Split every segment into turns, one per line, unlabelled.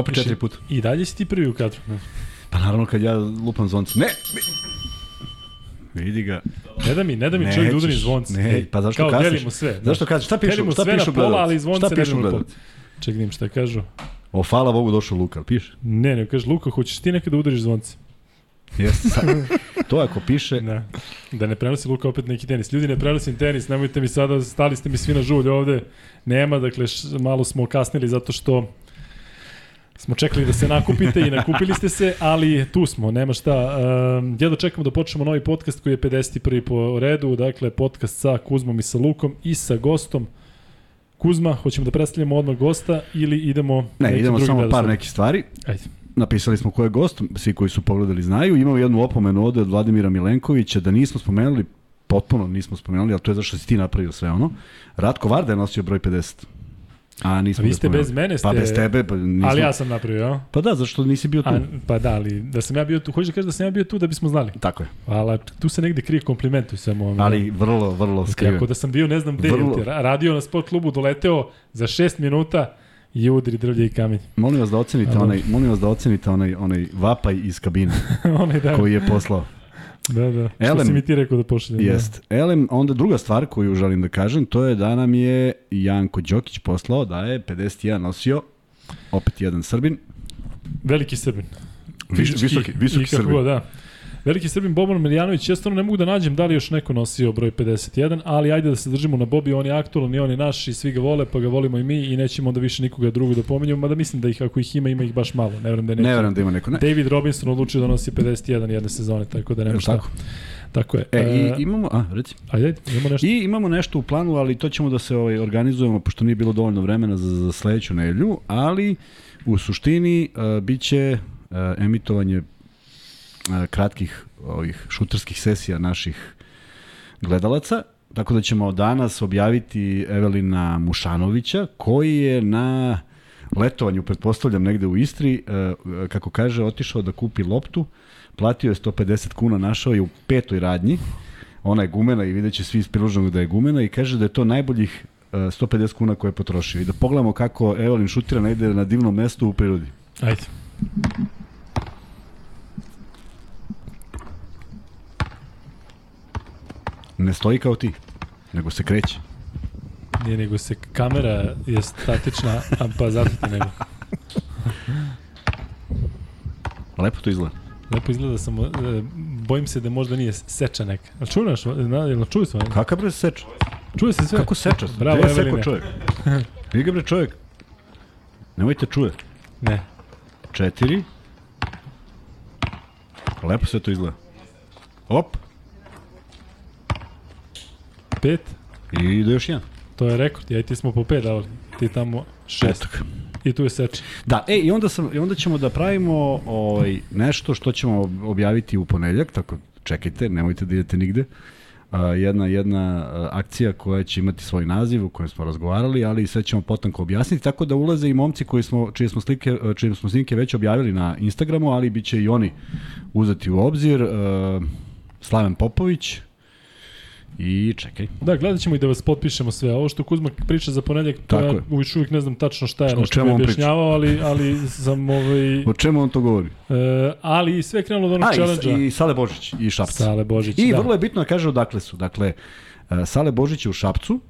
Opet četiri puta.
I dalje si ti prvi u kadru.
Pa naravno kad ja lupam zvonce. Ne! Vidi ga.
Ne da mi, ne da mi čovjek da udari zvonce.
Ne, pa zašto
Kao,
kasniš?
delimo sve.
Zašto kažeš? Šta pišu?
Delimo
Šta
sve
pišu
na pola, ali zvonce
Šta
ne
pišu gledalci?
Ček, vidim šta kažu.
O, hvala Bogu došao Luka, piše.
Ne, ne, kaže Luka, hoćeš ti nekada da udariš zvonce?
Jeste. To ako piše,
Da. Da ne prenosi Luka opet neki tenis. Ljudi, ne prenosim tenis, nemojte mi sada, stali ste mi svi na žulj ovde. Nema, dakle, š, malo smo kasnili zato što smo čekali da se nakupite i nakupili ste se, ali tu smo, nema šta. Um, jedno čekamo da počnemo novi podcast koji je 51. po redu, dakle podcast sa Kuzmom i sa Lukom i sa gostom. Kuzma, hoćemo da predstavljamo odmah gosta ili idemo...
ne, idemo samo par nekih stvari.
Ajde.
Napisali smo ko je gost, svi koji su pogledali znaju. Imamo jednu opomenu ovde od Vladimira Milenkovića da nismo spomenuli, potpuno nismo spomenuli, ali to je zašto si ti napravio sve ono. Ratko Varda je nosio broj 50. A nismo
A vi ste
spomenuli.
bez mene, ste...
Pa bez tebe, pa nismo...
Ali ja sam napravio, ja?
Pa da, zašto nisi bio tu?
A, pa da, ali da sam ja bio tu, hoćeš da kažeš da sam ja bio tu da bismo znali.
Tako je.
Hvala, tu se negde krije kompliment u svemu.
Ali vrlo, vrlo skriven.
Kako da sam bio, ne znam gde, radio na sport klubu, doleteo za šest minuta i udri drvlje i kamenj.
Molim vas da ocenite onaj, molim vas da ocenite onaj onaj vapaj iz kabine
Onaj da,
koji je poslao.
Da, da. Što
Elem-
si mi ti rekao da pošaljem.
Jest. Elem, onda druga stvar koju želim da kažem, to je da nam je Janko Đokić poslao da je 51 nosio, opet jedan Srbin.
Da. Veliki Srbin. Fizički
visoki, visoki Srbin.
Da. Veliki Srbin Boban Miljanović, ja stvarno ne mogu da nađem da li još neko nosio broj 51, ali ajde da se držimo na Bobi, on je aktualan i on je naš i svi ga vole, pa ga volimo i mi i nećemo onda više nikoga drugog da pominjemo, mada mislim da ih ako ih ima, ima ih baš malo. Ne verujem da je.
Ne verujem da ima neko. Ne.
David Robinson odlučio da nosi 51 jedne sezone, tako da nema šta.
tako?
Tako je.
E, i imamo, a, reci.
Ajde, ajde, imamo nešto.
I imamo nešto u planu, ali to ćemo da se ovaj, organizujemo, pošto nije bilo dovoljno vremena za, za sledeću nedelju, ali u suštini uh, bit će uh, emitovanje uh, kratkih ovih šuterskih sesija naših gledalaca, tako da ćemo danas objaviti Evelina Mušanovića, koji je na letovanju, pretpostavljam negde u Istri, uh, kako kaže, otišao da kupi loptu, platio je 150 kuna, našao je u petoj radnji, ona je gumena i vidjet će svi iz priloženog da je gumena i kaže da je to najboljih uh, 150 kuna koje je potrošio. I da pogledamo kako Evelin šutira negde na divnom mestu u prirodi.
Ajde.
Ne stoji kao ti, nego se kreće.
Nije nego se kamera je statična, a pa zato ti nego.
Lepo to izgleda.
Lepo izgleda sam, e, bojim se da možda nije seča neka. Jel čuo naš, na, jel čuo smo?
Kakav bre seča?
Čuje se sve?
Kako seča?
Bravo,
Gde je sekao čovjek? Vidi ga bre čovjek. Nemojte čuje.
Ne.
Četiri. Lepo sve to izgleda. Op.
Pet,
I ide još jedan.
to je rekord, ja i ti smo po pet davali. Ti tamo šest.
Ga.
I tu je seča.
Da, e, i onda, sam, i onda ćemo da pravimo ovaj, nešto što ćemo objaviti u ponedeljak, tako čekajte, nemojte da idete nigde. Uh, jedna jedna akcija koja će imati svoj naziv u kojem smo razgovarali, ali sve ćemo potanko objasniti, tako da ulaze i momci koji smo, čije smo slike, čije smo snimke već objavili na Instagramu, ali bit će i oni uzeti u obzir. Uh, Slaven Popović i čekaj,
Da, gledat ćemo i da vas potpišemo sve. Ovo što Kuzma priča za ponedjeljak, to ja još uvijek ne znam tačno šta je,
O čemu
mi objašnjavao, ali, ali sam ovaj...
o čemu on to govori?
E, ali sve je krenulo od onog challenge-a.
i, i Sale Božić i Šapca.
Sale Božić,
I
da.
vrlo je bitno da kaže odakle su. Dakle, e, Sale Božić je u Šapcu,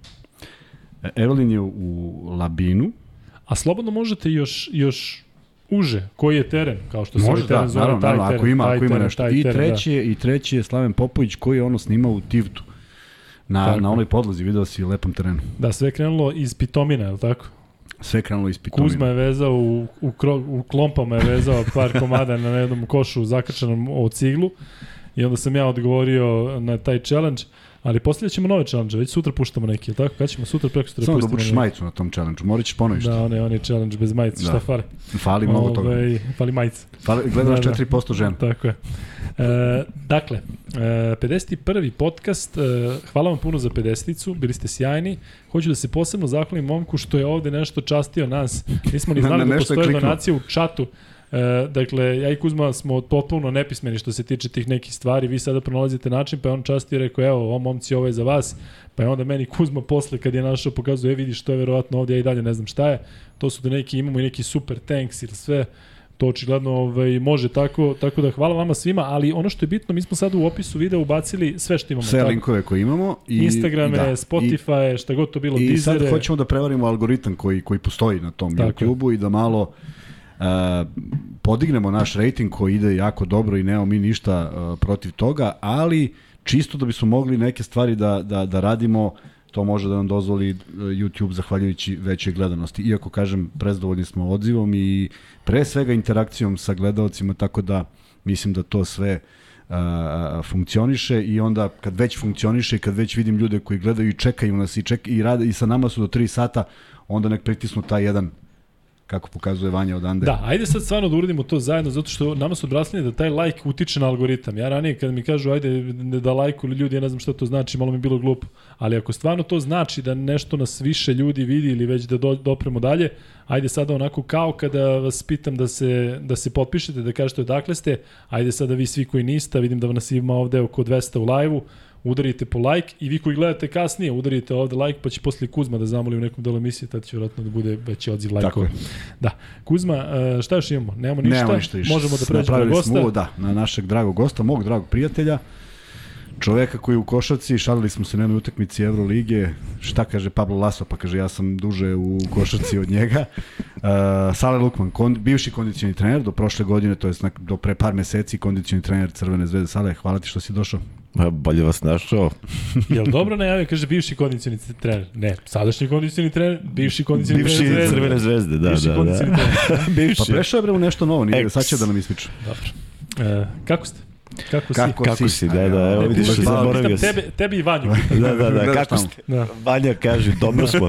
e, Evelin je u Labinu.
A slobodno možete još, još uže, koji je teren, kao što se
Može,
ovaj teren
da,
zove,
naravno,
taj
naravno,
teren,
ako ima,
taj
ako ima
teren,
nešto.
taj
I
teren,
treći, je, I treći je Slaven Popović koji je ono snimao u Tivtu. Na,
Tako.
na onoj podlozi, video si lepom terenu.
Da. sve je krenulo iz Pitomina, je li tako?
Sve je krenulo iz Pitomina.
Kuzma je vezao u, u, kro, u klompama je vezao par komada na jednom košu zakrčenom o ciglu i onda sam ja odgovorio na taj challenge, ali postavljat ćemo nove challenge, već sutra puštamo neki, tako? Kad ćemo sutra preko sutra
Samo da obučeš majicu na tom challenge morat ćeš ponoviš.
Da, on je, on je challenge bez majice,
Da.
šta fali?
Fali mnogo toga.
Ovaj, fali majice.
Fali, gledaš
Da, da.
4% žena.
Tako je. E, dakle, e, 51. podcast, e, hvala vam puno za 50-icu, bili ste sjajni. Hoću da se posebno zahvalim momku što je ovde nešto častio nas. Nismo ni
Na-
znali
na
da
nešto je
postoje
kliknuo.
donacije u čatu. E, dakle, ja i Kuzma smo potpuno nepismeni što se tiče tih nekih stvari, vi sada pronalazite način, pa je on časti rekao, evo, ovo momci, ovo je za vas, pa je onda meni Kuzma posle kad je našao pokazuje, e vidiš, to je verovatno ovdje, ja i dalje ne znam šta je, to su da neki, imamo i neki super tanks ili sve, to očigledno ovaj, može tako, tako da hvala vama svima, ali ono što je bitno, mi smo sad u opisu videa ubacili sve što imamo.
Sve
tako?
linkove koje imamo.
I, Instagrame, da, Spotify, i, šta god to bilo,
I
dizere.
sad hoćemo da prevarimo algoritam koji, koji postoji na tom YouTube-u i da malo podignemo naš rating koji ide jako dobro i nemamo mi ništa uh, protiv toga, ali čisto da bismo mogli neke stvari da, da, da radimo to može da nam dozvoli YouTube zahvaljujući većoj gledanosti. Iako, kažem, prezdovoljni smo odzivom i pre svega interakcijom sa gledalcima, tako da mislim da to sve a, funkcioniše i onda kad već funkcioniše i kad već vidim ljude koji gledaju i čekaju nas i, ček, i, rade, i sa nama su do 3 sata, onda nek pritisnu taj jedan kako pokazuje Vanja odande.
Da, ajde sad stvarno da uradimo to zajedno, zato što nama su odrasli da taj like utiče na algoritam. Ja ranije kad mi kažu ajde da lajkuju ljudi, ja ne znam šta to znači, malo mi bilo glupo. Ali ako stvarno to znači da nešto nas više ljudi vidi ili već da do, dopremo dalje, ajde sada onako kao kada vas pitam da se, da se potpišete, da kažete odakle ste, ajde sada vi svi koji niste, vidim da nas ima ovde oko 200 u live-u, udarite po like i vi koji gledate kasnije udarite ovde like pa će posle Kuzma da zamoli u nekom delu emisije, tad će vjerojatno da bude veći odziv lajkova. Da. Kuzma, e, šta još imamo? Nemamo ništa.
Nemamo ništa.
Možemo da pređemo na gosta.
Smo, da, na našeg dragog gosta, mog dragog prijatelja čoveka koji u košarci, šalili smo se na jednoj utakmici Evrolige, šta kaže Pablo Laso, pa kaže ja sam duže u košarci od njega. Uh, Sale Lukman, kon, bivši kondicioni trener do prošle godine, to je do pre par meseci kondicioni trener Crvene zvezde. Sale, hvala ti što si došao.
Ma, bolje vas našao.
Jel dobro najavio, kaže bivši kondicioni trener. Ne, sadašnji kondicioni trener, bivši kondicioni
bivši
trener.
Bivši Crvene zvezde, da, bivši da, da.
Trener. bivši. Pa prešao je bre u nešto novo, nije, sad će da nam ispriča.
Dobro. E, kako ste? Kako,
kako
si?
Kako si, da, da, evo vidiš, zaboravio
si. Tebe, tebi i Vanju.
da, da, da, kako ste? Da. Vanja kaže, dobro smo.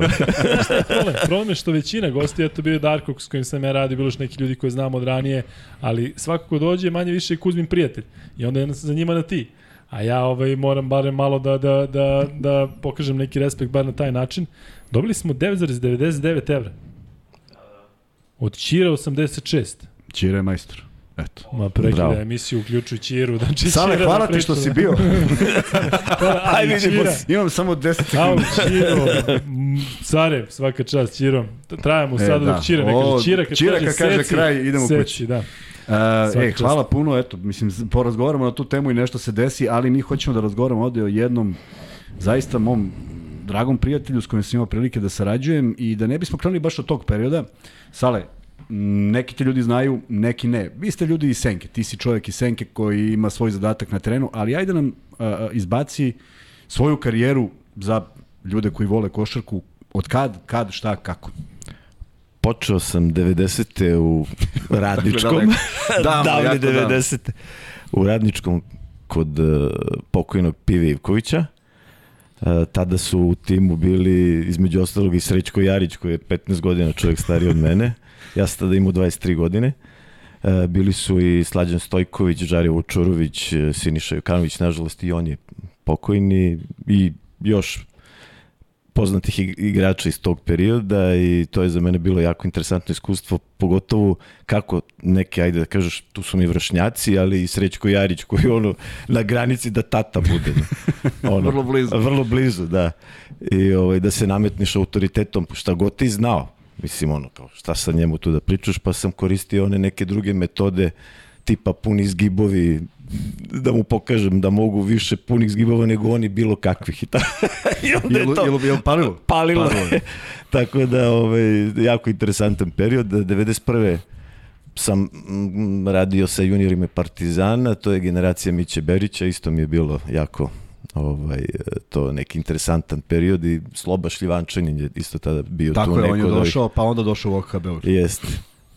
problem, problem je što većina gostija, to bio Darko s kojim sam ja radio, bilo još neki ljudi koje znamo od ranije, ali svako ko dođe, manje više je Kuzmin prijatelj. I onda je za njima na ti. A ja ovaj, moram barem malo da, da, da, da pokažem neki respekt bar na taj način. Dobili smo 9,99 evra. Od Čira 86.
Čira je majstor. Eto.
Ma prekida emisiju uključujući Iru. Znači,
Sale, hvala ti što si bio.
Aj, vidimo.
Imam samo 10
sekundi. Čiro, care, svaka čast, Čiro. Trajamo e, sada da. dok Čira, neka Čira kad
Čira
kaže,
kaže seci, kraj, idemo
seci,
kući.
Da.
Uh, e, hvala puno, eto, mislim, porazgovaramo na tu temu i nešto se desi, ali mi hoćemo da razgovaramo ovde o jednom zaista mom dragom prijatelju s kojim sam imao prilike da sarađujem i da ne bismo krenuli baš od tog perioda. Sale, neki te ljudi znaju, neki ne. Vi ste ljudi iz Senke, ti si čovjek iz Senke koji ima svoj zadatak na terenu, ali ajde nam uh, izbaci svoju karijeru za ljude koji vole košarku, od kad, kad, šta, kako.
Počeo sam 90. u Radničkom. da, davne 90. Da. U Radničkom kod uh, pokojnog Pive Ivkovića. Uh, tada su u timu bili između ostalog i Srećko Jarić koji je 15 godina čovjek stariji od mene. Ja sam tada imao 23 godine. Uh, bili su i Slađan Stojković, Žarje Vučurović, Siniša Jukanović, nažalost i on je pokojni i još poznatih igrača iz tog perioda i to je za mene bilo jako interesantno iskustvo, pogotovo kako neke, ajde da kažeš, tu su mi vršnjaci, ali i Srećko Jarić koji ono na granici da tata bude.
Ono, vrlo blizu.
Vrlo blizu, da. I ovaj, da se nametniš autoritetom, šta god ti znao. Mislim, ono, kao, šta sa njemu tu da pričaš, pa sam koristio one neke druge metode tipa puni zgibovi, da mu pokažem da mogu više punih zgibova nego oni bilo kakvih i, ta,
i onda je to jel, jel palilo?
palilo, palilo. tako da ovaj, jako interesantan period 91 sam mm, radio sa juniorima Partizana, to je generacija Miće Berića, isto mi je bilo jako ovaj, to neki interesantan period i Sloba Šljivančanin je isto tada bio
Tako
tu
neko. Tako je, on je došao, pa onda došao u OKB.
Jeste.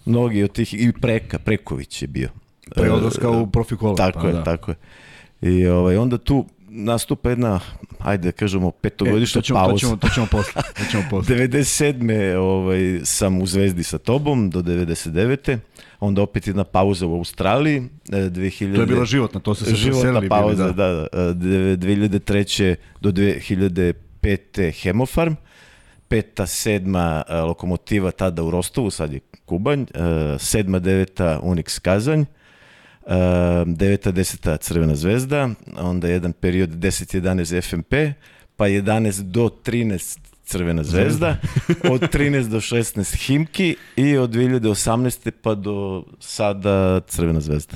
Mnogi od tih, i Preka, Preković je bio.
Pre odlaska u profi kola.
Tako pa, je, da. tako je. I ovaj, onda tu nastupa jedna, ajde da kažemo, petogodišnja e, to ćemo, pauza.
To ćemo, to ćemo posle. To ćemo posle.
97. Ovaj, sam u Zvezdi sa tobom do 99. Onda opet jedna pauza u Australiji. 2000,
e, to je bila životna, to se se
Životna pauza, bili, da. da. 2003. do 2005. Hemofarm peta, sedma lokomotiva tada u Rostovu, sad je Kubanj, sedma, deveta Unix Kazanj, deveta, deseta Crvena zvezda, onda jedan period 10-11 FMP, pa 11 do 13 Crvena zvezda, od 13 do 16 Himki i od 2018. pa do sada Crvena zvezda.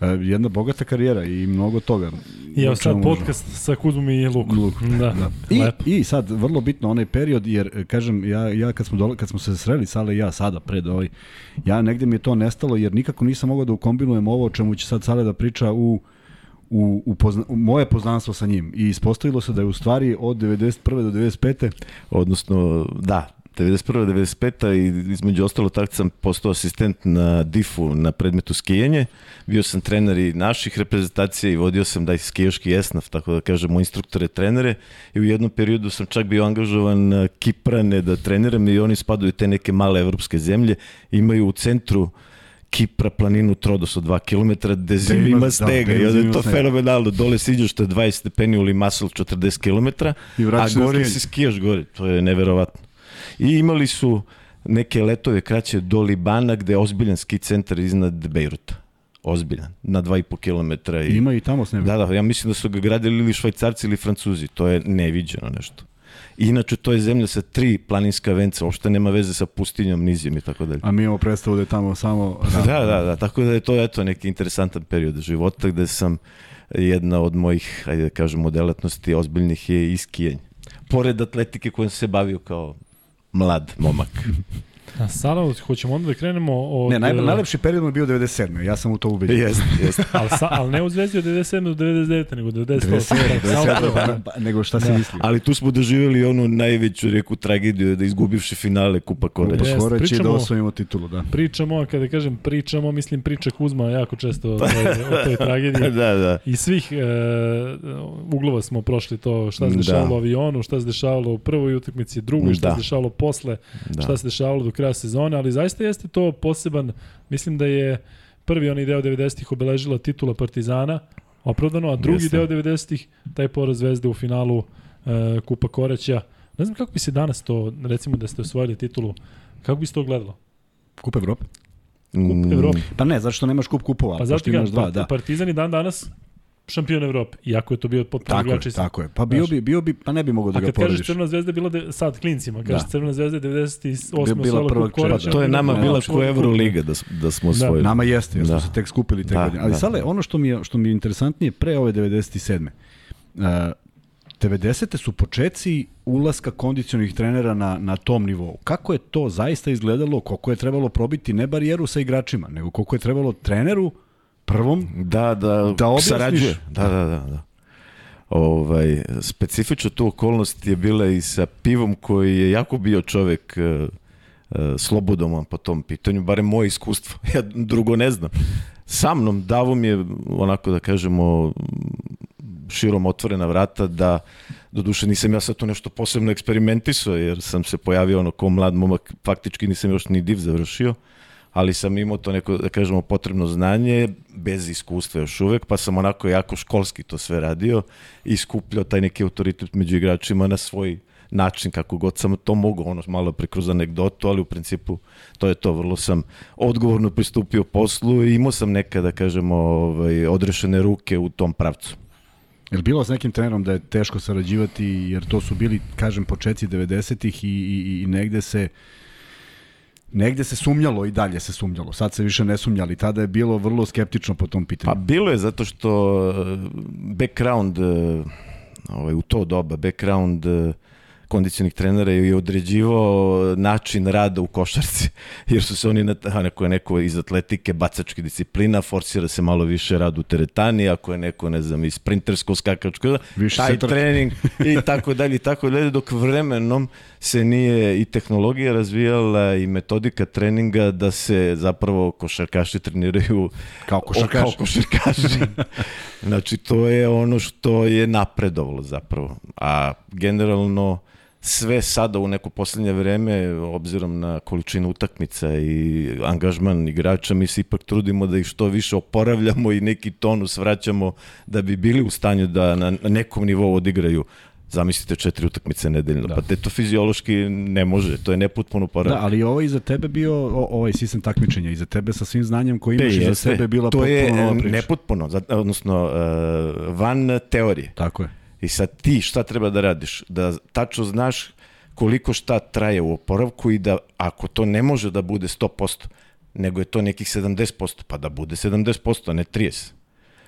E, jedna bogata karijera i mnogo toga.
I evo sad podcast možemo. sa Kuzmom i Lukom. Luk. Da. da.
I, I sad, vrlo bitno onaj period, jer kažem, ja, ja kad, smo dole, kad smo se sreli, Sale i ja sada pred ovaj, ja negde mi je to nestalo, jer nikako nisam mogao da ukombinujem ovo o čemu će sad Sale da priča u u, u, pozna, u moje poznanstvo sa njim i ispostavilo se da je u stvari od 91. do 95.
Odnosno, da, 91. 95. i između ostalo tako sam postao asistent na DIF-u na predmetu skijanje. Bio sam trener i naših reprezentacija i vodio sam da skijaški esnaf, tako da kažemo instruktore, trenere i u jednom periodu sam čak bio angažovan Kiprane da treniram i oni spadaju te neke male evropske zemlje. Imaju u centru Kipra planinu Trodos od 2 km gde zim ima stega da, i onda je to fenomenalno. Dole siđeš je 20 stepeni u Limassol 40 km, a gore se skijaš gore. To je neverovatno. I imali su neke letove kraće do Libana gde je ozbiljan ski centar iznad Bejruta ozbiljan, na 2,5 km.
I... Ima i tamo s
Da, da, ja mislim da su ga gradili ili švajcarci ili francuzi, to je neviđeno nešto. Inače, to je zemlja sa tri planinska venca, uopšte nema veze sa pustinjom, nizijom i tako dalje.
A mi imamo predstavu da je tamo samo...
Da, da, da, tako da je to eto, neki interesantan period života gde sam jedna od mojih, ajde da kažemo, delatnosti ozbiljnih je iskijanje. Pored atletike kojom se bavio kao mlad momak.
A sada hoćemo onda da krenemo od...
Ne, naj, najlepši period je bio 97. Ja sam u to ubeđen.
Jeste, jeste.
ali, sa, ali ne u Zvezdi od 97. do 99. nego do 98.
97. pa, pa, nego šta da. se misli.
Ali tu smo doživjeli onu najveću reku tragediju da izgubivši finale Kupa Koreć.
Kupa Koreć i da osvojimo titulu, da.
Pričamo, kada kažem pričamo, mislim priča Kuzma jako često o toj, o toj tragediji.
da, da.
I svih e, uglova smo prošli to šta se dešavalo da. u avionu, šta se dešavalo u prvoj utakmici, drugoj, šta da. se dešavalo posle, da. šta se dešavalo do kraja sezone, ali zaista jeste to poseban, mislim da je prvi onaj deo 90-ih obeležila titula Partizana, opravdano, a drugi jeste. deo 90-ih taj poraz Zvezde u finalu uh, Kupa Koreća. Ne znam kako bi se danas to, recimo da ste osvojili titulu, kako bi se to gledalo?
Kupa Evrope?
Kup mm. Evrope.
Pa ne, zašto nemaš kup kupova?
Pa zašto imaš dva, pa da. Partizan i dan danas šampion Evrope, iako je to bio potpuno drugačiji
sistem. Tako je, pa bio bi, bio bi, pa ne bi mogao da ga porediš. A kad kažeš
Crvena zvezda je bila de, sad klincima, kažeš da. Crvena zvezda je 98.
bila prva korača. To je nama da, bila ko Euroliga da, da smo.
Da. Nama jeste, jer da. smo se tek skupili te da, godine. Ali da. Sale, ono što mi je, što mi je interesantnije pre ove 97. Uh, 90. su počeci ulaska kondicionih trenera na, na tom nivou. Kako je to zaista izgledalo, koliko je trebalo probiti ne barijeru sa igračima, nego koliko je trebalo treneru prvom
da, da, da sarađuje. Da, da, da. da. Ovaj, specifično tu okolnost je bila i sa pivom koji je jako bio čovek uh, uh, slobodoman po tom pitanju, barem moje iskustvo, ja drugo ne znam. Sa mnom Davom je onako da kažemo širom otvorena vrata da doduše nisam ja sad tu nešto posebno eksperimentisao jer sam se pojavio ono ko mlad momak, faktički nisam još ni div završio ali sam imao to neko, da kažemo, potrebno znanje, bez iskustva još uvek, pa sam onako jako školski to sve radio i skupljao taj neki autoritet među igračima na svoj način kako god sam to mogu, ono malo prekroz anegdotu, ali u principu to je to, vrlo sam odgovorno pristupio poslu i imao sam neka, da kažemo, ovaj, odrešene ruke u tom pravcu.
Je bilo s nekim trenerom da je teško sarađivati, jer to su bili, kažem, početci 90-ih i, i, i negde se Negde se sumnjalo i dalje se sumnjalo. Sad se više ne sumnja, ali tada je bilo vrlo skeptično po tom pitanju.
Pa bilo je zato što uh, background uh, ovaj, u to doba, background uh, kondicionih trenera je određivao način rada u košarci, jer su se oni, na, neko je neko iz atletike, bacačke disciplina, forsira se malo više rad u teretani, ako je neko, ne znam, iz sprintersko skakačko, više taj trening i tako dalje i tako dalje, dok vremenom se nije i tehnologija razvijala i metodika treninga da se zapravo košarkaši treniraju
kao košarkaši.
Kao košarkaši. znači, to je ono što je napredovalo zapravo. A generalno sve sada u neko poslednje vreme, obzirom na količinu utakmica i angažman igrača, mi se ipak trudimo da ih što više oporavljamo i neki tonus vraćamo da bi bili u stanju da na nekom nivou odigraju Zamislite četiri utakmice nedeljno. Da. Pa te to fiziološki ne može, to je neputpuno poravak.
Da, ali ovo iza tebe bio, o, ovaj sistem takmičenja, iza tebe sa svim znanjem koji imaš iza sebe bila
to
potpuno
nova priča. To je nepotpuno, odnosno uh, van teorije.
Tako je.
I sad ti šta treba da radiš? Da tačno znaš koliko šta traje u oporavku i da ako to ne može da bude 100%, nego je to nekih 70%, pa da bude 70%, a ne 30%.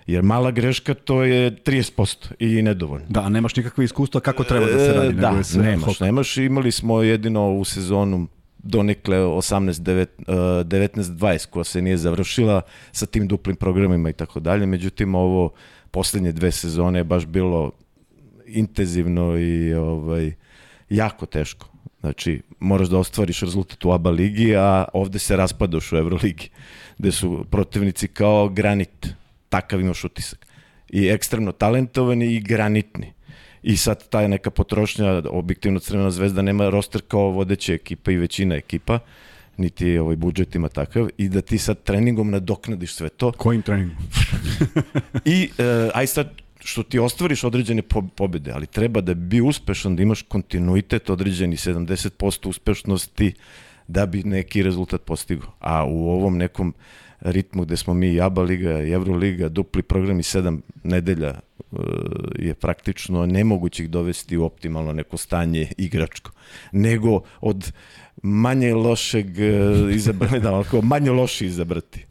Jer mala greška to je 30% i nedovoljno.
Da, nemaš nikakve iskustva kako treba da se radi. E,
da,
sve
nemaš, hok. nemaš. Imali smo jedino u sezonu donekle 18 19 20 koja se nije završila sa tim duplim programima i tako dalje. Međutim ovo poslednje dve sezone je baš bilo intenzivno i ovaj jako teško. Znači, moraš da ostvariš rezultat u ABA ligi, a ovde se raspadaš u Euroligi, gde su protivnici kao granit takav imaš utisak. I ekstremno talentovani i granitni. I sad ta neka potrošnja, objektivno Crvena zvezda nema roster kao vodeća ekipa i većina ekipa, niti ovaj budžet ima takav, i da ti sad treningom nadoknadiš sve to.
Kojim treningom?
I e, aj sad što ti ostvariš određene po pobede, ali treba da bi uspešan, da imaš kontinuitet određeni 70% uspešnosti da bi neki rezultat postigao. A u ovom nekom ritmu gde smo mi i ABA liga i Euroliga, dupli i sedam nedelja e, je praktično nemoguće ih dovesti u optimalno neko stanje igračko, nego od manje lošeg e, izabrati, da, manje loši izabrati.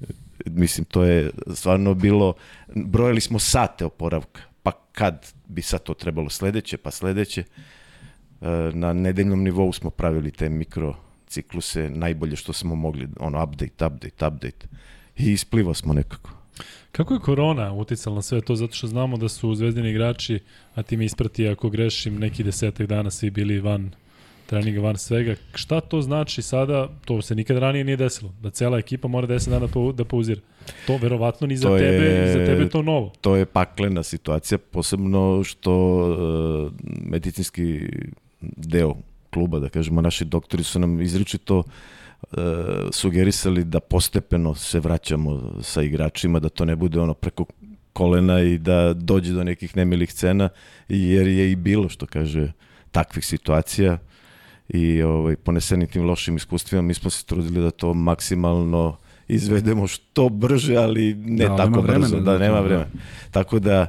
Mislim, to je stvarno bilo, brojali smo sate oporavka, pa kad bi sad to trebalo sledeće, pa sledeće, e, na nedeljnom nivou smo pravili te mikro cikluse najbolje što smo mogli, ono update, update, update i ispliva smo nekako.
Kako je korona uticala na sve to? Zato što znamo da su zvezdini igrači, a ti mi isprati ako grešim, neki desetak dana svi bili van treninga, van svega. Šta to znači sada? To se nikad ranije nije desilo. Da cela ekipa mora 10 dana da pauzira. To verovatno ni za to tebe, je, za tebe to novo.
To je paklena situacija, posebno što uh, medicinski deo kluba, da kažemo, naši doktori su nam izričito uh, sugerisali da postepeno se vraćamo sa igračima, da to ne bude ono preko kolena i da dođe do nekih nemilih cena, jer je i bilo, što kaže, takvih situacija i ovaj, poneseni tim lošim iskustvima, mi smo se trudili da to maksimalno izvedemo što brže, ali ne da, tako brzo, da, da nema vremena. Tako da,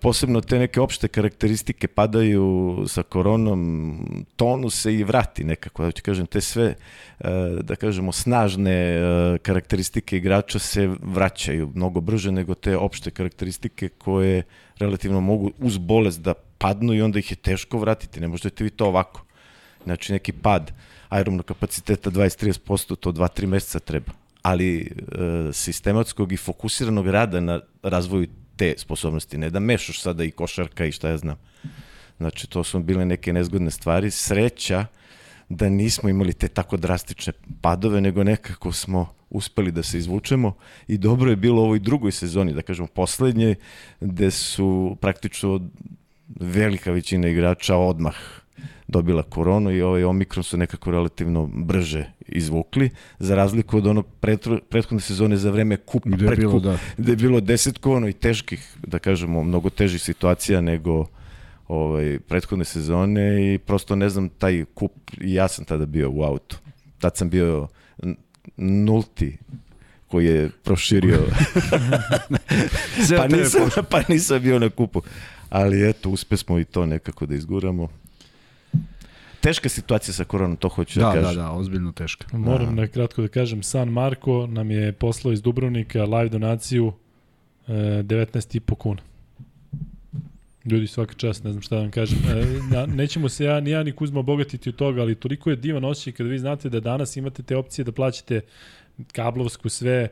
posebno te neke opšte karakteristike padaju sa koronom, tonus se i vrati nekako, da ću kažem, te sve, da kažemo, snažne karakteristike igrača se vraćaju mnogo brže nego te opšte karakteristike koje relativno mogu uz bolest da padnu i onda ih je teško vratiti, ne možete vi to ovako. Znači neki pad aerobnog kapaciteta 20-30%, to 2-3 meseca treba ali e, sistematskog i fokusiranog rada na razvoju te sposobnosti, ne da mešaš sada i košarka i šta ja znam. Znači, to su bile neke nezgodne stvari. Sreća da nismo imali te tako drastične padove, nego nekako smo uspeli da se izvučemo i dobro je bilo u ovoj drugoj sezoni, da kažemo poslednje, gde su praktično velika većina igrača odmah dobila koronu i ovaj Omikron su nekako relativno brže izvukli, za razliku od onog prethodne sezone za vreme kupa,
gde je, bilo, da.
gde je bilo desetkovano i teških, da kažemo, mnogo težih situacija nego ovaj, prethodne sezone i prosto ne znam, taj kup, ja sam tada bio u autu. Tad sam bio nulti koji je proširio. pa, nisam, pa nisam bio na kupu. Ali eto, uspe smo i to nekako da izguramo teška situacija sa koronom, to hoću da, da kažem.
Da, da, ozbiljno teška.
Moram da. na kratko da kažem, San Marko nam je poslao iz Dubrovnika live donaciju e, 19,5 kuna. Ljudi, svaka čast, ne znam šta da vam kažem. E, na, nećemo se ja, ni ja ni Kuzma obogatiti od toga, ali toliko je divan osjećaj kada vi znate da danas imate te opcije da plaćate kablovsku sve,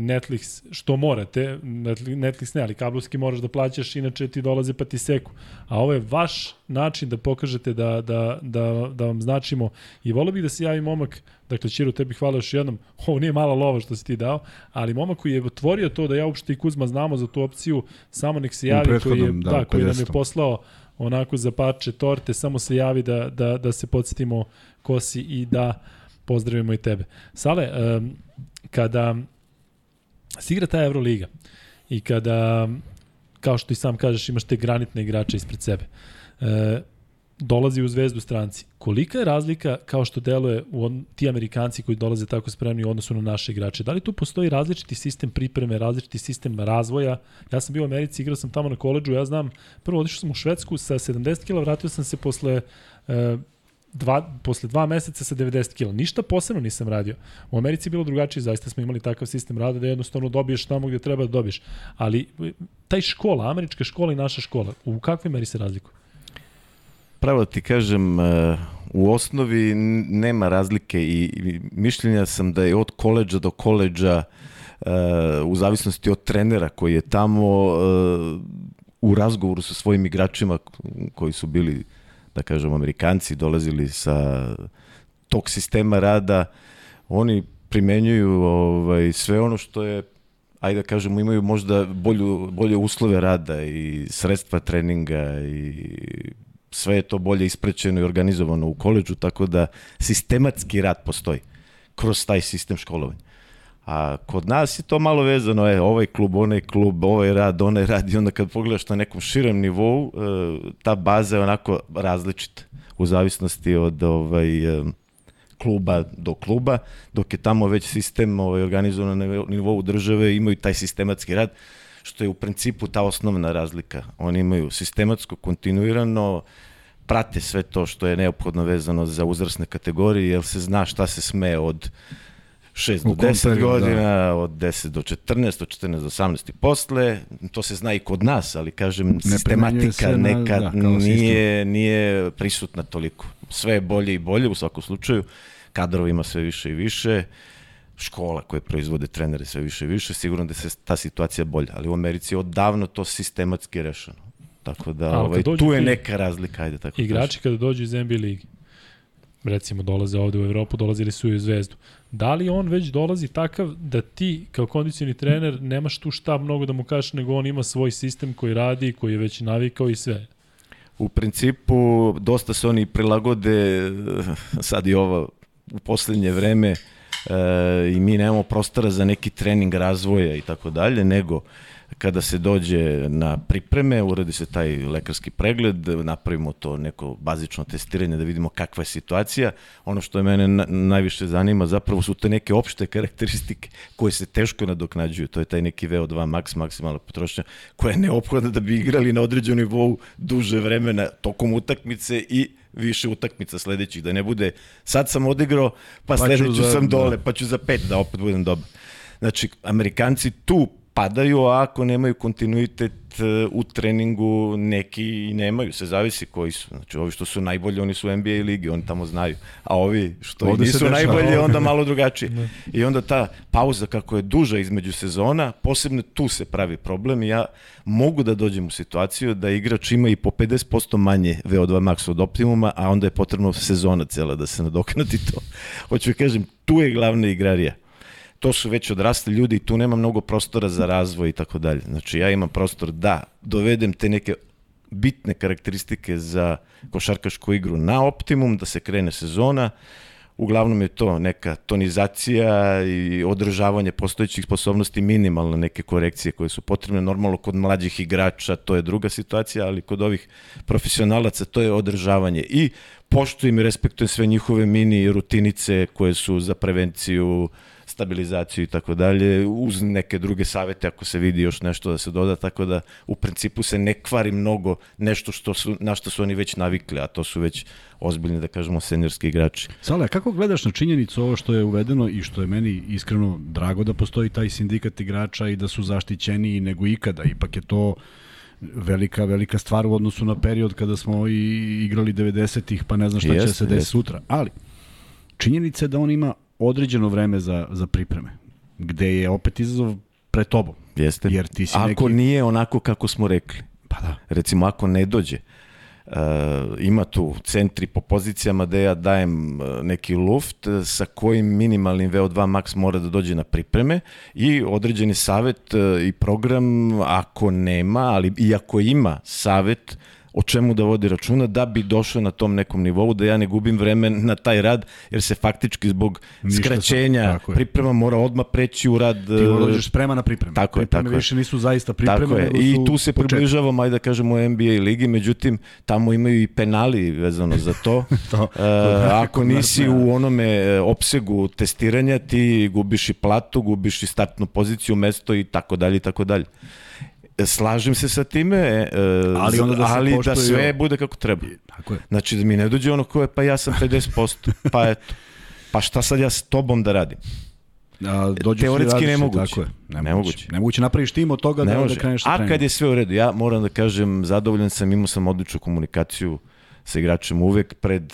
Netflix što morate, Netflix ne, ali kablovski moraš da plaćaš, inače ti dolaze pa ti seku. A ovo je vaš način da pokažete da, da, da, da vam značimo i volio bih da se javi momak, dakle Čiru, tebi hvala još jednom, ovo nije mala lova što si ti dao, ali momak koji je otvorio to da ja uopšte i Kuzma znamo za tu opciju, samo nek se javi, koji, je, da, da, koji nam je poslao onako za parče torte, samo se javi da, da, da se podsjetimo ko si i da pozdravimo i tebe. Sale, um, kada se igra ta Euroliga i kada kao što i sam kažeš, imaš te granitne igrače ispred sebe. E, dolazi u zvezdu stranci. Kolika je razlika kao što deluje u on, ti Amerikanci koji dolaze tako spremni u odnosu na naše igrače? Da li tu postoji različiti sistem pripreme, različiti sistem razvoja? Ja sam bio u Americi, igrao sam tamo na koleđu, ja znam, prvo odišao sam u Švedsku sa 70 kg, vratio sam se posle e, dva, posle dva meseca sa 90 kg. Ništa posebno nisam radio. U Americi je bilo drugačije, zaista smo imali takav sistem rada da jednostavno dobiješ tamo gde treba da dobiješ. Ali taj škola, američka škola i naša škola, u kakvoj meri se razlikuju?
Pravo da ti kažem, e, u osnovi nema razlike i mišljenja sam da je od koleđa do koleđa e, u zavisnosti od trenera koji je tamo e, u razgovoru sa svojim igračima koji su bili da kažem, Amerikanci dolazili sa tog sistema rada, oni primenjuju ovaj, sve ono što je ajde da kažemo, imaju možda bolju, bolje uslove rada i sredstva treninga i sve je to bolje isprećeno i organizovano u koleđu, tako da sistematski rad postoji kroz taj sistem školovanja. A kod nas je to malo vezano, je, ovaj klub, onaj klub, ovaj rad, onaj rad i onda kad pogledaš na nekom širem nivou, e, ta baza je onako različita u zavisnosti od ovaj, e, kluba do kluba, dok je tamo već sistem ovaj, organizovan na nivou države, imaju taj sistematski rad, što je u principu ta osnovna razlika. Oni imaju sistematsko, kontinuirano, prate sve to što je neophodno vezano za uzrasne kategorije, jer se zna šta se sme od 6 do 10 periodu, godina, da. od 10 do 14, od 14 do 18 i posle. To se zna i kod nas, ali kažem, ne sistematika na, neka da, nije, nije prisutna toliko. Sve je bolje i bolje u svakom slučaju. Kadrova ima sve više i više škola koje proizvode trenere sve više i više, sigurno da se ta situacija bolja, ali u Americi je odavno to sistematski rešeno. Tako da ovaj, tu je neka razlika, ajde tako
Igrači kada dođu iz NBA ligi, recimo dolaze ovde u Evropu, dolazili su i u Zvezdu. Da li on već dolazi takav da ti kao kondicioni trener nemaš tu šta mnogo da mu kažeš, nego on ima svoj sistem koji radi, koji je već navikao i sve?
U principu, dosta se oni prilagode, sad i ovo u poslednje vreme, e, i mi nemamo prostora za neki trening razvoja i tako dalje, nego kada se dođe na pripreme, uradi se taj lekarski pregled, napravimo to neko bazično testiranje da vidimo kakva je situacija. Ono što je mene na, najviše zanima zapravo su te neke opšte karakteristike koje se teško nadoknađuju. To je taj neki VO2 max, maksimalna potrošnja, koja je neophodna da bi igrali na određenom nivou duže vremena tokom utakmice i više utakmica sledećih, da ne bude sad sam odigrao, pa, pa sledeću za, sam dole, da. pa ću za pet da opet budem dobar. Znači, Amerikanci tu padaju, a ako nemaju kontinuitet e, u treningu, neki i nemaju, se zavisi koji su. Znači, ovi što su najbolji, oni su u NBA ligi, oni tamo znaju. A ovi što Ovde nisu najbolji, onda malo drugačije. Ne. I onda ta pauza kako je duža između sezona, posebno tu se pravi problem i ja mogu da dođem u situaciju da igrač ima i po 50% manje VO2 max od optimuma, a onda je potrebno sezona cela da se nadoknati to. Hoću da kažem, tu je glavna igrarija to su već odrasli ljudi i tu nema mnogo prostora za razvoj i tako dalje. Znači ja imam prostor da dovedem te neke bitne karakteristike za košarkašku igru na optimum, da se krene sezona. Uglavnom je to neka tonizacija i održavanje postojećih sposobnosti, minimalne neke korekcije koje su potrebne. Normalno kod mlađih igrača to je druga situacija, ali kod ovih profesionalaca to je održavanje. I poštujem i respektujem sve njihove mini rutinice koje su za prevenciju stabilizaciju i tako dalje, uz neke druge savete ako se vidi još nešto da se doda, tako da u principu se ne kvari mnogo nešto što su, na što su oni već navikli, a to su već ozbiljni, da kažemo, senjorski igrači.
Sale, kako gledaš na činjenicu ovo što je uvedeno i što je meni iskreno drago da postoji taj sindikat igrača i da su zaštićeniji nego ikada, ipak je to velika, velika stvar u odnosu na period kada smo i igrali 90-ih, pa ne znam šta jest, će se desiti sutra. Ali, činjenica je da on ima određeno vreme za, za pripreme, gde je opet izazov pre tobom.
Jeste. Jer ti si ako neki... nije onako kako smo rekli,
pa da.
recimo ako ne dođe, Uh, ima tu centri po pozicijama da ja dajem uh, neki luft uh, sa kojim minimalnim VO2 max mora da dođe na pripreme i određeni savet i program ako nema, ali i ako ima savet o čemu da vodi računa da bi došao na tom nekom nivou, da ja ne gubim vreme na taj rad, jer se faktički zbog Ništa skraćenja sam, priprema mora odmah preći u rad. Ti
mora dođeš sprema na pripreme.
Tako je,
pripreme
tako
više nisu zaista pripreme. Tako je.
I tu se približavamo, ajde da kažemo, u NBA ligi, međutim, tamo imaju i penali vezano za to. to, to uh, ako nisi u onome e, opsegu testiranja, ti gubiš i platu, gubiš i startnu poziciju, mesto i tako dalje i tako dalje. Slažem se sa time, e, ali, onda da, ali da sve bude kako treba. Tako je. Znači da mi ne dođe ono ko je, pa ja sam 50%, pa eto, pa šta sad ja s tobom da radim? A, Teoretski nemoguće. Tako je.
Nemoguće. nemoguće. Nemoguće napraviš tim od toga ne da, da kreneš
A kad je sve u redu, ja moram da kažem, zadovoljan sam, imao sam odličnu komunikaciju sa igračem uvek pred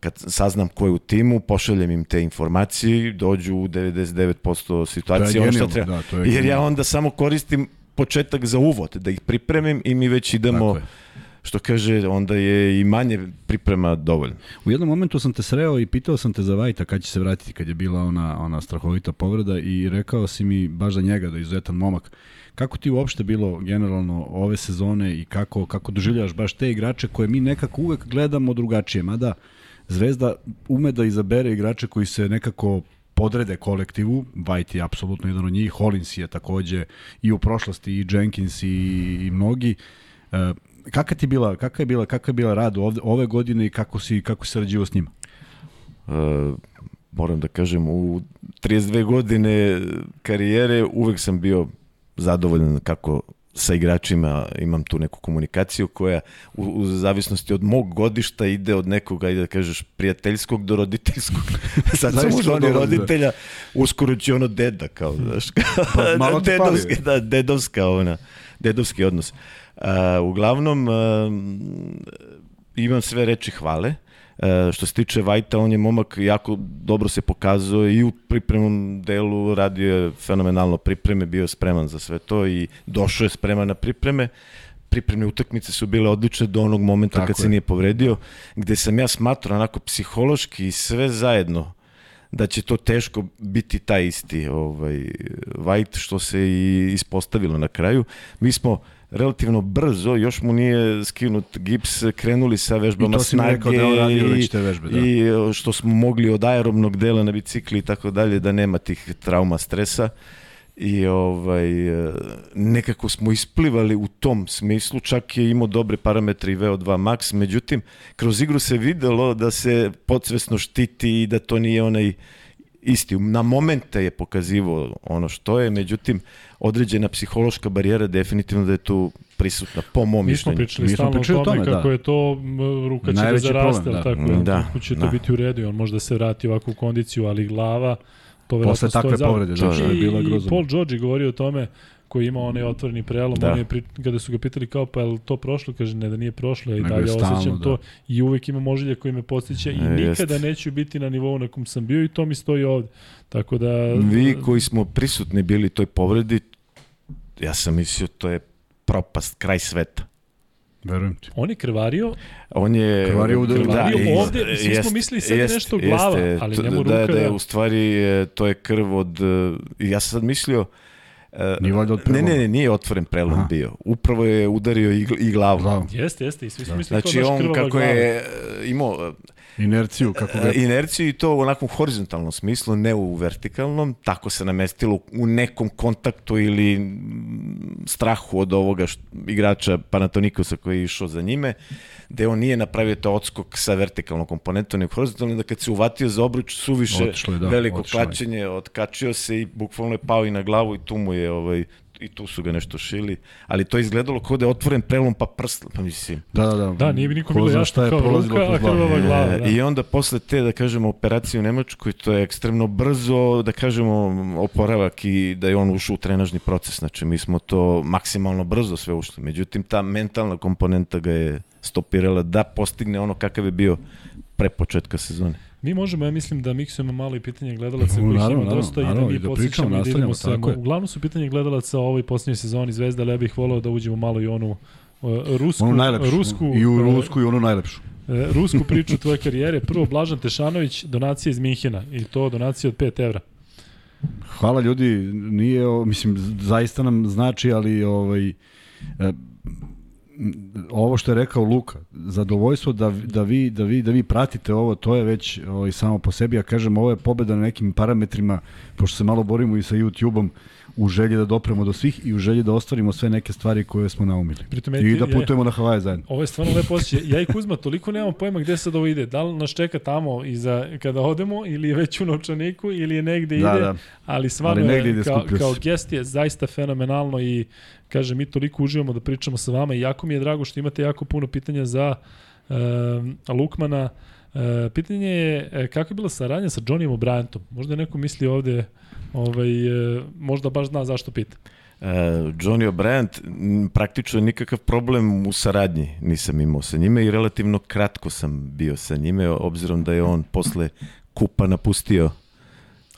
kad saznam ko je u timu, pošaljem im te informacije, dođu u 99% situacije, ono što treba. Da, Jer ja onda samo koristim početak za uvod, da ih pripremim i mi već idemo što kaže, onda je i manje priprema dovoljno.
U jednom momentu sam te sreo i pitao sam te za Vajta kad će se vratiti, kad je bila ona, ona strahovita povreda i rekao si mi baš za njega da je izuzetan momak. Kako ti uopšte bilo generalno ove sezone i kako, kako doživljavaš baš te igrače koje mi nekako uvek gledamo drugačije, mada Zvezda ume da izabere igrače koji se nekako podrede kolektivu, White je apsolutno jedan od njih, Hollins je takođe i u prošlosti i Jenkins i, i mnogi. E, kakva ti bila, kakva je bila, kakva je bila rad ovde, ove godine i kako si kako si sarađivao s njima?
E, moram da kažem u 32 godine karijere uvek sam bio zadovoljan kako sa igračima imam tu neku komunikaciju koja u, u zavisnosti od mog godišta ide od nekog, ajde da kažeš, prijateljskog do roditeljskog. Sad sam možda oni roditelja, uskoro će ono deda, kao, znaš, pa, malo dedovski, da, dedovska, ona, dedovski odnos. Uh, uglavnom, uh, imam sve reči hvale, E, što se tiče Vajta, on je momak jako dobro se pokazao i u pripremnom delu radio je fenomenalno pripreme, bio je spreman za sve to i došao je spreman na pripreme pripremne utakmice su bile odlične do onog momenta Tako kad je. se nije povredio, gde sam ja smatrao onako psihološki i sve zajedno da će to teško biti taj isti ovaj, White što se i ispostavilo na kraju. Mi smo relativno brzo, još mu nije skinut gips, krenuli sa vežbama snage da i, te vežbe, da. i e, što smo mogli od aerobnog dela na bicikli i tako dalje, da nema tih trauma stresa i ovaj, e, nekako smo isplivali u tom smislu, čak je imao dobre parametre i VO2 max, međutim, kroz igru se videlo da se podsvesno štiti i da to nije onaj isti. Na momente je pokazivo ono što je, međutim, određena psihološka barijera definitivno da je tu prisutna, po mom mišljenju.
Mi smo pričali stalno o tome, kako da. je to ruka će da zaraste, problem, da. tako je, da, će to da. biti u redu i on može da se vrati u ovakvu kondiciju, ali glava to
Posle takve povrede, da, da,
je bila grozna. I Paul George govorio o tome koji ima onaj otvoreni prelom, da. on je pri, kada su ga pitali kao pa je to prošlo, kaže ne da nije prošlo, i dalje osjećam da. to i uvek ima možilje koji me podsjeća i e, nikada jest. neću biti na nivou na kom sam bio i to mi stoji ovde. Tako da
vi koji smo prisutni bili toj povredi, ja sam mislio to je propast, kraj sveta.
Verujem ti.
On je krvario.
On je
krvario, u krvario da, ovde, svi smo mislili sad jest, nešto glava, jeste, ali njemu
da,
ruka
da, da, u stvari to je krv od ja sam sad mislio
Nije valjda od
Ne, ne, ne, nije otvoren prelom Aha. bio. Upravo je udario i, i glavu. Glavu.
Jeste, jeste, i svi smo da.
mislili znači, kao on kako je e, imao
e, Inerciju, kako ga...
Inerciju i to u onakvom horizontalnom smislu, ne u vertikalnom, tako se namestilo u nekom kontaktu ili strahu od ovoga što, igrača Panatonikosa koji je išao za njime, gde on nije napravio to odskok sa vertikalnom komponentom, nego horizontalno, da kad se uvatio za obruč suviše Otišli, da, veliko klačenje, otkačio se i bukvalno je pao i na glavu i tu mu je ovaj, i tu su ga nešto šili, ali to je izgledalo kao da je otvoren prelom pa prst, pa mislim.
Da, da, da.
Da, nije bi nikom bilo jasno kao ruka, a krvava glava. Da.
I onda posle te, da kažemo, operacije u Nemačkoj, to je ekstremno brzo, da kažemo, oporavak i da je on ušao u trenažni proces. Znači, mi smo to maksimalno brzo sve ušli. Međutim, ta mentalna komponenta ga je stopirala da postigne ono kakav je bio pre početka sezone.
Mi možemo, ja mislim da miksujemo malo i pitanje gledalaca koji ima dosta naravno, i da mi da podsjećamo i da idemo sa... Uglavnom su pitanje gledalaca o ovoj posljednjoj sezoni Zvezda, ali ja bih volao da uđemo malo i onu uh, rusku,
onu najlepšu, rusku, i u uh, rusku i onu najlepšu.
Uh, rusku priču tvoje karijere. Prvo, Blažan Tešanović, donacija iz Minhena i to donacija od 5 evra.
Hvala ljudi, nije, mislim, zaista nam znači, ali ovaj, ovo što je rekao Luka, zadovoljstvo da, da, vi, da, vi, da vi pratite ovo, to je već ovaj, samo po sebi, ja kažem, ovo je pobeda na nekim parametrima, pošto se malo borimo i sa YouTube-om, u želji da dopremo do svih i u želji da ostvarimo sve neke stvari koje smo naumili. Pritom, I da putujemo je, na Havaje zajedno.
Ovo je stvarno lepo osjećaj. Ja i Kuzma toliko nemamo pojma gde sad ovo ide. Da li nas čeka tamo iza, kada odemo ili je već u novčaniku ili je negde da, ide. Da. Ali stvarno ali je, kao, kao gest je zaista fenomenalno i kaže mi toliko uživamo da pričamo sa vama i jako mi je drago što imate jako puno pitanja za uh, Lukmana. Uh, pitanje je e, kako je bila saradnja sa Johnnyom O'Brientom? Možda neko misli ovde ovaj, uh, možda baš zna zašto pita.
Uh, Johnny O'Brien praktično nikakav problem u saradnji nisam imao sa njime i relativno kratko sam bio sa njime, obzirom da je on posle kupa napustio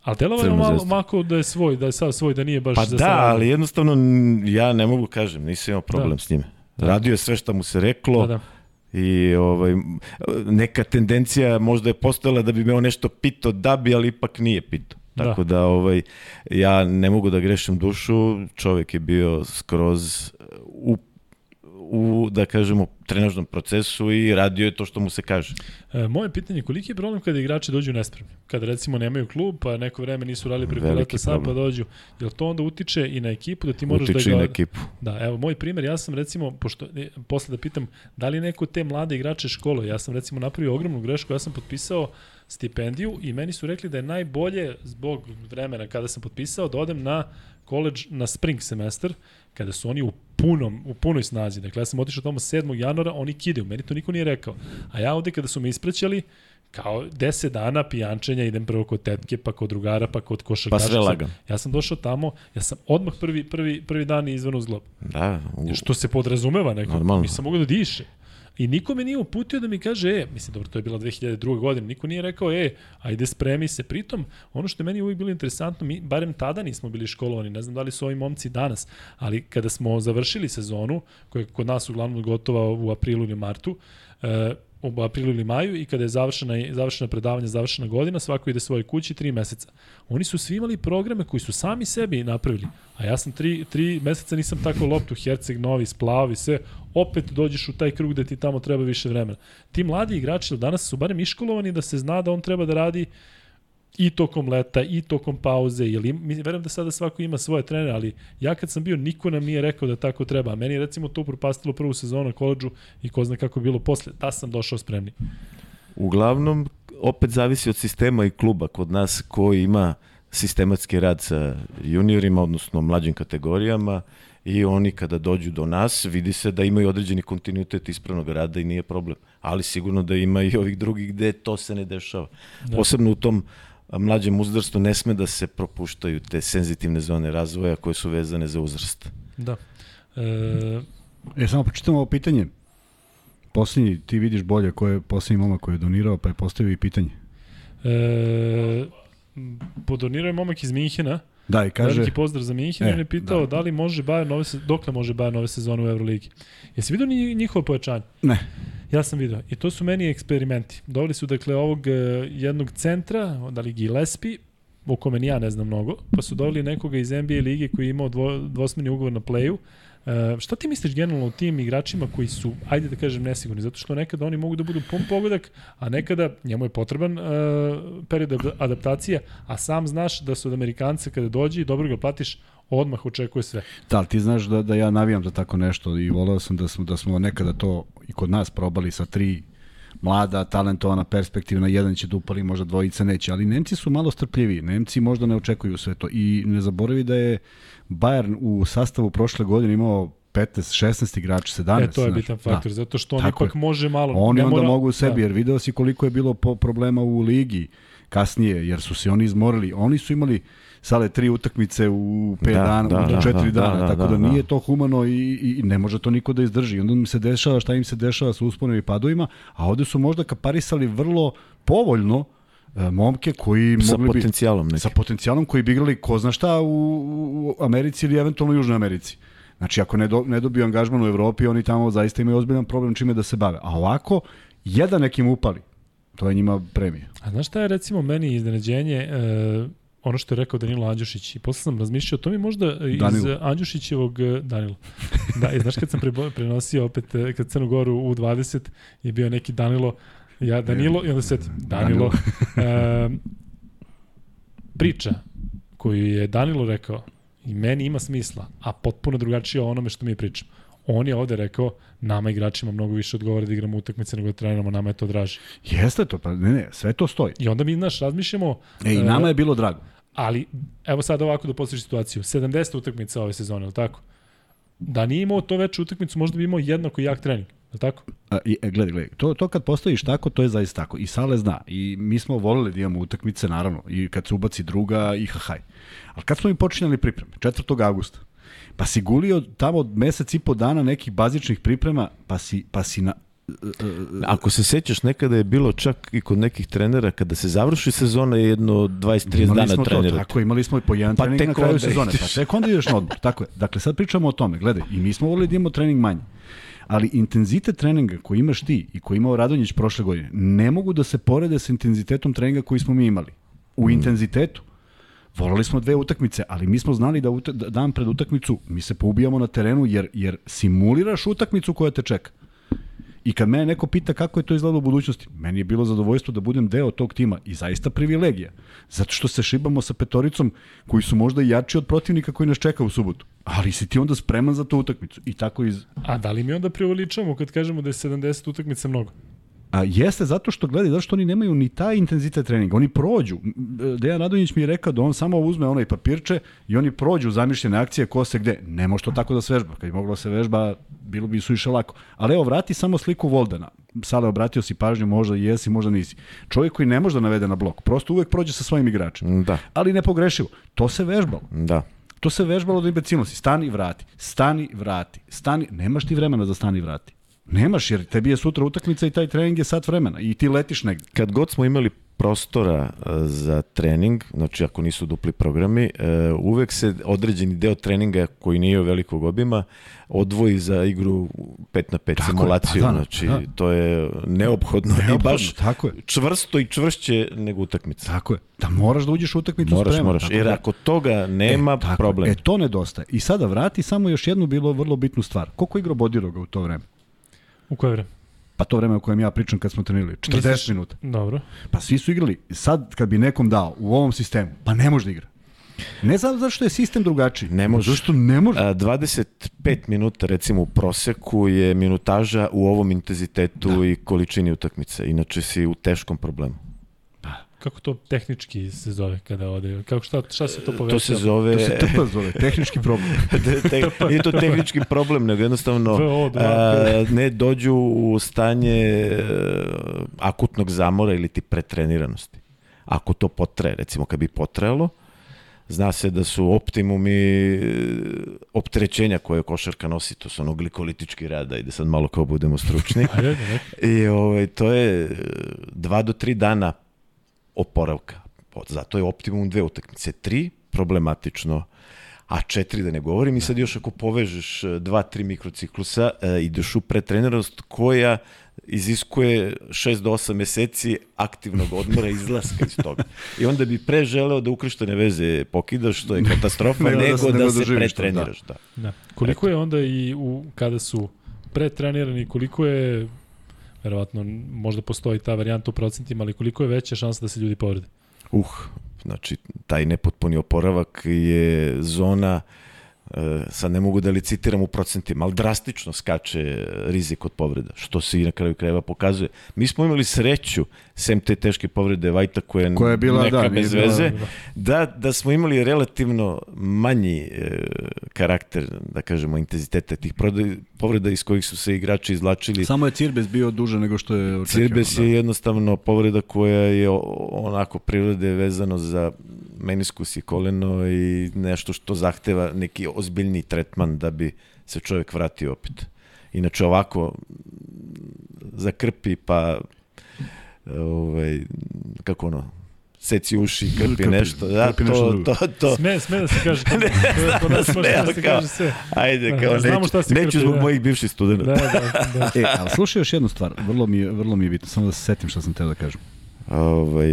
Ali delovalo je malo mako da je svoj, da je sad svoj, da nije baš
pa
za
da, ali jednostavno ja ne mogu kažem, nisam imao problem da. s njime. Da. Radio je sve što mu se reklo. Da, da. I ovaj, neka tendencija možda je postojala da bi me on nešto pitao da bi, ali ipak nije pitao. Da. Tako da. da ovaj, ja ne mogu da grešim dušu, čovek je bio skroz u u, da kažemo, trenažnom procesu i radio je to što mu se kaže.
E, moje pitanje je koliki je problem kada igrači dođu nespremni? Kada recimo nemaju klub, pa neko vreme nisu radili preko leta sam, pa dođu. Jel to onda utiče i na ekipu da ti moraš
utiče
da ga...
i na ekipu.
Da, evo, moj primer, ja sam recimo, pošto, ne, posle da pitam, da li neko te mlade igrače škole, ja sam recimo napravio ogromnu grešku, ja sam potpisao stipendiju i meni su rekli da je najbolje zbog vremena kada sam potpisao da odem na college na spring semestar kada su oni u punom, u punoj snazi. Dakle, ja sam otišao tamo 7. januara, oni kidaju, meni to niko nije rekao. A ja ovde kada su me isprećali, kao 10 dana pijančenja, idem prvo kod tetke, pa kod drugara, pa kod košarkaša.
Pa sve lagam.
Ja sam došao tamo, ja sam odmah prvi, prvi, prvi dan izvan uz glob.
Da.
U... Što se podrazumeva neko. Normalno. Nisam mogao da diše. I niko me nije uputio da mi kaže, e, mislim, dobro, to je bila 2002. godina, niko nije rekao, e, ajde spremi se. Pritom, ono što je meni uvijek bilo interesantno, mi, barem tada nismo bili školovani, ne znam da li su ovi momci danas, ali kada smo završili sezonu, koja je kod nas uglavnom gotova u aprilu ili martu, e, u aprilu ili maju i kada je završena, završena predavanja, završena godina, svako ide svoje kući tri meseca. Oni su svi imali programe koji su sami sebi napravili, a ja sam tri, tri meseca nisam tako loptu, Herceg, Novi, Splavi, sve, opet dođeš u taj krug gde ti tamo treba više vremena. Ti mladi igrači danas su barem iškolovani da se zna da on treba da radi i tokom leta, i tokom pauze, ili mi verujem da sada svako ima svoje trenere, ali ja kad sam bio, niko nam nije rekao da tako treba. A meni je recimo to propastilo prvu sezonu na koleđu i ko zna kako je bilo posle. Da sam došao spremni.
Uglavnom, opet zavisi od sistema i kluba. Kod nas koji ima sistematski rad sa juniorima, odnosno mlađim kategorijama, i oni kada dođu do nas vidi se da imaju određeni kontinuitet ispravnog rada i nije problem. Ali sigurno da ima i ovih drugih gde to se ne dešava. Da. Posebno u tom mlađem uzrastu ne sme da se propuštaju te senzitivne zone razvoja koje su vezane za uzrast.
Da. E,
e samo počitamo ovo pitanje. Poslednji, ti vidiš bolje ko je poslednji momak koji je donirao, pa je postavio i pitanje.
E, podonirao je momak iz Minhena.
Da, i kaže...
Veliki pozdrav za Minhen, e, on je pitao da. da li može Bayern nove, dokle može Bayern nove sezone u Euroligi. Jesi vidio njihovo pojačanje?
Ne.
Ja sam vidio. I to su meni eksperimenti. Doveli su dakle ovog uh, jednog centra, da li Gillespie, o kome ja ne znam mnogo, pa su doveli nekoga iz NBA lige koji je imao dvo, dvosmeni ugovor na playu. Uh, šta ti misliš generalno o tim igračima koji su, ajde da kažem, nesigurni? Zato što nekada oni mogu da budu pun pogodak, a nekada njemu je potreban uh, period adaptacije, a sam znaš da su od Amerikanca kada dođe i dobro ga platiš, odmah očekuje sve.
Da, ali ti znaš da, da ja navijam za tako nešto i voleo sam da smo, da smo nekada to i kod nas probali sa tri mlada, talentovana, perspektivna, jedan će da upali, možda dvojica neće, ali Nemci su malo strpljiviji, Nemci možda ne očekuju sve to i ne zaboravi da je Bayern u sastavu prošle godine imao 15, 16 igrača, 17.
E, to je bitan faktor, da. zato što on Tako ipak je. može malo...
Oni onda mora... mogu sebi, da. jer video si koliko je bilo po problema u ligi kasnije, jer su se oni izmorili. Oni su imali sale tri utakmice u 5 da, dana, da, u 4 da, da, dana, da, tako da, da, da nije to humano i, i ne može to niko da izdrži. Onda mi se dešava šta im se dešava sa usponom i padovima, a ovde su možda kaparisali vrlo povoljno e, momke koji
sa
mogli
potencijalom
bi, sa potencijalom koji bi igrali ko zna šta u, u Americi ili eventualno u Južnoj Americi. Znači, ako ne, do, ne dobiju angažman u Evropi, oni tamo zaista imaju ozbiljan problem čime da se bave. A ovako, jedan nekim upali, to je njima premija.
A znaš šta je recimo meni iznenađenje? E, ono što je rekao Danilo Andjušić i posle sam razmišljao, to mi možda Danilo. iz Andjušićevog Danilo. Da, i znaš kad sam prenosio opet kad Crnu Goru u 20 je bio neki Danilo Ja, Danilo, i onda se Danilo. Danilo. e, priča koju je Danilo rekao i meni ima smisla, a potpuno drugačije o onome što mi pričamo. On je ovde rekao, nama igračima mnogo više odgovara da igramo utakmice nego da treniramo, nama je to draže.
Jeste to, pa ne, ne, sve to stoji.
I onda mi, znaš, razmišljamo...
E, i nama je bilo drago.
Ali, evo sad ovako da postojiš situaciju. 70 utakmica ove sezone, ili tako? Da nije imao to veću utakmicu, možda bi imao jednako jak trening. Je tako?
A, e, gledaj, gledaj, to, to kad postojiš tako, to je zaista tako. I Sale zna. I mi smo volili da imamo utakmice, naravno. I kad se ubaci druga, i hahaj. Ali kad smo im počinjali pripreme? 4. augusta. Pa si gulio tamo mesec i po dana nekih bazičnih priprema, pa si, pa si na,
Ako se sećaš, nekada je bilo čak i kod nekih trenera, kada se završi sezona je jedno 20-30 dana trenera.
Tako, imali smo i po jedan pa trening na kraju sezone, pa tek onda ideš na odmor. Tako je. Dakle, sad pričamo o tome. Gledaj, i mi smo volili da imamo trening manje ali intenzitet treninga koji imaš ti i koji imao Radonjić prošle godine ne mogu da se porede sa intenzitetom treninga koji smo mi imali. U mm. intenzitetu. Volali smo dve utakmice, ali mi smo znali da, da dan pred utakmicu mi se poubijamo na terenu jer, jer simuliraš utakmicu koja te čeka. I kad mene neko pita kako je to izgledalo u budućnosti, meni je bilo zadovoljstvo da budem deo tog tima i zaista privilegija. Zato što se šibamo sa petoricom koji su možda i jači od protivnika koji nas čeka u subotu. Ali si ti onda spreman za tu utakmicu. I tako iz...
A da li mi onda privoličamo kad kažemo da je 70 utakmica mnogo?
A jeste zato što gledaj, zato što oni nemaju ni taj intenzitet treninga. Oni prođu. Dejan Radonjić mi je rekao da on samo uzme onaj papirče i oni prođu zamišljene akcije ko se gde. Ne može to tako da se vežba. Kad je moglo da se vežba, bilo bi suviše lako. Ali evo, vrati samo sliku Voldena. Sale, obratio si pažnju, možda jesi, možda nisi. Čovjek koji ne može da navede na blok, prosto uvek prođe sa svojim igračem.
Da.
Ali ne pogrešivo. To se vežbalo.
Da.
To se vežbalo do imbecilnosti. Stani, vrati. Stani, vrati. Stani, nemaš ti vremena da stani, vrati. Nemaš, jer tebi je sutra utakmica i taj trening je sat vremena i ti letiš negde.
Kad god smo imali prostora e, za trening, znači ako nisu dupli programi, e, uvek se određeni deo treninga koji nije velikog obima odvoji za igru 5 na 5 tako simulaciju, je, pa da, znači da. to je neophodno, neophodno i baš tako je. čvrsto i čvršće nego utakmica.
Tako je, da moraš da uđeš u utakmicu
moraš,
sprema.
Moraš, jer da. ako toga nema, e, problem.
E, to nedostaje. I sada vrati samo još jednu bilo vrlo bitnu stvar. Koliko igrao Bodiroga u to vreme?
U koje vreme?
Pa to vreme o kojem ja pričam kad smo trenirali. 40 Misliš, minuta.
Dobro.
Pa svi su igrali. Sad kad bi nekom dao u ovom sistemu, pa ne može da igra. Ne znam zašto je sistem drugačiji.
Ne može.
Zašto ne može?
A, 25 minuta recimo u proseku je minutaža u ovom intenzitetu da. i količini utakmice. Inače si u teškom problemu
kako to tehnički se zove kada ode? Kako šta šta se to poveća?
To se zove
to se TP zove, tehnički problem.
Te, nije to tehnički problem, nego jednostavno a, ne dođu u stanje a, akutnog zamora ili ti pretreniranosti. Ako to potraje, recimo kad bi potrajalo, zna se da su optimumi opterećenja koje košarka nosi, to su ono glikolitički rada, ide sad malo kao budemo stručni. I ovaj, to je dva do tri dana oporavka. Zato je optimum dve utakmice. Tri, problematično, a četiri da ne govorim i sad još ako povežeš e, dva, tri mikrociklusa, e, ideš u pretreneranost koja iziskuje 6 do 8 meseci aktivnog odmora i izlaska iz toga. I onda bi pre želeo da ukrštene veze pokidaš, što je katastrofa, da nego da, da se da pretreniraš. Da.
Da. Koliko Eto. je onda i u, kada su pretrenirani, koliko je verovatno možda postoji ta varijanta u procentima, ali koliko je veća šansa da se ljudi povrede?
Uh, znači taj nepotpuni oporavak je zona E, sad ne mogu da licitiram u procentima, ali drastično skače rizik od povreda, što se i na kraju krajeva pokazuje. Mi smo imali sreću, sem te teške povrede Vajta koja, koja je bila, neka da, bez veze, bila, da. da, da smo imali relativno manji e, karakter, da kažemo, intenziteta tih povreda iz kojih su se igrači izlačili.
Samo je Cirbes bio duže nego što je očekio.
Cirbes je da. jednostavno povreda koja je onako prirode vezano za meniskus i koleno i nešto što zahteva neki ozbiljni tretman da bi se čovjek vratio opet. Inače ovako zakrpi pa ovaj, kako ono, seci uši, krpi, krpi nešto. Da, krpi to, to, to, to.
Sme, sme da se kaže. ne, to, to, sme, da se kaže sve.
Ajde, da, kao da, neću, šta se neću krpi, zbog da. mojih bivših studenta. Da,
da, da. e, ali slušaj još jednu stvar, vrlo mi je, vrlo mi je bitno, samo da se setim šta sam teo da kažem.
Ovaj,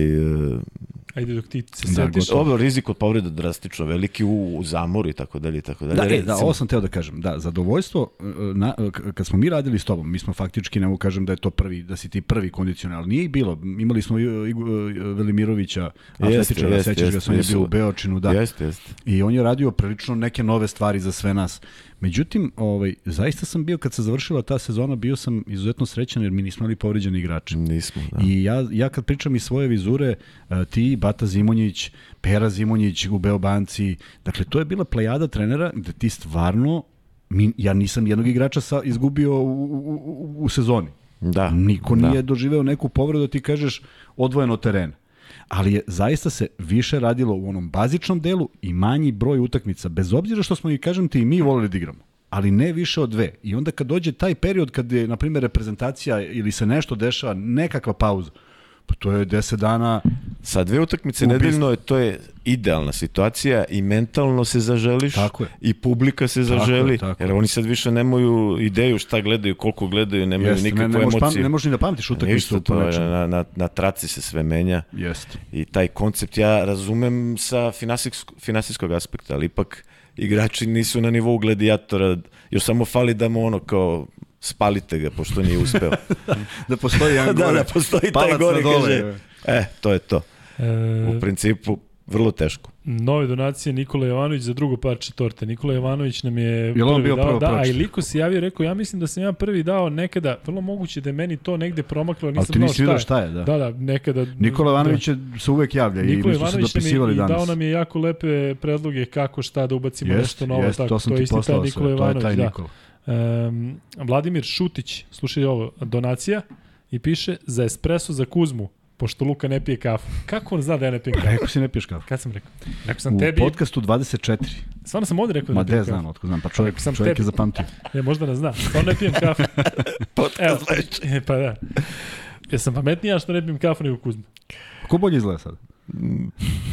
Ajde dok ti se
Da,
setiš.
gotovo.
Dobro, rizik od povreda drastično veliki u, u zamoru i tako dalje i tako dalje.
Da, e, da, ovo sam teo da kažem. Da, zadovoljstvo, e, na, k- kad smo mi radili s tobom, mi smo faktički, ne mogu kažem da je to prvi, da si ti prvi kondicional. Nije ih bilo. Imali smo i- i- i- Velimirovića, atletičara, sećaš ga, on je bio u Beočinu, da.
Jeste, jeste.
I on je radio prilično neke nove stvari za sve nas. Međutim, ovaj, zaista sam bio, kad se završila ta sezona, bio sam izuzetno srećan jer mi nismo imali povređeni igrače.
Nismo, da.
I ja, ja kad pričam iz svoje vizure, a, ti, Bata Zimonjić, Pera Zimonjić u Beobanci, dakle, to je bila plejada trenera gde ti stvarno, mi, ja nisam jednog igrača sa, izgubio u, u, u, u sezoni.
Da.
Niko
da.
nije doživeo neku povredu da ti kažeš odvojeno od terena. Ali je zaista se više radilo u onom bazičnom delu i manji broj utakmica, bez obzira što smo i kažem ti i mi volili da igramo ali ne više od dve. I onda kad dođe taj period kad je, na primjer, reprezentacija ili se nešto dešava, nekakva pauza, pa to je 10 dana,
Sa dve utakmice
Ubistvo.
nedeljno je to je idealna situacija i mentalno se zaželiš
Tako je.
i publika se
Tako
zaželi
je, tako
jer
je.
oni sad više nemaju ideju šta gledaju, koliko gledaju, nemaju
jeste, ne,
nikakvu
ne, možeš, pam, ne možeš ni da pamtiš utakmicu
to na, na, na traci se sve menja
Jeste.
i taj koncept ja razumem sa finansijskog, finansijskog aspekta, ali ipak igrači nisu na nivou gladijatora, još samo fali da mu ono kao spalite ga, pošto nije uspeo.
Da postoji jedan
da,
gore,
da, postoji taj gore,
dole.
kaže, e, to je to.
E,
U principu, vrlo teško.
nove donacije Nikola Jovanović za drugo parče torte. Nikola Jovanović nam je
Jel
prvi
bio
dao,
prvo
da, a i
pročito?
Liko se javio i rekao, ja mislim da sam ja prvi dao nekada, vrlo moguće da je meni to negde promaklo, nisam
Ali ti
znao
nisi vidio šta je, da.
Da, da, nekada...
Nikola Ivanović je, se uvek javlja i
Nikola
mi smo se
je
dopisivali
i dao
danas.
nam je jako lepe predloge kako šta da ubacimo
Jest,
nešto novo.
jest,
tako,
to sam
je
ti
isti taj
poslao
Nikola
sve, to je taj
da.
Nikola.
Um, Vladimir Šutić, slušaj ovo, donacija i piše za espresso za Kuzmu, pošto Luka ne pije kafu. Kako on zna da ja ne pijem kafu?
Rekao si ne piješ kafu.
Kad sam rekao? Rekao sam
U
tebi,
podcastu 24.
stvarno sam ovde rekao da
Ma
ne pijem
de
kafu.
znam, otko znam, pa čovjek,
sam
čovjek
tebi.
je zapamtio.
E, možda ne zna, stvarno ne pijem kafu. Evo, e, pa da. Jesam pametnija što ne pijem kafu nego Kuzma.
Ko bolje izgleda sad?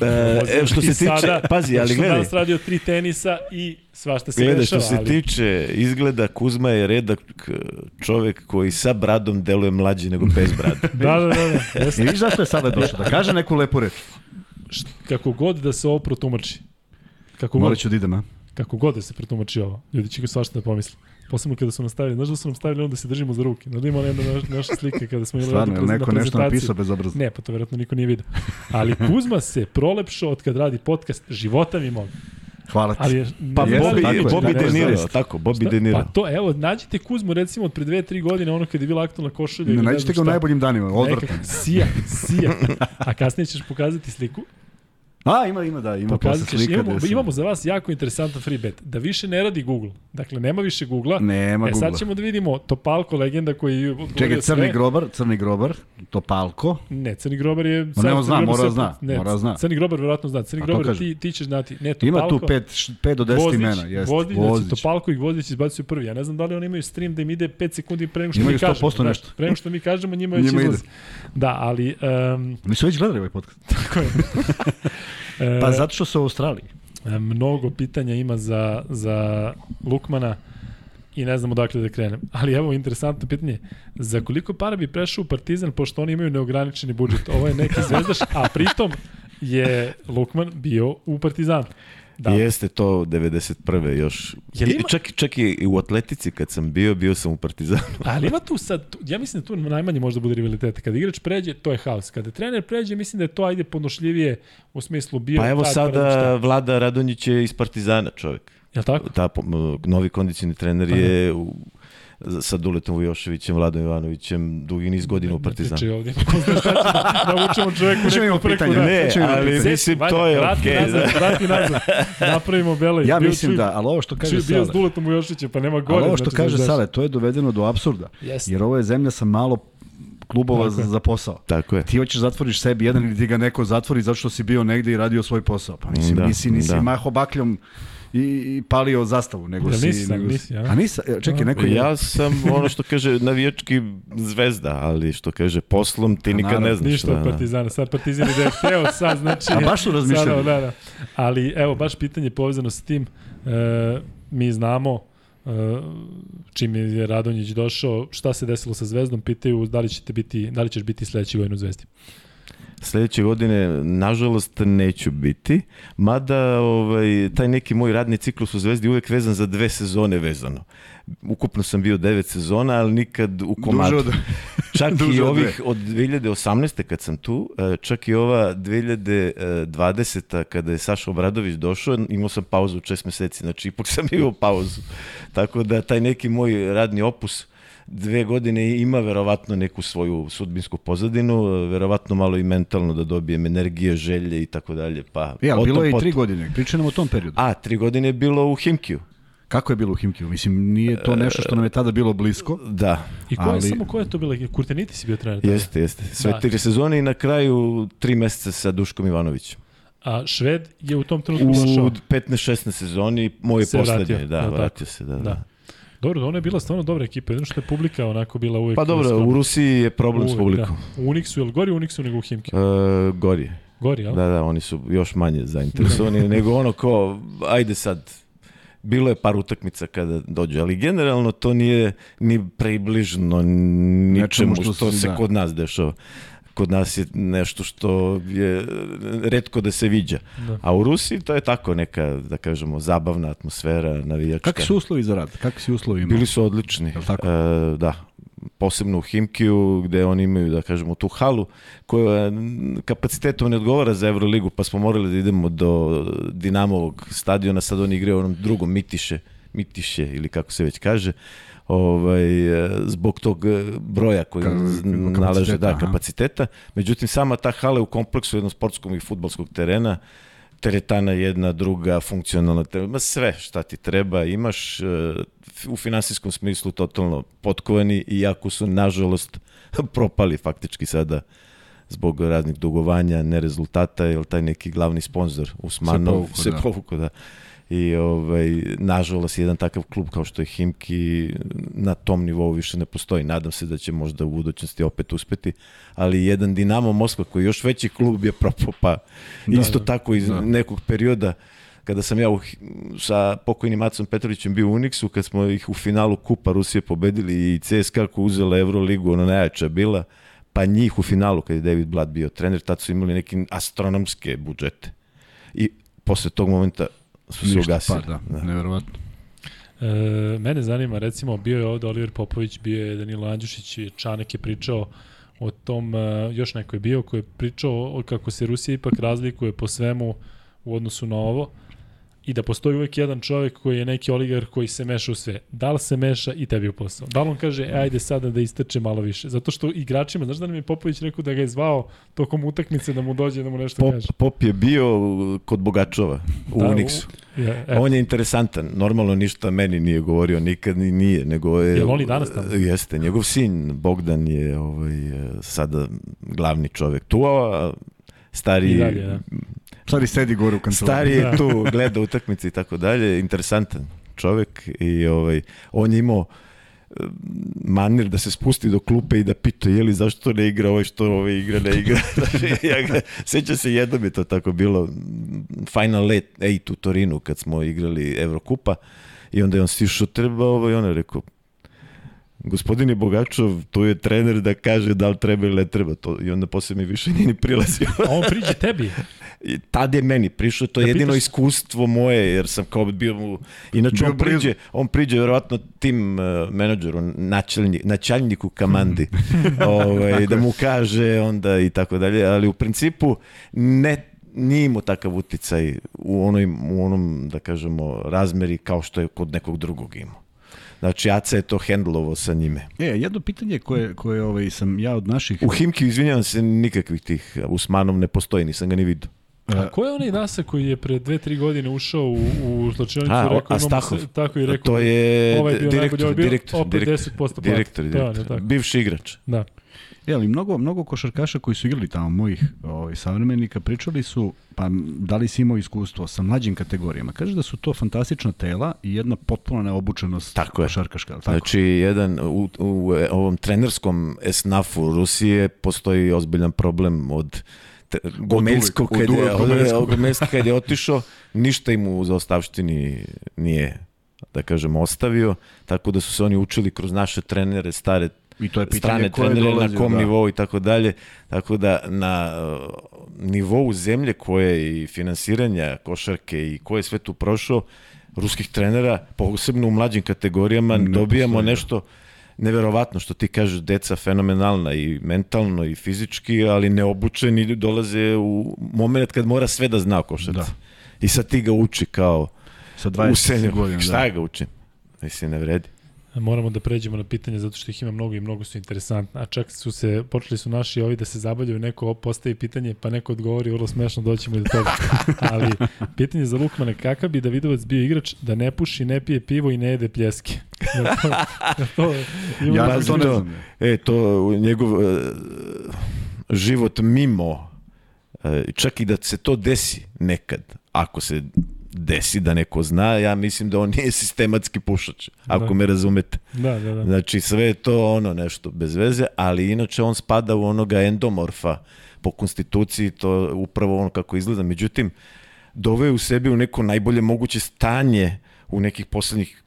E, evo što se tiče,
sada,
pazi, ali
što
gledaj,
danas radio tri tenisa i svašta se
gledaj
dešava.
što se
ali...
tiče izgleda, Kuzma je redak e, čovek koji sa bradom deluje mlađi nego bez brade.
Da, da, da. da. Jeste.
I vidiš zašto je sada došao? Da kaže neku lepu reč.
Kako god da se ovo protumači. Kako
Morat ću da idem, a?
kako god da se protumači ovo. Ljudi će ga svašta da pomisle. Posebno kada su nam stavili, znaš da su nam stavili onda se držimo za ruke. Znaš da ima jedna naša, naša slika kada smo imali
Stvarno,
prez-
neko
na
nešto napisao bezobrazno?
Ne, pa to vjerojatno niko nije vidio. Ali Kuzma se prolepšao od kad radi podcast života mi mogu.
Hvala ti.
Ali je,
Pa
ne
Jeste,
Bobby,
tako je,
Bobby
tako je,
De Niro,
zaista.
tako, Bobby
Šta?
De Niro.
Pa to, evo, nađite Kuzmu recimo od pre dve, tri godine, ono kad je bila aktualna košulja.
Ne nađite ga u najboljim danima, odvratan.
Nekak, sija, sija. A kasnije ćeš pokazati sliku.
A, ima, ima, da, ima posle
Pokazat
slika.
imamo,
gde sam-
imamo za vas jako interesantan free bet. Da više ne radi Google. Dakle, nema više Google-a.
Nema
e,
Google-a.
sad ćemo da vidimo Topalko, legenda koji
Čekaj, crni
sve.
grobar, crni grobar, Topalko.
Ne, Crni grobar je...
Ma on
Crni
zna, mora da zna,
Ne,
mora da zna.
Crni grobar verovatno zna. Crni grobar, ti, ti ćeš znati. Ne, Topalko,
Ima tu 5 5 do 10
Gvozdić,
imena, jeste.
Gvozdić, znači,
Gvozdić.
Topalko i Gvozdić izbacuju prvi. Ja ne znam da li oni imaju stream da im ide 5 sekundi pre nego što
Imaju
mi kažemo.
100%
znaš,
nešto.
Pre nego što mi kažemo, njima već izlazi. Da, ali... Um,
Oni su već gledali ovaj podcast.
tako je. E,
Pa zato što su u Australiji.
E, Mnogo pitanja ima za, za Lukmana i ne znam odakle da krenem. Ali evo, interesantno pitanje. Za koliko para bi prešao u Partizan, pošto oni imaju neograničeni budžet? Ovo je neki zvezdaš, a pritom je Lukman bio u Partizanu.
Da. Jeste to 91. još.
Jel ima-
I, čak, čak i u atletici kad sam bio, bio sam u Partizanu.
Ali ima tu sad, tu- ja mislim da tu najmanje može da bude rivaliteta. Kada igrač pređe, to je haos. Kada trener pređe, mislim da je to ajde podnošljivije u smislu bio
Pa evo
pa
sada. Vlada Radonjić je iz Partizana čovjek.
Jel tako?
Ta, novi kondicioni trener je u, sa Duletom Vujoševićem, Vladom Ivanovićem, dugi niz godina u Partizanu.
Znači, ovdje, ko zna šta će da naučimo čoveku
imamo
preko
pitanje,
da.
Ne, ali
pitanje.
mislim, to je
vrati
okej.
nazad,
da.
vrati nazad. Napravimo Bele.
Ja mislim da, ali ovo što
čuj,
kaže
bio s
Sale,
Duletom Vujošićem, pa nema gore.
ali ovo što
znači,
kaže Sale, to je dovedeno do apsurda.
Jeste.
Jer ovo je zemlja sa malo klubova za, za posao.
Tako je.
Ti hoćeš zatvoriš sebi jedan ili ti ga neko zatvori zato što si bio negde i radio svoj posao. Pa mislim,
Da,
nisi, nisi
da.
maho bakljom i, i palio zastavu, nego
Jel
si...
nisi sam,
nego si-
nisi, a?
e, čekaj, neko je...
Ja sam ono što kaže navijački zvezda, ali što kaže poslom ti nikad
naravno,
ne znaš.
Ništa od Partizana. Sad Partizan ide hteo, sad znači...
A baš su razmišljali.
Da, da. Ali evo, baš pitanje povezano sa tim. E, mi znamo e, čim je Radonjić došao, šta se desilo sa Zvezdom, pitaju da li ćete biti, da li ćeš biti sledeći vojno u Zvezdi.
Sledeće godine, nažalost, neću biti, mada ovaj, taj neki moj radni ciklus u Zvezdi uvek vezan za dve sezone vezano. Ukupno sam bio devet sezona, ali nikad u komadu. Duže od... čak i ovih od 2018. kad sam tu, e, čak i ova 2020. kada je Saša Obradović došao, imao sam pauzu u šest meseci, znači ipak sam imao pauzu. Tako da taj neki moj radni opus dve godine ima verovatno neku svoju sudbinsku pozadinu, verovatno malo i mentalno da dobijem energije, želje i tako dalje. Pa,
ja, e, bilo je i tri godine, pričaj nam o tom periodu.
A, tri godine je bilo u Himkiju.
Kako je bilo u Himkiju? Mislim, nije to nešto što nam je tada bilo blisko.
Da.
I ko je, ali... samo ko je to bilo? Kurteniti si bio trener? Tada?
Jeste, jeste. Sve da. tri sezone i na kraju tri meseca sa Duškom Ivanovićem.
A Šved je u tom trenutku došao? U
15-16 sezoni, moje poslednje, da, da, vratio se, da, da. da.
Dobro, ona je bila stvarno dobra ekipa, jedno što je publika onako bila uvek...
Pa dobro, u Rusiji je problem uvek, s publikom.
Da. U Unixu, je li gori u Unixu nego u Himki? Uh,
gori je.
Gori, jel?
Da, da, oni su još manje zainteresovani nego ono ko, ajde sad, bilo je par utakmica kada dođe, ali generalno to nije ni približno ničemu što, što se da. kod nas dešava kod nas je nešto što je redko da se viđa. Da. A u Rusiji to je tako neka, da kažemo, zabavna atmosfera, navijačka.
Kakvi su uslovi za rad? Kakvi su uslovi imali?
Bili su odlični. Tako? E, da, posebno u Himkiju gde oni imaju da kažemo tu halu koja kapacitetom ne odgovara za Euroligu pa smo morali da idemo do Dinamovog stadiona sad oni igraju onom drugom Mitiše Mitiše ili kako se već kaže ovaj, zbog tog e, broja koji Ka, nalaže da, kapaciteta. Međutim, sama ta hala u kompleksu jednog sportskog i futbolskog terena, teretana jedna, druga, funkcionalna, terena, sve šta ti treba, imaš e, u finansijskom smislu totalno potkovani, iako su, nažalost, propali faktički sada zbog raznih dugovanja, nerezultata, jer taj neki glavni sponsor Usmanov se povuko, da. da i ovaj, nažalost jedan takav klub kao što je Himki na tom nivou više ne postoji. Nadam se da će možda u budućnosti opet uspeti, ali jedan Dinamo Moskva koji je još veći klub je propao, pa da, isto da, tako iz da. nekog perioda kada sam ja u, sa pokojnim Macom Petrovićem bio u Unixu, kad smo ih u finalu Kupa Rusije pobedili i CSKA ko uzela Euroligu, ono najjača bila, pa njih u finalu, kad je David Blad bio trener, tad su imali neke astronomske budžete. I posle tog momenta su se ugasili.
Pa, da, da. nevjerovatno.
E, mene zanima, recimo, bio je ovde Oliver Popović, bio je Danilo Andjušić Čanek je pričao o tom, e, još neko je bio koji je pričao o kako se Rusija ipak razlikuje po svemu u odnosu na ovo i da postoji uvek jedan čovjek koji je neki oligar koji se meša u sve. Da li se meša i tebi u posao? Da li on kaže, e, ajde sada da istrče malo više? Zato što igračima, znaš da nam je Popović rekao da ga je zvao tokom utakmice da mu dođe da mu nešto
Pop,
kaže?
Pop je bio kod Bogačova u da, Unixu. U, je, on je interesantan. Normalno ništa meni nije govorio, nikad ni nije. Nego je,
je on i danas tamo?
Jeste. Njegov sin Bogdan je ovaj, sada glavni čovjek tu, a stari... I dalje, da
Stari sedi gore u kancelariji.
Stari je da. tu, gleda utakmice i tako dalje, interesantan čovek i ovaj, on je imao eh, manir da se spusti do klupe i da pita je li zašto ne igra ovaj što ovaj igra ne igra. ja ga, seća se jednom je to tako bilo final late eight u Torinu kad smo igrali Evrokupa i onda je on sišao treba ovaj, on je rekao gospodin je Bogačov, tu je trener da kaže da li treba ili ne treba to. I onda posle mi više nije ni prilazio.
A on priđe tebi?
I tad je meni prišlo, to je da jedino pitaš... iskustvo moje, jer sam kao bio mu... Inače, bio on priđe, on priđe verovatno tim uh, menadžeru, načelnik, načelniku kamandi, ovaj, da mu kaže onda i tako dalje, ali u principu ne nije imao takav uticaj u, onoj, u onom, da kažemo, razmeri kao što je kod nekog drugog imao. Znači, Aca je to hendlovo sa njime.
E, jedno pitanje koje, koje ovaj, sam ja od naših...
U Himki, izvinjavam se, nikakvih tih Usmanom ne postoji, nisam ga ni vidio.
A ko je onaj Nasa koji je pre dve, tri godine ušao u, u slačionicu i rekao,
Astahov.
Se, tako i rekao,
to je
ovaj bio
direktor,
najbolji, ovaj
direktor,
opet direktor, 10%
direktor, direktor, direktor. bivši igrač.
Da.
E, ali mnogo, mnogo košarkaša koji su igrali tamo, mojih ovaj, savremenika, pričali su, pa da li si imao iskustvo sa mlađim kategorijama. Kaže da su to fantastična tela i jedna potpuna neobučenost tako košarkaška. Tako?
Znači, jedan, u, u, ovom trenerskom esnafu Rusije postoji ozbiljan problem od Gomeljsko kad, je, Gomeljsko kad je otišao, ništa im u zaostavštini nije, da kažem, ostavio, tako da su se oni učili kroz naše trenere, stare
I to je pitanje
strane trenere,
dolazio,
na kom
da.
nivou i tako dalje. Tako da na uh, nivou zemlje koje i finansiranja košarke i ko je sve tu prošao, ruskih trenera, posebno u mlađim kategorijama,
Ne
dobijamo
postoji, da.
nešto neverovatno što ti kažeš, deca fenomenalna i mentalno i fizički, ali neobučeni dolaze u moment kad mora sve da zna o košarci.
Da.
I sad ti ga uči kao
Sa
u
20
senioru.
godina.
Šta
Da.
ga učim? Mislim, ne vredi.
Moramo da pređemo na pitanje zato što ih ima mnogo i mnogo su interesantna. A čak su se, počeli su naši ovi da se zabavljaju, neko postavi pitanje pa neko odgovori, vrlo smešno doćemo i do toga. Ali pitanje za Lukmana, kakav bi Davidovac bio igrač da ne puši, ne pije pivo i ne jede pljeske? Jel to, to,
Ja to ne znam.
E, to njegov e, život mimo, e, čak i da se to desi nekad, ako se desi da neko zna, ja mislim da on nije sistematski pušač, ako
Da.
me razumete.
Da, da, da.
Znači sve je to ono nešto bez veze, ali inače on spada u onoga endomorfa po konstituciji, to upravo ono kako izgleda. Međutim, doveo u sebi u neko najbolje moguće stanje u nekih poslednjih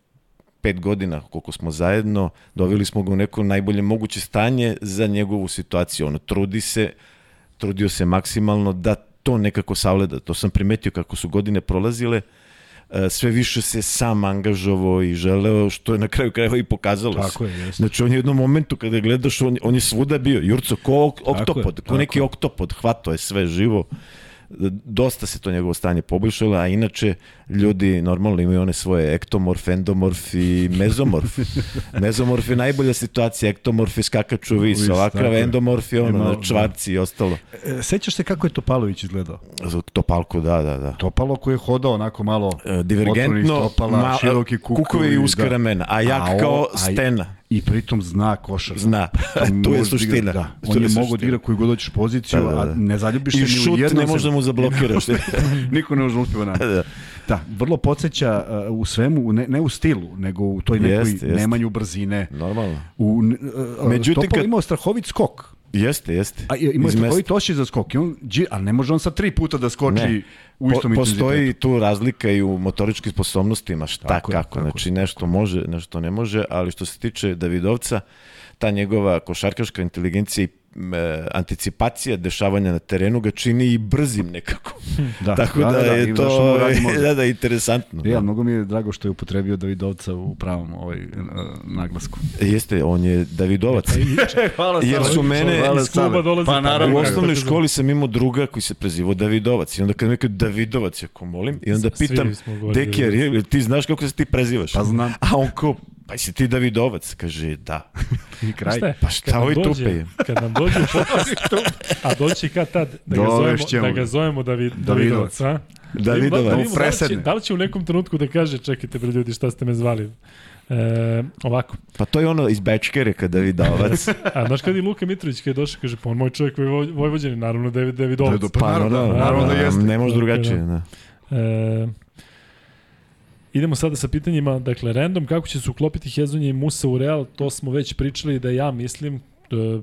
pet godina koliko smo zajedno, doveli smo ga u neko najbolje moguće stanje za njegovu situaciju. Ono, trudi se, trudio se maksimalno da to nekako savleda. To sam primetio kako su godine prolazile, e, sve više se sam angažovao i želeo, što je na kraju krajeva i pokazalo se.
Tako je, jeste.
Znači on je u jednom momentu kada gledaš, on, on je svuda bio. Jurco, ko ok- oktopod,
je,
ko neki
tako je.
oktopod, hvato je sve živo. Dosta se to njegovo stanje poboljšalo, a inače ljudi normalno imaju one svoje ektomorf, endomorf i mezomorf. mezomorf je najbolja situacija, ektomorf je skakaču vis,
Vis,
ovakav endomorf je ono,
Ima-
na čvarci i ostalo.
E, Sećaš se kako je Topalović izgledao?
Topalku, da, da, da.
Topalo koji je hodao onako malo
E, divergentno,
stopala,
ma-
široki kukovi,
kukovi i uske
da.
ramena, a jak
A o-
kao stena.
I pritom zna košar.
Zna, tu je
da
suština.
igra- Da,
Tu
on je
suština.
mogo da igra koju god hoćeš poziciju,
Da, da, da.
a ne zaljubiš
I
se ni u
šut
jednom.
ne može da mu zablokiraš.
Niko ne može da uspeva na.
da.
Da, vrlo podsjeća uh, u svemu, ne, ne u stilu, nego u toj nekoj
Jeste, jeste.
nemanju brzine.
Normalno.
U, uh,
Međutim, kad-
kad... imao strahovit skok.
Jeste, jeste.
A ima
Iz
strahovit oši za skok. On, ali ne može on sa tri puta da skoči
Ne.
u istom
Po, postoji tu razlika i u motoričkim sposobnostima, šta,
Tako je,
kako.
tako
znači, nešto može, nešto ne može, ali što se tiče Davidovca, ta njegova košarkaška inteligencija i anticipacija dešavanja na terenu ga čini i brzim nekako.
Da,
Tako da, je
ima, znaš,
to
ono radi mozak.
da, da, interesantno.
Ja, mnogo mi je drago što je upotrebio Davidovca u pravom ovaj, uh, naglasku.
Jeste, on je Davidovac.
Hvala
Jer su mene
iz kluba dolazi
Pa naravno.
U osnovnoj
to
školi sam imao druga koji se prezivao Davidovac i onda kad mi rekao Davidovac, ja ko molim, i onda pitam, deki, je- ti znaš kako se ti prezivaš?
Pa znam.
A on ko, pa si ti Davidovac? Kaže, da.
I kraj.
Šta je?
Pa šta ovi
dođe-
tupe je?
Kad nam dođe u podcast, a doći kad tad, da ga, zovemo,
Dovešćemo
da
ga.
zovemo David,
Davidovac.
Davidovac, a?
Davidovac.
Da, da, vidimo da, li će,
Presedne.
da li će u nekom trenutku da kaže, čekajte bre ljudi, šta ste me zvali? E, ovako,
Pa to je ono iz Bečkere kad Davidovac.
a znaš kad je Luka Mitrović kad je došao, kaže, pa on moj čovjek Voj- Vojvođanin, naravno David, Davidovac.
Da, pa naravno, naravno da jeste.
Ne može drugačije,
da.
da.
E, idemo sada sa pitanjima, dakle, random, kako će se uklopiti Hezonje i Musa u Real, to smo već pričali da ja mislim, e,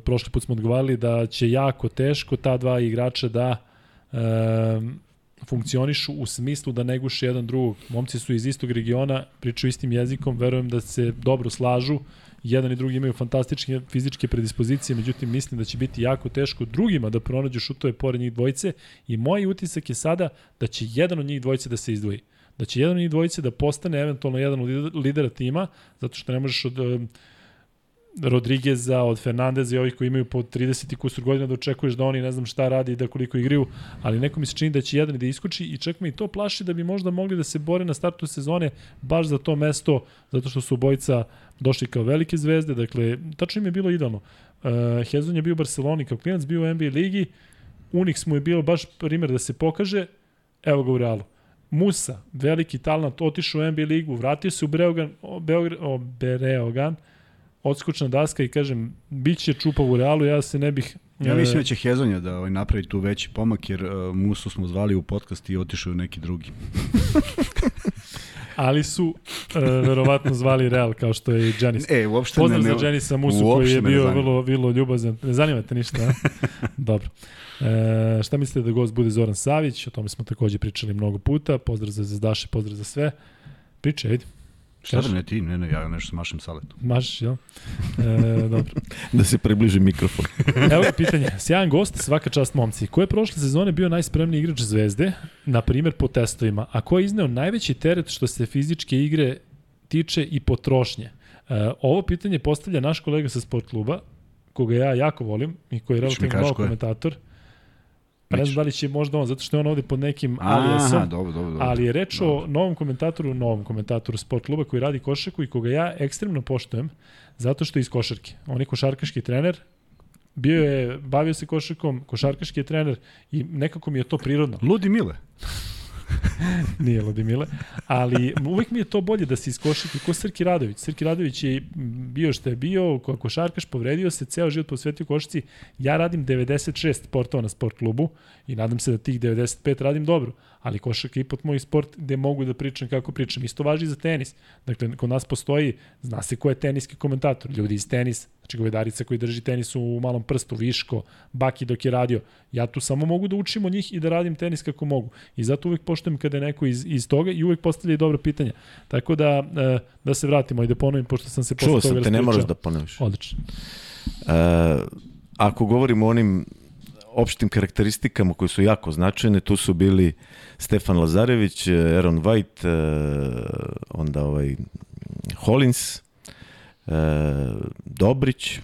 prošli put smo odgovarali da će jako teško ta dva igrača da e, funkcionišu u smislu da ne guše jedan drugog. Momci su iz istog regiona, pričaju istim jezikom, verujem da se dobro slažu, jedan i drugi imaju fantastične fizičke predispozicije, međutim mislim da će biti jako teško drugima da pronađu šutove pored njih dvojice i moj utisak je sada da će jedan od njih dvojice da se izdvoji. Da će jedan njih dvojice da postane eventualno jedan od lidera tima, zato što ne možeš od um, Rodrigueza, od Fernandeza i ovih koji imaju po 30 i kusur godina da očekuješ da oni ne znam šta radi i da koliko igraju, ali neko mi se čini da će jedan da iskoči i čak me i to plaši da bi možda mogli da se bore na startu sezone baš za to mesto, zato što su obojica došli kao velike zvezde, dakle, tačno im je bilo idealno. Uh, Hezon je bio u Barceloni kao klinac, bio u NBA ligi, Unix mu je bio baš primer da se pokaže, evo ga u Realu. Musa, veliki talent, otišao u NBA ligu, vratio se u Beogan, o, Beograd, o, Bereogan, odskočna daska i kažem, bit će čupav u Realu, ja se ne bih...
Ja
e,
mislim da će Hezonja da ovaj, napravi tu veći pomak, jer uh, Musu smo zvali u podcast i otišao u neki drugi.
Ali su e, verovatno zvali Real kao što je i Janis.
E, uopšte
Pozdrav
ne, ne,
za Janisa Musu koji je bio vrlo, vrlo ljubazan. Ne zanima te ništa, a? Dobro. E, šta mislite da gost bude Zoran Savić? O tome smo takođe pričali mnogo puta. Pozdrav za Zvezdaše, pozdrav za sve. Pričaj, ajde.
Šta da ne ti, ne, ne, ja nešto mašem saletom.
Mašiš, jel? E, dobro.
da se približi mikrofon.
Evo je pitanje. Sjajan gost, svaka čast momci. Ko je prošle sezone bio najspremniji igrač Zvezde, na primjer po testovima, a ko je izneo najveći teret što se fizičke igre tiče i potrošnje? E, ovo pitanje postavlja naš kolega sa sport kluba, koga ja jako volim i koji je relativno nov komentator. Pa ne znam da li će možda on, zato što je on ovde pod nekim aliasom,
dobro, dobro, dobro.
ali je reč dobro. o novom komentatoru, novom komentatoru sport kluba koji radi košarku i koga ja ekstremno poštujem, zato što je iz košarke. On je košarkaški trener, bio je, bavio se košarkom, košarkaški je trener i nekako mi je to prirodno.
Ludi Mile.
Nije Ludimile. Ali uvek mi je to bolje da se iskošiti ko Srki Radović. Srki Radović je bio što je bio, košarkaš, povredio se, ceo život posvetio košarci. Ja radim 96 sportova na sport klubu i nadam se da tih 95 radim dobro. Ali košarka je ipak moj sport gde mogu da pričam kako pričam. Isto važi za tenis. Dakle, kod nas postoji, zna se ko je teniski komentator. Ljudi iz tenis, znači govedarica koji drži tenis u malom prstu, Viško, Baki dok je radio. Ja tu samo mogu da učim od njih i da radim tenis kako mogu. I zato uvek poštujem kada je neko iz, iz toga i uvek postavlja i dobro pitanja. Tako da, e, da se vratimo i da ponovim, pošto sam se
posle Čuo sam te, ne moraš da ponoviš.
Odlično.
E, ako govorimo o onim opštim karakteristikama koje su jako značajne, tu su bili Stefan Lazarević, Aaron White, e, onda ovaj Hollins, e, Dobrić,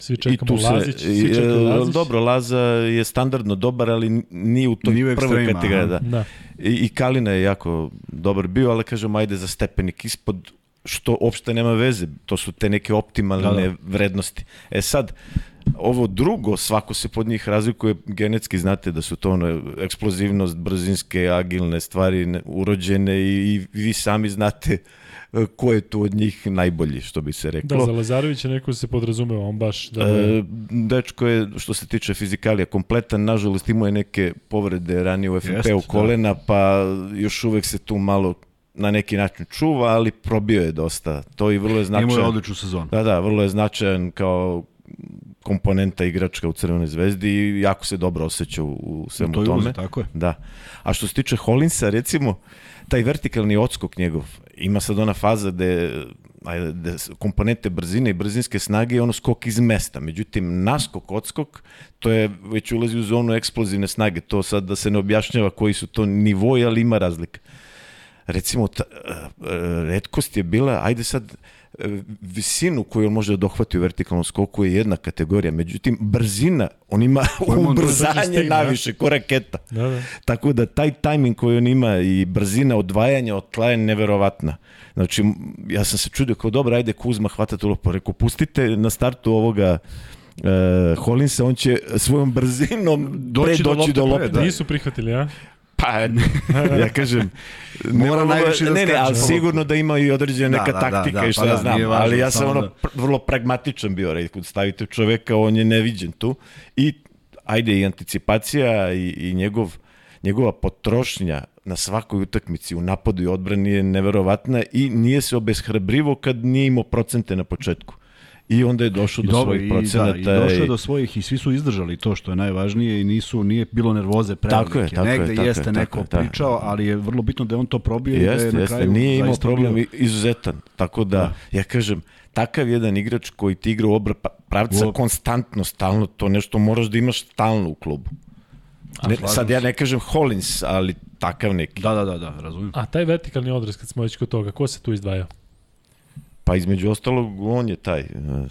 Svi čekamo I tu se, Lazić, svi čekamo Lazić.
Dobro, Laza je standardno dobar, ali nije u toj nije prvoj kategoriji. Da. da. I, I Kalina je jako dobar bio, ali kažem, ajde za stepenik ispod, što uopšte nema veze. To su te neke optimalne da, da. vrednosti. E sad, ovo drugo, svako se pod njih razlikuje genetski, znate da su to ono, eksplozivnost, brzinske, agilne stvari urođene i, i vi sami znate E, ko je tu od njih najbolji, što bi se reklo.
Da, za Lazarevića neko se podrazumeva, on baš... Da je...
E, dečko je, što se tiče fizikalija, kompletan, nažalost imao je neke povrede ranije u FNP-u da. kolena, da. pa još uvek se tu malo na neki način čuva, ali probio je dosta. To i vrlo je značajan. Imao
je odličnu sezonu.
Da, da, vrlo je značajan kao komponenta igračka u Crvenoj zvezdi i jako se dobro osjeća u, u svemu to tome. Uze,
tako je.
Da. A što se tiče Hollinsa, recimo, taj vertikalni odskok njegov, ima sad ona faza gde, ajde, komponente brzine i brzinske snage je ono skok iz mesta. Međutim, naskok, odskok, to je već ulazi u zonu eksplozivne snage. To sad da se ne objašnjava koji su to nivoji, ali ima razlika. Recimo, ta, e, redkost je bila, ajde sad, visinu koju on može da dohvati u vertikalnom skoku je jedna kategorija, međutim brzina, on ima ubrzanje da naviše, ko raketa. Da, da. Tako da taj tajming koji on ima i brzina odvajanja od tla je neverovatna. Znači, ja sam se čudio kao dobro, ajde Kuzma hvata tu lopu, rekao pustite na startu ovoga uh, Hollinsa, on će svojom brzinom doći, pre doći do lopte. Da.
Nisu prihvatili, ja?
Pa, ja kažem, mora najviše da Ne, ne, ali sigurno da ima i određena neka da, da, taktika da, da, i što pa ja da, znam, važno, ali ja sam ono da. vrlo pragmatičan bio, rekao, stavite čoveka, on je neviđen tu i ajde i anticipacija i, i njegov, njegova potrošnja na svakoj utakmici u napadu i odbrani je neverovatna i nije se obeshrabrivo kad nije imao procente na početku i onda je došao do dobro, svojih procenata.
I, da, i došao je do svojih i svi su izdržali to što je najvažnije i nisu nije bilo nervoze prevelike. Tako je, tako Negde je, tako jeste je, neko tako pričao, tako. ali je vrlo bitno da je on to probio jeste, i da je na kraju
nije imao problem bio... izuzetan. Tako da, da, ja kažem, takav jedan igrač koji ti igra u obra pravca konstantno, stalno, to nešto moraš da imaš stalno u klubu. Ne, sad ja ne kažem Hollins, ali takav neki.
Da, da, da, da, razumijem.
A taj vertikalni odraz, kad smo već kod toga, ko se tu izdvajao?
Pa između ostalog on je taj,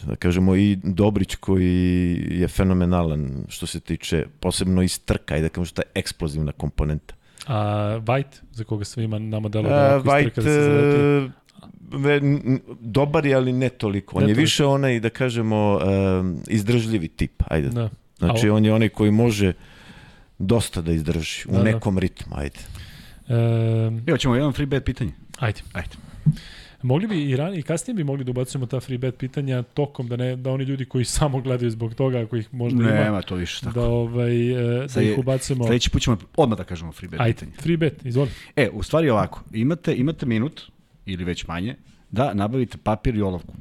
da kažemo i Dobrić koji je fenomenalan što se tiče posebno iz trka i da kažemo što je eksplozivna komponenta.
A White, za koga svima nama delo da White, da se
ve, dobar je, ali ne toliko. On ne je toliko. više onaj, da kažemo, um, izdržljivi tip, ajde. Da. Znači, on je onaj koji može dosta da izdrži u da, da. nekom da. ritmu, ajde.
Um, Evo ćemo jedan free bet pitanje.
Ajde.
Ajde.
Mogli bi i ranije i kasnije bi mogli da ubacujemo ta free bet pitanja tokom da ne da oni ljudi koji samo gledaju zbog toga ako ih možda
ne,
ima.
Nema to više tako.
Da ovaj e, da ih ubacujemo.
Sledeći put ćemo odmah da kažemo free bet
Ajde,
pitanje.
free bet, izvoli.
E, u stvari ovako, imate imate minut ili već manje da nabavite papir i olovku.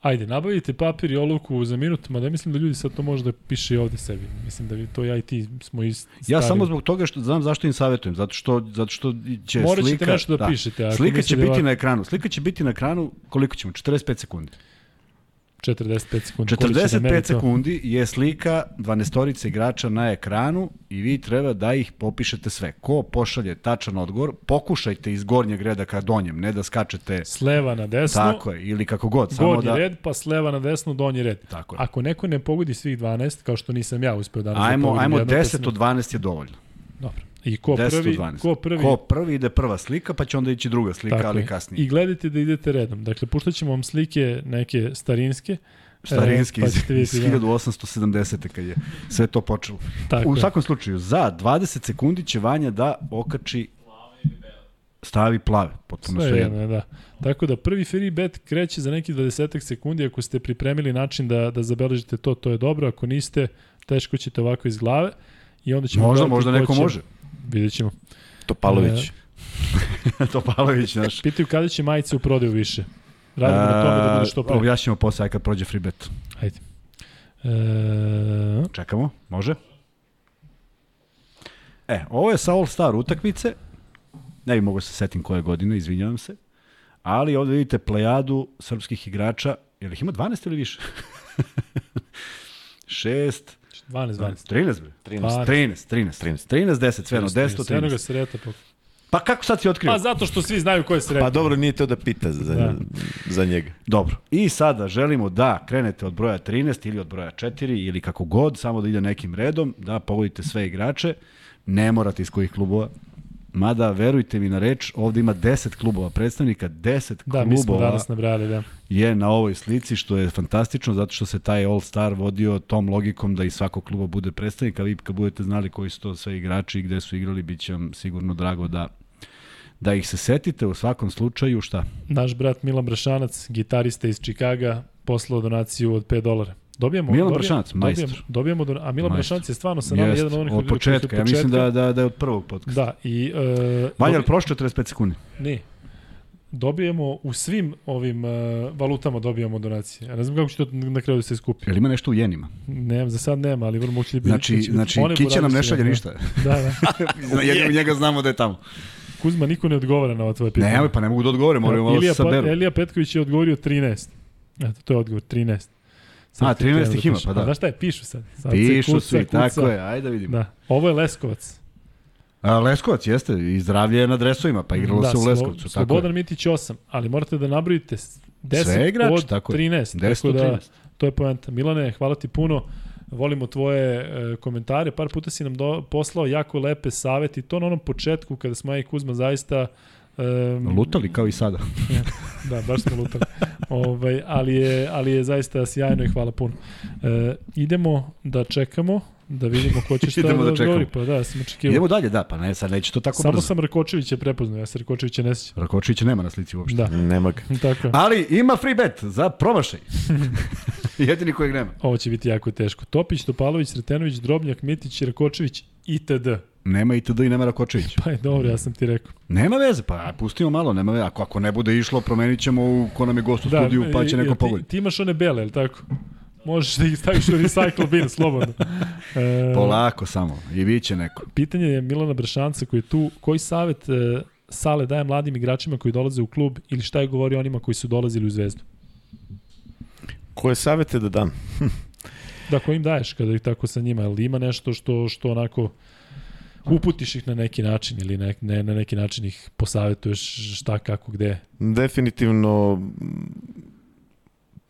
Ajde, nabavite papir i olovku za minut, mada mislim da ljudi sad to može da piše i ovde sebi. Mislim da to ja i ti smo i stari.
Ja samo zbog toga što znam zašto im savjetujem, zato što zato što će
Morat
slika
nešto da, pišete. Ako
slika će
da
biti
ovako-
na ekranu. Slika će biti na ekranu koliko ćemo? 45 sekundi.
45 sekundi. Ko li će da
45
meri to?
sekundi je slika 12 igrača na ekranu i vi treba da ih popišete sve. Ko pošalje tačan odgovor, pokušajte iz gornjeg reda ka donjem, ne da skačete
S leva na desno,
tako je, ili kako god. Samo
gornji
da,
red, pa s leva na desno, donji red.
Tako je.
Ako neko ne pogodi svih 12, kao što nisam ja uspeo danas da
Ajmo,
pogodim
ajmo
jedno, pa
10
sam-
od 12 je dovoljno.
Dobro. I ko
10
prvi,
od 12.
ko prvi,
Ko prvi ide prva slika, pa će onda ići druga slika,
Tako
ali
je.
kasnije.
I gledajte da idete redom. Dakle, puštat ćemo vam slike neke starinske.
Starinski
E, pa
iz,
ćete vidjeti,
iz
da.
1870. kad je sve to počelo.
Tako
U
je.
svakom slučaju, za 20 sekundi će Vanja da okači stavi plave, potpuno sve,
Sve
jedno.
da. Tako da prvi free bet kreće za neki 20 sekundi. Ako ste pripremili način da, da zabeležite to, to je dobro. Ako niste, teško ćete ovako iz glave. I onda ćemo
Možda, možda
ko
neko
će-
može.
Vidjet ćemo.
Topalović.
Topalović naš.
Pitaju kada će majice u prodaju više. Radimo na tome da bude što pre.
Objašnjamo posle, kad prođe free bet.
Ajde. E,
Čekamo, može? E, ovo je sa All Star utakmice. Ne bi mogo se setim koje godine, izvinjavam se. Ali ovde vidite plejadu srpskih igrača. Jel ih ima 12 ili više? 6,
12, 12.
13, bre.
13.
13, 13, 13, 13, 10, sve jedno, 10,
Eno ga
13.
sreta. Pa,
Pa kako sad si otkrio?
pa zato što svi znaju ko je sreta.
Pa dobro, nije to da pita za,
Da.
za njega.
Dobro. I sada želimo da krenete od broja 13 ili od broja 4 ili kako god, samo da ide nekim redom, da pogodite sve igrače. Ne morate iz kojih klubova. Mada, verujte mi na reč, ovde ima 10 klubova predstavnika, 10
Da, mi smo
klubova
danas nabrali, da.
je na ovoj slici, što je fantastično, zato što se taj All Star vodio tom logikom da iz svakog kluba bude predstavnik, a vi kad budete znali koji su to sve igrači i gde su igrali, bit će vam sigurno drago da da ih se setite u svakom slučaju, šta?
Naš brat Milan Brašanac, gitarista iz Čikaga, poslao donaciju od 5 dolara. Dobijemo,
Milan Brašanac, majstor.
Dobijemo, dobijemo don... A Milan. Brašanac je stvarno sa nama
Jest,
jedan od onih
od
koji
početka, ja mislim da, da, da je od prvog podcasta.
Da, i... Uh, dobi-
ali prošlo 45 sekundi?
Ne. Dobijemo u svim ovim uh, valutama dobijamo donacije. Ja ne znam kako će to na kraju da se skupi.
Jel ima nešto u jenima?
Ne, za sad nema, ali vrlo moći da biti.
Znači,
će biti-
znači Kića nam ne šalje
da.
ništa.
Da, da.
Jedino njega znamo da je tamo.
Kuzma, niko ne odgovara na ova tvoje pitanje.
Ne, pa ne mogu da odgovorim, moramo malo
Ilija,
se
pa,
saberu.
Elija Petković je odgovorio 13. Eto, to je odgovor, 13.
A,
ti
13
treba
ih ima, pa da.
A znaš šta je, pišu sad. sad
Pišu
kuca,
svi,
kuca.
tako je, ajde da vidimo.
Da. Ovo je Leskovac.
A, Leskovac jeste, i zdravlje je na dresovima, pa igralo se u
Slo-
Leskovcu. Tako
Slobodan
je.
Mitić 8, ali morate da nabrojite 10
Sve igrači,
od
tako je.
13.
10
tako da,
13.
to je poenta. Milane, hvala ti puno. Volimo tvoje e, komentare. Par puta si nam do, poslao jako lepe saveti. To na onom početku kada smo ja i Kuzma zaista Um,
Lutali kao i sada.
da, baš smo lutali. ovaj, ali, je, ali je zaista sjajno i hvala puno. E, idemo da čekamo, da vidimo ko će šta
Idemo da
da
čekamo.
Pa da, sam očekivao.
Idemo dalje, da, pa ne, sad neće to tako
Samo
brzo.
sam Rakočevića prepoznao, ja se Rakočevića ne sjećam.
Rakočevića nema na slici uopšte.
Da,
Nema ga.
tako.
Ali ima free bet za promašaj. Jedini kojeg nema.
Ovo će biti jako teško. Topić, Topalović, Sretenović, Drobnjak, Mitić, Rakočević, itd.
Nema itd. i nema Rakočević.
Pa je dobro, ja sam ti rekao.
Nema veze, pa pustimo malo, nema veze. Ako, ako ne bude išlo, promenit ćemo u ko nam je gost u studiju, pa će
i-
neko
ti,
pogoditi.
ti imaš one bele, je li tako? Možeš da ih staviš u recycle bin, slobodno. E,
Polako samo, i vi će neko.
Pitanje je Milana Bršanca koji je tu. Koji savet e, Sale daje mladim igračima koji dolaze u klub ili šta je govorio onima koji su dolazili u Zvezdu?
Koje savete da dam?
Da, koji im daješ kada ih tako sa njima? Ali ima nešto što, što onako uputiš ih na neki način ili ne, ne, na neki način ih posavetuješ šta, kako, gde?
Definitivno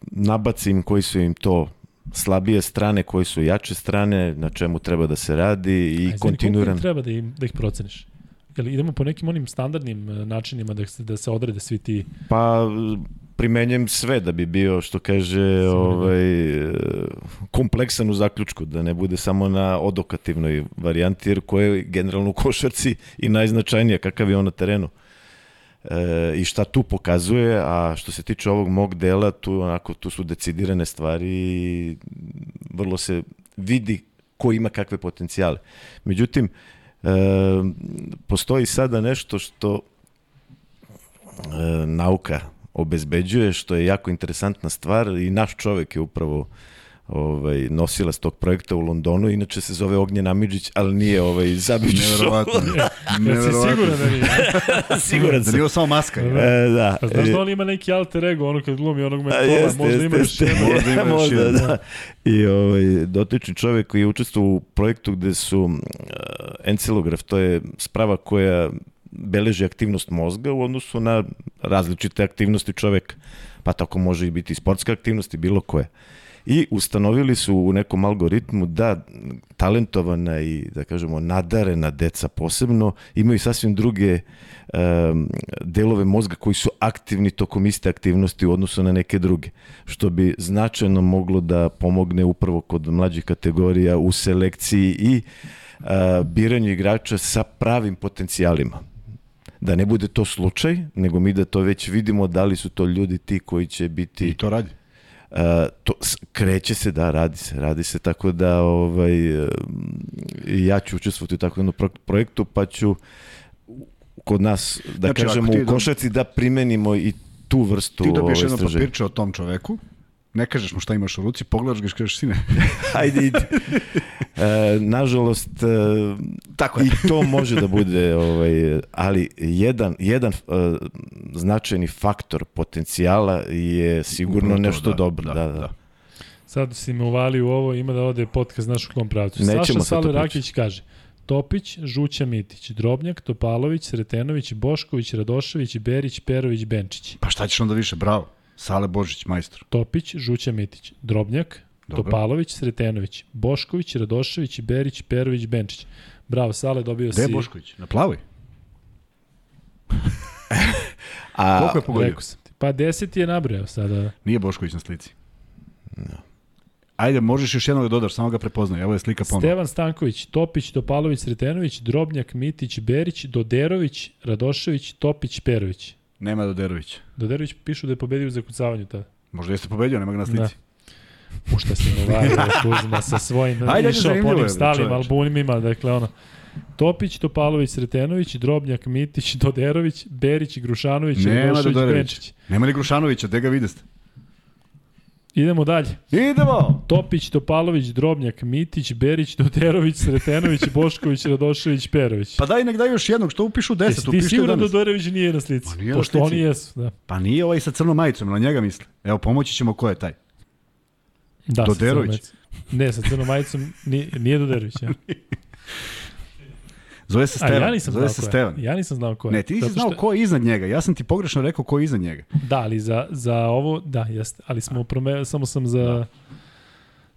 nabacim koji su im to slabije strane, koji su jače strane, na čemu treba da se radi i
koliko
kontinuiran.
im treba da, im, da ih proceniš? Jel idemo po nekim onim standardnim e, načinima da se, da se odrede svi ti...
Pa primenjem sve da bi bio, što kaže, ovaj, kompleksan u zaključku, da ne bude samo na odokativnoj varijanti, jer koja je generalno u košarci i najznačajnija, kakav je on na terenu. E, I šta tu pokazuje, a što se tiče ovog mog dela, tu, onako, tu su decidirane stvari i vrlo se vidi ko ima kakve potencijale. Međutim, e, postoji sada nešto što e, nauka obezbeđuje, što je jako interesantna stvar i naš čovek je upravo ovaj, nosilac tog projekta u Londonu, inače se zove Ognjen Amidžić, ali nije ovaj, Zabić
Neverovatno.
Jesi siguran da nije?
Siguran
Da
sam.
nije ovo samo maska.
E, da.
A znaš da on ima neki alter ego, ono kad glumi onog mentora,
jeste,
možda
jeste,
ima još jedno.
Možda ima još
Možda,
jedan.
da. I ovaj, dotični čovjek koji je učestvovao u projektu gde su uh, encilograf, to je sprava koja beleži aktivnost mozga u odnosu na različite aktivnosti čoveka. Pa tako može i biti sportska aktivnost i bilo koje. I ustanovili su u nekom algoritmu da talentovana i, da kažemo, nadarena deca posebno imaju sasvim druge um, delove mozga koji su aktivni tokom iste aktivnosti u odnosu na neke druge, što bi značajno moglo da pomogne upravo kod mlađih kategorija u selekciji i uh, biranju igrača sa pravim potencijalima da ne bude to slučaj, nego mi da to već vidimo da li su to ljudi ti koji će biti
I to radi.
Uh, to kreće se da radi se radi se tako da ovaj i ja ću učestvovati u takvom jednom pro- projektu pa ću kod nas da
Znači,
kažemo u košarci da primenimo i tu vrstu
Ti dobiješ
ovaj,
jedno papirče o tom čoveku, ne kažeš mu šta imaš u ruci, pogledaš ga i kažeš sine.
Ajde, ide. E, nažalost, e,
Tako
i to može da bude, ovaj, ali jedan, jedan e, značajni faktor potencijala je sigurno
Upravo to,
nešto
da,
dobro. Da, da,
da.
Sad si me uvali u ovo, ima da ode podcast naš u kom pravcu.
Nećemo
Saša
pričati.
Rakić kaže, Topić, Žuća Mitić, Drobnjak, Topalović, Sretenović, Bošković, Radošević, Berić, Perović, Benčić.
Pa šta ćeš onda više? Bravo. Sale Božić, majstor.
Topić, Žuća Mitić, Drobnjak,
Dobro.
Topalović, Sretenović, Bošković, Radošević, Berić, Perović, Benčić. Bravo, Sale, dobio
Gde je
si...
Bošković? Na plavoj?
A,
Koliko je pogodio?
Rekao sam ti. Pa deset je nabrojao sada.
Nije Bošković na slici. Ajde, možeš još jednog da dodaš, samo ga prepoznaj. Evo je slika ponovno.
Stevan Stanković, Topić, Topalović, Sretenović, Drobnjak, Mitić, Berić, Doderović, Radošević, Topić, Perović.
Nema Doderović.
Doderović pišu da je pobedio u zakucavanju tada.
Možda jeste pobedio, nema ga na slici.
U šta si mu vario Kuzma sa svojim
Ajde,
išao po onim stalim albumima, dakle ono. Topić, Topalović, Sretenović, Drobnjak, Mitić, Doderović, Berić, Grušanović,
Nema Doderović.
Benčić.
Nema li Grušanovića, gde ga videste?
Idemo dalje.
Idemo!
Topić, Topalović, Drobnjak, Mitić, Berić, Doderović, Sretenović, Bošković, Radošević, Perović.
Pa daj nek daj još jednog, što upišu 10,
Jesi ti siguran da
11.
Doderović nije na slici?
Pa nije na
Pošto
slici.
oni jesu, da.
Pa nije ovaj sa crnom majicom, na njega misle. Evo, pomoći ćemo ko je taj.
da sa
Doderović?
majicom. Ne, sa crnom majicom nije, nije Doderović. Ja.
Zove se
A
Stevan.
ja nisam
Zove
znao
se
ko je.
Stevan.
Ja nisam znao ko je.
Ne, ti nisi znao
što-
ko je iznad njega. Ja sam ti pogrešno rekao ko je iznad njega.
Da, ali za, za ovo, da, jeste. Ali smo prome, samo sam za,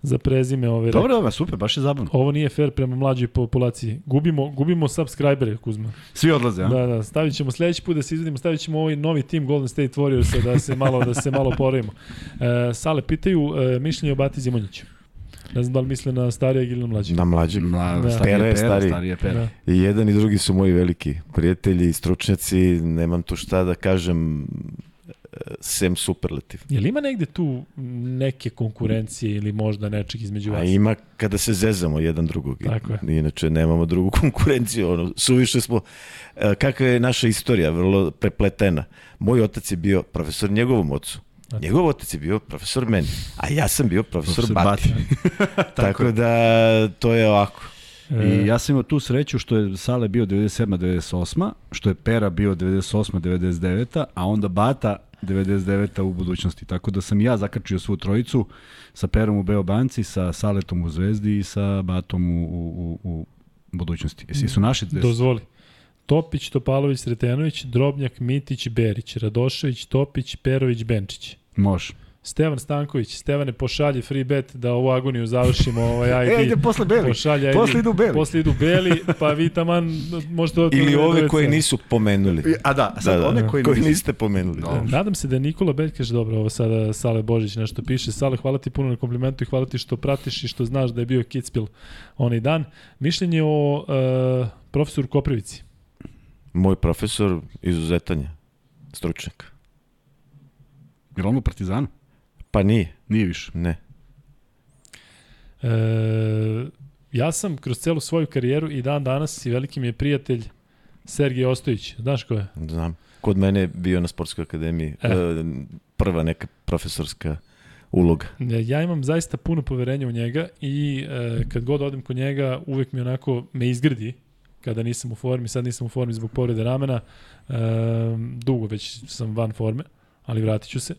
za prezime ove.
Dobro, dobro, super, baš je zabavno.
Ovo nije fair prema mlađoj populaciji. Gubimo, gubimo subscribere, Kuzma.
Svi odlaze, a?
Da, da, stavit ćemo sledeći put da se izvedimo, stavit ćemo ovaj novi tim Golden State Warriorsa da se malo, da se malo poravimo. E, Sale, pitaju e, mišljenje o Bati Zimonjiću. Ne znam da li misle na starijeg ili na mlađeg.
na mlađeg.
Mla,
Da.
stariji
Pera je
Pera,
stariji.
stariji je Pera.
Da.
I jedan i drugi su moji veliki prijatelji i stručnjaci, nemam tu šta da kažem, e, sem superlativ.
Je li ima negde tu neke konkurencije ili možda nečeg između
A
vas?
ima kada se zezamo jedan drugog.
Tako je.
Inače nemamo drugu konkurenciju. Ono, suviše smo, e, kakva je naša istorija, vrlo prepletena. Moj otac je bio profesor njegovom ocu. Njegov otac je bio profesor meni, a ja sam bio profesor,
Profesor
Bati. Tako da to je ovako.
E,
I ja sam imao tu sreću što je Sale bio 97-98, što je Pera bio 98-99, a onda Bata 99 u budućnosti. Tako da sam ja zakačio svu trojicu sa Perom u Beobanci, sa Saletom u Zvezdi i sa Batom u, u, u, budućnosti. Jesi su naši?
Dozvoli. Topić, Topalović, Sretenović, Drobnjak, Mitić, Berić, Radošević, Topić, Perović, Benčić.
Može.
Stevan Stanković, Stevane pošalje free bet da ovu agoniju završimo ovaj ID.
E, ide posle Beli.
Pošalje ID.
Posle idu Beli.
Posle idu Beli, pa vi taman možete...
Ili
od-
ove koje nisu pomenuli.
A da, sad
Da, da,
one koji,
koji
nisu-
niste pomenuli. Da.
Nadam se da je Nikola Belj kaže dobro, ovo sada Sale Božić nešto piše. Sale, hvala ti puno na komplimentu i hvala ti što pratiš i što znaš da je bio Kitzbühel onaj dan. Mišljenje o uh, profesoru Koprivici.
Moj profesor izuzetan je, stručnjak.
Jel on u Partizanu?
Pa nije,
Nije više.
ne.
E, ja sam kroz celu svoju karijeru i dan danas i veliki mi je prijatelj Sergej Ostojić. Znaš ko je?
Znam. kod mene bio na sportskoj akademiji. E. E, prva neka profesorska uloga.
Ja imam zaista puno poverenja u njega i e, kad god odem kod njega uvek mi onako me izgrdi kada nisam u formi, sad nisam u formi zbog povrede ramena, e, dugo već sam van forme, ali vratit ću se.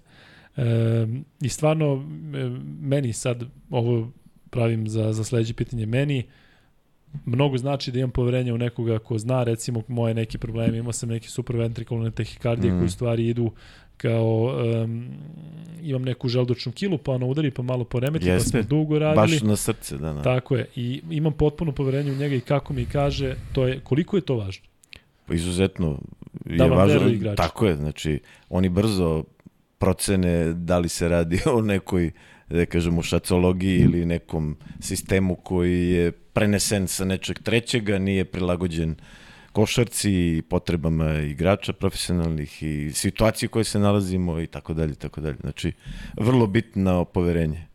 E, I stvarno, e, meni sad, ovo pravim za, za sledeće pitanje, meni mnogo znači da imam poverenje u nekoga ko zna, recimo, moje neki probleme, imao sam neki supraventrikulne tehikardije mm. koji stvari idu kao um, imam neku želdočnu kilu, pa ono udari, pa malo poremeti, pa smo dugo radili.
Baš na srce, da, da.
Tako je. I imam potpuno poverenje u njega i kako mi kaže, to je, koliko je to važno?
Pa izuzetno je da važno. Tako je, znači, oni brzo procene da li se radi o nekoj da kažemo šacologiji ili nekom sistemu koji je prenesen sa nečeg trećega, nije prilagođen uh, košarci i potrebama igrača profesionalnih i situaciji u kojoj se nalazimo i tako dalje, tako dalje. Znači, vrlo bitno poverenje.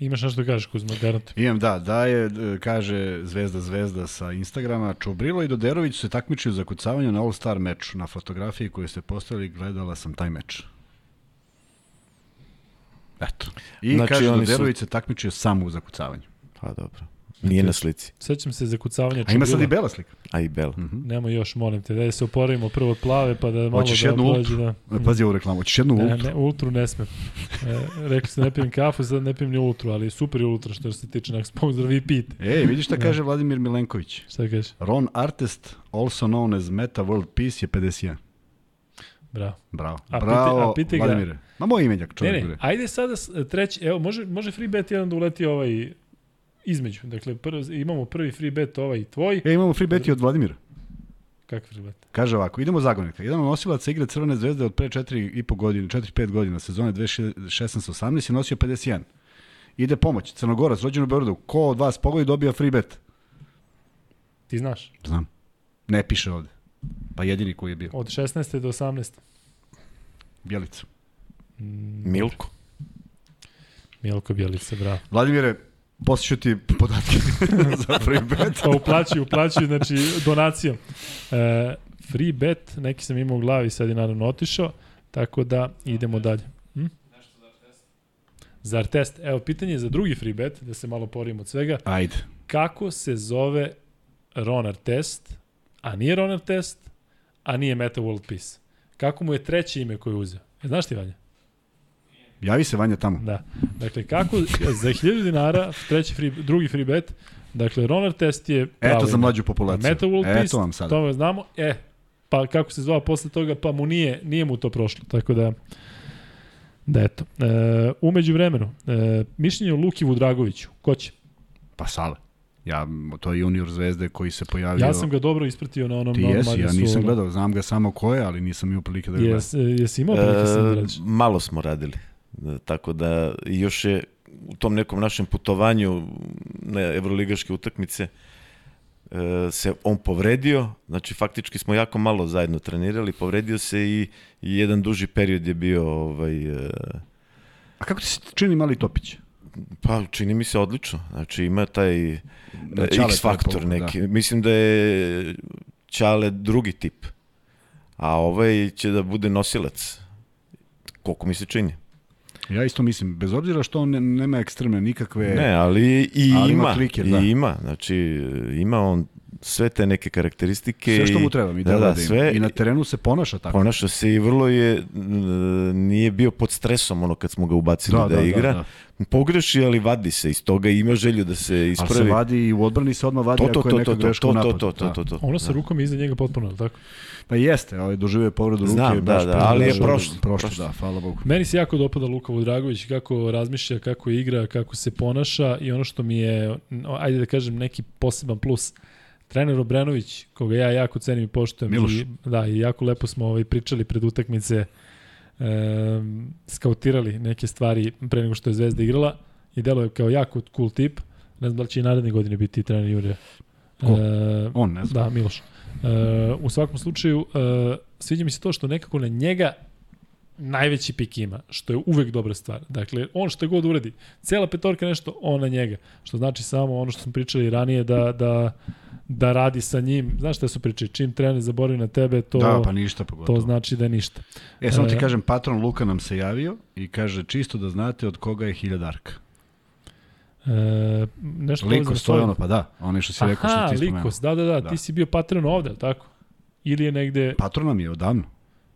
Imaš nešto da kažeš, Kuzma, garant?
Imam, da, da je, kaže Zvezda Zvezda sa Instagrama, Čobrilo i Doderović se takmičio za kucavanje na All-Star meču. Na fotografiji koju ste postavili gledala sam taj meč. Eto. I znači, kaže, Doderović su... se takmičio samo u zakucavanju.
Pa dobro. Nije na slici.
Sećam se zakucavanja
A ima sad i bela slika.
A i bela.
Mm -hmm. Nemo još, molim te, da se oporavimo prvo od plave, pa da malo Hoćeš
da jednu ultru? Da... Pazi ovu reklamu, hoćeš jednu
ultru? Ne, ne, ultru ne smem. E, rekli ste ne pijem kafu, sad ne pijem ni ultru, ali super je ultra što se tiče nekog sponsora, vi pijete.
Ej, vidiš šta kaže Vladimir Milenković?
Šta kaže?
Ron Artest, also known as Meta World Peace, je 51.
Bravo.
Bravo. A Bravo, piti, ga... Vladimire. Ma moj imenjak čovjek.
Ne, ne, ajde sada treći, evo, može, može free bet jedan da uleti ovaj između. Dakle, prv, imamo prvi free bet ovaj tvoj.
E, imamo free bet i od Vladimira.
Kakav free bet?
Kaže ovako, idemo zagonika. Jedan nosilac igre Crvene zvezde od pre 4,5 godine, 4-5 godina, sezone 2016-18 je nosio 51. Ide pomoć, Crnogorac, rođen u Beorodu. Ko od vas pogodi dobija free bet?
Ti znaš?
Znam. Ne piše ovde. Pa jedini koji je bio.
Od 16. do 18.
Bjelica.
Mm, Milko.
Milko Bjelica, bravo.
Vladimire, Posliću ti podatke za free bet.
pa uplaćuju, uplaćuju, znači donacijom. E, free bet, neki sam imao u glavi, sad je naravno otišao, tako da idemo dalje. Hm? Zar test? Evo, pitanje je za drugi free bet, da se malo porijemo od svega.
Ajde.
Kako se zove Ronar test, a nije Ronar test, a nije Meta World Peace? Kako mu je treće ime koje je uzeo? E, znaš ti, Vanja?
Javi se Vanja tamo.
Da. Dakle, kako za 1000 dinara, treći free, drugi free bet, dakle, roller test je
pravo Eto za mlađu populaciju.
Meta World Eto Peace, vam sada. To znamo. E, pa kako se zvao posle toga, pa mu nije, nije mu to prošlo. Tako da, da eto. E, umeđu vremenu, e, mišljenje o Luki Vudragoviću. Ko će?
Pa Sale. Ja, to je junior zvezde koji se pojavio.
Ja sam ga dobro ispratio na onom...
Ti jesi, ja nisam gledao, znam ga samo ko je, ali nisam imao prilike da ga
jes, gledam. Jesi imao prilike e, da
Malo smo radili. Tako da još je u tom nekom našem putovanju na evroligaške utakmice e, se on povredio, znači faktički smo jako malo zajedno trenirali, povredio se i, i jedan duži period je bio ovaj, e,
A kako ti se čini mali Topić?
Pa čini mi se odlično. Znači ima taj da, X faktor neki. Da. Mislim da je Čale drugi tip. A ovaj će da bude nosilac. Koliko mi se čini.
Ja isto mislim, bez obzira što on nema ekstremne nikakve...
Ne, ali i ali ima, ima kliker, i da. ima, znači ima on sve te neke karakteristike.
Sve što mu treba, mi da, da, da, sve, I na terenu se ponaša tako.
Ponaša se i vrlo je, nije bio pod stresom ono kad smo ga ubacili da, da, da igra. Da, da. Pogreši, ali vadi se iz toga ima želju da se ispravi. Ali
se vadi i u odbrani se odmah vadi to, to, ako je neka greška u napadu.
To, to, to, to, to.
Ono sa rukom iza njega potpuno, tako?
Pa jeste, ovaj doživio povredu ruke,
Znam, baš da, da, ali je prošlo,
prošlo, da, hvala Bogu.
Meni se jako dopada Luka Vudragović kako razmišlja, kako igra, kako se ponaša i ono što mi je ajde da kažem neki poseban plus trener Obrenović, koga ja jako cenim i poštujem
Miloš.
i da i jako lepo smo ovaj pričali pred utakmice e, skautirali neke stvari pre nego što je Zvezda igrala i deluje kao jako cool tip. Ne znam da li će i naredne godine biti trener Jurija.
Ko? E, On, ne znam.
Da, Miloš. Uh, u svakom slučaju, uh, sviđa mi se to što nekako na njega najveći pik ima, što je uvek dobra stvar. Dakle, on šta god uradi, cela petorka nešto, on na njega. Što znači samo ono što smo pričali ranije, da, da, da radi sa njim. Znaš šta su pričali? Čim trener zaboravi na tebe, to,
da, pa ništa pogotovo.
to znači da je ništa.
E, samo ti kažem, patron Luka nam se javio i kaže čisto da znate od koga je hiljadarka.
E, nešto
Likos, to je ono, pa da, ono što si rekao što ti spomenuo.
Likos, da, da, da, da, ti si bio patron ovde, tako? Ili je negde...
Patron nam je odavno.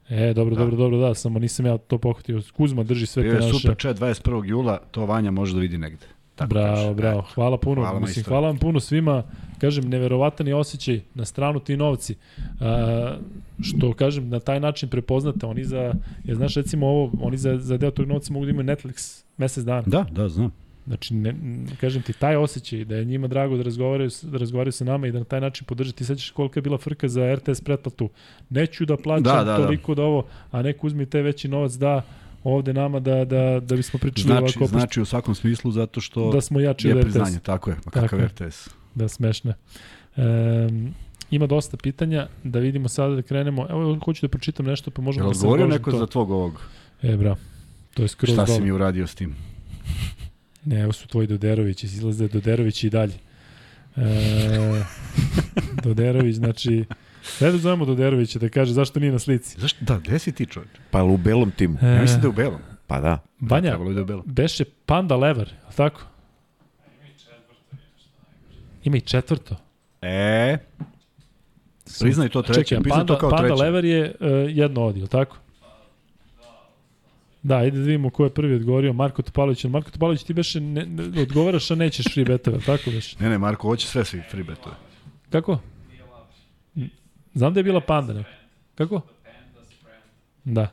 E, dobro, da. dobro, dobro, da, samo nisam ja to pohvatio. Kuzma drži sve te naše...
Bio je super chat 21. jula, to Vanja može da vidi negde.
Tako bravo, kaže. bravo. Hvala puno. Hvala, Mislim, hvala vam puno svima. Kažem, neverovatan je osjećaj na stranu ti novci. A, što, kažem, na taj način prepoznate. Oni za, je, znaš, recimo ovo, oni za, za deo tog novca mogu da imaju Netflix mesec dana.
Da, da, znam.
Znači, ne, kažem ti, taj osjećaj da je njima drago da razgovaraju, da razgovaraju sa nama i da na taj način podrže. Ti sećaš kolika je bila frka za RTS pretplatu. Neću da plaćam da, da, da. toliko da. da ovo, a neko uzmi taj veći novac da ovde nama da, da, da bismo pričali
znači, ovako. Znači u svakom smislu zato što
da smo jači je
od priznanje, tako je, kakav tako RTS.
Da, smešne. Um, ima dosta pitanja, da vidimo sada da krenemo. Evo, hoću da pročitam nešto, pa možemo
da
se
odgovorio neko to. za tvog ovog?
E, bra, to je skroz
Šta si mi uradio s tim?
Ne, evo su tvoji Doderović, izlaze Doderović i dalje. E, Doderović, znači, Sve da zovemo Doderovića da kaže zašto nije na slici.
Zašto? Da, gde si ti čovječ?
Pa u belom timu.
E, ja mislim da je u belom.
Pa da.
Banja,
da, da
beše Panda Lever, ali tako? Ima i četvrto.
E, priznaj to treće, Čekaj, priznaj
Panda,
to kao
Panda
treće.
Lever je uh, jedno odijel, tako? Da, ajde da vidimo ko je prvi odgovorio, Marko Topalović. Marko Topalović, ti beše ne, ne, odgovaraš, a nećeš free betove, tako beše?
Ne, ne, Marko, hoće sve svi free betove.
Kako? Znam da je bila Panda, ne? Kako? Da.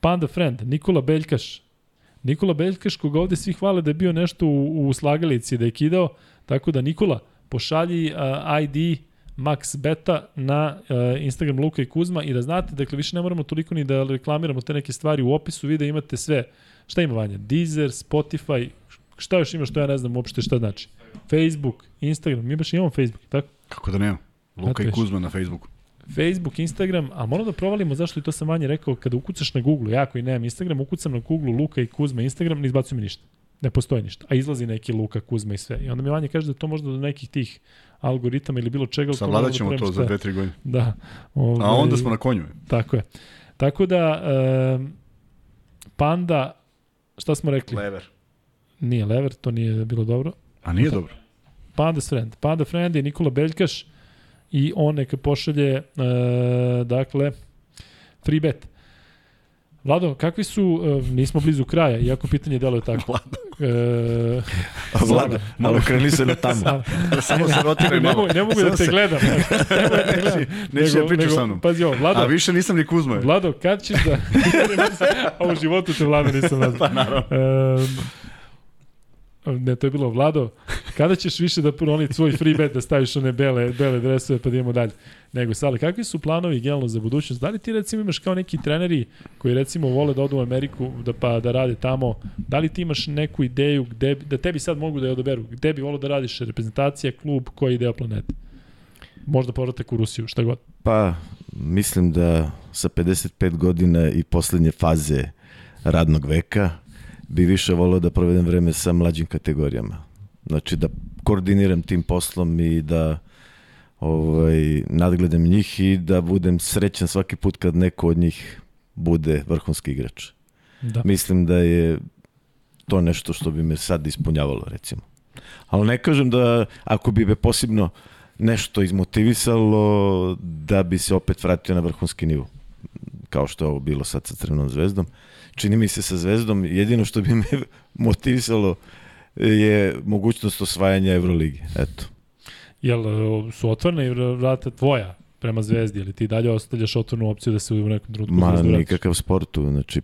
Panda Friend, Nikola Beljkaš. Nikola Beljkaš, koga ovde svi hvale da je bio nešto u, u slagalici, da je kidao. Tako da, Nikola, pošalji uh, ID Max Beta na uh, Instagram Luka i Kuzma i da znate, dakle, više ne moramo toliko ni da reklamiramo te neke stvari. U opisu videa imate sve. Šta ima Vanja? Deezer, Spotify, šta još ima što ja ne znam uopšte šta znači? Facebook, Instagram, mi baš imamo Facebook, tako?
Kako da nemam? Luka i Kuzma na Facebooku.
Facebook, Instagram, a moramo da provalimo zašto i to sam manje rekao, kada ukucaš na Google, ja koji nemam Instagram, ukucam na Google Luka i Kuzma Instagram, ne izbacuje mi ništa. Ne postoji ništa. A izlazi neki Luka, Kuzma i sve. I onda mi Vanja kaže da to možda do nekih tih algoritama ili bilo čega.
Savladat ćemo da to za 2-3 godine.
Da.
Ovaj, a onda smo na konju.
Tako je. Tako da, um, Panda, šta smo rekli?
Lever.
Nije Lever, to nije bilo dobro.
A nije dobro.
Panda Friend. Panda Friend je Nikola Beljkaš i on neka pošalje, e, dakle, free bet. Vlado, kakvi su, e, nismo blizu kraja, iako pitanje deluje tako.
Vlado. E, Vlado, malo kreni se na tamo.
Samo se rotiraj
malo. Ne mogu, ne mogu da te gledam. Ne mogu da te gledam.
Neće da pričaš sa mnom.
Pazi ovo, Vlado.
A više nisam ni Kuzma.
Vlado, kad ćeš da... a u životu te Vlado nisam nazvao.
Pa naravno.
Ne, to je bilo Vlado, kada ćeš više da proni svoj free bet da staviš one bele, bele dresove pa da idemo dalje. Nego, Sale, kakvi su planovi generalno za budućnost? Da li ti recimo imaš kao neki treneri koji recimo vole da odu u Ameriku da, pa da rade tamo, da li ti imaš neku ideju gde, da tebi sad mogu da je odaberu, gde bi volio da radiš reprezentacija, klub, koji deo planete? Možda povratak u Rusiju, šta god.
Pa, mislim da sa 55 godina i poslednje faze radnog veka, bi više volao da provedem vreme sa mlađim kategorijama. Znači da koordiniram tim poslom i da ovaj, nadgledam njih i da budem srećan svaki put kad neko od njih bude vrhunski igrač. Da. Mislim da je to nešto što bi me sad ispunjavalo, recimo. Ali ne kažem da ako bi me posebno nešto izmotivisalo da bi se opet vratio na vrhunski nivo kao što je ovo bilo sad sa Crvenom zvezdom. Čini mi se sa zvezdom jedino što bi me motivisalo je mogućnost osvajanja Euroligi. Eto.
Jel su otvorene vrata tvoja prema zvezdi ili ti dalje ostavljaš otvornu opciju da se u nekom trenutku
Ma, nikakav sportu, znači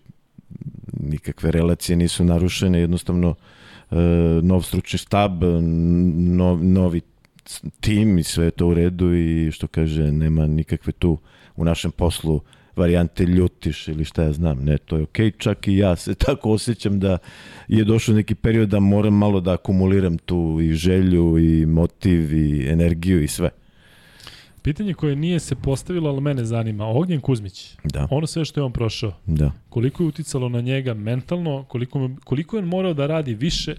nikakve relacije nisu narušene, jednostavno e, nov stručni štab, nov, novi tim i sve je to u redu i što kaže, nema nikakve tu u našem poslu varijante ljutiš ili šta ja znam, ne, to je okej, okay. čak i ja se tako osjećam da je došao neki period da moram malo da akumuliram tu i želju i motiv i energiju i sve.
Pitanje koje nije se postavilo, ali mene zanima. Ognjen Kuzmić,
Da,
ono sve što je on prošao,
da.
koliko je uticalo na njega mentalno, koliko, koliko je on morao da radi više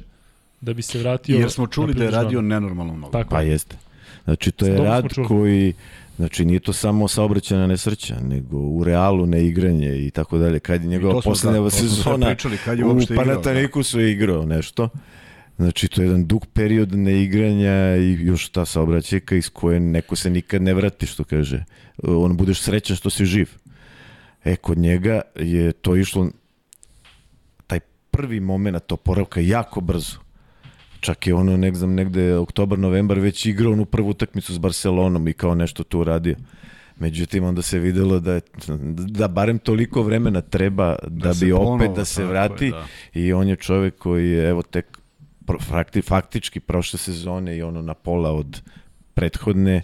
da bi se vratio
Jer smo čuli da je radio nenormalno mnogo.
Tako
Pa
je.
jeste. Znači, to je
Dobro
rad koji, znači nije to samo saobraćena nesreća, nego u realu neigranje i tako dalje. Kad je njegova poslednja
da,
sezona
pričali, kad je
u
uopšte igrao, da.
Igrao nešto. Znači, to je jedan dug period neigranja i još ta saobraćajka iz koje neko se nikad ne vrati, što kaže. On budeš srećan što si živ. E, kod njega je to išlo taj prvi moment oporavka jako brzo. Čak je ono, ne znam, negde oktobar, novembar već igrao onu prvu utakmicu s Barcelonom i kao nešto tu uradio. Međutim, onda se videlo da, je, da barem toliko vremena treba da, da bi opet
ponovo,
da se
tako je,
vrati
da.
i on je čovek koji je evo tek fakti, faktički prošle sezone i ono na pola od prethodne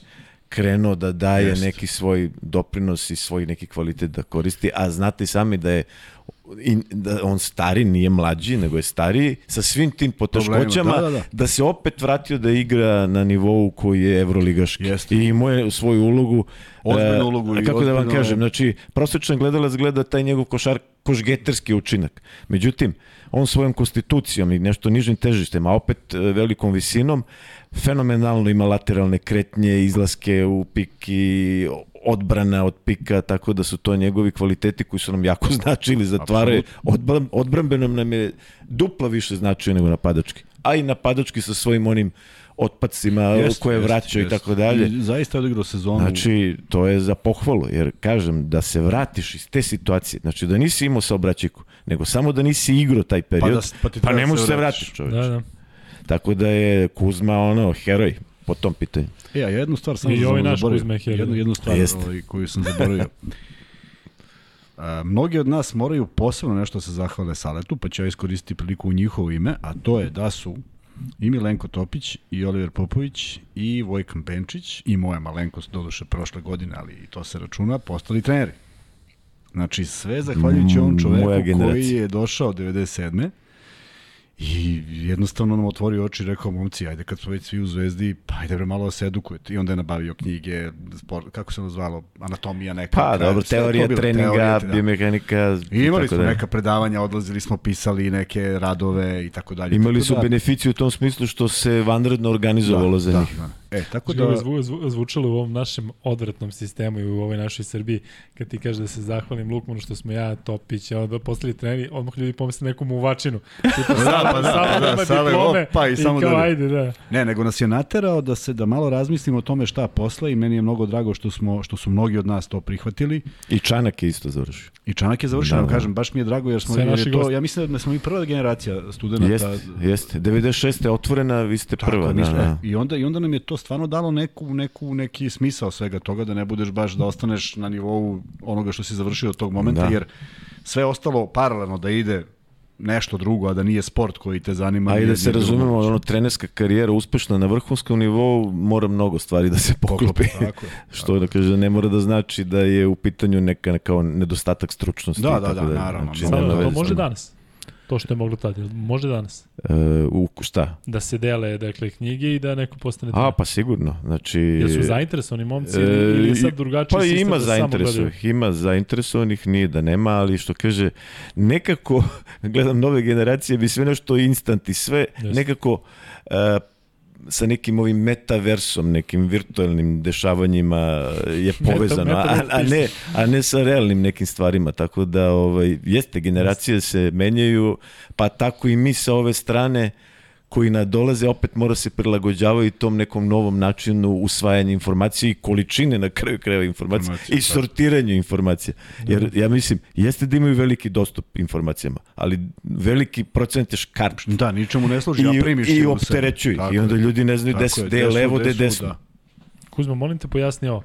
krenuo da daje
Jest.
neki svoj doprinos i svoj neki kvalitet da koristi, a znate sami da je i, da on stari, nije mlađi, nego je stariji, sa svim tim poteškoćama,
Da, da, da.
da se opet vratio da igra na nivou koji je evroligaški.
Jeste.
I imao je svoju ulogu.
Ozbiljnu
e,
ulogu i
Kako da vam kažem, znači, prosječan gledalac gleda taj njegov košar, košgeterski učinak. Međutim, on svojom konstitucijom i nešto nižim težištem, a opet e, velikom visinom, fenomenalno ima lateralne kretnje, izlaske u pik i odbrana od pika, tako da su to njegovi kvaliteti koji su nam jako značili, zatvaraju. Odbran, odbranbenom nam je duplo više značio nego napadački. A i napadački sa svojim onim otpacima
Jeste,
koje vraćaju i tako dalje.
I zaista je odigrao sezonu.
Znači, to je za pohvalu, jer kažem, da se vratiš iz te situacije, znači da nisi imao saobraćajku, nego samo da nisi igrao taj period,
da
pa,
pa ti
pa
treba
ne
da
možeš
se
se
vratiš.
vratiš, čoveč.
Da, da.
Tako da je Kuzma ono, heroj po tom pitanju.
E, a jednu stvar sam
I ovaj naš heroj.
Jednu, jednu stvar ovaj, koju sam zaboravio. A, mnogi od nas moraju posebno nešto da se zahvale Saletu, pa ću ja iskoristiti priliku u njihovo ime, a to je da su i Milenko Topić, i Oliver Popović, i Vojkan Penčić, i moja malenkost, doduše prošle godine, ali i to se računa, postali treneri. Znači, sve zahvaljujući ovom
Mm,
čoveku koji je došao 97. I jednostavno nam otvori oči i rekao, momci, ajde kad smo već svi u zvezdi, pa ajde bre malo da se edukujete. I onda je nabavio knjige, sport, kako se ono zvalo, anatomija neka.
Pa,
kraj-
dobro, teorija
bilo,
treninga,
teorije, da.
biomehanika
I imali smo
dalje.
neka predavanja, odlazili smo, pisali neke radove i tako dalje.
Imali
Tako
su
da-
beneficiju u tom smislu što se vanredno organizovalo za
da,
njih.
Da. E, tako da...
da... zvu, zvu, zvučalo u ovom našem odvratnom sistemu i u ovoj našoj Srbiji, kad ti kažeš da se zahvalim Lukmanu što smo ja, Topić, a onda postali treneri, odmah ljudi pomisle neku muvačinu. Tipa,
Da, pa da, da,
nema
Sale,
diplome
opa, i
i
samo
kao,
dalje.
ajde, da.
Ne, nego nas je naterao da se da malo razmislimo o tome šta posle i meni je mnogo drago što smo što su mnogi od nas to prihvatili.
I Čanak je isto završio.
I Čanak je završio,
Da,
da,
da.
kažem, baš mi je drago jer smo
Sve
jer je to,
gosti.
ja mislim da smo mi prva generacija studenta.
Jeste, jeste. 96. je otvorena, vi ste
Tako,
prva.
mi
Da, da.
I onda i onda nam je to stvarno dalo neku neku neki smisao svega toga da ne budeš baš da ostaneš na nivou onoga što si završio od tog momenta
Da.
jer sve ostalo paralelno da ide nešto drugo, a da nije sport koji te zanima.
A i
nije-
da se razumemo, ono, trenerska karijera uspešna na vrhunskom nivou mora mnogo stvari da se poklopi.
Tako je.
Što da kaže, ne mora da znači da je u pitanju neka kao nedostatak stručnosti.
Da,
i
da,
tako
da, naravno,
Znači,
naravno.
nema
Sada, to može danas. To što je moglo tada, jel može danas.
E, u šta?
Da se dele dakle, knjige i da neko postane
A, pa sigurno. Znači,
Jel su zainteresovani momci ili, ili je sad drugačiji
pa
sistem
ima
da
zainteresovanih, ima zainteresovanih, nije da nema, ali što kaže, nekako, gledam nove generacije, bi sve nešto instant i sve
Jeste.
nekako e, sa nekim ovim metaversom, nekim virtualnim dešavanjima je povezano, a, a, ne, a ne sa realnim nekim stvarima, tako da ovaj, jeste, generacije se menjaju, pa tako i mi sa ove strane koji nadolaze opet mora se prilagođavaju tom nekom novom načinu usvajanja informacije i količine na kraju krajeva informacija
Informacija,
i sortiranju informacija. Jer ja mislim, jeste da imaju veliki dostup informacijama, ali veliki procent je škarp
Da, ničemu ne služi,
i,
a primiš
i opterećuju. I onda ljudi ne znaju gde
je,
levo,
gde
je desno.
da.
Kuzma, molim te pojasni ovo.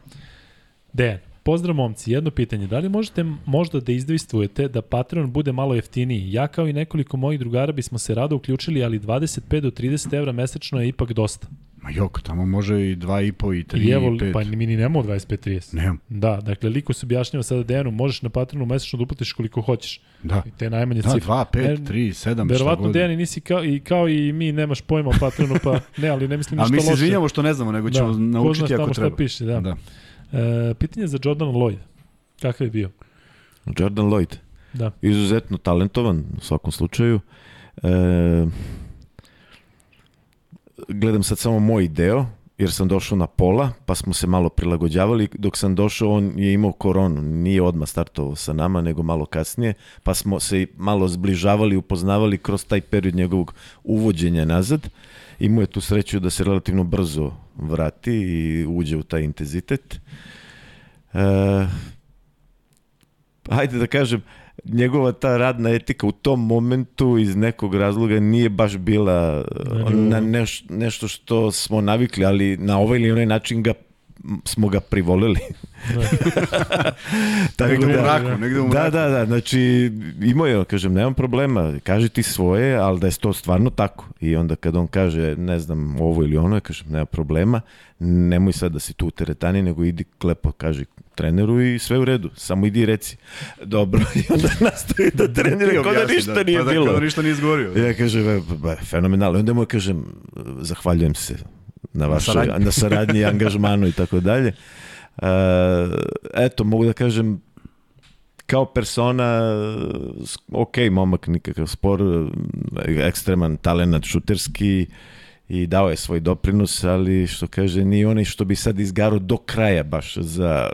Dejan, pozdrav momci, jedno pitanje. Da li možete možda da izdvistujete da Patreon bude malo jeftiniji? Ja kao i nekoliko mojih drugara bismo se rado uključili, ali 25 do 30 evra mesečno je ipak dosta.
Ma jok, tamo može i 2,5 i 3
I evo,
i 5.
pa mi ni nemamo 25-30.
Nemam,
Da, dakle, liko se objašnjava sada Dejanu, možeš na Patreonu mesečno da uplatiš koliko hoćeš.
da.
I te najmanje
Da,
cifre.
2, 5,
Ne,
3, 7, šta
Verovatno. Dejani nisi kao i, kao i mi nemaš pojma o Patreonu, pa ne, ali ne mislim
A
ništa
mi
loše.
se izvinjamo što ne znamo, nego ćemo
Da, ko zna
naučiti
tamo
ako
šta
treba.
piše, da.
da.
E, pitanje za Jordan Lloyd. Kakav je bio?
Jordan Lloyd.
Da.
Izuzetno talentovan u svakom slučaju. E, gledam sad samo moj deo, jer sam došao na pola, pa smo se malo prilagođavali. Dok sam došao, on je imao koronu. Nije odmah startovao sa nama, nego malo kasnije. Pa smo se malo zbližavali, upoznavali kroz taj period njegovog uvođenja nazad. Imao je tu sreću da se relativno brzo vrati i uđe u taj intenzitet. E, hajde da kažem, njegova ta radna etika u tom momentu iz nekog razloga nije baš bila uh,
ne,
na
ne.
neš, nešto što smo navikli, ali na ovaj ili onaj način ga smo ga privolili. Tako
Negde u
da-
mraku, negde u
Da,
mraku.
da, da, znači imao je, kažem, nemam problema, kaži ti svoje, ali da je to stvarno tako. I onda kad on kaže, ne znam, ovo ili ono, ja kažem, nema problema, nemoj sad da si tu u teretani, nego idi klepo, kaži treneru i sve u redu, samo idi i reci. Dobro, i onda nastavi da trenira, kao da ništa nije
pa da,
bilo.
Kao da ništa nije izgovorio.
Ja kažem, "E, ba, fenomenalno. Onda mu kažem, zahvaljujem se na vašoj,
saradnji.
na saradnji i angažmanu i tako dalje. E, eto, mogu da kažem, kao persona, ok, momak, nikakav spor, ekstreman talent šuterski i dao je svoj doprinos, ali što kaže, nije onaj što bi sad izgarao do kraja baš za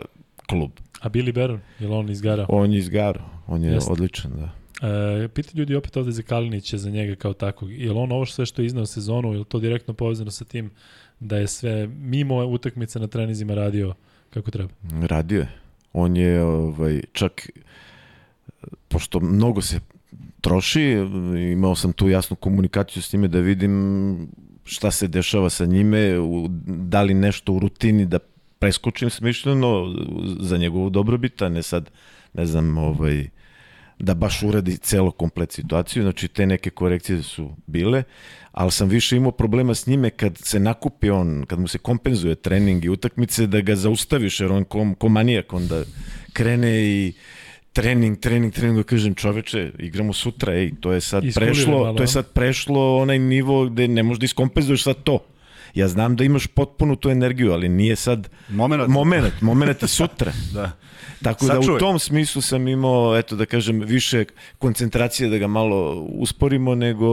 klub.
A Billy Baron, je li on izgarao?
On je izgarao, on je
Jeste.
odličan, da.
E, pita ljudi opet ovde za Kalinića, za njega kao takvog. Je li on ovo sve što je iznao sezonu, je li to direktno povezano sa tim da je sve mimo utakmice na trenizima radio kako treba?
Radio je. On je ovaj, čak, pošto mnogo se troši, imao sam tu jasnu komunikaciju s njime da vidim šta se dešava sa njime, da li nešto u rutini da preskočim smišljeno za njegovu dobrobit, a ne sad, ne znam, ovaj, da baš uradi celo komplet situaciju, znači te neke korekcije su bile, ali sam više imao problema s njime kad se nakupi on, kad mu se kompenzuje trening i utakmice, da ga zaustaviš, jer on ko, ko manijak onda krene i trening, trening, trening, da kažem čoveče, igramo sutra, ej, to je sad
Iskulira
prešlo,
malo,
to je sad prešlo onaj nivo gde ne možeš da iskompenzuješ sad to. Ja znam da imaš potpunu tu energiju, ali nije sad
Moment.
moment, moment je sutra.
Da.
Tako da u
Sačuvaj.
tom smislu sam imao, eto da kažem, više koncentracije da ga malo usporimo nego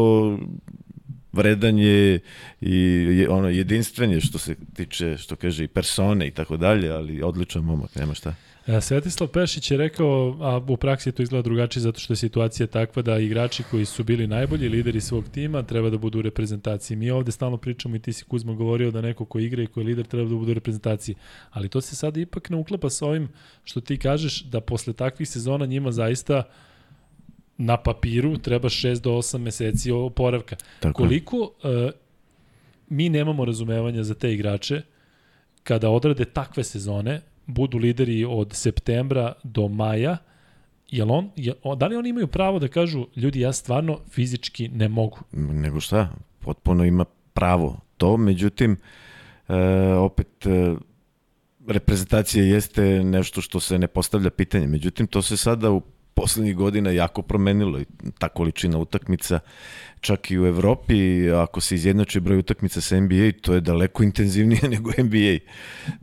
vredanje i je, ono jedinstven je što se tiče, što kaže i persone i tako dalje, ali odličan momak, nema šta.
E, Svetislav Pešić je rekao, a u praksi to izgleda drugačije zato što je situacija takva da igrači koji su bili najbolji lideri svog tima treba da budu u reprezentaciji. Mi ovde stalno pričamo i ti si Kuzma govorio da neko ko igra i ko je lider treba da bude u reprezentaciji. Ali to se sada ipak ne uklapa sa ovim što ti kažeš da posle takvih sezona njima zaista na papiru treba 6 do 8 meseci oporavka.
Tako.
Koliko uh, mi nemamo razumevanja za te igrače kada odrade takve sezone, budu lideri od septembra do maja, jel on, je, o- da li oni imaju pravo da kažu, ljudi, ja stvarno fizički ne mogu?
Nego šta, potpuno ima pravo to, međutim, e, opet e, reprezentacija jeste nešto što se ne postavlja pitanje, međutim to se sada u poslednjih godina jako promenilo i ta količina utakmica čak i u Evropi. Ako se izjednači broj utakmica sa NBA to je daleko intenzivnije nego NBA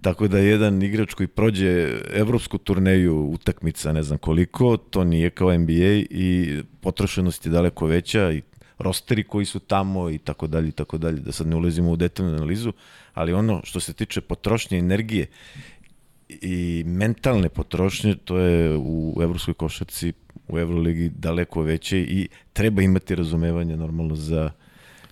tako da jedan igrač koji prođe evropsku turneju utakmica ne znam koliko to nije kao NBA i potrošenost je daleko veća i rosteri koji su tamo i tako dalje i tako dalje da sad ne ulazimo u detaljnu analizu ali ono što se tiče potrošnje energije i mentalne potrošnje, to je u evropskoj košarci, u Euroligi daleko veće i treba imati razumevanje normalno za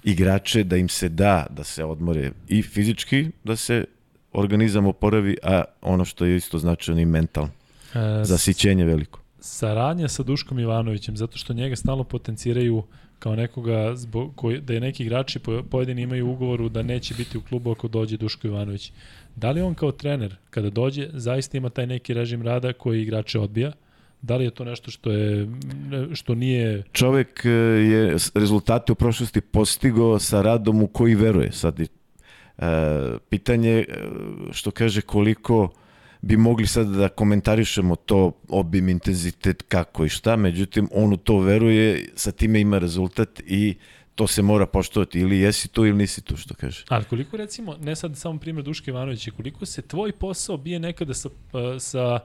igrače, da im se da da se odmore i fizički, da se organizam oporavi, a ono što je isto značajno i mentalno.
E,
Zasićenje veliko.
saradnja sa Duškom Ivanovićem, zato što njega stalno potenciraju kao nekoga zbog, koji, da je neki igrači po- pojedini imaju ugovoru da neće biti u klubu ako dođe Duško Ivanović. Da li on kao trener, kada dođe, zaista ima taj neki režim rada koji igrače odbija? Da li je to nešto što je što nije
Čovek e, je rezultate u prošlosti postigao sa radom u koji veruje. Sad i, pitanje e, što kaže koliko bi mogli sad da komentarišemo to obim, intenzitet, kako i šta, međutim on u to veruje, sa time ima rezultat i to se mora poštovati ili jesi tu ili nisi tu, što kaže.
Ali koliko recimo, ne sad samo primjer Duške Ivanovića, koliko se tvoj posao bije nekada sa, sa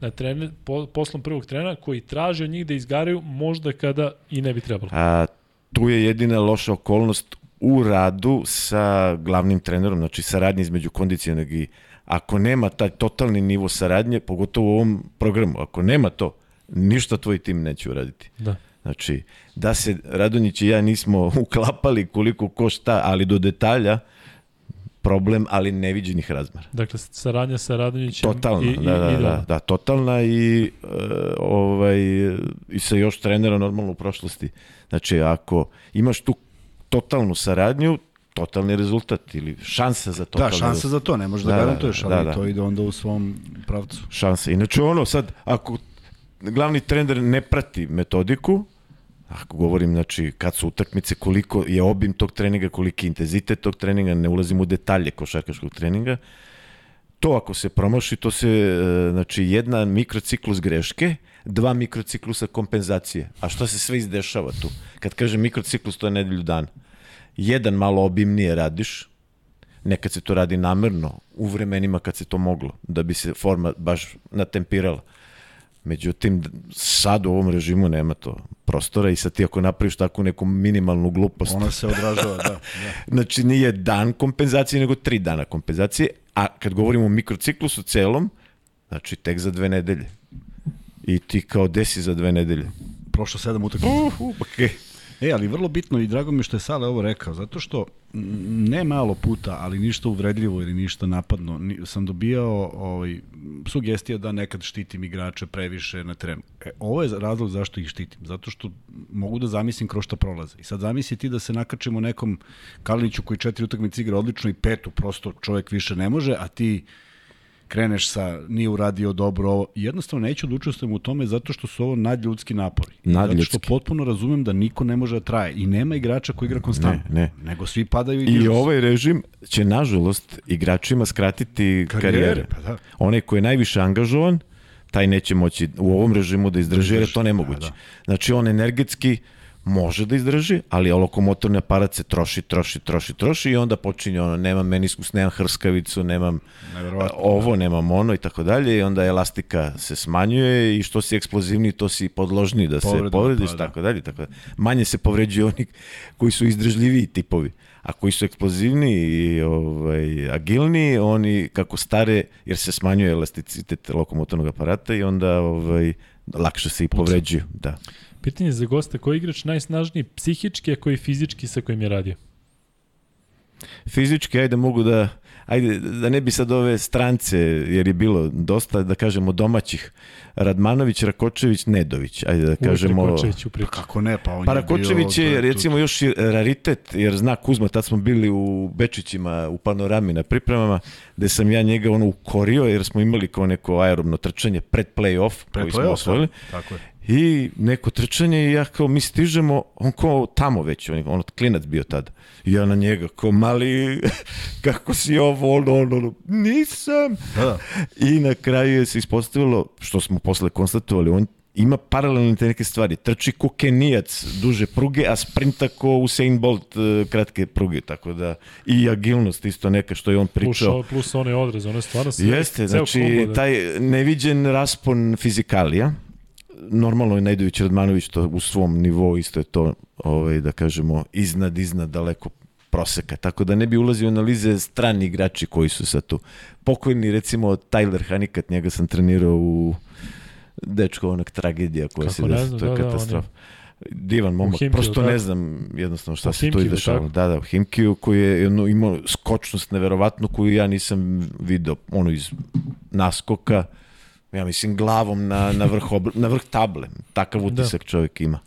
na trener, po, poslom prvog trenera koji traži od njih da izgaraju možda kada i ne bi trebalo?
A, tu je jedina loša okolnost u radu sa glavnim trenerom, znači saradnje između kondicionog i ako nema taj totalni nivo saradnje, pogotovo u ovom programu, ako nema to, ništa tvoj tim neće uraditi.
Da.
Znači, da se Radonjić i ja nismo uklapali koliko ko šta, ali do detalja, problem, ali neviđenih razmara.
Dakle, saradnja sa Radonjićem
totalna, i, da, da, i, da, da, totalna i, uh, ovaj, i sa još trenera normalno u prošlosti. Znači, ako imaš tu totalnu saradnju, totalni rezultat ili šansa za to.
Da, šansa rezultat. za to, ne možeš da, da, da garantuješ, ali da, da. to ide onda u svom pravcu.
Šansa. Inače ono, sad, ako glavni trener ne prati metodiku, ako govorim, znači, kad su utakmice, koliko je obim tog treninga, koliki je intenzitet tog treninga, ne ulazim u detalje košarkaškog treninga, to ako se promaši, to se, e, znači, jedna mikrociklus greške, dva mikrociklusa kompenzacije. A šta se sve izdešava tu? Kad kažem mikrociklus, to je nedelju dana. Jedan malo obimnije radiš, nekad se to radi namerno, u vremenima kad se to moglo, da bi se forma baš natempirala. Međutim, sad u ovom režimu nema to prostora i sad ti ako napraviš takvu neku minimalnu glupost...
Ona se odražava, da. da.
znači nije dan kompenzacije, nego tri dana kompenzacije, a kad govorimo o mikrociklusu celom, znači tek za dve nedelje. I ti kao desi za dve nedelje.
Prošlo sedam utakmica.
Uh, uh, okay.
E, ali vrlo bitno i drago mi što je Sale ovo rekao, zato što ne malo puta, ali ništa uvredljivo ili ništa napadno, sam dobijao ovaj, sugestija da nekad štitim igrače previše na terenu. E, ovo je razlog zašto ih štitim, zato što mogu da zamislim kroz šta prolaze. I sad zamisli ti da se nakačimo nekom Kaliniću koji četiri utakmice igra odlično i petu prosto čovek više ne može, a ti kreneš sa nije uradio dobro ovo. Jednostavno neću da učestvujem u tome zato što su ovo nadljudski napori.
Nadljudski.
Zato što potpuno razumem da niko ne može da traje i nema igrača koji igra konstantno.
Ne, ne.
Nego svi padaju i
I ovaj režim će nažalost igračima skratiti karijere. karijere. Pa da. Onaj ko je najviše angažovan, taj neće moći u ovom režimu da izdrži, jer je to nemoguće. Da, da. Znači on energetski može da izdrži, ali lokomotorni aparat se troši, troši, troši, troši i onda počinje ono, nemam meniskus, nemam hrskavicu, nemam ovo, nemam ono i tako dalje i onda elastika se smanjuje i što si eksplozivniji, to si podložniji da Povredno, se povrediš, pa, da. tako dalje, tako dalje. Manje se povređuju oni koji su izdržljiviji tipovi a koji su eksplozivni i ovaj, agilni, oni kako stare, jer se smanjuje elasticitet lokomotornog aparata i onda ovaj, lakše se i povređuju. Da.
Pitanje za gosta, koji igrač najsnažniji psihički, a koji fizički sa kojim je radio?
Fizički, ajde mogu da, ajde da ne bi sad ove strance, jer je bilo dosta, da kažemo, domaćih, Radmanović, Rakočević, Nedović, ajde da kažemo...
Uvijek Rakočević u priču.
Pa kako ne, pa on
pa Rakočević je, recimo, još raritet, jer zna Kuzma, tad smo bili u Bečićima, u panorami na pripremama, gde sam ja njega ono ukorio, jer smo imali kao neko aerobno trčanje pred play-off, pred koji play smo osvojili.
Da, tako je
I neko trčanje i ja kao mi stižemo, on kao tamo već, on, on klinac bio tada. I ja na njega kao mali, kako si ovo, ono, ono, ono, nisam. Da. I na kraju je se ispostavilo, što smo posle konstatovali, on ima paralelne te neke stvari. Trči ko Kenijac duže pruge, a sprinta ko Usain Bolt e, kratke pruge, tako da i agilnost isto neka što je on pričao.
Plus, plus one odrez, one stvarno sve.
Jeste, znači taj neviđen raspon fizikalija, normalno je Najdović Radmanović to u svom nivou isto je to ovaj, da kažemo iznad, iznad daleko proseka, tako da ne bi ulazio analize strani igrači koji su sad tu. Pokojni recimo Tyler Hanikat, njega sam trenirao u dečko onak tragedija koja se desi, to je da, da katastrofa. Da, Divan momak, Himkiju, prosto da. ne znam jednostavno šta se tu i dešava. Da, da, u Himkiju koji je ono, imao skočnost neverovatnu koju ja nisam video ono iz naskoka, ja mislim glavom na, na, vrh, obl, na vrh table. Takav da. utisak da. čovjek ima.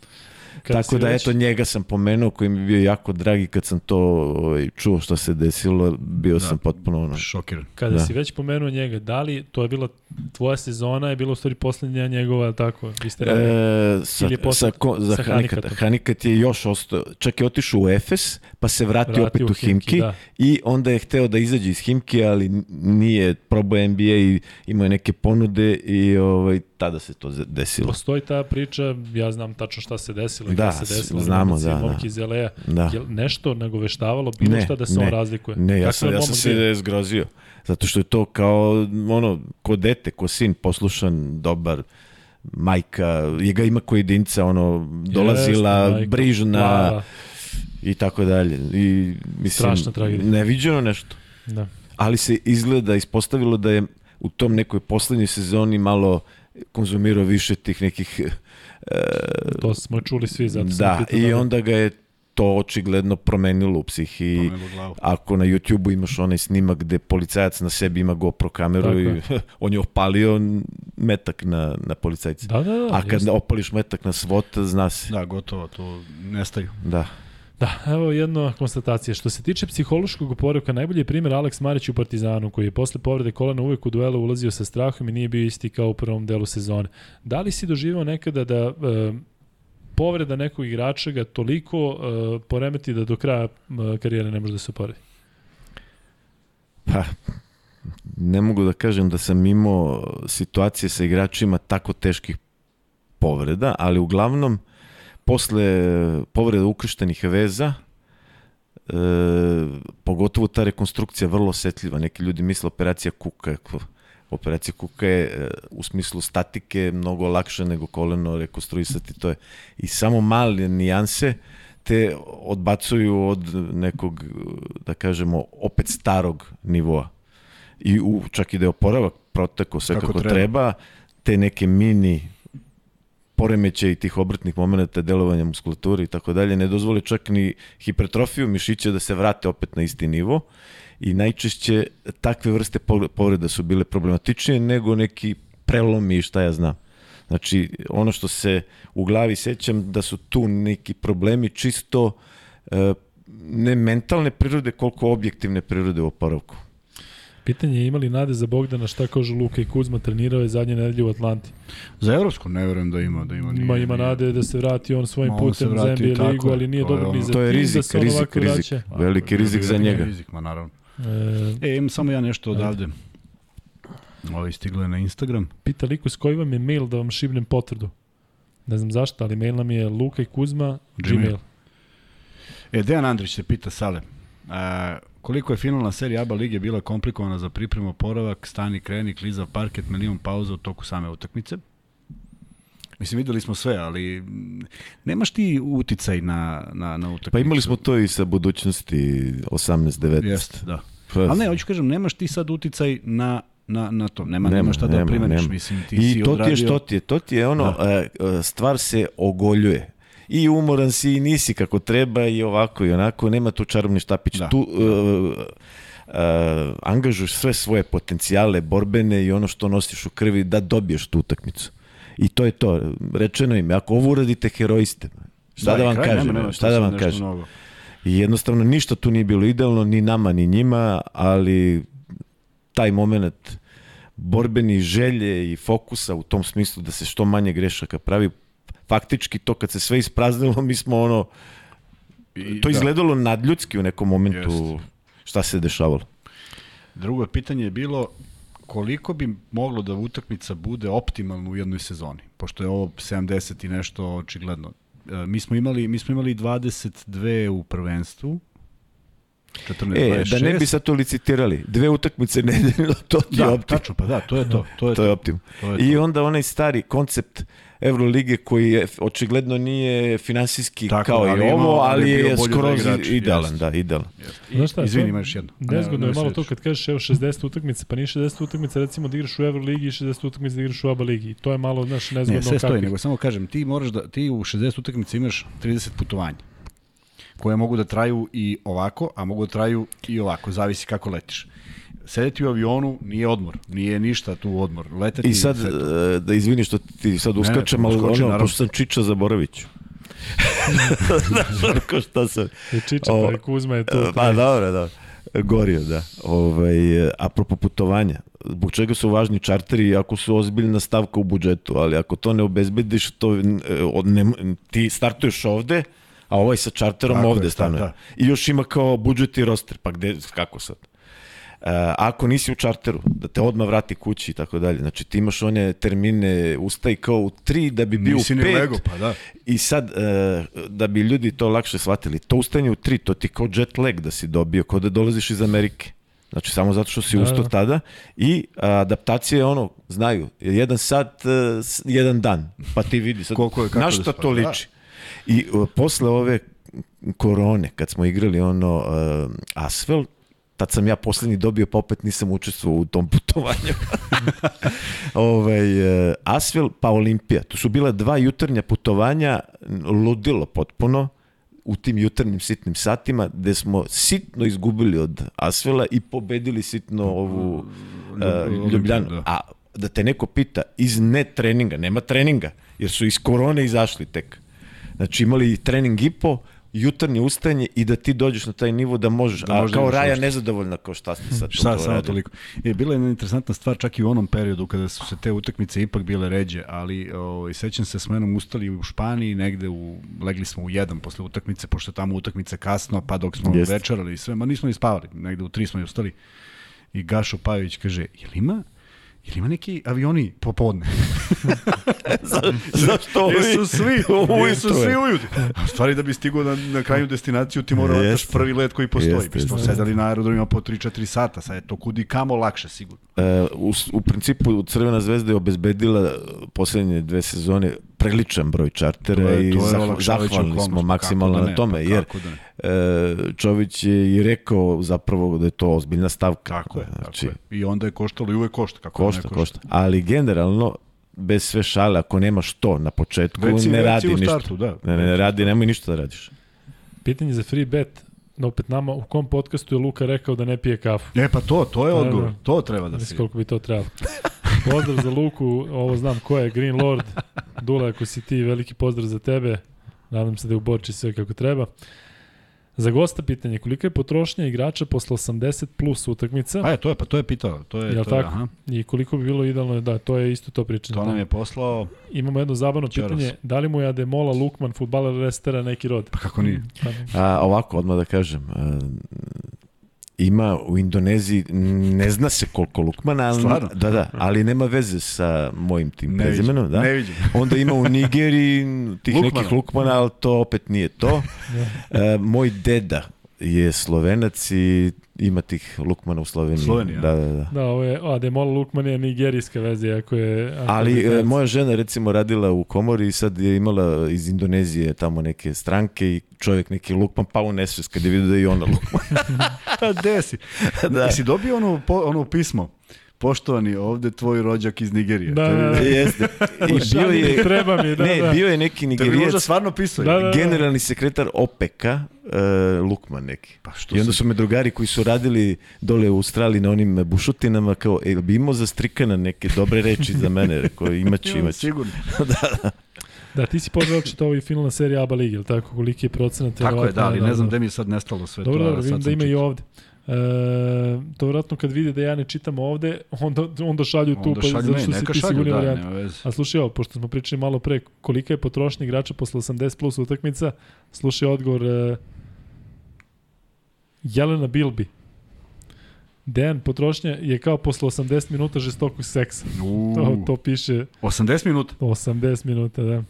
Kada Tako da, već... eto, njega sam pomenuo, koji mi je bio jako dragi kad sam to ovaj, čuo što se desilo, bio da. sam potpuno ono...
Šokiran.
Kada da. si već pomenuo njega, da li to je bila tvoja sezona, je bilo u stvari poslednja njegova, tako, vi ste
e, sa, sa, ko, za sa Hanikat. Hanikat je još ostao, čak je otišao u Efes, pa se vratio Vrati opet u Himki, Himki da. i onda je hteo da izađe iz Himki, ali nije probao NBA i imao je neke ponude i ovaj, tada se to desilo.
Postoji ta priča, ja znam tačno šta se desilo
i da, se desilo. znamo, da, da.
iz LA. Da. Je nešto nagoveštavalo bilo ne, šta da se ne, on razlikuje?
Ne, ja sam, ja sam se zgrozio. Zato što je to kao, ono, ko dete, ko sin, poslušan, dobar, majka, je ga ima ko jedinca, ono, dolazila, Jeste, majka, brižna plava. i tako dalje. I, mislim, Strašna tragedija. Neviđeno nešto. Da. Ali se izgleda, ispostavilo da je u tom nekoj poslednjoj sezoni malo konzumirao više tih nekih...
E, to smo čuli svi, zato
da, i da... onda ga je to očigledno promenilo u psihi. Ako na YouTube-u imaš onaj snimak gde policajac na sebi ima GoPro kameru Tako i on je opalio metak na, na policajci.
Da, da, da.
A kad jest. opališ metak na svot, zna se.
Da, gotovo, to nestaju.
Da.
Da, evo jedna konstatacija. Što se tiče psihološkog oporavka, najbolji je primjer Aleks Marić u Partizanu, koji je posle povrede kolena uvek u duelu ulazio sa strahom i nije bio isti kao u prvom delu sezone. Da li si doživao nekada da e, povreda nekog igrača ga toliko e, poremeti da do kraja e, karijere ne može da se oporavi?
Pa, ne mogu da kažem da sam imao situacije sa igračima tako teških povreda, ali uglavnom posle povreda ukrštenih veza, e, pogotovo ta rekonstrukcija vrlo osetljiva. Neki ljudi misle operacija kuka. Operacija kuka je e, u smislu statike mnogo lakše nego koleno rekonstruisati. To je i samo male nijanse te odbacuju od nekog, da kažemo, opet starog nivoa. I u, čak i da je oporavak proteko sve kako, kako treba. treba, te neke mini poremećaj tih obrtnih momenta delovanja muskulature i tako dalje ne dozvoli čak ni hipertrofiju mišića da se vrate opet na isti nivo i najčešće takve vrste povreda su bile problematičnije nego neki prelomi i šta ja znam. Znači, ono što se u glavi sećam da su tu neki problemi čisto e, ne mentalne prirode koliko objektivne prirode u oporavku.
Pitanje je imali nade za Bogdana šta kaže Luka i Kuzma trenirao je zadnje nedelje u Atlanti.
Za evropsku ne verujem da ima da ima.
Nije, ima ima nade da se vrati on svojim putem za NBA ligu, ali nije dobro ni za
to je rizik, da rizik, rizik, veliki rizik za njega.
Rizik, ma naravno. E, e, imam samo ja nešto odavde. Ovo stiglo je na Instagram.
Pita Liku s koji vam je mail da vam šibnem potvrdu. Ne znam zašto, ali mail nam je Luka i Kuzma, Gmail. Gmail.
E, Dejan Andrić se pita, Sale, a, koliko je finalna serija ABA lige bila komplikovana za pripremu poravak, stani, kreni, kliza, parket, milion pauza u toku same utakmice? Mislim, videli smo sve, ali nemaš ti uticaj na, na, na utakmicu.
Pa imali smo to i sa budućnosti 18-19.
Jeste, da. Pa, ali ne, hoću kažem, nemaš ti sad uticaj na na, na to. Nema, nema, nema šta da primeniš, mislim, ti
I
si
to
odradio...
ti je što ti je, to ti je ono, da. E, e, stvar se ogoljuje i umoran si i nisi kako treba i ovako i onako, nema tu čarobni štapić. Da. Tu uh, uh, angažuješ sve svoje potencijale borbene i ono što nosiš u krvi da dobiješ tu utakmicu. I to je to. Rečeno im, ako ovo uradite, herojiste. Šta da, da vam kažem? Nema, nema, šta da vam kažem? Mnogo. I jednostavno ništa tu nije bilo idealno, ni nama, ni njima, ali taj moment borbeni želje i fokusa u tom smislu da se što manje grešaka pravi, faktički to kad se sve ispraznilo, mi smo ono, I, to da. izgledalo nadljudski u nekom momentu Jest. šta se dešavalo.
Drugo pitanje je bilo koliko bi moglo da utakmica bude optimalno u jednoj sezoni, pošto je ovo 70 i nešto očigledno. E, mi smo imali mi smo imali 22 u prvenstvu,
14, e, 26. da ne bi sad to licitirali. Dve utakmice nedeljno, to ti da, je optim.
Tačno, pa da, to je to. To je,
to je optim. To je I to. onda onaj stari koncept Evrolige koji je očigledno nije finansijski Tako, kao i ovo, ali, ali je skroz idealan, da, idealan.
Znaš šta, Izvini, imaš jedno.
Nezgodno je malo to kad kažeš evo 60 utakmica, pa nije 60 utakmica recimo da igraš u Evroligi i 60 utakmica da igraš u ABA ligi. To je malo, znaš, nezgodno
ne, sve stoji, nego samo kažem, ti moraš da, ti u 60 utakmica imaš 30 putovanja koje mogu da traju i ovako, a mogu da traju i ovako, zavisi kako letiš sedeti u avionu nije odmor, nije ništa tu odmor. Leteti
I sad, e, da izvini što ti sad uskačem, ali ono, pošto sam Čiča Zaborović. Znaš, ono ko šta sam...
I Čiča, pa i Kuzma je tu.
Pa dobro, dobro. Gorio, da. Ovaj, apropo putovanja, zbog čega su važni čarteri ako su ozbiljna stavka u budžetu, ali ako to ne obezbediš, to ne, ti startuješ ovde, a ovaj sa čarterom Tako ovde stanuje. Da. I još ima kao budžet i roster, pa gde, kako sad? Uh, ako nisi u čarteru, da te odmah vrati kući i tako dalje. Znači ti imaš one termine, ustaj kao u tri da bi bio nisi u pet. Lego,
pa da.
I sad, uh, da bi ljudi to lakše shvatili, to ustaje u tri, to ti kao jet lag da si dobio, kao da dolaziš iz Amerike. Znači samo zato što si da, ustao da. tada i a, adaptacija je ono, znaju, jedan sat, uh, jedan dan, pa ti vidi sad, Koliko je, kako na šta da to liči. I uh, posle ove korone, kad smo igrali ono uh, asfalt, tad sam ja poslednji dobio, pa opet nisam učestvovao u tom putovanju. ovaj, uh, Asvel pa Olimpija. To su bila dva jutarnja putovanja, ludilo potpuno u tim jutarnjim sitnim satima gde smo sitno izgubili od Asvela i pobedili sitno ovu uh, Ljubljanu. Da. A da te neko pita iz ne treninga, nema treninga, jer su iz korone izašli tek. Znači imali trening i po, jutarnje ustajanje i da ti dođeš na taj nivo da možeš, da a kao Raja nezadovoljna kao šta ste sad
šta samo toliko. Je bila jedna interesantna stvar čak i u onom periodu kada su se te utakmice ipak bile ređe, ali o, ovaj, sećam se s menom ustali u Španiji, negde u, legli smo u jedan posle utakmice, pošto tamo utakmice kasno, pa dok smo Jest. večerali i sve, ma nismo ispavali, negde u tri smo i ustali. I Gašo Pajović kaže, jel ima Ili ima neki avioni popodne?
Za, zašto ovi?
Jesu svi, jesu svi ujutro. A stvari da bi stigao na, na kraju destinaciju ti mora da prvi let koji postoji. Jeste, Mi smo sedali na aerodromima po 3-4 sata, sad je to kudi kamo lakše sigurno.
E, u, u principu Crvena zvezda je obezbedila poslednje dve sezone priličan broj čartera to je, to je i zahvalni smo maksimalno da ne, na tome, pa jer da e, Čović je i rekao zapravo da je to ozbiljna stavka.
Tako je, znači, tako je. I onda je koštalo i uvek košta. Kako
košta, košta. košta. Ali generalno, bez sve šale, ako nemaš to na početku, reci, ne radi ništa. Startu, da. Ne, ne, ne radi, nemoj ništa da radiš.
Pitanje za free bet, no opet nama, u kom podcastu je Luka rekao da ne pije kafu?
E pa to, to je pa odgovor, da, to treba da
se. koliko bi to trebalo. Pozdrav za Luku, ovo znam ko je, Green Lord. Dula, ako si ti, veliki pozdrav za tebe. Nadam se da je u Borči sve kako treba. Za gosta pitanje, kolika je potrošnja igrača posle 80 plus utakmica?
A je, to je, pa to je pitao. To je,
Jel
to
tako? Je, aha. I koliko bi bilo idealno, da, to je isto to pričanje.
To nam je poslao...
Imamo jedno zabavno pitanje, da li mu je Ademola Lukman, futbaler Restera, neki rod?
Pa kako nije?
Pa A, ovako, odmah da kažem, ima u Indoneziji, ne zna se koliko Lukmana, ali, Stvarno? da, da, ali nema veze sa mojim tim ne prezimenom. Da?
Ne vidim.
Onda ima u Nigeriji tih Lukmana. nekih Lukmana, ali to opet nije to. e, moj deda je slovenac i ima tih Lukmana u Sloveniji.
Slovenija.
Da, da, da.
Da, ovo je, a Demol Lukman je nigerijska veza, ako je... Ako
Ali je moja žena recimo radila u komori i sad je imala iz Indonezije tamo neke stranke i čovjek neki Lukman pa u nesvest kad je vidio da je i ona Lukman.
Pa gde si? da. Jesi dobio ono, ono pismo? Poštovani, ovde tvoj rođak iz Nigerije.
Da, da, da.
Jeste. I bio je,
treba mi, da,
ne,
da.
bio je neki Nigerijac.
možda stvarno pisao.
Da, da, da. Generalni sekretar OPEC-a, uh, Lukman neki. Pa što I onda su me drugari koji su radili dole u Australiji na onim bušutinama kao, e, bi imao za strikana neke dobre reči za mene? Rekao, imaću, imaću.
Sigurno.
da, da.
Da, ti si pozvao očito ovo i finalna serija ABA Ligi, ili tako? Koliki je procenat?
Tako je, da, ali ne znam gde mi je sad nestalo sve
dobro,
to.
Dobro, vidim da ima i ovde. E, to vratno kad vide da ja ne čitam ovde, onda, onda šalju tu, pa šalju, zašto ne, si ti sigurni da, varijant. A slušaj ovo, pošto smo pričali malo pre, kolika je potrošnja igrača posle 80 plus utakmica, slušaj odgovor e, Jelena Bilbi. Dejan, potrošnja je kao posle 80 minuta žestokog seksa. To, to piše...
80 minuta?
80 minuta, da.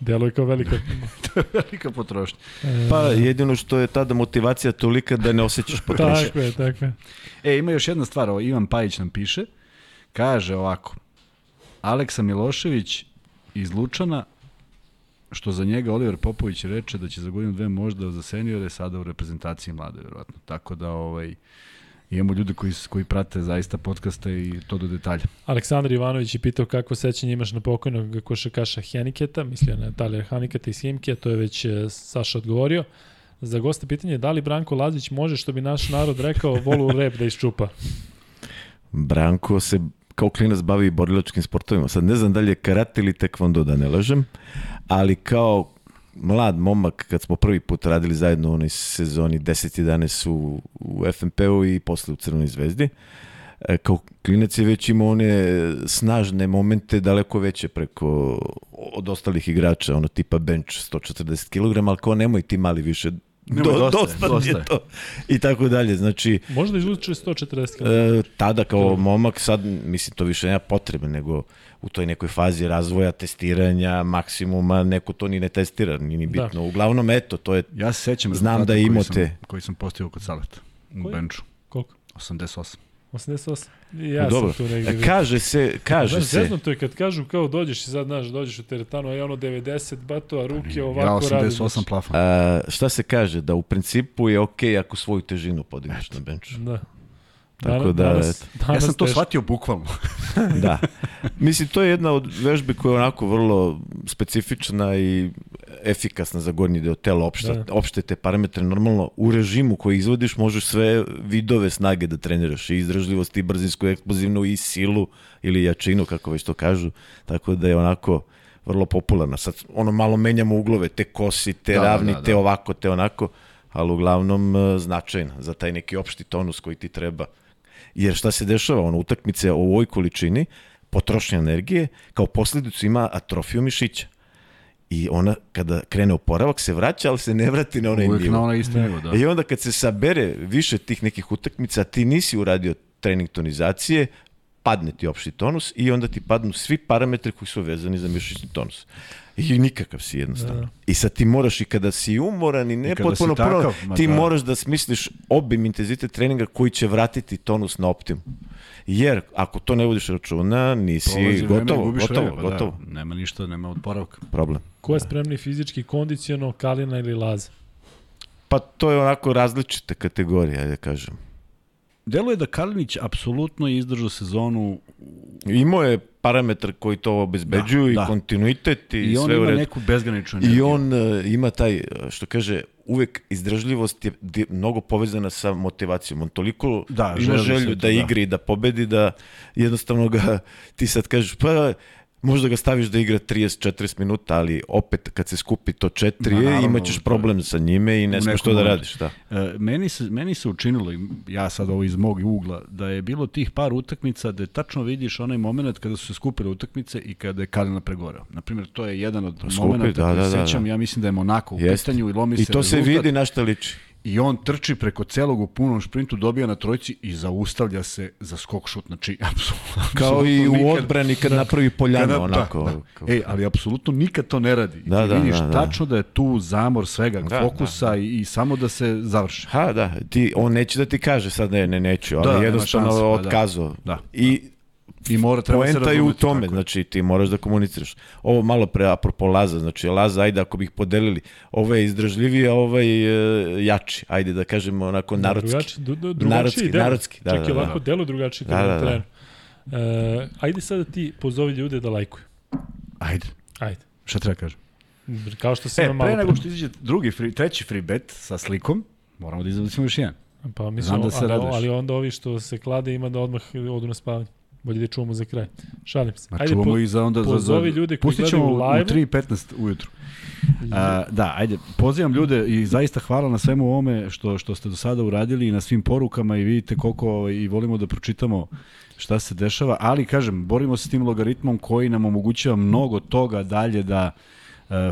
Delo je kao velika...
velika potrošnja.
E... Pa jedino što je tada motivacija tolika da ne osjećaš potrošnju.
tako je, tako je.
E, ima još jedna stvar, ovo Ivan Pajić nam piše, kaže ovako, Aleksa Milošević iz Lučana, što za njega Oliver Popović reče da će za godinu dve možda za seniore sada u reprezentaciji mlade, verovatno. Tako da, ovaj, imamo ljude koji, koji prate zaista podcaste i to do detalja.
Aleksandar Ivanović je pitao kako sećanje imaš na pokojnog košakaša Heniketa, mislio na Talija Heniketa iz Himke, to je već e, Saša odgovorio. Za goste pitanje je da li Branko Lazić može, što bi naš narod rekao, volu rep da iščupa?
Branko se kao klinac bavi borilačkim sportovima. Sad ne znam da li je karate ili tekvondo, da ne lažem, ali kao mlad momak kad smo prvi put radili zajedno u onoj sezoni 10-11 u, u FNP-u i posle u Crvenoj zvezdi. E, kao klinac je već imao one snažne momente daleko veće preko od ostalih igrača, ono tipa bench 140 kg, ali kao nemoj ti mali više
Nemoj,
Do,
dosta
dosta,
dosta
je to. I tako dalje. Znači,
Možda izvuče 140 kg.
e, tada kao momak, sad mislim to više nema potrebe, nego u toj nekoj fazi razvoja, testiranja, maksimuma, neko to ni ne testira, ni ni
Da.
bitno. Uglavnom, eto, to je
Ja se sećam
Znam da je
koji sam-. Koji sam postavio kod Saleta. U
Koji?
benču.
Koliko?
88.
88. I ja
dobro.
sam tu negde.
E, Kaže se, kaže
Znaš,
se,
zeznuto je kad kažu kao dođeš i sad, znaš, dođeš u teretanu, a ja ono 90 bato, a ruke
Ja
ovako radi.
88 plafon.
a, šta se kaže, da u principu je okej ako svoju težinu podigneš na benču.
Da.
Tako da,
danas, danas
Ja sam to
teško.
shvatio bukvalno.
Da. Mislim, to je jedna od vežbi koja je onako vrlo specifična i efikasna za gornji deo tela, opšte,
Da.
opšte te parametre. Normalno, u režimu koji izvodiš možeš sve vidove snage da treniraš, i izdržljivost, i brzinsku, i eksplozivnu, i silu, ili jačinu, kako već to kažu. Tako da je onako vrlo popularna. Sad, ono, malo menjamo uglove, te kosi, te
Da, da,
ravni,
da, da.
te ovako, te onako, ali uglavnom e, značajna za taj neki opšti tonus koji ti treba Jer šta se dešava, ono, utakmice u ovoj količini, potrošnja energije, kao posljedicu ima atrofiju mišića. I ona, kada krene oporavak, se vraća, ali se ne vrati na onaj
Uvijek
nivo.
na onaj isti nivo, da.
I onda kad se sabere više tih nekih utakmica, ti nisi uradio trening tonizacije, padne ti opšti tonus i onda ti padnu svi parametri koji su vezani za mišićni tonus. I nikakav si jednostavno.
Da.
I sad ti moraš i kada si umoran i ne
I
potpuno
si takav,
puno,
ma
ti
da.
moraš da smisliš obim intenzitet treninga koji će vratiti tonus na optimum. Jer ako to ne vodiš računa, nisi
Prolazi vreme i
gotovo,
gubiš
gotovo,
vreme, pa
gotovo.
Da, nema ništa, nema odporavka.
Problem.
Ko je spremni fizički, kondiciono, Kalina ili Laza?
Pa to je onako različite kategorije, ajde da kažem.
Deluje da Kalinić apsolutno je izdržao sezonu
Imao je parametar koji to obezbeđuju
Da,
i
da.
kontinuitet i,
i on
sve u
ima
redu.
neku bezgraničnu energiju.
I on uh, ima taj, uh, što kaže, uvek izdržljivost je mnogo povezana sa motivacijom. On toliko
Da,
ima želju da
da.
igri i da pobedi, da jednostavno ga, ti sad kažeš, pa možda ga staviš da igra 30-40 minuta, ali opet kad se skupi to četiri,
Ma, naravno,
imaćeš
to
problem sa njime i ne
u
smeš
nekom
to da radiš. Da.
E, meni, se, meni se učinilo, i ja sad ovo iz mog ugla, da je bilo tih par utakmica da tačno vidiš onaj moment kada su se skupile utakmice i kada je Kalina pregoreo. Naprimjer, to je jedan od
Skupi,
momenta
da, da, da,
sećam,
da.
ja mislim da je Monako u
Jeste.
pitanju i lomi
I
se
to se
rezultat.
vidi na šta liči.
I on trči preko celog u punom šprintu, dobija na trojci i zaustavlja se za skok šut. Znači, apsolutno.
Kao i u
nikad-
odbrani kad napravi poljanu,
Kada-
onako.
Da, da. Ej, ali apsolutno nikad to ne radi. I
Da,
ti
da,
vidiš
da, da.
tačno da je tu zamor svega,
Da,
fokusa I, i samo da se završi.
Ha, da, ti, on neće da ti kaže sad ne, ne, neću, ali
Da,
jednostavno
šanse, pa da.
otkazao.
Da,
I
I mora, treba se
poenta je u
razumeti,
tome,
tako
znači ti moraš da komuniciraš. Ovo malo pre apropo Laza, znači Laza, ajde ako bih podelili, ovo je izdržljiviji, a ovo je e, jači, ajde da kažemo onako narodski.
Drugačiji, du, du, drugačiji
Narodski,
delo.
narodski, da,
Čak
da, da.
ovako delo drugačije
Da, da,
da,
da.
E, ajde sada ti pozovi ljude da lajkuju.
Ajde,
Ajde.
šta treba kažem?
Kao što sam
E,
e, malo
pre nego što izađe drugi free, treći free bet sa slikom, moramo da izabacimo još jedan.
Pa mislim,
Znam da se
ali,
raduješ.
ali onda ovi što se klade ima da odmah odu na spavanje. Bolje da čuvamo za kraj. Šalim se. Ajde,
čuvamo
po,
i za onda... za,
pozovi
za,
ljude koji gledaju u live-u.
u 3.15 ujutru. A, da, ajde, pozivam ljude i zaista hvala na svemu ovome što, što ste do sada uradili i na svim porukama i vidite koliko ovaj, i volimo da pročitamo šta se dešava, ali kažem, borimo se s tim logaritmom koji nam omogućava mnogo toga dalje da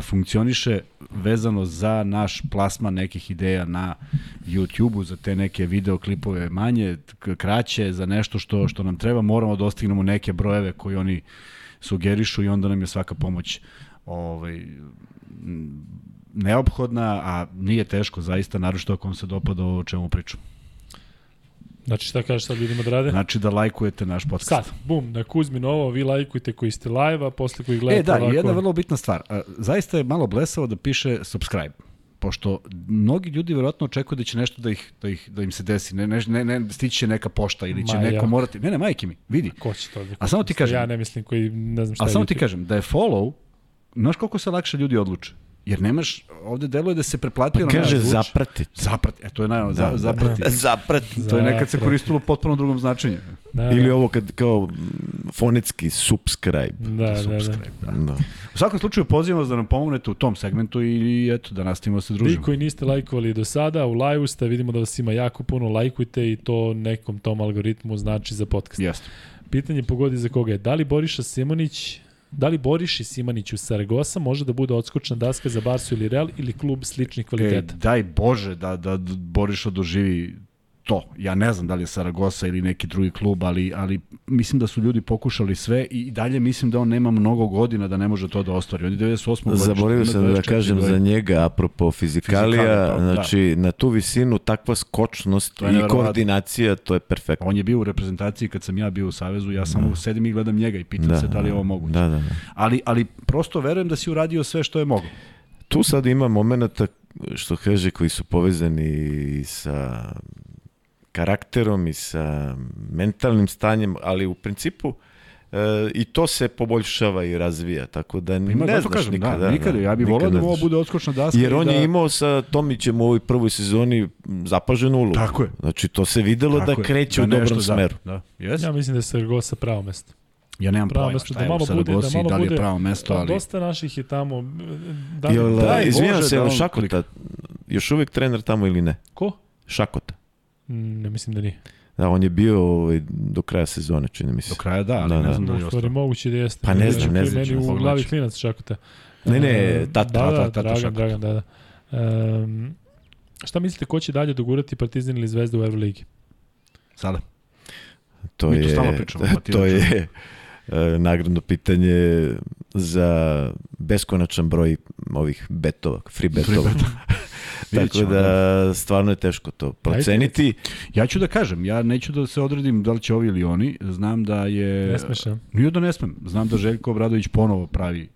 funkcioniše vezano za naš plasman nekih ideja na YouTube-u, za te neke videoklipove manje, kraće, za nešto što, što nam treba, moramo da dostignemo neke brojeve koji oni sugerišu i onda nam je svaka pomoć ovaj, neophodna, a nije teško zaista, naročito ako vam se dopada o čemu pričam.
Znači šta kažeš sad ljudima da rade?
Znači da lajkujete naš podcast.
Sad, bum, na Kuzmin ovo, vi lajkujte koji ste live, a posle koji gledate
E, da,
ovako.
jedna vrlo bitna stvar. Zaista je malo blesavo da piše subscribe pošto mnogi ljudi verovatno očekuju da će nešto da ih da ih da im se desi, ne ne ne, ne stići će neka pošta ili će
Ma,
neko
jako.
morati. Ne, ne, majke mi, vidi.
Ko će to da
A samo ti kažem-
Ja ne mislim koji ne znam šta
A samo ti kažem da je follow Znaš koliko se lakše ljudi odluče? Jer nemaš, ovde deluje da se preplatio
pa
na
kaže zapratiti.
Zapratiti, e, to je najavno, da, zapratiti.
zapratiti.
To je nekad se koristilo u potpuno drugom značenju.
Da, Ili da. ovo kad kao fonetski subscribe.
Da, da,
subscribe, da. da. da. U svakom slučaju pozivam vas da nam pomognete u tom segmentu i eto, da nastavimo da se družimo.
Vi koji niste lajkovali do sada, u live ste, vidimo da vas ima jako puno, lajkujte i to nekom tom algoritmu znači za podcast.
Jeste.
Pitanje pogodi za koga je. Da li Boriša Simonić Da li Boriš i Simanić u Saragosa može da bude odskočna daska za Barsu ili Real ili klub sličnih kvaliteta?
E, daj Bože da, da Boriša doživi to. Ja ne znam da li je Saragosa ili neki drugi klub, ali, ali mislim da su ljudi pokušali sve i dalje mislim da on nema mnogo godina da ne može to da ostvari. On je 98.
godišnje. Zaboravio sam da kažem godina. za njega, apropo fizikalija, Fizikalija, to, da. znači da. na tu visinu takva skočnost i koordinacija, to je perfektno.
On je bio u reprezentaciji kad sam ja bio u Savezu, ja samo da. sedim i gledam njega i pitam da, se da li je ovo moguće.
Da, da, da.
Ali, ali prosto verujem da si uradio sve što je mogo.
Tu sad ima momenta što kaže koji su povezani sa karakterom i sa mentalnim stanjem, ali u principu e, i to se poboljšava i razvija, tako da
Ima,
ne znaš
kažem,
nikada.
Da, nikada, ja bih volao da ovo bude odskočna daska.
Jer on
da...
je imao sa Tomićem u ovoj prvoj sezoni zapaženu ulogu.
Tako je.
Znači to se videlo Tako da kreće da u dobrom
nešto,
smeru.
Da, da. Yes.
Ja mislim da je Saragosa pravo mesto.
Ja nemam pravo mesto, da malo bude, da malo da li je pravo mesto, ali...
Dosta naših je tamo...
Da, Jel, da, izvinjam se, da on... Šakota, još uvek trener tamo ili ne?
Ko?
Šakota.
Mm, ne mislim da nije.
Da, on je bio ovaj, do kraja sezone, čini mi se.
Do kraja da, ali da, ne da. znam da, da je ostao.
moguće da jeste.
Pa ne znam, ne znam.
Meni u glavi klinac Šakota.
Ne, ne, tata,
da, da,
tata, tata
Dragan, Dragan, da, da. Um, šta mislite, ko će dalje dogurati Partizan ili Zvezda u Euroligi?
Sada.
To Mi je, to pričamo. To je uh, nagradno pitanje za beskonačan broj ovih betova, free betova. Free betova. Tako da, da stvarno je teško to proceniti.
Ja ću da kažem, ja neću da se odredim da li će ovi ili oni. Znam da je...
Ne smeš?
Nije da ne smem. Znam da Željko Obradović ponovo pravi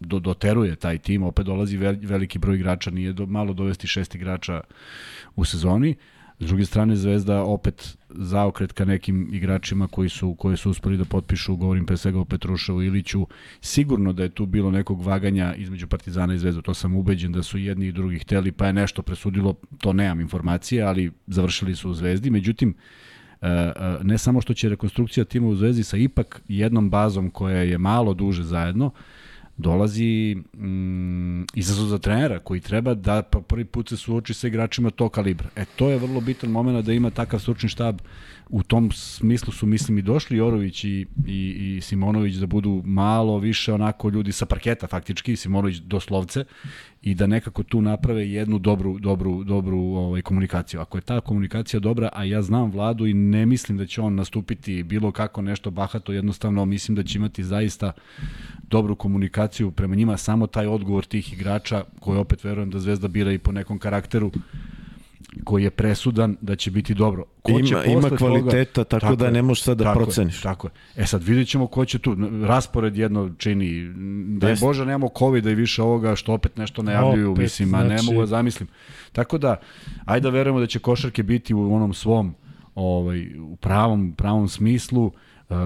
do, doteruje taj tim, opet dolazi veliki broj igrača, nije do, malo dovesti šest igrača u sezoni. S druge strane, Zvezda opet zaokret ka nekim igračima koji su, koji su uspeli da potpišu, govorim pre svega o Petruševu Iliću. Sigurno da je tu bilo nekog vaganja između Partizana i Zvezda, to sam ubeđen da su jedni i drugi hteli, pa je nešto presudilo, to nemam informacije, ali završili su u Zvezdi. Međutim, e, e, ne samo što će rekonstrukcija tima u Zvezdi sa ipak jednom bazom koja je malo duže zajedno, dolazi mm, izazov za trenera koji treba da prvi put se suoči sa igračima tog kalibra. E, to je vrlo bitan moment da ima takav stručni štab. U tom smislu su, mislim, i došli Jorović i, i, i Simonović da budu malo više onako ljudi sa parketa faktički, Simonović doslovce, i da nekako tu naprave jednu dobru, dobru, dobru ovaj, komunikaciju. Ako je ta komunikacija dobra, a ja znam vladu i ne mislim da će on nastupiti bilo kako nešto bahato, jednostavno mislim da će imati zaista dobru komunikaciju prema njima, samo taj odgovor tih igrača, koji opet verujem da Zvezda bira i po nekom karakteru, koji je presudan da će biti dobro.
Ko ima, će ima kvaliteta, toga, tako, tako da ne možeš sad da
tako
proceniš.
Je, tako je. E sad vidjet ćemo ko će tu. Raspored jedno čini. Da je Bože nemamo covid i više ovoga što opet nešto najavljuju, opet, mislim, a znači... ne mogu da zamislim. Tako da, ajde da verujemo da će košarke biti u onom svom ovaj, u pravom, pravom smislu.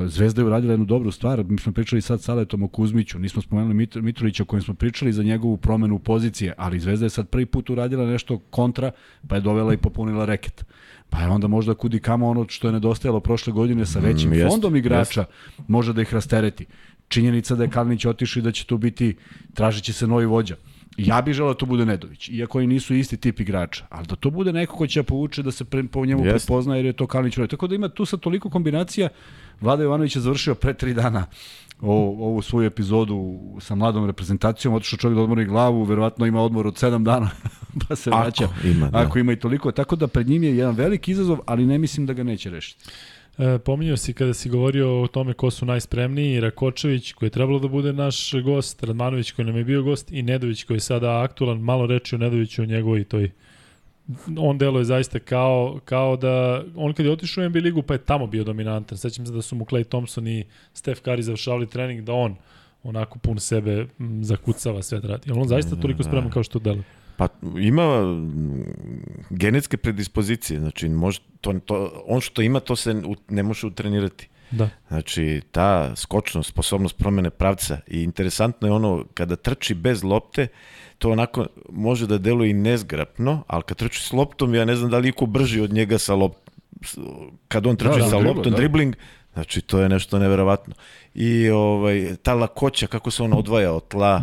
Zvezda je uradila jednu dobru stvar, mi smo pričali sad Saletom o Kuzmiću, nismo spomenuli Mitro, Mitrovića o kojem smo pričali za njegovu promenu pozicije, ali Zvezda je sad prvi put uradila nešto kontra, pa je dovela i popunila reket. Pa je onda možda kudi kamo ono što je nedostajalo prošle godine sa većim mm, jest, fondom igrača jest. može da ih rastereti. Činjenica da je Kalinić otišao i da će tu biti, tražit će se novi vođa. Ja bih želeo da to bude Nedović, iako i nisu isti tip igrača, ali da to bude neko ko će da povuče da se pre, po njemu yes. prepozna jer je to Kalinić. Tako da ima tu sad toliko kombinacija. Vlada Jovanović je završio pre tri dana ovu, ovu svoju epizodu sa mladom reprezentacijom, otišao čovjek da odmori glavu, verovatno ima odmor od 7 dana, pa se vraća.
Ako ima, da.
Ako ima i toliko. Tako da pred njim je jedan veliki izazov, ali ne mislim da ga neće rešiti.
E, pominjao si kada si govorio o tome ko su najspremniji, Rakočević koji je trebalo da bude naš gost, Radmanović koji nam je bio gost i Nedović koji je sada aktualan, malo reči o Nedoviću o njegovoj toj on deluje zaista kao, kao da on kad je otišao u NBA ligu pa je tamo bio dominantan. Sećam se da su mu Clay Thompson i Steph Curry završavali trening da on onako pun sebe zakucava sve da radi. On zaista toliko spreman kao što deluje.
Pa ima genetske predispozicije, znači može, to, to, on što ima to se ne može utrenirati.
Da.
Znači, ta skočnost, sposobnost promene pravca i interesantno je ono, kada trči bez lopte, to onako može da deluje i nezgrapno, ali kad trči s loptom, ja ne znam da li iko brži od njega sa loptom. Kad on trči
Da, da,
sa
dribla,
loptom,
da.
dribling, znači to je nešto neverovatno. I ovaj, ta lakoća, kako se on odvaja od tla,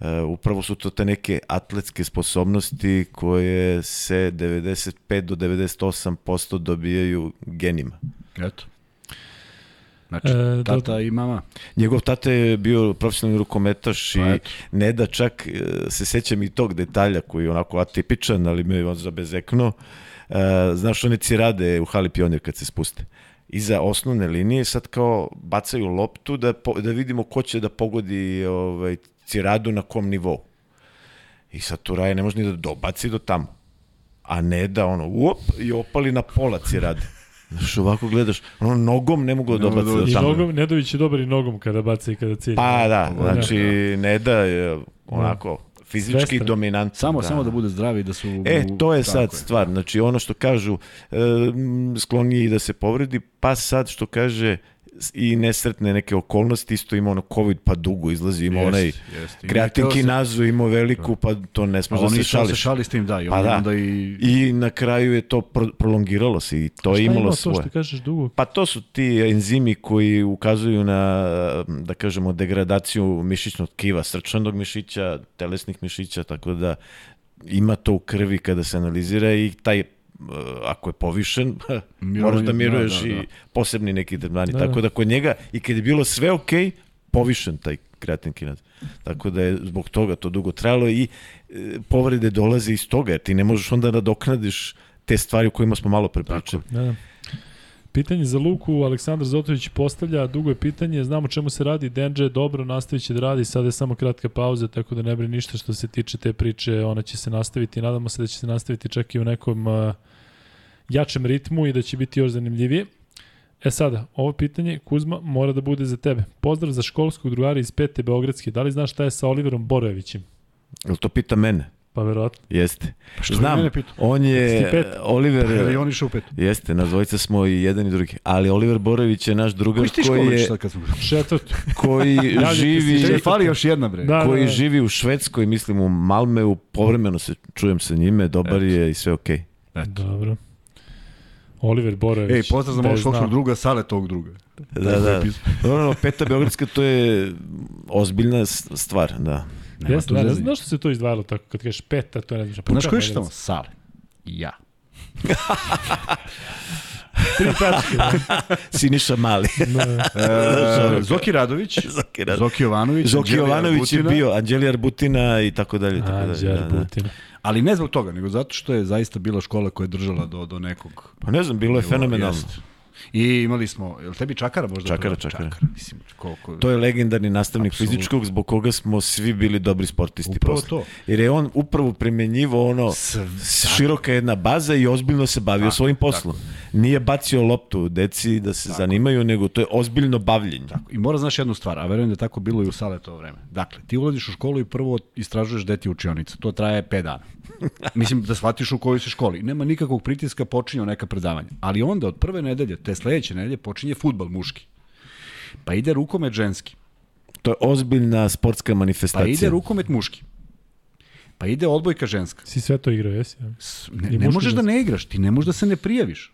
Uh, upravo su to te neke atletske sposobnosti koje se 95 do 98% dobijaju genima.
Eto. Znači,
E,
tata
da-
i mama.
Njegov tata je bio profesionalni rukometaš i
Pa eto.
ne da čak e, se sećam i tog detalja koji je onako atipičan, ali me je on zabezeknuo. E, znaš one cirade u hali pionir kad se spuste. Iza osnovne linije sad kao bacaju loptu da, po, da vidimo ko će da pogodi ovaj, ciradu na kom nivou. I sad tu Raje ne može ni da dobaci do tamo. A ne da ono, uop, i opali na pola cirade. Znaš, ovako gledaš, ono nogom ne mogu da dobaci
da
do
I
tamo.
nogom, Nedović je dobar i nogom kada baca i kada cilja.
Pa da, znači ne da je onako fizički
Svestan.
dominant.
Samo,
da.
samo da bude zdravi i da su...
E, to je sad stvar. Znači, ono što kažu, e, m, skloniji da se povredi, pa sad što kaže i nesretne neke okolnosti, isto ima ono COVID, pa dugo izlazi, ima
Jest,
onaj
jest.
Kreatin
se-
kinazu, ima veliku, pa to ne smije da se
išao se
šališ.
šali s tim, da. I
Pa da.
onda i...
I na kraju je to pro prolongiralo se i to je
ima
imalo
to
svoje.
što kažeš dugo?
Pa to su ti enzimi koji ukazuju na, da kažemo, degradaciju mišićnog tkiva, srčanog mišića, telesnih mišića, tako da ima to u krvi kada se analizira i taj ako je povišen, moraš da
da,
miruješ
da, da.
i posebni neki tretmani.
Da,
Tako
da.
da kod njega, i kad je bilo sve ok, povišen taj kreatin kinaz. Tako da je zbog toga to dugo trajalo i e, povrede dolaze iz toga, jer ti ne možeš onda da doknadiš te stvari o kojima smo malo prepričali.
Da, da. Pitanje za Luku, Aleksandar Zotović postavlja, dugo je pitanje, znamo čemu se radi, Denđe je dobro, nastavit će da radi, sada je samo kratka pauza, tako da ne brini ništa što se tiče te priče, ona će se nastaviti, nadamo se da će se nastaviti čak i u nekom uh, jačem ritmu i da će biti još zanimljivije. E sada, ovo pitanje, Kuzma, mora da bude za tebe. Pozdrav za školskog drugara iz Pete Beogradske. Da li znaš šta je sa Oliverom Borojevićem?
Jel to pita mene?
Pa verovatno.
Jeste.
Pa što
Znam,
mene pitao?
on je,
pet?
Oliver,
Je li on išao u petu?
jeste, na dvojica smo i jedan i drugi, ali Oliver Borović je naš drugar
Koji
koji je,
sad kad smo...
Četvrtu.
koji živi,
Če,
Četvrti.
fali još jedna, bre.
Da,
koji
da, da.
živi u Švedskoj, mislim u Malmeu, povremeno se čujem sa njime, dobar
Eto.
je i sve okej.
Dobro. Oliver Borojević.
Ej, pozdrav za
da znao.
školskog druga, Sale tog druga.
Da, da. No, no, Peta Beogradska to je ozbiljna stvar, da.
Nema
Jeste, da, ne znam što se to izdvajalo tako, kad kažeš peta, to ne znam.
Pa znaš koji je tamo? Sale. Ja.
Tri tačke. Da.
Siniša Mali.
Da.
E, Zoki Radović,
Zoki Radović.
Zoki Jovanović,
Zoki
Anđelija
Jovanović je
Arbutina,
bio, Anđelija Arbutina i tako dalje. Tako dalje
Anđer
da, da.
Ali ne zbog toga, nego zato što je zaista bila škola koja je držala do, do nekog...
Pa ne znam, bilo je fenomenalno.
jest. I imali smo, je li tebi Čakara možda?
Čakara,
prvo?
Čakara.
Mislim, koliko...
To je legendarni nastavnik
Apsolutno.
fizičkog zbog koga smo svi bili dobri sportisti
Upravo
posle.
to.
Jer je on upravo primenjivo ono
Sve-
široka jedna baza i ozbiljno se bavio
Tako,
svojim poslom. Nije bacio loptu deci da se zanimaju, nego to je ozbiljno bavljenje.
I mora znaš jednu stvar, a verujem da je tako bilo i u sale to vreme. Dakle, ti ulaziš u školu i prvo istražuješ gde ti je učionica. To traje 5 dana. Mislim da shvatiš u kojoj si školi. Nema nikakvog pritiska, počinju neka predavanja. Ali onda od prve nedelje, te sledeće nedelje, počinje futbal muški. Pa ide rukomet ženski.
To je ozbiljna sportska
Pa
manifestacija.
ide rukomet muški. Pa ide odbojka ženska.
Si sve to igrao, jesi? I
Ne, ne možeš da ne igraš, ti ne možeš da se ne prijaviš.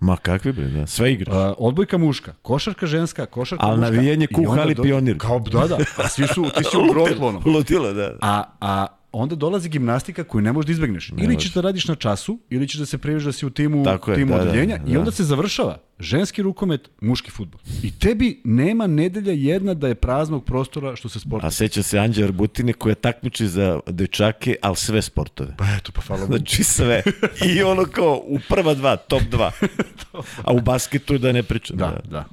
Ma kakvi bre, da. Sve igraš.
Uh, odbojka muška, košarka ženska, košarka
Al
muška.
navijanje
I
ku
onda
hali
do-
pionir.
Kao, da, da, a svi su, ti si u grotlonu.
Ludilo, da.
A, a onda dolazi gimnastika koju ne možeš da izbegneš. ili ćeš da radiš na času, ili ćeš da se prijaviš da si u timu,
Tako je,
timu
da, da,
odeljenja i
da.
onda se završava ženski rukomet, muški futbol. I tebi nema nedelja jedna da je praznog prostora što se sporta.
A seća se Anđe Arbutine koja takmiči za dečake, ali sve sportove.
Pa eto, pa hvala.
Znači sve. I ono kao u prva dva, top dva. A u basketu da ne pričam.
Da, da.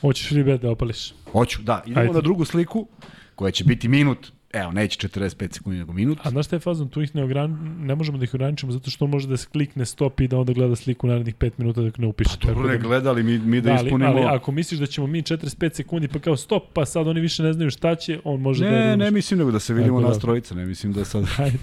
Hoćeš li bet da opališ?
Hoću, da. Idemo
Ajde.
na drugu sliku koja će biti minut evo, neće 45 sekundi nego minut.
A znaš šta je fazon, tu ih ne, ogran... ne možemo da ih ograničimo zato što on može da se klikne stop i da onda gleda sliku narednih 5 minuta dok ne upiše.
Pa dobro, ne
da...
gledali mi, mi da,
da ali,
ispunimo...
Ali ako misliš da ćemo mi 45 sekundi pa kao stop, pa sad oni više ne znaju šta će, on može
ne,
da...
Ne, ne mislim nego da se vidimo
Tako
nas
da.
trojica, ne mislim da sad...
Ajde.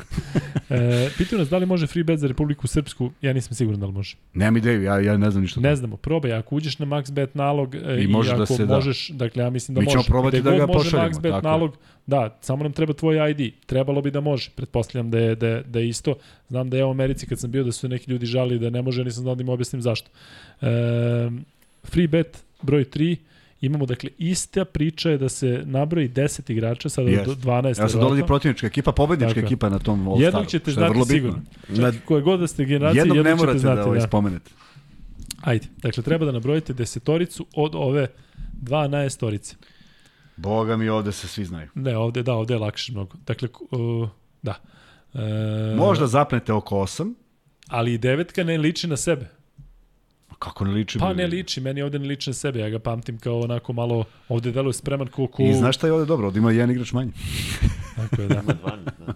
E, pitaju nas da li može free bet za Republiku Srpsku, ja nisam siguran da li može.
Nemam ideju, ja, ja ne znam ništa.
Ne znamo, probaj, ako uđeš na max bet nalog e,
I
i, ako
da se da.
možeš, dakle ja mislim da
Mi
može.
ćemo probati
Gde
da ga pošaljemo,
max bet nalog, da, samo nam treba tvoj ID. Trebalo bi da može. Pretpostavljam da je, da, je- da je isto. Znam da je u Americi kad sam bio da su neki ljudi žali da ne može, nisam znao da im objasnim zašto. E, free bet broj 3, imamo dakle ista priča je da se nabroji 10 igrača, sada
Jest.
do 12.
Evo sad dolazi protivnička ekipa, pobednička
Tako je.
ekipa na tom All
Jednog ćete
je
znati
bitno.
sigurno. Čak koje god da ste generacije,
Jednog
jednog,
ne morate
znati.
da ovaj
da.
spomenete.
Ajde, dakle treba da nabrojite desetoricu od ove 12 storice.
Boga mi ovde se svi znaju.
Ne, ovde, da, ovde je lakše mnogo. Dakle, uh, da. E,
Možda zapnete oko 8,
Ali i devetka ne liči na sebe.
kako ne liči?
Pa ne liči, meni ovde ne liči na sebe. Ja ga pamtim kao onako malo, ovde deluje spreman ko ku...
I znaš šta je ovde dobro? Ovde ima jedan igrač manje.
Tako je, da.
12, da.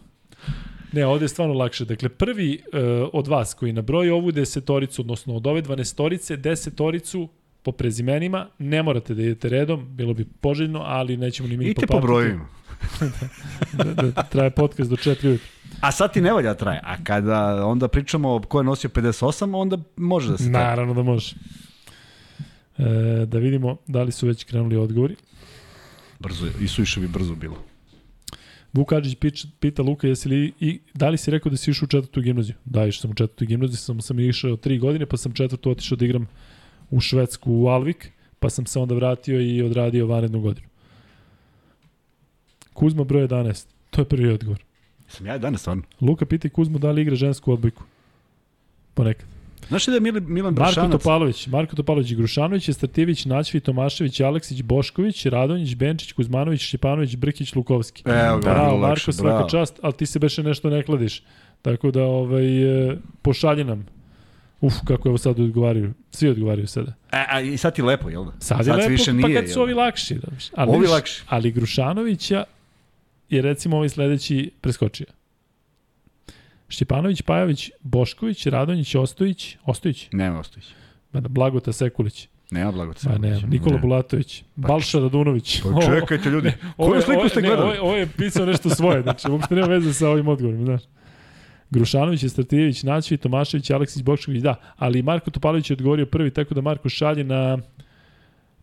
Ne, ovde je stvarno lakše. Dakle, prvi uh, od vas koji nabroji ovu desetoricu, odnosno od ove dvanestorice, desetoricu po prezimenima, ne morate da idete redom, bilo bi poželjno, ali nećemo ni mi
I te po
popamtiti.
brojevima.
da, da traje podcast do 4 ujutru.
A sad ti ne valja da traje. A kada onda pričamo ko je nosio 58, onda može da se traje.
Naravno da može. E, da vidimo da li su već krenuli odgovori.
Brzo je. I suviše bi brzo bilo.
Vuk Adžić pič- pita Luka, jesi li, i, da li si rekao da si išao u četvrtu gimnaziju? Da, išao sam u četvrtu gimnaziju, sam, sam išao tri godine, pa sam četvrtu otišao da igram u Švedsku, u Alvik, pa sam se onda vratio i odradio vanrednu godinu. Kuzma broj 11. To je prvi odgovor.
Sam ja danas stvarno.
Luka pita Kuzmu da li igra žensku odbojku. Ponekad.
Znaš da je Mili, Milan
Marko? Topalović, Marko Topalović, Grušanović, Stativić, Naćvi, Tomašević, Aleksić, Bošković, Radonjić, Benčić, Kuzmanović, Šćepanović, Brkić, Lukovski.
Evo ga,
Bravo, Marko,
lakše,
svaka
bravo.
čast, ali ti se beše nešto ne kladiš. Tako da, ovaj, e, pošalji nam. Uf, kako evo sad odgovaraju. Svi odgovaraju sada.
E, a i sad ti lepo, jel da?
Sad, je lepo,
više
pa
nije,
kad su ovi
da?
lakši. Da, viš. ali,
Ovi lakši.
Ali Grušanovića je recimo ovaj sledeći preskočio. Šćepanović, Pajović, Bošković, Radonjić, Ostojić, Ostojić,
Nema Ostojić.
Mada, Blagota Sekulić,
Nema Blagoca.
Pa ne, Nikola Bulatović, Balša Radunović.
Pa čekajte ljudi, koju sliku ste
ne,
gledali?
Ovo, je- ovo je pisao nešto svoje, znači uopšte nema veze sa ovim odgovorom, znaš. Grušanović, Stratijević, Naćvi, Tomašević, Aleksić, Bokšković, da. Ali Marko Topalović je odgovorio prvi, tako da Marko šalje na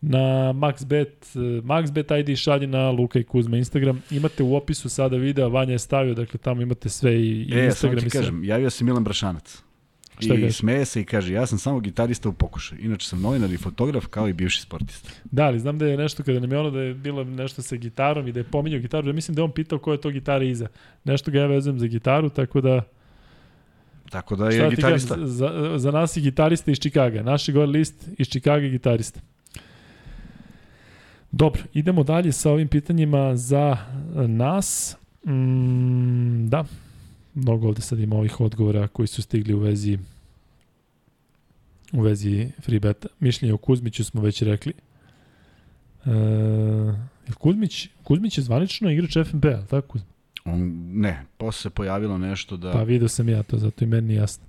na MaxBet, MaxBet ID šalje na Luka i Kuzma Instagram. Imate u opisu sada videa, Vanja je stavio, dakle tamo imate sve i, i
E,
Instagram sve.
kažem, javio se Milan Brašanac.
Šta
I
kaže?
smeje se i kaže, ja sam samo gitarista u pokušaju. Inače sam novinar i fotograf kao i bivši sportista.
Da, ali znam da je nešto kada nam je ono da je bilo nešto sa gitarom i da je pominjao gitaru, ja mislim da je on pitao koja je to gitara iza. Nešto ga ja vezujem za gitaru, tako da
Tako da je gitarista.
za, za nas je gitarista iz Čikaga. Naš je gore list iz Čikaga je gitarista. Dobro, idemo dalje sa ovim pitanjima za nas. Mm, da, mnogo ovde sad ima ovih odgovora koji su stigli u vezi u vezi freebeta. Mišljenje o Kuzmiću smo već rekli. E, Kuzmić, Kuzmić je zvanično igrač FNB, ali tako?
On, ne, posle se pojavilo nešto da...
Pa vidio sam ja to, zato i meni nije jasno.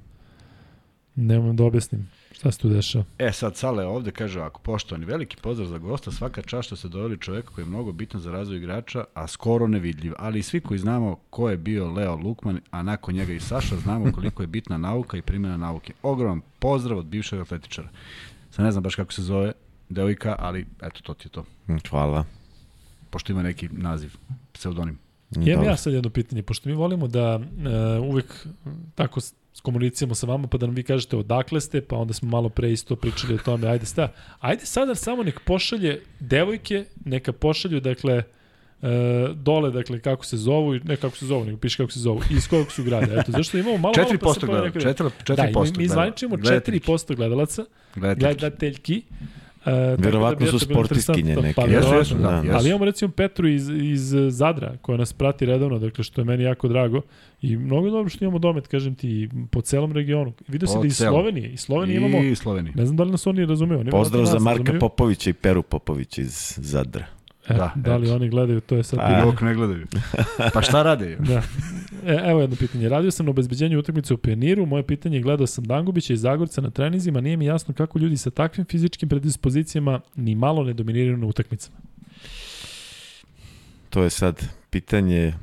Nemam da objasnim šta se tu dešava.
E sad Sale ovde kaže ovako, poštovani, veliki pozdrav za gosta, svaka čast što ste doveli čoveka koji je mnogo bitan za razvoj igrača, a skoro nevidljiv. Ali i svi koji znamo ko je bio Leo Lukman, a nakon njega i Saša, znamo koliko je bitna nauka i primjena nauke. Ogroman pozdrav od bivšeg atletičara. Sad ne znam baš kako se zove devojka, ali eto, to ti je to.
Hvala.
Pošto ima neki naziv, pseudonim.
Imam
Dobro.
ja sad jedno pitanje, pošto mi volimo da uh, uvek tako komuniciramo sa vama, pa da nam vi kažete odakle ste, pa onda smo malo pre isto pričali o tome, ajde sta. Ajde sada samo nek pošalje devojke, neka pošalju, dakle, Uh, dole, dakle, kako se zovu, i- ne kako se zovu, nego piše kako se zovu, i iz kojeg su grada. Eto, zašto imamo malo, malo pa
4%
se pojavi
gleda,
neka-
4%, 4%
Da, mi, mi
gleda.
zvaničimo
Gledateljki.
4% gledalaca,
Gledateljki.
gledateljki. Uh, tako
Verovatno
bi
su
interesantno.
neke.
Pa,
Jesu, jesu, da,
da.
jesu.
Ali imamo recimo Petru iz, iz Zadra, koja nas prati redovno, dakle što je meni jako drago. I mnogo je dobro što imamo domet, kažem ti, po celom regionu. Vidio se da iz. Slovenije. Iz Slovenije imamo,
I Sloveniji.
ne znam da li nas oni razumeju. Oni
Pozdrav
verovatno
za
nas
Marka
razumeju.
Popovića i Peru Popovića iz Zadra.
E, da, da li eto. oni gledaju, to je sad...
A, dok ne gledaju. Pa šta rade?
da. E, evo jedno pitanje. Radio sam na obezbeđenju utakmice u Pioniru. Moje pitanje je gledao sam Dangubića i Zagorca na trenizima. Nije mi jasno kako ljudi sa takvim fizičkim predispozicijama ni malo ne dominiraju na utakmicama.
To je sad pitanje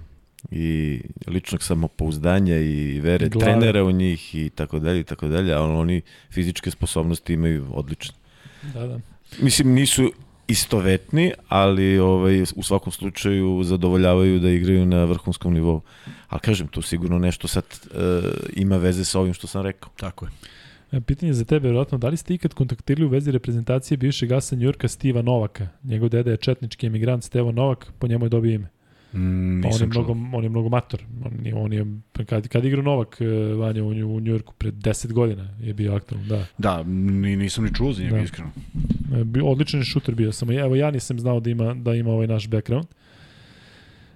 i ličnog samopouzdanja i vere Glave. trenera u njih i tako dalje i tako dalje, ali oni fizičke sposobnosti imaju odlične.
Da, da.
Mislim, nisu istovetni, ali ovaj, u svakom slučaju zadovoljavaju da igraju na vrhunskom nivou. Ali kažem, to sigurno nešto sad uh, ima veze sa ovim što sam rekao.
Tako je.
E, pitanje za tebe, vjerojatno, da li ste ikad kontaktirali u vezi reprezentacije bivšeg asa Njurka Stiva Novaka? Njegov deda je četnički emigrant Stevo Novak, po njemu je dobio ime.
Mm,
pa on, je mnogo, on je mnogo mator. On je, on je, kad, kad igra Novak e, Vanja u, u Njujorku pred 10 godina je bio aktualan, da.
Da, ni, nisam ni čuo za njega, da. iskreno.
E, odličan je šuter bio, samo evo ja nisam znao da ima, da ima ovaj naš background.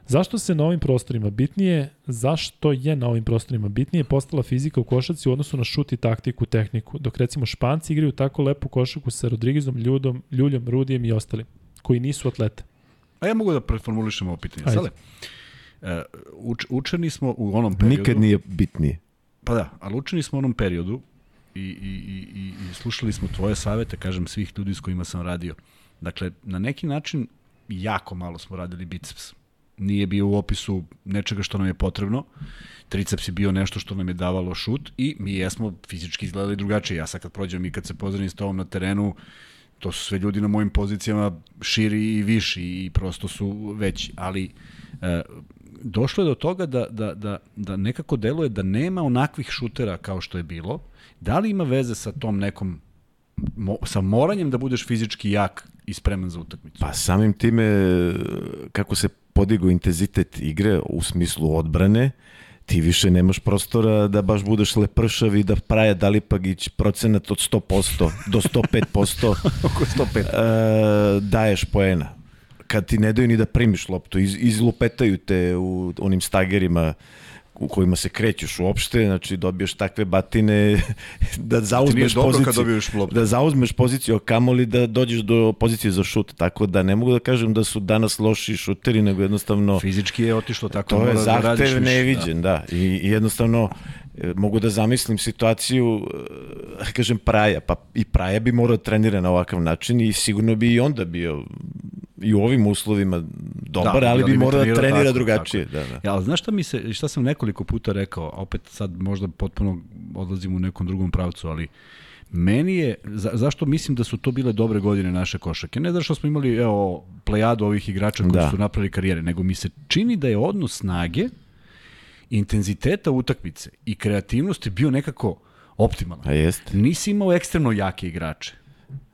Zašto se na ovim prostorima bitnije, zašto je na ovim prostorima bitnije postala fizika u košarci u odnosu na šut i taktiku, tehniku, dok recimo Španci igraju tako lepu košarku sa Rodriguezom, Ljudom, Ljuljom, Rudijem i ostalim, koji nisu atlete.
A ja mogu da preformulišem ovo pitanje. Ajde. Sale, uh, uč, učeni smo u onom periodu...
Nikad nije bitnije.
Pa da, ali učeni smo u onom periodu i, i, i, i, i slušali smo tvoje savete, kažem, svih ljudi s kojima sam radio. Dakle, na neki način jako malo smo radili biceps. Nije bio u opisu nečega što nam je potrebno. Triceps je bio nešto što nam je davalo šut i mi jesmo fizički izgledali drugačije. Ja sad kad prođem i kad se pozdravim s tobom na terenu, uh, to su sve ljudi na mojim pozicijama širi i viši i prosto su veći, ali e, došlo je do toga da, da, da, da nekako deluje da nema onakvih šutera kao što je bilo. Da li ima veze sa tom nekom mo, sa moranjem da budeš fizički jak i spreman za utakmicu?
Pa samim time kako se podigo intenzitet igre u smislu odbrane, ti više nemaš prostora da baš budeš lepršav i da Praja Dalipagić procenat od 100% do 105%
oko 105
uh, daješ poena. Kad ti ne daju ni da primiš loptu, iz, izlupetaju te u onim stagerima u kojima se krećeš uopšte, znači dobiješ takve batine da zauzmeš poziciju, da zauzmeš poziciju kamoli da dođeš do pozicije za šut, tako da ne mogu da kažem da su danas loši šuteri, nego jednostavno
fizički je otišlo tako
to je da zahtev da neviđen, da. da. I, I jednostavno mogu da zamislim situaciju e, kažem Praja, pa i Praja bi morao da trenira na ovakav način i sigurno bi i onda bio i u ovim uslovima dobar, da, ali bi morao da trenira tako, drugačije. Tako. Da, da.
Ja, ali znaš šta mi se, šta sam nekoliko puta rekao, opet sad možda potpuno odlazim u nekom drugom pravcu, ali meni je, za, zašto mislim da su to bile dobre godine naše košake? Ne zato što smo imali evo, plejadu ovih igrača koji da. su napravili karijere, nego mi se čini da je odnos snage, intenziteta utakmice i kreativnosti bio nekako optimalan.
A jest.
Nisi imao ekstremno jake igrače.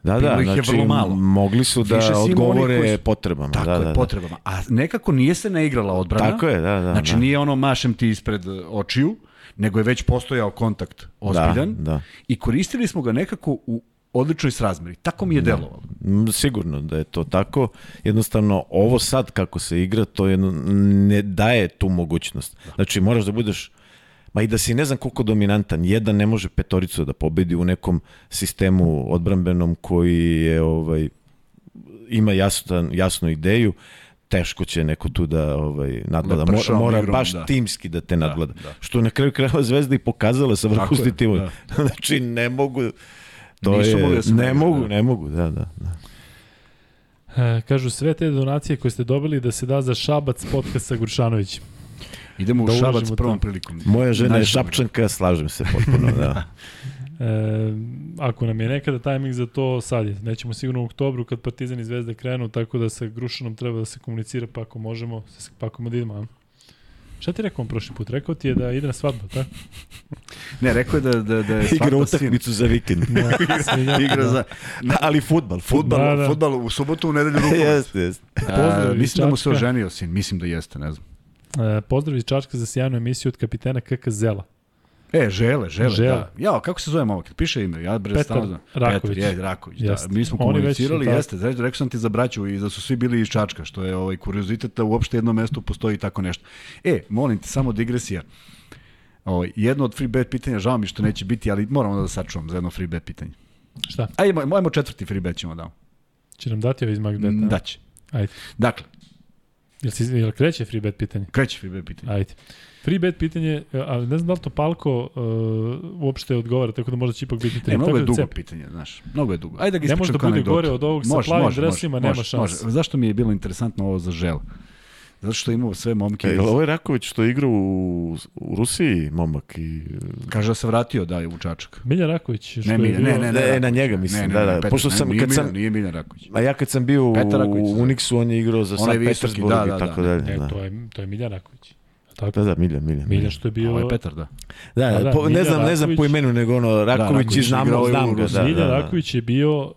Da, da, znači, vrlo malo. mogli su da odgovore su, potrebama.
Tako
da,
je,
da, da.
potrebama. A nekako nije se neigrala odbrana.
Tako je, da, da.
Znači
da.
nije ono mašem ti ispred očiju, nego je već postojao kontakt ozbiljan da, da. i koristili smo ga nekako u odličnoj srazmeri. Tako mi je da. delovalo.
Sigurno da je to tako. Jednostavno, ovo sad kako se igra, to jedno, ne daje tu mogućnost. Da. Znači, moraš da budeš ma i da si ne znam koliko dominantan, jedan ne može petoricu da pobedi u nekom sistemu odbrambenom koji je ovaj ima jasnu, jasnu ideju, teško će neko tu da ovaj nadgleda. Mora, mora igrom, baš da. timski da te da, nadgleda. Da, da. Što na kraju krajeva Zvezda i pokazala sa vrhusnim timom. Da. znači ne mogu to Nisu je da ne mogu, da. ne mogu, da, da. da.
E, kažu sve te donacije koje ste dobili da se da za Šabac podcast sa Grušanovićem.
Idemo da u Šabac prvom prilikom.
Moja žena je Šapčanka, slažem se potpuno, da.
E, ako nam je nekada tajming za to, sad je. Nećemo sigurno u oktobru kad Partizan i Zvezda krenu, tako da sa Grušanom treba da se komunicira pa ako možemo, pa ako da idemo. Šta ti rekao on prošli put? Rekao ti je da ide na svadbu, tako?
Ne, rekao je da, da, da je
svadba Igra utakmicu za vikend.
Da, igra za...
Na, ali futbal.
Futbal, da, da. futbal u subotu, u nedelju rukomet.
jeste, jeste.
Mislim da mu se oženio sin, mislim da jeste, ne znam.
E, pozdrav iz Čačka za sjajnu emisiju od kapitena KK Zela.
E, žele, žele, žele. da. Ja, kako se zove malo, kad piše ime, ja bre
znam. Raković.
Petar, je, Raković, da. Mi smo Oni komunicirali, već, jeste, znači, rekao sam ti za braću i da su svi bili iz Čačka, što je ovaj kuriozitet da uopšte jedno mesto postoji tako nešto. E, molim te, samo digresija. Ovaj, jedno od free bet pitanja, žao mi što neće biti, ali moramo da sačuvam za jedno free bet pitanje.
Šta?
Ajmo, ajmo četvrti free bet ćemo da.
Će nam dati ovaj iz Macbeta?
Daće.
Ajde.
Dakle,
Jel, si, jel kreće free bet pitanje?
kreće FIBA pitanje.
Ajde. Free bet pitanje, ali ne znam da li to Palko uh, uopšte odgovara, tako da možda će ipak biti tri.
Ne, mnogo je
da
dugo
cep.
pitanje, znaš. Mnogo je dugo. Ajde da ga
Ne može da bude gore od ovog sa plavim dresima, nema šanse.
Može. Zašto mi je bilo interesantno ovo za žel? Zato što imao sve momke.
E,
iz-
ovo je Raković što igra u, u Rusiji, momak. I,
Kaže da se vratio, da, u Čačak.
Milja Raković. što
Ne,
je
Milja,
bio-
ne, ne,
Ne,
Raković.
na njega mislim,
ne, ne,
da, da.
Petar,
Pošto
ne,
sam,
nije
kad sam,
Miljan, nije Miljan Raković.
a ja kad sam bio u,
Petar Raković,
u
da.
Unixu, on je igrao za San
visoki,
Petersburg
da,
i
da,
tako
da.
dalje.
Ne,
Da.
to je, to je Milja Raković. Tako?
Da, da, Miljan, Miljan.
Milja što je bio...
Ovo je Petar, da.
Da,
Da, da,
po, ne
Miljan
znam, ne znam
Raković.
po imenu, nego ono, Raković,
Raković
i znam, ga. Da,
Milja
da, da.
Raković je bio uh,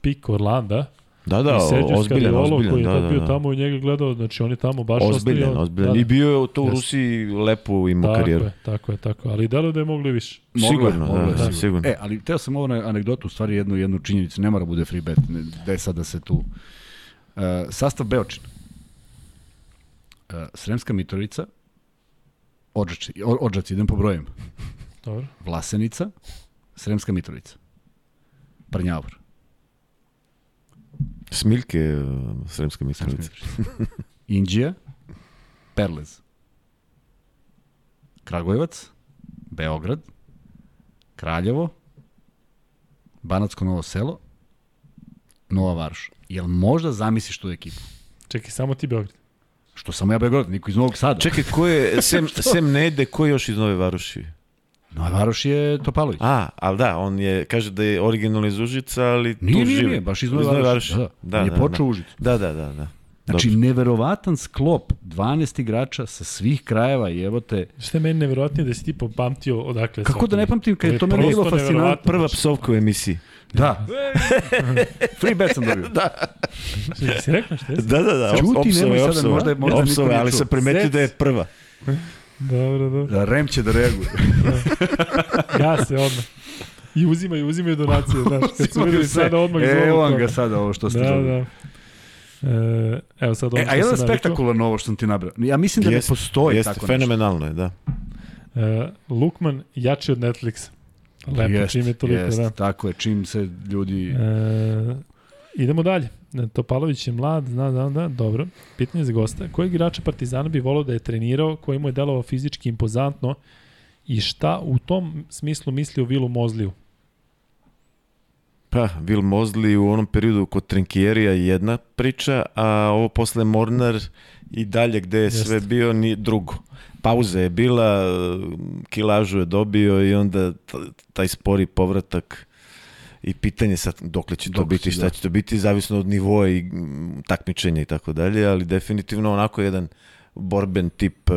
pik Orlanda.
Da, da,
I
ozbiljan, ozbiljan,
koji je
da, da,
bio
da.
tamo i njega gledao, znači on je tamo baš
Ozbiljan,
ostavio-
ozbiljan.
Da,
I
da.
bio je to u. Rusiji lepo imao
Tako
karijeru.
je, tako je, tako je. Ali deluje da je mogli više.
Sigurno,
moglo je,
da,
sigurno.
sigurno.
E, ali teo sam ovo na anegdotu, u stvari jednu, jednu činjenicu, ne mora bude free bet, ne, da je sad da se tu... Uh, sastav Beočina. Uh, Sremska Mitrovica, Odžaci, Odžaci, idem po brojima.
Dobro.
Vlasenica, Sremska Mitrovica, Prnjavor,
Smiljke, uh, Sremska Mitrovica.
Indija, Perlez, Kragujevac, Beograd, Kraljevo, Banatsko Novo Selo, Nova Varoš. Jel možda zamisliš tu ekipu?
Čekaj, samo ti Beograd.
Što sam ja Beograd, niko iz Novog Sada.
Čekaj, ko je, sem, sem Nede, ko je još iz Nove Varoši?
Nova Varoš je Topalović.
A, ali da, on je, kaže da je originalno iz Užica, ali tu
Nije, nije,
živi.
nije, baš iz Nove Varoši. Da, da, on je počeo u Užicu.
Da, da, da. da.
Znači,
Dobro.
neverovatan sklop 12 igrača sa svih krajeva i evo te...
Što je meni nevjerojatnije da si ti popamtio odakle
Kako da ne pamtim, kad je to meni bilo fascinantno.
Prva psovka u emisiji.
Da. Free bet sam dobio. da.
Si rekao što je?
Da, da, da. Opsove,
nemoj sada,
opsove.
možda je- možda
Opsove, ali sam primetio da je prva.
Dobro, dobro.
Da, Rem će da reaguje.
Ja se odmah. I uzimaju, uzimaju donacije, znaš. Kad su videli sada odmah
E,
zovu
evo vam ga sada ovo što ste
Da,
dobili.
da. E, evo sad ono
E,
što
a jedan spektakularno ovo što sam ti nabrao. Ja mislim da
Jeste,
ne postoji
Jeste,
tako
fenomenalno je, da.
E, Lukman jači od Netflixa. Lepo,
Jest,
čim je toliko,
jest,
da.
Tako je, čim se ljudi...
E, idemo dalje. Topalović je mlad, zna, zna, da, dobro. Pitanje za gosta. Kojeg igrača Partizana bi volao da je trenirao, koji mu je delovao fizički impozantno i šta u tom smislu misli o Vilu Mozliju?
Pa, Will Mosley u onom periodu kod Trinkierija je jedna priča, a ovo posle Mornar i dalje gde je
Jeste.
sve bio ni drugo. Pauza je bila, kilažu je dobio i onda taj spori povratak i pitanje sad dokle će to
Dok
biti,
si,
šta
da.
će to biti, zavisno od nivoa i takmičenja i tako dalje, ali definitivno onako jedan borben tip, e,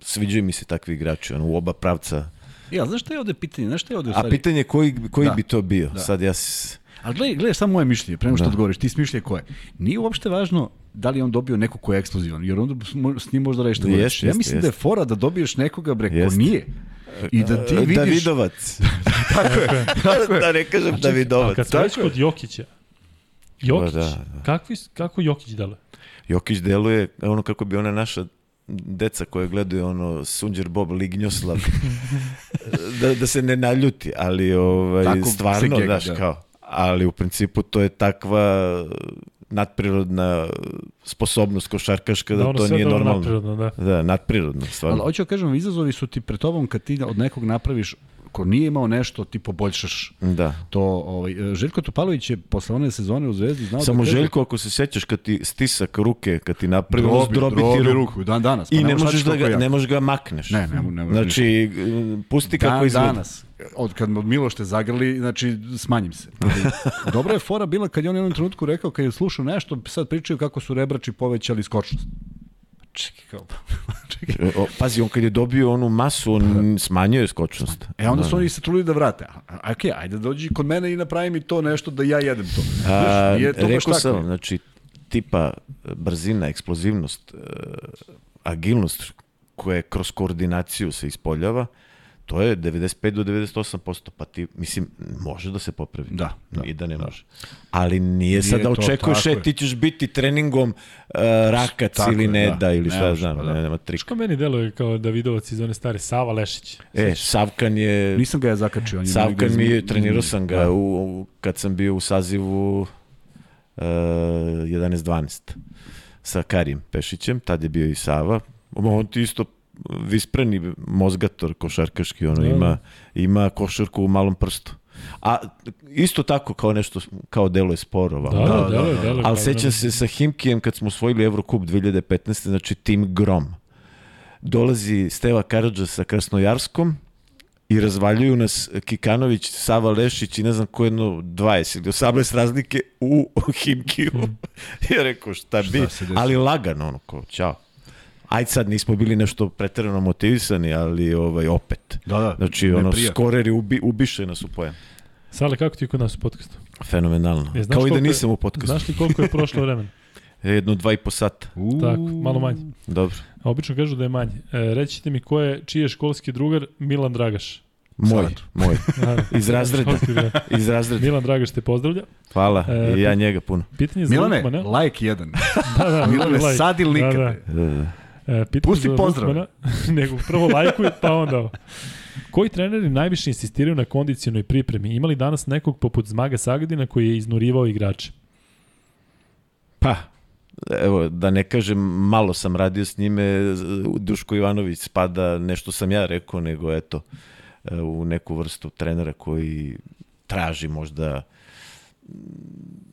sviđaju mi se takvi igrači, ono, u oba pravca.
Ja, znaš šta je ovde pitanje? Znaš šta je ovde u
A pitanje je koji, koji
Da.
bi to bio?
Da.
Sad ja... s-
Ali gledaj, gledaj samo moje mišljenje, prema što
Da.
odgovoriš, ti smišlje koje. Nije uopšte važno da li on dobio neko ko je eksplozivan, jer onda s njim možda reći što. Ja
jeste,
mislim da je fora da dobiješ nekoga bre ko nije. I da ti vidiš...
Davidovac. da ne kažem
A
Davidovac.
kad smo već
tako je.
kod Jokića, Jokić,
da, da.
Kakvi, kako Jokić deluje?
Jokić deluje ono kako bi ona naša deca koje gledaju ono Sunđer Bob Lignjoslav da, da se ne naljuti, ali ovaj,
Tako
stvarno,
gega,
znaš,
da.
kao, ali u principu to je takva nadprirodna sposobnost košarkaška da,
ono
to nije normalno.
naprirodno, da.
Da, nadprirodno,
Ali
stvarno.
hoću da kažem, izazovi su ti pred tobom kad ti od nekog napraviš ko nije imao nešto, ti poboljšaš
Da.
to. Ovaj, Željko Topalović je posle one sezone u Zvezdi znao
Samo
da kaže,
Željko, ako se sećaš kad ti stisak ruke, kad ti napravi,
drobi,
zdrobi
drobi,
ti
ruku, dan danas. pa
I ne
možeš
možeš, da ga, ne možeš ga makneš.
Ne, ne, ne možeš
Znači, pusti kako
Dan
izgleda.
danas, od kad od Miloš te zagrli, znači smanjim se. Ali, Dobra je fora bila kad je on u jednom trenutku rekao, kad je slušao nešto, sad pričaju kako su rebrači povećali skočnost. Čekaj, kao, čekaj.
O, pazi, on kad je dobio onu masu, on smanjio je skočnost.
E onda
Da.
su oni se trudili da vrate. A, ok, ajde dođi kod mene i napravi mi to nešto da ja jedem to.
A,
Znaš, nije to
rekao
tako.
sam, znači, tipa brzina, eksplozivnost, e, agilnost koja kroz koordinaciju se ispoljava, to je 95 do 98%, pa ti, mislim, može da se popravi.
Da, da,
I da ne može. Ali nije, sad
Nije
da
to,
očekuješ, e, ti ćeš biti treningom uh, rakac
Tako
ili ne
da.
da, ili
Ne
šta
može,
znam,
pa da.
ne, nema trik.
Što meni deluje kao Davidovac iz one stare Sava Lešić?
E, Savkan je...
Nisam ga ja zakačio. On je
Savkan mi je, trenirao sam ga
Da.
u, u, kad sam bio u sazivu 11-12 sa Karim Pešićem, tad je bio i Sava. On ti isto vispreni mozgator košarkaški, ono
Da,
ima,
da.
ima košarku u malom prstu. A isto tako kao nešto, kao delo je sporo.
Da, da,
da,
deluje,
da.
deluje
Ali sećam
da-
se sa Himkijem kad smo osvojili Eurocup 2015. Znači tim Grom. Dolazi Steva Karadža sa Krasnojarskom i razvaljuju nas Kikanović, Sava Lešić i ne znam ko jedno 20 ili 18 razlike u Himkiju. ja rekao šta bi,
Šta desilo?
ali lagano ono ko, ćao. Ajde sad nismo bili nešto preterano motivisani, ali ovaj opet.
Da, da.
Znači, ono, skoreri ubi, ubiše nas u pojam.
Sale, kako ti je kod nas u podcastu?
Fenomenalno.
E, znaš
Kao i da
je-
nisam u podcastu.
Znaš li koliko je prošlo vremena?
Jedno dva i po sata.
Uuu.
Tako, malo manje.
Dobro.
A obično kažu da je manje. E, recite mi ko je, čiji je školski drugar Milan Dragaš?
Moj,
Sad.
moj.
Aha,
Iz razreda. Iz razreda.
Milan Dragaš te pozdravlja.
Hvala.
E,
I ja njega puno.
Pitanje za
Milane,
Lukmana.
like jedan.
Da, da,
Milane,
like.
sad ili nikad.
Da, da.
E,
E, pitanje
Pusti pozdrav.
Lukmana, nego prvo lajkuj, pa onda ovo. Koji treneri najviše insistiraju na kondicionoj pripremi? Imali danas nekog poput Zmaga Sagadina koji je iznurivao igrače?
Pa, evo, da ne kažem, malo sam radio s njime, Duško Ivanović spada, nešto sam ja rekao, nego eto, e, u neku vrstu trenera koji traži možda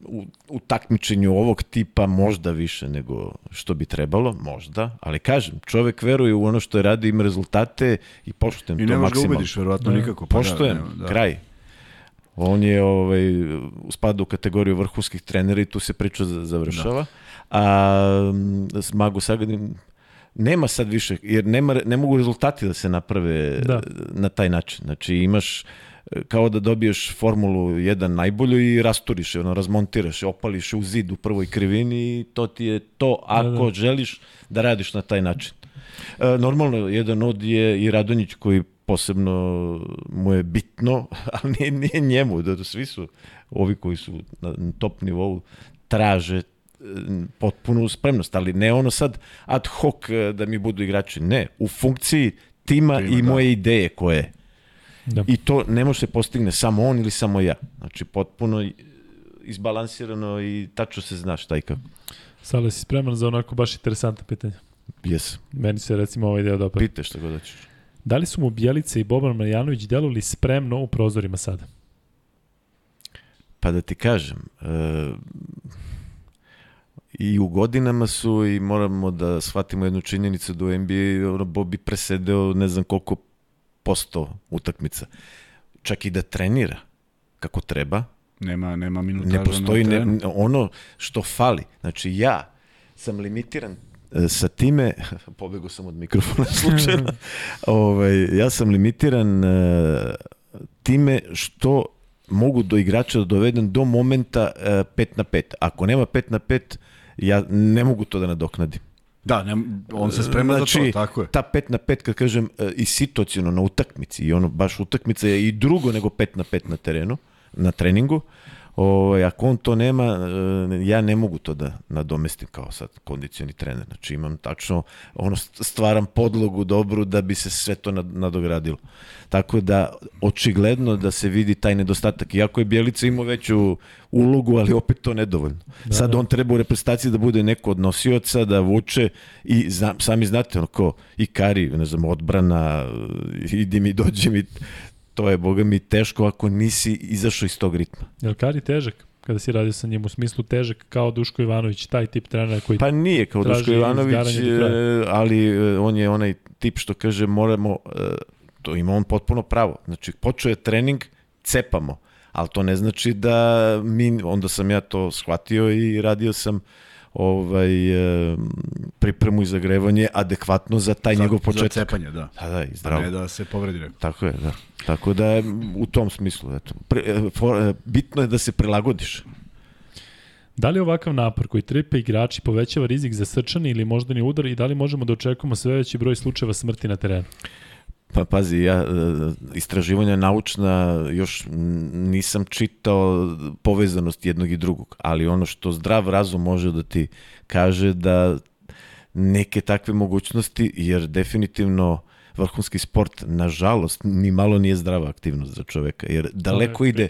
u, u takmičenju ovog tipa možda više nego što bi trebalo, možda, ali kažem, čovek veruje u ono što je radio, ima rezultate i poštujem
I
to
ne možeš ga
maksimalno.
ubediš, verovatno,
Da.
nikako. Pa
Poštujem,
da, nema, da.
kraj. On je ovaj, spada u kategoriju vrhunskih trenera i tu se priča za- završava. A mm, Mago Sagadin nema sad više, jer nema, ne mogu rezultati da se naprave
Da.
na taj način. Znači imaš kao da dobiješ Formulu 1 najbolju i rasturiš je, ono, razmontiraš je, opališ je u zid u prvoj krivini i to ti je to ako
Da, da.
želiš da radiš na taj način. E, normalno, jedan od je i Radonjić koji posebno mu je bitno, ali nije, nije njemu, da, da svi su ovi koji su na, top nivou traže e, potpunu spremnost, ali ne ono sad ad hoc e, da mi budu igrači, ne, u funkciji tima,
Tima,
i
da.
moje ideje koje
Da.
i to ne može se postigne samo on ili samo ja. Znači potpuno i- izbalansirano i tačno se zna šta i kako.
Sale, si spreman za onako baš interesantno pitanje?
Jes,
Meni se recimo ovaj deo dopada.
pite šta god hoćeš.
Da li su mu Bjelica i Boban Marjanović delovali spremno u prozorima sada?
Pa da ti kažem, e, i u godinama su i moramo da shvatimo jednu činjenicu da u NBA ono, Bobby presedeo ne znam koliko posto utakmica. Čak i da trenira kako treba,
Nema, nema minutaža
ne postoji ne, ono što fali. Znači ja sam limitiran e, sa time, pobegao sam od mikrofona slučajno, ovaj, ja sam limitiran e, time što mogu do igrača da dovedem do momenta 5 na 5. Ako nema 5 na 5, ja ne mogu to da nadoknadim.
Da, ne, on se sprema za
Znači,
to, tako je.
Ta 5 na 5, kad kažem, e, i situacijno na utakmici, i ono, baš utakmica je i drugo nego 5 na 5 na terenu, na treningu, Ovaj, ako on to nema, e, ja ne mogu to da nadomestim kao sad kondicioni trener. Znači imam tačno, ono, stvaram podlogu dobru da bi se sve to nad- nadogradilo. Tako da, očigledno da se vidi taj nedostatak. Iako je Bjelica imao veću ulogu, ali opet to nedovoljno.
Da,
Sad
da.
on treba u reprezentaciji da bude neko od nosioca, da vuče i sami znate, ono ko i Kari, ne znam, odbrana, idi mi, dođi mi, to je, boga mi, teško ako nisi izašao iz tog ritma.
Je li Kari težak? Kada si radio sa njim u smislu težak kao Duško Ivanović, taj tip trenera koji...
Pa nije kao Duško Ivanović,
izgaranje do kraja.
e, ali e, on je onaj tip što kaže moramo, e, to ima on potpuno pravo. Znači, počeo je trening, cepamo, ali to ne znači da mi, onda sam ja to shvatio i radio sam ovaj, e, pripremu i zagrevanje adekvatno za taj
za,
njegov
Za
početak.
cepanje, da.
Da, da, i
A
zdravo.
ne da se povredi neko.
Tako je, da. Tako da je u tom smislu, eto. Pre, for, e, bitno je da se prilagodiš.
Da li ovakav napor koji trpe igrači povećava rizik za srčani ili moždani udar i da li možemo da očekujemo sve veći broj slučajeva smrti na terenu?
Pa pazi, ja e, istraživanja naučna još nisam čitao povezanost jednog i drugog, ali ono što zdrav razum može da ti kaže da neke takve mogućnosti, jer definitivno vrhunski sport, nažalost, ni malo nije zdrava aktivnost za čoveka, jer daleko ide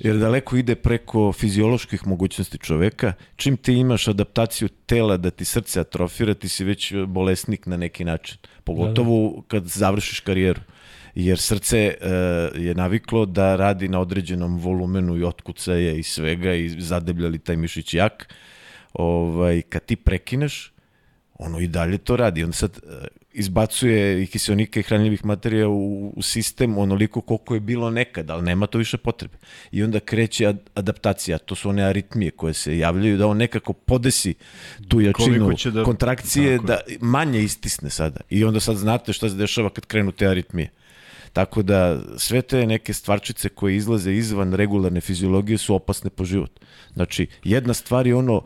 jer daleko ide preko fizioloških mogućnosti čoveka. Čim ti imaš adaptaciju tela da ti srce atrofira, ti si već bolesnik na neki način. Pogotovo da, da. kad završiš karijeru jer srce uh, je naviklo da radi na određenom volumenu i otkucaje i svega i zadebljali taj mišić jak. Ovaj, kad ti prekineš, ono i dalje to radi. On sad uh, izbacuje i kiselnika i hranljivih materija u, u sistem onoliko koliko je bilo nekad, ali nema to više potrebe. I onda kreće ad, adaptacija, to su one aritmije koje se javljaju, da on nekako podesi tu jačinu da, kontrakcije, da manje istisne sada. I onda sad znate šta se dešava kad krenu te aritmije. Tako da sve te neke stvarčice koje izlaze izvan regularne fiziologije su opasne po život. Znači, jedna stvar je ono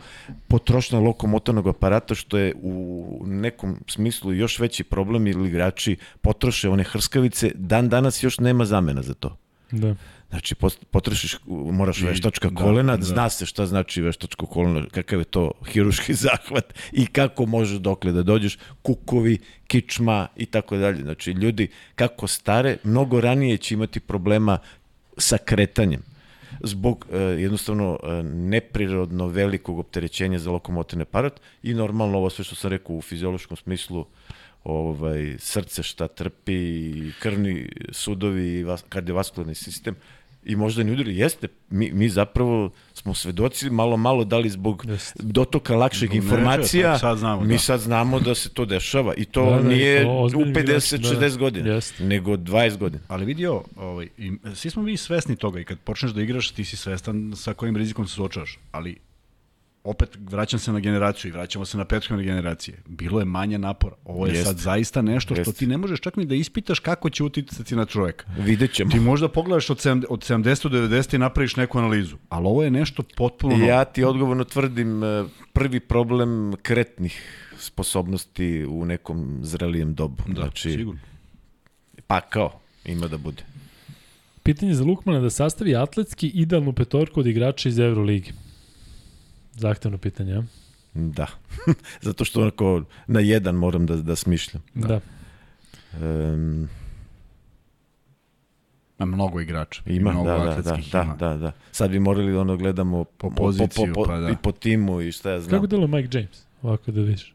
potrošnja lokomotornog aparata što je u nekom smislu još veći problem ili igrači potroše one hrskavice, dan danas još nema zamena za to.
Da.
Znači, potrošiš, moraš veštačka da, kolena, da. zna se šta znači veštačko koleno, kakav je to hiruški zahvat i kako možeš dokle da dođeš, kukovi, kičma i tako dalje. Znači, ljudi kako stare, mnogo ranije će imati problema sa kretanjem zbog e, jednostavno e, neprirodno velikog opterećenja za lokomotivni aparat i normalno ovo sve što sam rekao u fiziološkom smislu ovaj, srce šta trpi, krvni sudovi, kardiovaskularni sistem, i možda ne udari. Jeste, mi, mi zapravo smo svedoci malo, malo da li zbog Jeste. dotoka lakših informacija, sad znamo, mi da. sad znamo da se to dešava i to da, da, nije to u 50-60 da, da. godina, Jeste. nego 20 godina.
Ali vidio, ovaj, i, svi smo mi svesni toga i kad počneš da igraš ti si svestan sa kojim rizikom se suočavaš, ali opet vraćam se na generaciju i vraćamo se na prethodne generacije. Bilo je manje napora. Ovo je Jest. sad zaista nešto što Jest. ti ne možeš čak ni da ispitaš kako će uticati na čoveka.
Vidjet ćemo.
Ti možda pogledaš od, 70, od 70 do 90 i napraviš neku analizu. Ali ovo je nešto potpuno...
Ja ti odgovorno tvrdim e, prvi problem kretnih sposobnosti u nekom zrelijem dobu.
Da, znači, sigurno.
Pa kao, ima da bude.
Pitanje za Lukmana da sastavi atletski idealnu petorku od igrača iz Euroligi. Zahtevno pitanje, ja?
Da. Zato što onako na jedan moram da, da smišljam.
Da. da.
Um, Ima mnogo igrača.
Ima,
mnogo
da, da, da, da, da, da. Sad bi morali da ono gledamo po poziciju, po, po, po, pa da. i po timu i šta ja znam.
Kako delo Mike James? Ovako da vidiš.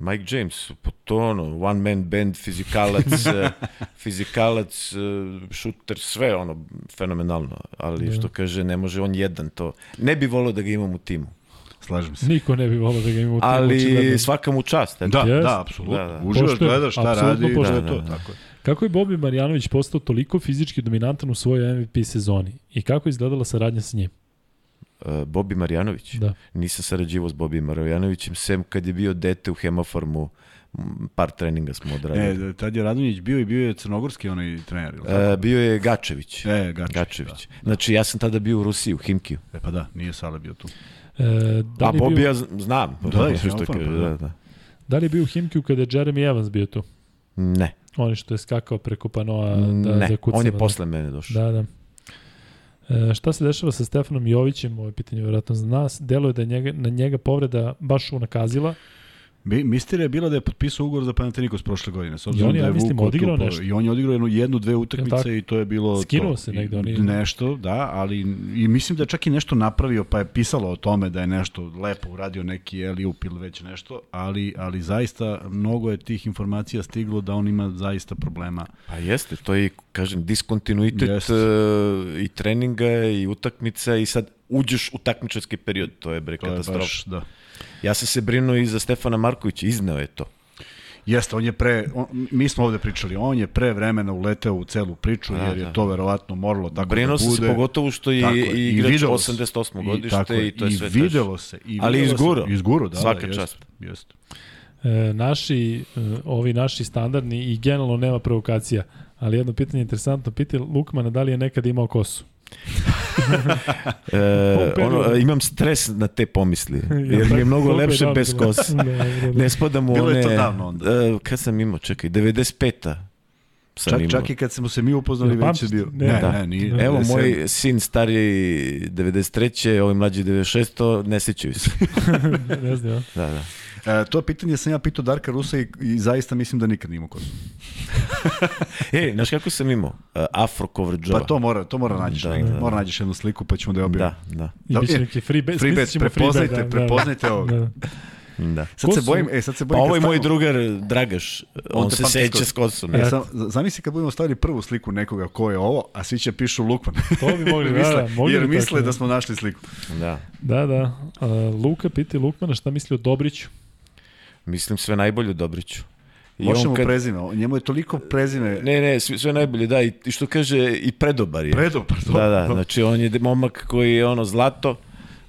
Mike James, po to ono, one man band, fizikalac, eh, fizikalac, šuter, eh, sve ono, fenomenalno. Ali da. što kaže, ne može on jedan to. Ne bi volio da ga imam u timu.
Slažem se.
Niko ne bi volao da ga ima u timu.
Ali svaka mu čast.
Da, yes. da, apsolutno. Da, da. Uživaš, gledaš šta radi. Da, da,
to, da. Tako je. Kako je Bobi Marjanović postao toliko fizički dominantan u svojoj MVP sezoni i kako je izgledala saradnja sa njim?
Uh, Bobi Marjanović?
Da.
Nisam sarađivao s Bobi Marjanovićem, sem kad je bio dete u hemofarmu, par treninga smo odradili.
E, tad je Radonjić bio i bio je crnogorski onaj trener. Ili
e, bio je Gačević.
E, Gačević.
Gačević. Da. Znači, ja sam tada bio u Rusiji, u Himkiju.
E, pa da, nije Sale bio tu.
E, da A Bobby bio... znam.
Da, da, što kaže, pa da, da.
Da li je bio u Himkiju kada je Jeremy Evans bio tu?
Ne.
On što je skakao preko panoa da
ne,
zakucava.
on je posle mene došao.
Da, da. E, šta se dešava sa Stefanom Jovićem, ovo je pitanje vjerojatno za nas, deluje da je njega, na njega povreda baš unakazila,
Misterija je bila da je potpisao ugovor za Panathinaikos prošle godine. S obzirom
I on je,
da
je mislim, odigrao nešto.
I on je odigrao jednu, jednu dve utakmice i to je bilo
Skinuo
to.
se negde. On
je... Nešto, da, ali i mislim da je čak i nešto napravio, pa je pisalo o tome da je nešto lepo uradio neki Eliup ili već nešto, ali, ali zaista mnogo je tih informacija stiglo da on ima zaista problema.
Pa jeste, to je, kažem, diskontinuitet jeste. i treninga i utakmica i sad uđeš u takmičarski period, to je bre katastrofa. To je baš,
da.
Ja sam se brinuo i za Stefana Markovića, izneo je to.
Jeste, on je pre, on, mi smo ovde pričali, on je pre vremena uleteo u celu priču, da, jer je da. to verovatno moralo tako
Brinuo
da bude.
se pogotovo što je tako, i igrač 88. godište i, tako, i to je
i
sve
videlo se. I
Ali izguro.
Izguro, da.
Svaka
da,
čast.
Jeste.
E, naši, e, ovi naši standardni i generalno nema provokacija, ali jedno pitanje interesantno, pitanje Lukmana da li je nekad imao kosu?
E, ono, imam stres na te pomisli, jer mi je mnogo lepše bez. Da, da. Ne spadam u one... Bilo je
to davno onda.
Uh, kad sam imao, čekaj, 95-a.
Čak, imao. čak i kad smo se mi upoznali već je bio.
Ne, ne, da. ne, nije. Evo, moj sin stariji 93. ovaj mlađi 96. To ne sećaju se.
ne znam.
Da, da.
E, to pitanje sam ja pitao Darka Rusa i, i zaista mislim da nikad nima kosu.
e, znaš kako sam imao? Uh, afro cover
Pa to mora, to mora nađeš da, negde. Da, da. Mora nađeš jednu sliku pa ćemo da je objavimo.
Da, da.
I biće neki free bet.
Free bet, prepoznajte, free bet, da, prepoznajte da, ovo. Da.
Da.
Sad se bojim, e, sad se bojim.
Pa ovo je moj drugar Dragaš, on, on se seća s kosom.
E, sam, zamisli kad budemo stavili prvu sliku nekoga ko je ovo, a svi će pišu Lukman.
To bi mogli, misle, da, mogli
Jer misle tako, da smo našli sliku.
Da.
Da, da. Uh, Luka piti Lukmana šta misli o Dobriću.
Mislim sve najbolje Dobriću.
I Loše mu kad... prezime, njemu je toliko prezime.
Ne, ne, sve, sve najbolje, da, i, što kaže, i predobar je.
Predobar,
to. Da, da, znači on je momak koji je ono zlato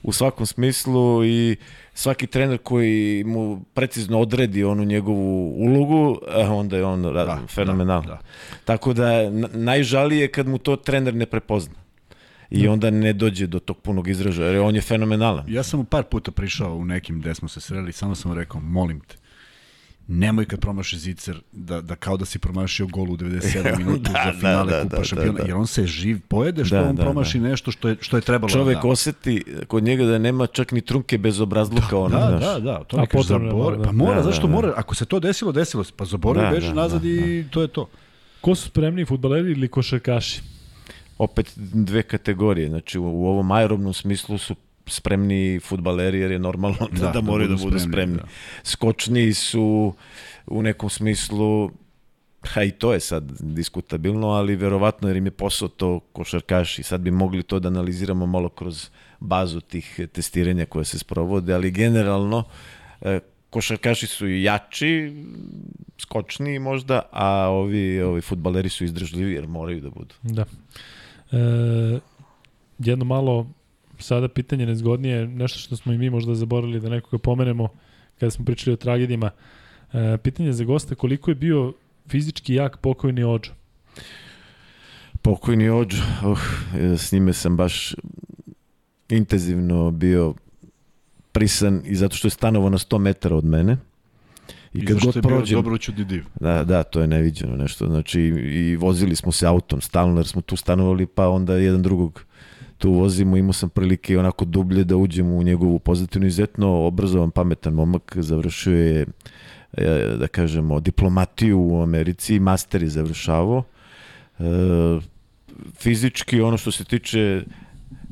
u svakom smislu i svaki trener koji mu precizno odredi onu njegovu ulogu, onda je on da, fenomenal. Da, da. Tako da najžalije kad mu to trener ne prepozna i da. onda ne dođe do tog punog izražaja, jer on je fenomenalan.
Ja sam u par puta prišao u nekim gde smo se sreli, samo sam rekao, molim te, nemoj kad promaši zicer da, da kao da si promašio gol u 97 minuta da, za finale da, kupa da, šampiona, da, da. jer on se živ pojede što da, on da, promaši da. nešto što je, što je trebalo
Čovek da oseti kod njega da nema čak ni trunke bez obrazluka.
Da,
ono,
da, znaš. da, da, to mi kaže zabore, pa mora, da, zašto da, mora, ako se to desilo, desilo se, pa zaboravi, da, beži da, nazad da, i da. to je to.
Ko su spremni, futbaleri ili košarkaši?
Opet dve kategorije, znači u, u ovom aerobnom smislu su spremni futbaleri jer je normalno da, da, da moraju da budu, da budu spremni. spremni. Da. Skočni su u nekom smislu Ha i to je sad diskutabilno, ali verovatno jer im je posao to košarkaši. Sad bi mogli to da analiziramo malo kroz bazu tih testiranja koje se sprovode, ali generalno e, košarkaši su jači, skočni možda, a ovi, ovi futbaleri su izdržljivi jer moraju da budu.
Da. E, jedno malo sada pitanje nezgodnije, nešto što smo i mi možda zaboravili da nekoga pomenemo kada smo pričali o tragedijama. E, pitanje za gosta, koliko je bio fizički jak pokojni Ođo?
Pokojni Ođo, uh, s njime sam baš intenzivno bio prisan i zato što je stanovo na 100 metara od mene.
I, kad I god prođem, dobro ću div.
Da, da, to je neviđeno nešto. Znači, i vozili smo se autom stalno, jer smo tu stanovali, pa onda jedan drugog tu vozimo, imao sam prilike onako dublje da uđem u njegovu pozitivnu izuzetno obrazovan, pametan momak, završio je e, da kažemo diplomatiju u Americi, master je završavao. E, fizički ono što se tiče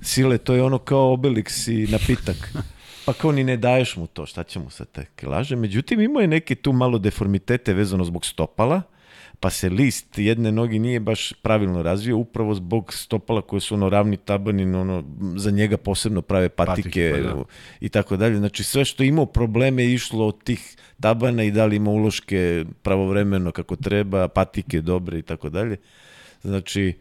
sile, to je ono kao Obelix i napitak. Pa kao ni ne daješ mu to, šta će mu sa te kilaže. Međutim, imao je neke tu malo deformitete vezano zbog stopala, pa se list jedne noge nije baš pravilno razvio upravo zbog stopala koje su ono ravni tabani, ono, za njega posebno prave patike, patike pa, da. i tako dalje. Znači sve što je imao probleme je išlo od tih tabana i da li ima uloške pravovremeno kako treba, patike dobre i tako dalje. Znači,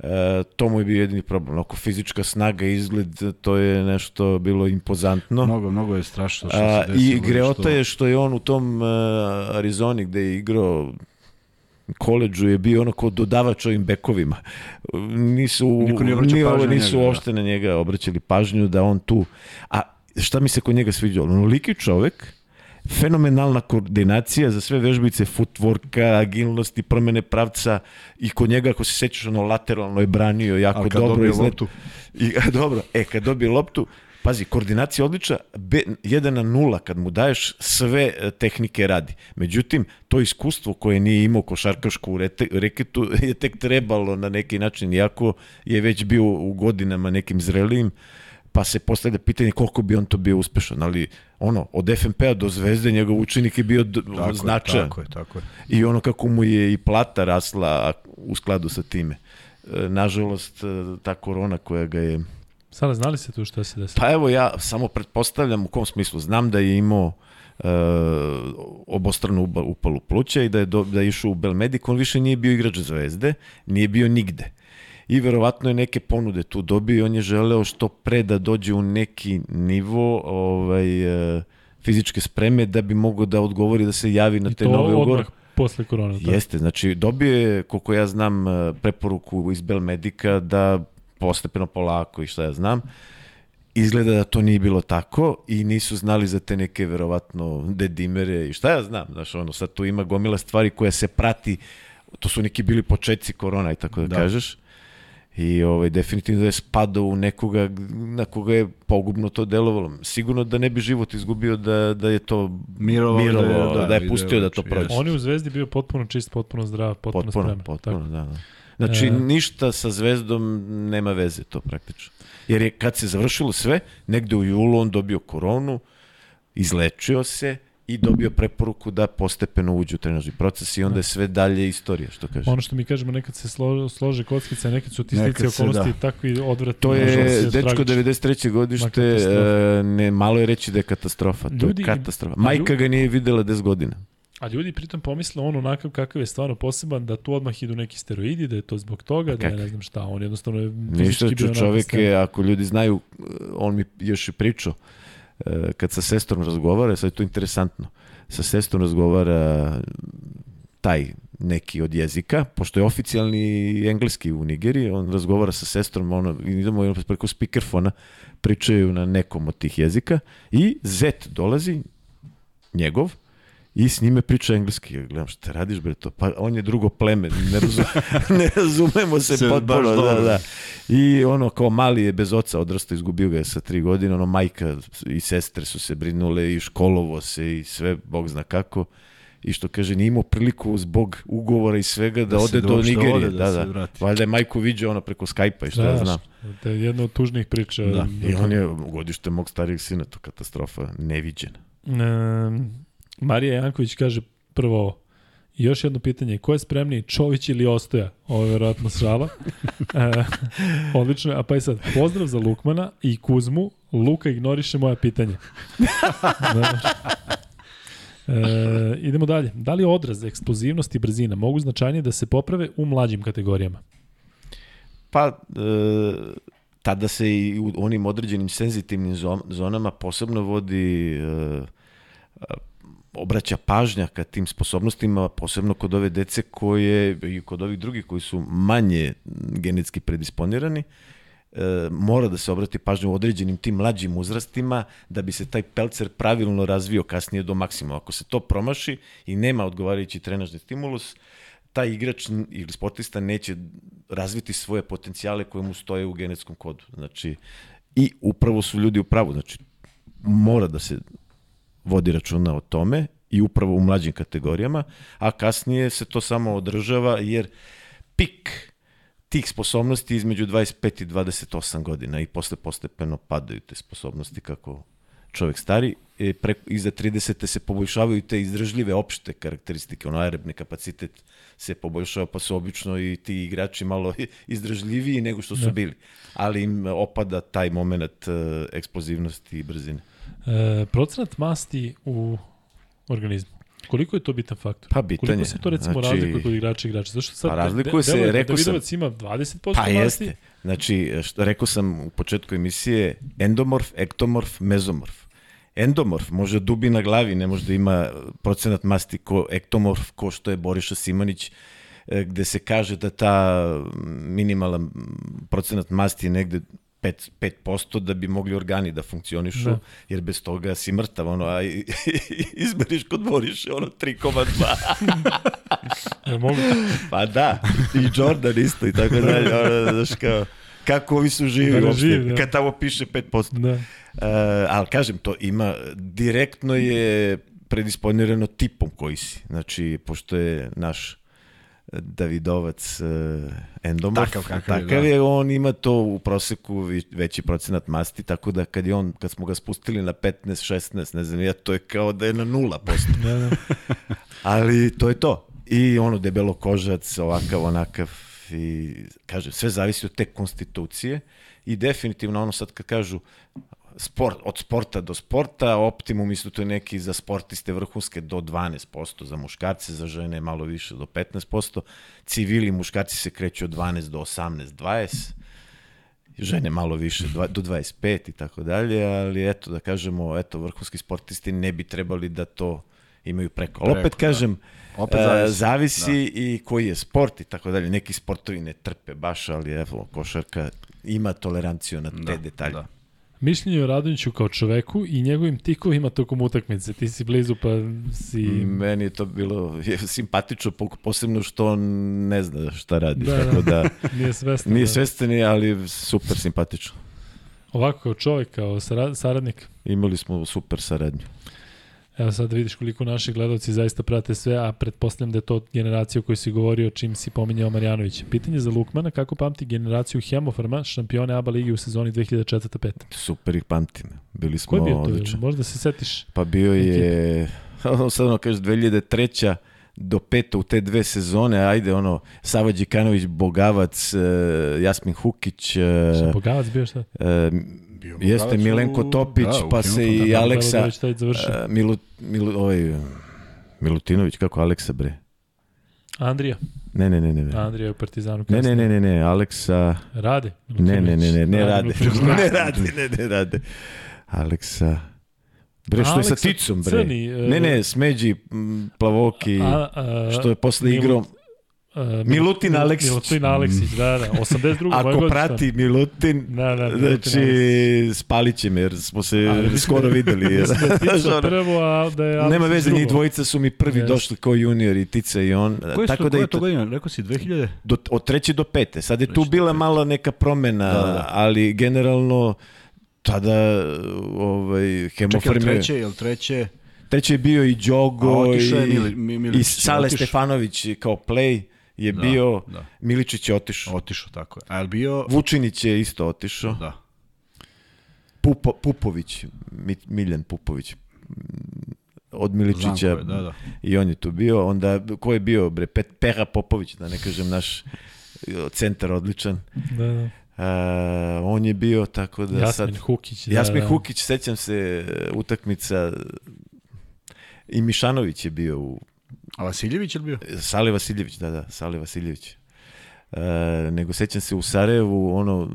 E, to mu je bio jedini problem. Oko fizička snaga i izgled, to je nešto bilo impozantno.
Mnogo, mnogo je strašno što
se desilo. I greota što... je što je on u tom uh, Arizoni gde je igrao koleđu je bio ono kao dodavač ovim bekovima. Nisu, Niko nije nisu nisu da. uopšte na njega obraćali pažnju da on tu... A šta mi se kod njega sviđalo? Onoliki čovek, fenomenalna koordinacija za sve vežbice, footworka, agilnosti, promene pravca i kod njega, ako se sećaš, ono lateralno je branio jako dobro.
Izgled... loptu.
I, dobro, e, kad dobije loptu, Pazi, koordinacija odlična, 1 na 0 kad mu daješ sve e, tehnike radi. Međutim, to iskustvo koje nije imao košarkašku u reketu je tek trebalo na neki način, iako je već bio u godinama nekim zrelijim, pa se postavlja pitanje koliko bi on to bio uspešan, ali ono, od FNP-a do Zvezde njegov učenik je bio tako značajan.
tako je, tako je.
I ono kako mu je i plata rasla u skladu sa time. E, nažalost, e, ta korona koja ga je
Sada, znali ste tu šta se desilo?
Pa evo ja samo pretpostavljam u kom smislu. Znam da je imao e, obostranu upalu pluća i da je, do, da je išao u Belmedik, on više nije bio igrač zvezde, nije bio nigde. I verovatno je neke ponude tu dobio i on je želeo što pre da dođe u neki nivo ovaj, e, fizičke spreme da bi mogao da odgovori da se javi na I te nove ugore.
posle korona.
Jeste, znači dobio je, koliko ja znam, e, preporuku iz Belmedika da postepeno polako i šta ja znam. Izgleda da to nije bilo tako i nisu znali za te neke verovatno dedimere i šta ja znam, znaš, ono, sad tu ima gomila stvari koja se prati, to su neki bili početci korona i tako da, da. kažeš. I ovaj, definitivno da je spadao u nekoga na koga je pogubno to delovalo. Sigurno da ne bi život izgubio da, da je to
Mirovo,
mirovo
da je-
da,
da,
je pustio da to
znači,
prođe.
On je u Zvezdi bio potpuno čist, potpuno zdrav, potpuno,
Potpuno,
spreman.
potpuno,
Tako.
da, da. Znači,
E.
ništa sa zvezdom nema veze to praktično. Jer je kad se završilo sve, negde u julu on dobio koronu, izlečio se i dobio preporuku da postepeno uđe u trenažni proces i onda je sve dalje istorija, što kaže.
Ono što mi kažemo, nekad se slože, slože kockice, nekad su ti stici okolnosti
da.
takvi odvratni.
To je, dečko,
tragično.
93. godište, e, ne, malo je reći da je katastrofa. To
Ljudi-
je katastrofa. Majka ga nije videla 10 godina.
A ljudi pritom pomisle on onakav kakav je stvarno poseban, da tu odmah idu neki steroidi, da je to zbog toga, da je ne znam šta, on jednostavno je
Ništa, čovek
stan.
je, ako ljudi znaju, on mi još i pričao, e, kad sa sestrom razgovara, sad je to interesantno, sa sestrom razgovara taj neki od jezika, pošto je oficijalni engleski u Nigeriji, on razgovara sa sestrom, ono, idemo preko speakerfona, pričaju na nekom od tih jezika i Zet dolazi, njegov, i s njime priča engleski. Ja gledam, šta radiš bre to? Pa on je drugo pleme, ne, razum, ne razumemo se,
Se
potpuno. Da, da. I ono, kao mali je bez oca odrastao, izgubio ga je sa tri godine, ono, majka i sestre su se brinule i školovo se i sve, bog zna kako. I što kaže, nije imao priliku zbog ugovora i svega da,
Da
ode do
da
Nigerije.
ode, da
da, da. Valjda je majku viđao ono preko Skype-a i što ja znam.
To je jedna od tužnih priča.
Da.
I on je godište mog starijeg sina, to katastrofa, neviđena.
E, Marija Janković kaže prvo ovo. I još jedno pitanje, ko je spremniji, Čović ili Ostoja? Ovo je verovatno šala. E, odlično, a pa je sad, pozdrav za Lukmana i Kuzmu, Luka ignoriše moja pitanja. da. E, idemo dalje. Da li odraz, eksplozivnost i brzina mogu značajnije da se poprave u mlađim kategorijama?
Pa, e, tada se i u onim određenim senzitivnim zo- zonama posebno vodi e, obraća pažnja ka tim sposobnostima, posebno kod ove dece koje, i kod ovih drugih koji su manje genetski predisponirani, e, mora da se obrati pažnja u određenim tim mlađim uzrastima da bi se taj pelcer pravilno razvio kasnije do maksimuma. Ako se to promaši i nema odgovarajući trenažni stimulus, taj igrač ili sportista neće razviti svoje potencijale koje mu stoje u genetskom kodu. Znači, i upravo su ljudi u pravu. Znači, mora da se vodi računa o tome i upravo u mlađim kategorijama, a kasnije se to samo održava jer pik tih sposobnosti između 25 i 28 godina i posle postepeno padaju te sposobnosti kako čovek stari, e, pre, iza 30. se poboljšavaju te izdržljive opšte karakteristike, ono aerobni kapacitet se poboljšava, pa su obično i ti igrači malo izdržljiviji nego što su
Da.
bili. Ali im opada taj moment e, eksplozivnosti i brzine.
E, procenat masti u organizmu. Koliko je to bitan faktor?
Pa bitan
Koliko se to recimo
Znači-
razlikuje kod igrača i igrača? Zašto sad
Pa razlikuje se,
da
rekao sam-
ima 20%
Pa
masti?
jeste. Znači, što rekao sam u početku emisije, endomorf, ektomorf, mezomorf. Endomorf može dubi na glavi, ne može da ima procenat masti ko ektomorf, ko što je Boriša Simanić, e, gde se kaže da ta minimalan procenat masti je negde 5, 5% da bi mogli organi da funkcionišu,
Da.
da. jer bez toga si mrtav, ono, a izmeriš kod Boriše, ono, 3,2.
Ja, mogu...
Pa da, i Jordan isto i tako dalje, ono, znaš kao, kako ovi su živi
Da ne
uopšte,
živi, da.
kad tamo piše 5%.
Da.
Uh, ali kažem, to ima, direktno je predisponirano tipom koji si. Znači, pošto je naš Davidovac uh, endomorf,
Takav kakav je,
takav
da.
je, on ima to u proseku veći procenat masti, tako da kad je on, kad smo ga spustili na 15, 16, ne znam ja, to je kao da je na 0%.
Da, da.
Ali to je to. I ono debelo kožac, ovakav, onakav i kažem, sve zavisi od te konstitucije i definitivno ono sad kad kažu sport, od sporta do sporta, optimum isto to je neki za sportiste vrhunske do 12%, za muškarce, za žene malo više do 15%, civili muškarci se kreću od 12 do 18, 20, žene malo više, dva, do 25 i tako dalje, ali eto da kažemo, eto vrhunski sportisti ne bi trebali da to imaju preko. Ali opet
da.
kažem,
Opet
e,
zavisi.
zavisi i koji je sport i tako dalje. Neki sportovi ne trpe baš, ali evo, košarka ima toleranciju na te
Da,
detalje.
da.
Mišljenje o Radonjiću kao čoveku i njegovim tikovima tokom utakmice. Ti si blizu pa si...
Meni je to bilo je simpatično, posebno što on ne zna šta radi. Da, tako da,
da nije svestan.
Nije da. svestan, ali super simpatično.
Ovako, kao čovek, kao saradnik?
Imali smo super saradnju.
Evo sad da vidiš koliko naši gledalci zaista prate sve, a pretpostavljam da je to generacija o kojoj si govorio čim si pominjao Marjanović. Pitanje za Lukmana, kako pamti generaciju Hemofarma, šampione ABA ligi u sezoni 2004-2005?
Super ih pamtim. Bili smo
Ko je bio to? Možda se setiš?
Pa bio je, sad ono kažeš, 2003 do peta u te dve sezone, ajde ono, Sava Đikanović, Bogavac, uh, Jasmin Hukić.
Uh, Bogavac bio šta? Uh,
bio. Jeste Milenko Topić, da, pa se i da, Aleksa... Da, da, uh, Milu, Milu, ovaj, Milutinović, kako Aleksa bre?
Andrija.
Ne, ne, ne, ne.
Andrija je u Partizanu.
Ne, ne, ne, ne, ne, Aleksa...
Rade?
Ne, ne, ne, ne, ne rade. ne rade, ne, ne rade. Aleksa... Bre, što Aleksa je sa Ticom, bre? Crni, uh, ne, ne, Smeđi, Plavoki, a, a, što je posle igrao...
Uh, Milutin Aleksić. Milutin Aleksić, da, da. 82.
Ako prati Milutin, da, da, znači spalit će me, jer smo se Ali, skoro videli. Jer,
da prvo, a da je
Nema veze, njih dvojica su mi prvi yes. došli kao junior i Tica i on.
Koje Tako su, da koje to godina? Rekao si 2000?
Do, od treće do pete. Sad je tu bila malo neka promena, da, da. ali generalno tada ovaj,
hemofarme... Čekaj, treće, ili treće?
Treće je bio i Đogo
i,
Mili, Mili, i Sale Stefanović kao play je da, bio, da. Miličić je otišao.
Otišao, tako je. A je bio...
Vučinić je isto otišao.
Da.
Pupo, Pupović, Miljan Pupović, od Miličića je, da, da. i on je tu bio. Onda, ko je bio, bre, Pet, Pera Popović, da ne kažem naš centar odličan. Da, da. Uh, on je bio tako da
Jasmin sad... Hukić.
Da, Jasmin da. Hukić, sećam se utakmica i Mišanović je bio u
A Vasiljević je bio?
Sale Vasiljević, da, da, Sale Vasiljević. E, nego sećam se u Sarajevu, ono,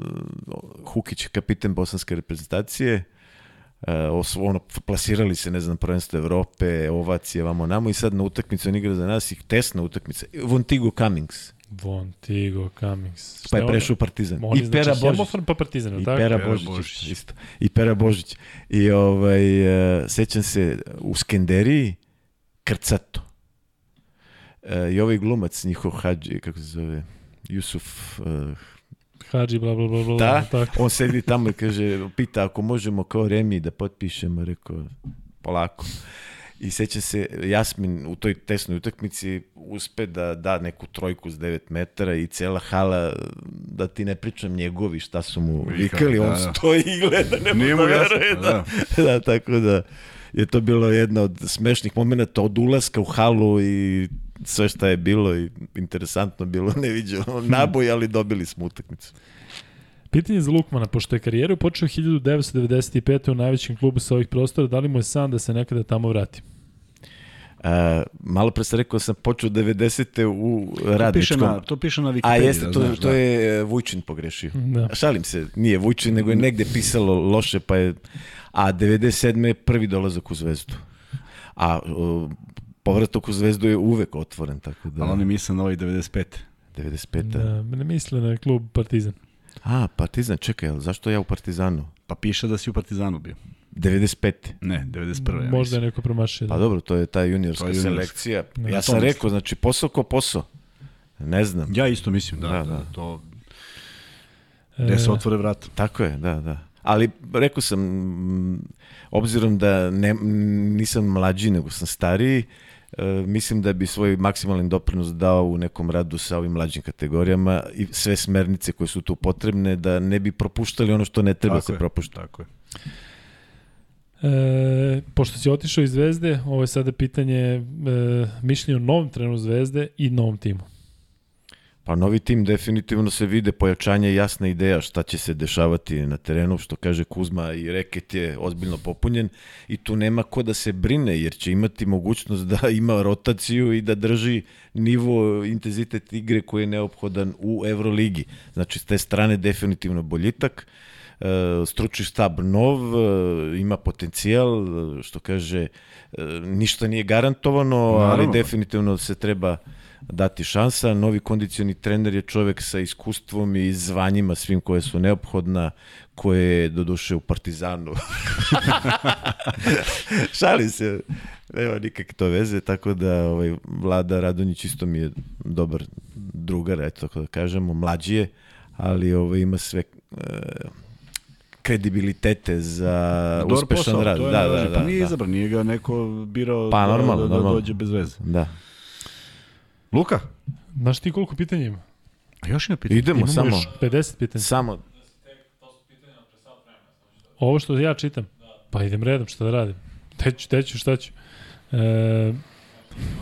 Hukić, kapiten bosanske reprezentacije, e, ono, plasirali se, ne znam, prvenstvo Evrope, ovacije, vamo namo i sad na utakmicu on igra za nas i tesna utakmica. Vontigo Cummings.
Vontigo Cummings.
Pa je prešao Partizan. I
znači Pera Božić. pa Partizan,
I tako? Pera Božić, Božić. Isto. I Pera Božić. I ovaj, uh, sećam se u Skenderiji, Krcato. E, I ovaj glumac, njihov Hadži, kako se zove, Jusuf... Uh,
Hadži, bla, bla, bla, bla.
Da, tako. on sedi tamo i kaže, pita ako možemo kao Remi da potpišemo, rekao, polako. I seća se, Jasmin u toj tesnoj utakmici uspe da da neku trojku s 9 metara i cela hala, da ti ne pričam njegovi šta su mu vikali, da, on da. stoji i gleda, ne Nije mu jasno, da. da. da, tako da je to bilo jedna od smešnih momenta od ulaska u halu i sve šta je bilo i interesantno bilo neviđeno hmm. naboj, ali dobili smo utakmicu.
Pitanje za Lukmana, pošto je karijeru počeo 1995. u najvećem klubu sa ovih prostora, da li mu je san da se nekada tamo vrati?
Uh, malo pre sam rekao da sam počeo 90. u radničkom. To piše
na, to piše na Wikipediji.
A jeste, da, to, znaš, to da. je e, Vujčin pogrešio. Da. Šalim se, nije Vujčin, nego je negde pisalo loše, pa je... A 97. je prvi dolazak u Zvezdu. A uh, povratak u Zvezdu je uvek otvoren, tako da...
Ali oni misle na ovaj 95.
95.
Da, ne misle na klub Partizan.
A, Partizan, čekaj, zašto ja u Partizanu?
Pa piše da si u Partizanu bio.
95.
Ne, 91. Ja
Možda je neko promašio.
Da. Pa dobro, to je ta juniorska je selekcija. Da, ja sam rekao, znači posao ko posao. Ne znam.
Ja isto mislim, da, da, da, da. to... Gde se otvore vrat.
Tako je, da, da. Ali rekao sam, obzirom da ne, nisam mlađi nego sam stariji, e, mislim da bi svoj maksimalni doprinos dao u nekom radu sa ovim mlađim kategorijama i sve smernice koje su tu potrebne da ne bi propuštali ono što ne treba tako se propušta.
Tako je.
E, pošto si otišao iz Zvezde, ovo je sada pitanje e, mišljenja o novom trenu Zvezde i novom timu.
Pa novi tim definitivno se vide pojačanje jasna ideja šta će se dešavati na terenu, što kaže Kuzma i reket je ozbiljno popunjen i tu nema ko da se brine jer će imati mogućnost da ima rotaciju i da drži nivo intenzitet igre koji je neophodan u Euroligi. Znači s te strane definitivno boljitak e, stručni štab nov, e, ima potencijal, što kaže, e, ništa nije garantovano, ali definitivno se treba dati šansa. Novi kondicioni trener je čovek sa iskustvom i zvanjima svim koje su neophodna, koje je doduše u Partizanu. Šali se, nema nikakve to veze, tako da ovaj, Vlada Radonjić isto mi je dobar drugar, eto tako da kažemo, mlađi je, ali ovaj, ima sve e, kredibilitete za
Dobar
uspešan
posao,
rad.
To je
da,
da,
da, da,
pa nije
da.
izabran, nije ga neko birao
Pa,
da,
normalno,
da, da,
normalno.
dođe bez veze.
Da.
Luka,
Znaš ti koliko pitanja ima?
a još ima pitanje.
Idemo
Imamo
samo,
još 50 pitanja.
samo
Ovo što ja čitam? Pa idem redom, šta da radim? Teću, teću, šta ću? E,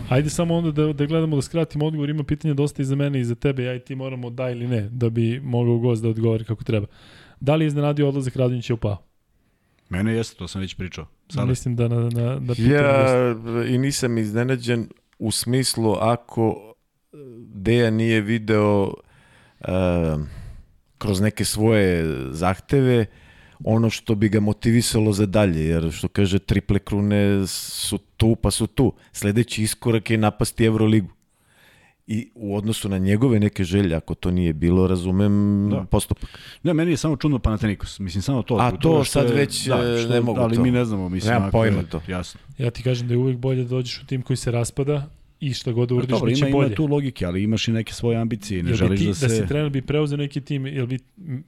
ajde samo onda da, da gledamo da skratimo odgovor. Ima pitanja dosta i za mene i za tebe. Ja i ti moramo da ili ne, da bi mogao gost da odgovori kako treba. Da li je iznenadio odlazak Radonjića u PAO?
Mene jeste, to sam već pričao. Sada.
Mislim da na, na, da pitanje
Ja i nisam iznenađen u smislu ako Deja nije video uh, kroz neke svoje zahteve ono što bi ga motivisalo za dalje, jer što kaže triple krune su tu pa su tu. Sledeći iskorak je napasti Euroligu. I u odnosu na njegove neke želje, ako to nije bilo, razumem
Da.
postupak.
Ne, meni je samo čudno Panathinaikos. Mislim, samo to.
A to sad
je-
već,
da,
e,
što,
ne mogu
Ali
to.
mi ne znamo, mislim.
Nemam pojma to.
Jasno.
Ja ti kažem da je uvek bolje da dođeš u tim koji se raspada i šta god da uradiš,
Dobro,
bit će
ima,
bolje.
ima tu logike, ali imaš i neke svoje ambicije ne
Jel
želiš
ti,
da
da,
se...
si trener bi preuzeo neki tim, jel bi,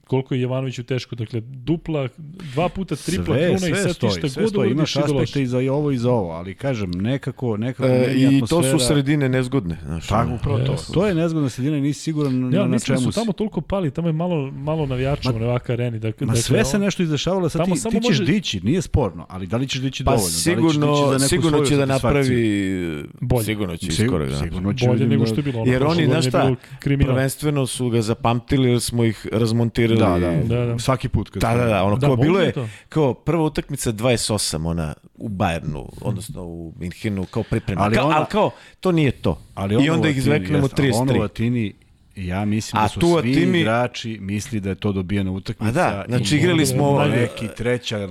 koliko je Jovanoviću teško, dakle, dupla, dva puta tripla
sve,
kruna
sve
i sad ti
stoji,
šta
sve
god
stoji,
uradiš
imaš
da
aspekte i za i ovo i za ovo, ali kažem, nekako, nekako
E, I to su sredine nezgodne. Znaš,
Tako, upravo to. To je nezgodna sredina i nisi siguran na,
Ja,
na
mislim da
čemu
su tamo toliko pali, tamo je malo, malo navijača u Nevaka areni. Dakle,
Ma
dakle,
sve se nešto izdešavalo, sad ti, ti ćeš
može-
dići, nije sporno, ali da li ćeš dići
Pa
dovoljno? da dići
sigurno, sigurno će da napravi sigurno će
Sigur-
iskorak da
sigurno će
bolje nego
da-
što je bilo. Ono
Jer
prošle
oni, znaš šta. Prvenstveno su ga zapamtili jer smo ih razmontirali.
Da, da,
Da, da.
svaki put. Kad
Da, da, da, ono
Da,
kao bilo je,
to.
kao prva utakmica 28, ona u Bayernu, odnosno u Minhinu, kao priprema.
Ali
kao,
ona-
ali kao, to nije to.
Ali
I
ono
onda
u
ih
jeste, ali Ono u
33.
Atini, ja mislim
A
da su
tu
svi
Atini-
igrači misli da je to dobijena utakmica.
A da,
i
znači igrali smo
možda
e,
neki treća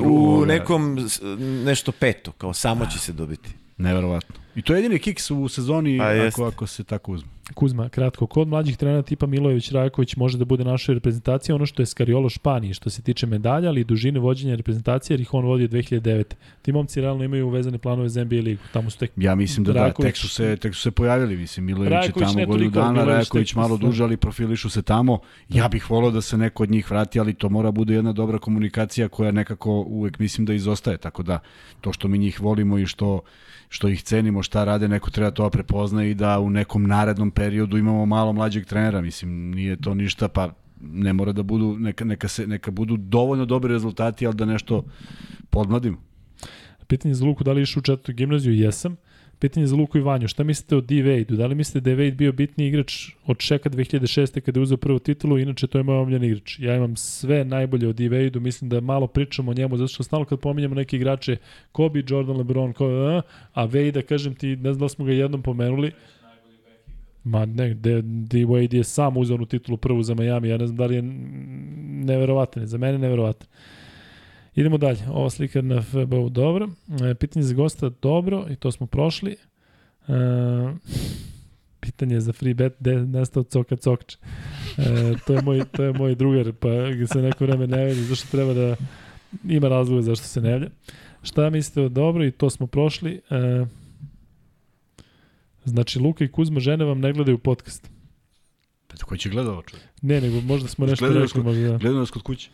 u nekom nešto peto, kao samo će se dobiti.
Neverovatno. I to je jedini kiks u sezoni
Pa
ako, ako se tako uzme.
Kuzma, kratko, kod mlađih trenera tipa Milojević Rajaković može da bude naša reprezentacija, ono što je Skariolo Španiji, što se tiče medalja, ali i dužine vođenja reprezentacije, jer ih on vodi od 2009. Ti momci realno imaju uvezane planove za NBA ligu, tamo su tek
Ja mislim da da,
Rajaković-
tek su se, tek su se pojavili, mislim, Milojević je
Rajaković
tamo godinu dana,
Milojević
Rajaković
tek-
malo
da.
duže, ali profilišu se tamo. Ja bih volao da se neko od njih vrati, ali to mora bude jedna dobra komunikacija koja nekako uvek mislim da izostaje, tako da to što mi njih volimo i što što ih cenimo, šta rade, neko treba to da prepozna i da u nekom narednom periodu imamo malo mlađeg trenera, mislim, nije to ništa, pa ne mora da budu, neka, neka, se, neka budu dovoljno dobri rezultati, ali da nešto podmladimo.
Pitanje za Luku, da li išao u četvrtu gimnaziju? Jesam. Pitanje za Luku i Vanju, šta mislite o D. Wade-u? Da li mislite da je Wade bio bitni igrač od Šeka 2006. kada je uzeo prvu titulu? Inače, to je moj omljen igrač. Ja imam sve najbolje o D. Wade-u, mislim da malo pričamo o njemu, zato što stalno kad pominjamo neke igrače, Kobe, Jordan, LeBron, ko, a, a Wade-a, kažem ti, ne znam da smo ga jednom pomenuli, Ma ne, D. D. Wade je sam uzeo onu titulu prvu za Miami, ja ne znam da li je neverovatan, za mene neverovatan. Idemo dalje. Ova slika na FBU, dobro. E, pitanje za gosta, dobro, i to smo prošli. E, pitanje za free bet, gde je nestao Coka Cokč? E, to, je moj, to je moj drugar, pa ga se neko vreme ne vidi, zašto treba da ima razloga zašto se ne javlja. Šta mislite o dobro i to smo prošli. E, znači, Luka i Kuzma žene vam ne gledaju podcast.
Pa ko će gleda ovo čovjek?
Ne, nego možda smo nešto
Gledaju
rekli. Možda, da.
Gleda nas kod kuće.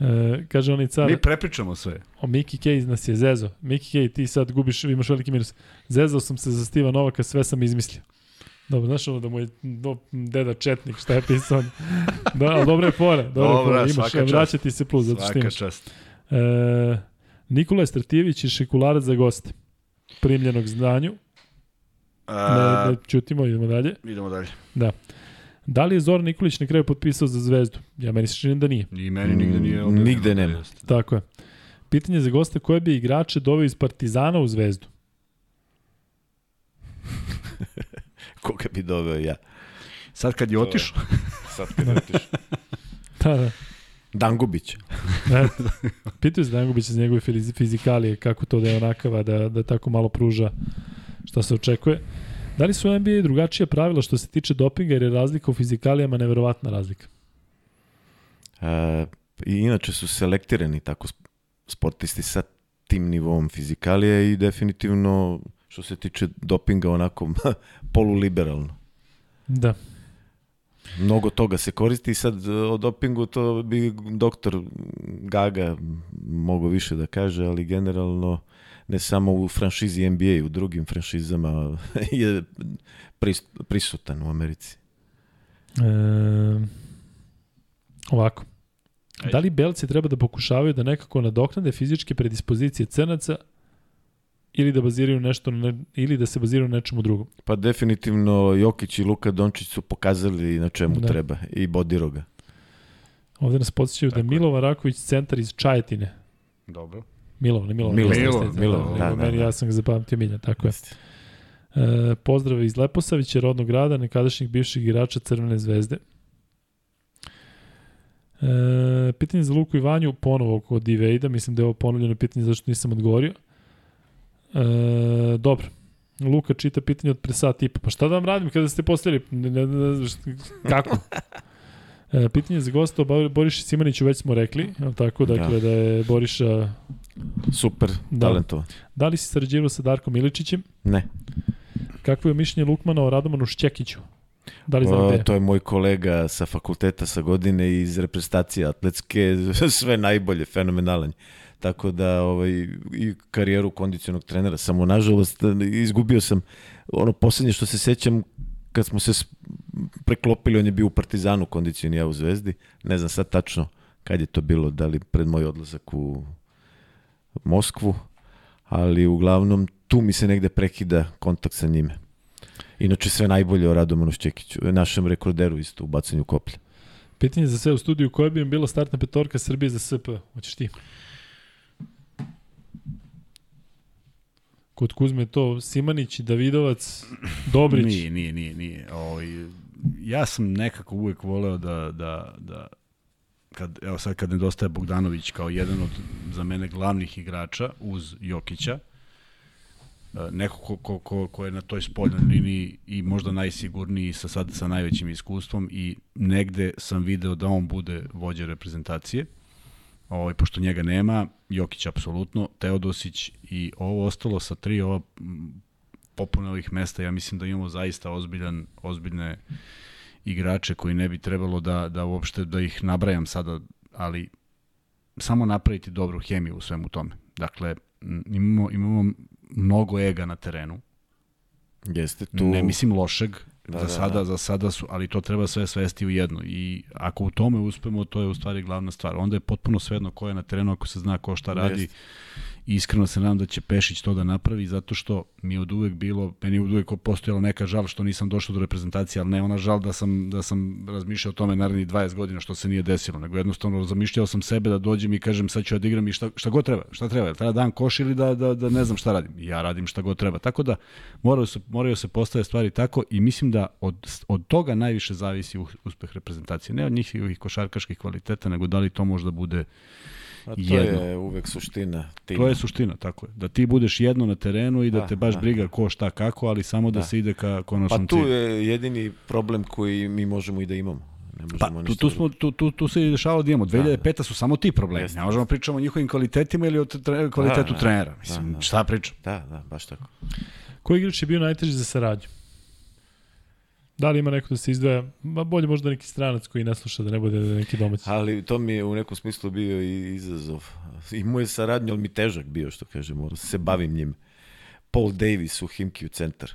E, kaže onaj car,
Mi prepričamo sve.
O Miki Kej nas je zezo. Miki Kej, ti sad gubiš, imaš veliki minus. Zezao sam se za Stiva Novaka, sve sam izmislio. Dobro, znaš ono da mu je do, deda Četnik, šta je pisao? da, ali dobra je fora. Dobra,
Dobra,
fora. Imaš,
svaka čast.
vraća ti se plus, zato što
Svaka
imaš.
čast.
E, Nikola Stratijević i Šekularac za goste. Primljenog znanju.
A,
Ne, ne čutimo, idemo dalje.
idemo dalje.
Da li je Zoran Nikolić na kraju potpisao za zvezdu? Ja meni se čini da nije.
I meni nigde nije
Mm,
objavljeno.
nigde nema.
Jeste.
Tako je. Pitanje za goste, koje bi igrače doveo iz Partizana u zvezdu?
Koga bi doveo ja?
Sad kad je
je-
otišao,
Sad kad otiš.
Da, da.
Dangubić.
Pitaju se Dangubića za njegove fizi- fizikalije, kako to da je onakava, da, da tako malo pruža šta se očekuje. Da li su u NBA drugačije pravila što se tiče dopinga jer je razlika u fizikalijama neverovatna razlika?
E, I inače su selektirani tako sportisti sa tim nivom fizikalije i definitivno što se tiče dopinga onako poluliberalno.
Da.
Mnogo toga se koristi i sad e, o dopingu to bi doktor Gaga mogo više da kaže, ali generalno ne samo u franšizi NBA, u drugim franšizama je prisutan u Americi.
E, ovako. Da li belci treba da pokušavaju da nekako nadoknade fizičke predispozicije crnaca ili da baziraju nešto ne, ili da se baziraju na nečemu drugom?
Pa definitivno Jokić i Luka Dončić su pokazali na čemu da. treba i Bodiroga.
Ovde nas podsjećaju da je Milova Raković centar iz Čajetine.
Dobro.
Milova. Milova,
Milova,
Milova, da, da, da, Ja sam ga zapamtio Milja, tako je. E, pozdrav iz Leposavića, rodnog grada, nekadašnjih bivših igrača Crvene zvezde. E, pitanje za Luku i Vanju, ponovo kod Divejda, mislim da je ovo ponovljeno pitanje zašto nisam odgovorio. E, dobro. Luka čita pitanje od pre sat tipa. Pa šta da vam radim kada ste postavili? Ne, ne, ne, kako? E, pitanje za gosta o Boriši Simaniću već smo rekli, tako, dakle da, da je Boriša
super da. talentovan.
Da li si sarađivao sa Darkom Iličićem?
Ne.
Kakvo je mišljenje Lukmana o Radomanu Šćekiću? Da li
o, to je moj kolega sa fakulteta sa godine iz reprezentacije atletske, sve najbolje, fenomenalan. Tako da ovaj, i karijeru kondicionog trenera. Samo nažalost izgubio sam ono poslednje što se sećam kad smo se preklopili, on je bio u Partizanu kondicioni, ja u Zvezdi. Ne znam sad tačno kad je to bilo, da li pred moj odlazak u Moskvu, ali uglavnom tu mi se negde prekida kontakt sa njime. Inače sve najbolje o Radomanu Šćekiću, našem rekorderu isto u bacanju koplja.
Pitanje za sve u studiju, koja bi im bila startna petorka Srbije za SP? Hoćeš ti? Kod Kuzme to Simanić, Davidovac, Dobrić.
Nije, nije, nije, nije. O, ovaj, ja sam nekako uvek voleo da, da, da kad, evo sad kad nedostaje Bogdanović kao jedan od za mene glavnih igrača uz Jokića, e, neko ko, ko, ko, ko je na toj spoljnoj liniji i možda najsigurniji sa sad sa najvećim iskustvom i negde sam video da on bude vođa reprezentacije. Ovaj pošto njega nema, Jokić apsolutno, Teodosić i ovo ostalo sa tri ova popune ovih mesta, ja mislim da imamo zaista ozbiljan ozbiljne igrače koji ne bi trebalo da, da uopšte da ih nabrajam sada, ali samo napraviti dobru hemiju u svemu tome. Dakle, imamo, imamo mnogo ega na terenu.
Jeste tu...
Ne mislim lošeg, da, za, da, sada, da. za sada su, ali to treba sve svesti u jedno. I ako u tome uspemo, to je u stvari glavna stvar. Onda je potpuno svejedno ko je na terenu, ako se zna ko šta radi. Jeste iskreno se nadam da će Pešić to da napravi zato što mi je od uvek bilo, meni je od uvek postojala neka žal što nisam došao do reprezentacije, ali ne ona žal da sam, da sam razmišljao o tome narednih 20 godina što se nije desilo, nego jednostavno zamišljao sam sebe da dođem i kažem sad ću ja da igram i šta, šta god treba, šta treba, treba dan koš ili da, da, da ne znam šta radim. Ja radim šta god treba. Tako da moraju se, moraju se postave stvari tako i mislim da od, od toga najviše zavisi uspeh reprezentacije. Ne od njih košarkaških kvaliteta, nego da li to možda bude
A to jedno. je uvek suština
tima. To je suština, tako je. Da ti budeš jedno na terenu i da, da te baš da. briga ko šta kako, ali samo da, da se ide ka konačnom
cilju. Pa tu je jedini problem koji mi možemo i da imamo. Ne
pa, tu, tu, smo, tu, tu, tu se i dešavalo da imamo. 2005. Da, da. su samo ti problemi. Jeste. Ne možemo pričamo o njihovim kvalitetima ili o tre, kvalitetu da, da, trenera. Mislim, da, da. šta pričam?
Da, da, baš tako.
Koji igrač je bio najteži za saradnju? Da li ima neko da se izdvaja? Ma bolje možda neki stranac koji ne sluša, da ne bude neki domaći.
Ali to mi je u nekom smislu bio i izazov. I moje saradnje, ali mi težak bio, što kažem, se bavim njim. Paul Davis u Himki u centar.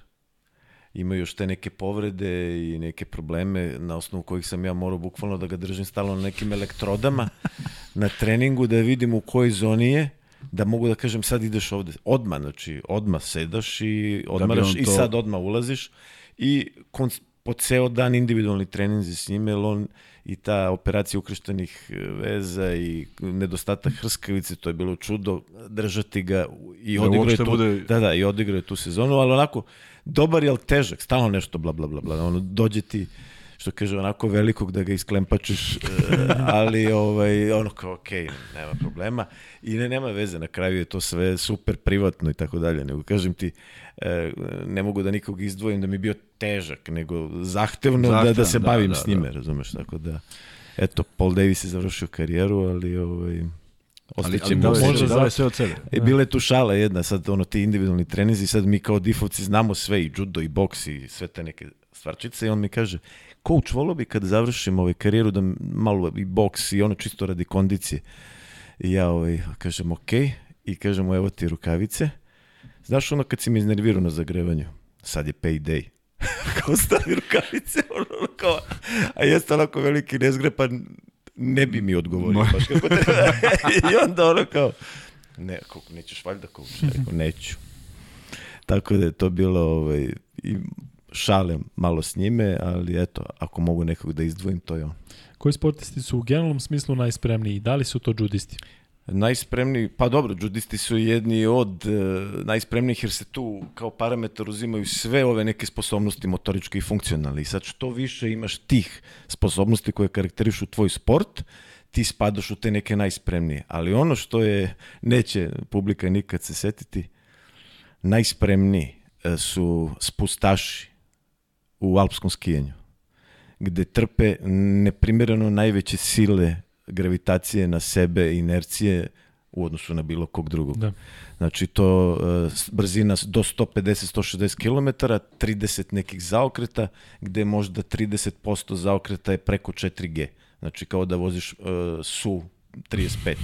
Ima još te neke povrede i neke probleme na osnovu kojih sam ja morao bukvalno da ga držim stalno na nekim elektrodama na treningu da vidim u kojoj zoni je da mogu da kažem sad ideš ovde odma znači odma sedaš i odmaraš da to... i sad odma ulaziš i po ceo dan individualni treninzi s njime, jer on i ta operacija ukrštenih e, veza i nedostatak hrskavice, to je bilo čudo držati ga i da odigrao tu, bude... da, da, i odigrao tu sezonu, ali onako dobar je, ali težak, stalno nešto bla bla bla bla, ono dođe ti što kaže, onako velikog da ga isklempačiš, e, ali ovaj, ono kao, ok, nema problema. I ne, nema veze, na kraju je to sve super privatno i tako dalje, nego kažem ti, e, ne mogu da nikog izdvojim da mi je bio težak, nego zahtevno Zahtevan, da, da se da, bavim da, s njime, da. razumeš, tako da, eto, Paul Davis je završio karijeru, ali ovaj,
Ostaćemo ali, ali može da sve od sebe.
E, bile tu šala jedna, sad ono ti individualni trenizi, sad mi kao difovci znamo sve i judo i boks i sve te neke stvarčice i on mi kaže, coach, volio bi kad završim ovaj karijeru da malo i boks i ono čisto radi kondicije. I ja ovaj, kažem, ok, i kažem evo ti rukavice. Znaš ono kad si mi iznervirao na zagrevanju? Sad je payday. kao stavi rukavice, ono, kao, a jeste onako veliki nezgre, pa ne bi mi odgovorio baš kako treba. I onda ono kao, ne, kako, nećeš valjda kao, neću. Tako da je to bilo, ovaj, i šalim malo s njime, ali eto, ako mogu nekog da izdvojim, to je on.
Koji sportisti su u generalnom smislu najspremniji? Da li su to judisti?
Najspremniji, pa dobro, judisti su jedni od e, najspremnijih jer se tu kao parametar uzimaju sve ove neke sposobnosti motoričke i funkcionalne. I sad što više imaš tih sposobnosti koje karakterišu tvoj sport, ti spadaš u te neke najspremnije. Ali ono što je, neće publika nikad se setiti, najspremniji e, su spustaši u alpskom skijanju, gde trpe neprimereno najveće sile gravitacije na sebe, inercije u odnosu na bilo kog drugog. Da. Znači to uh, brzina do 150-160 km, 30 nekih zaokreta, gde možda 30% zaokreta je preko 4G. Znači kao da voziš uh, SU 35.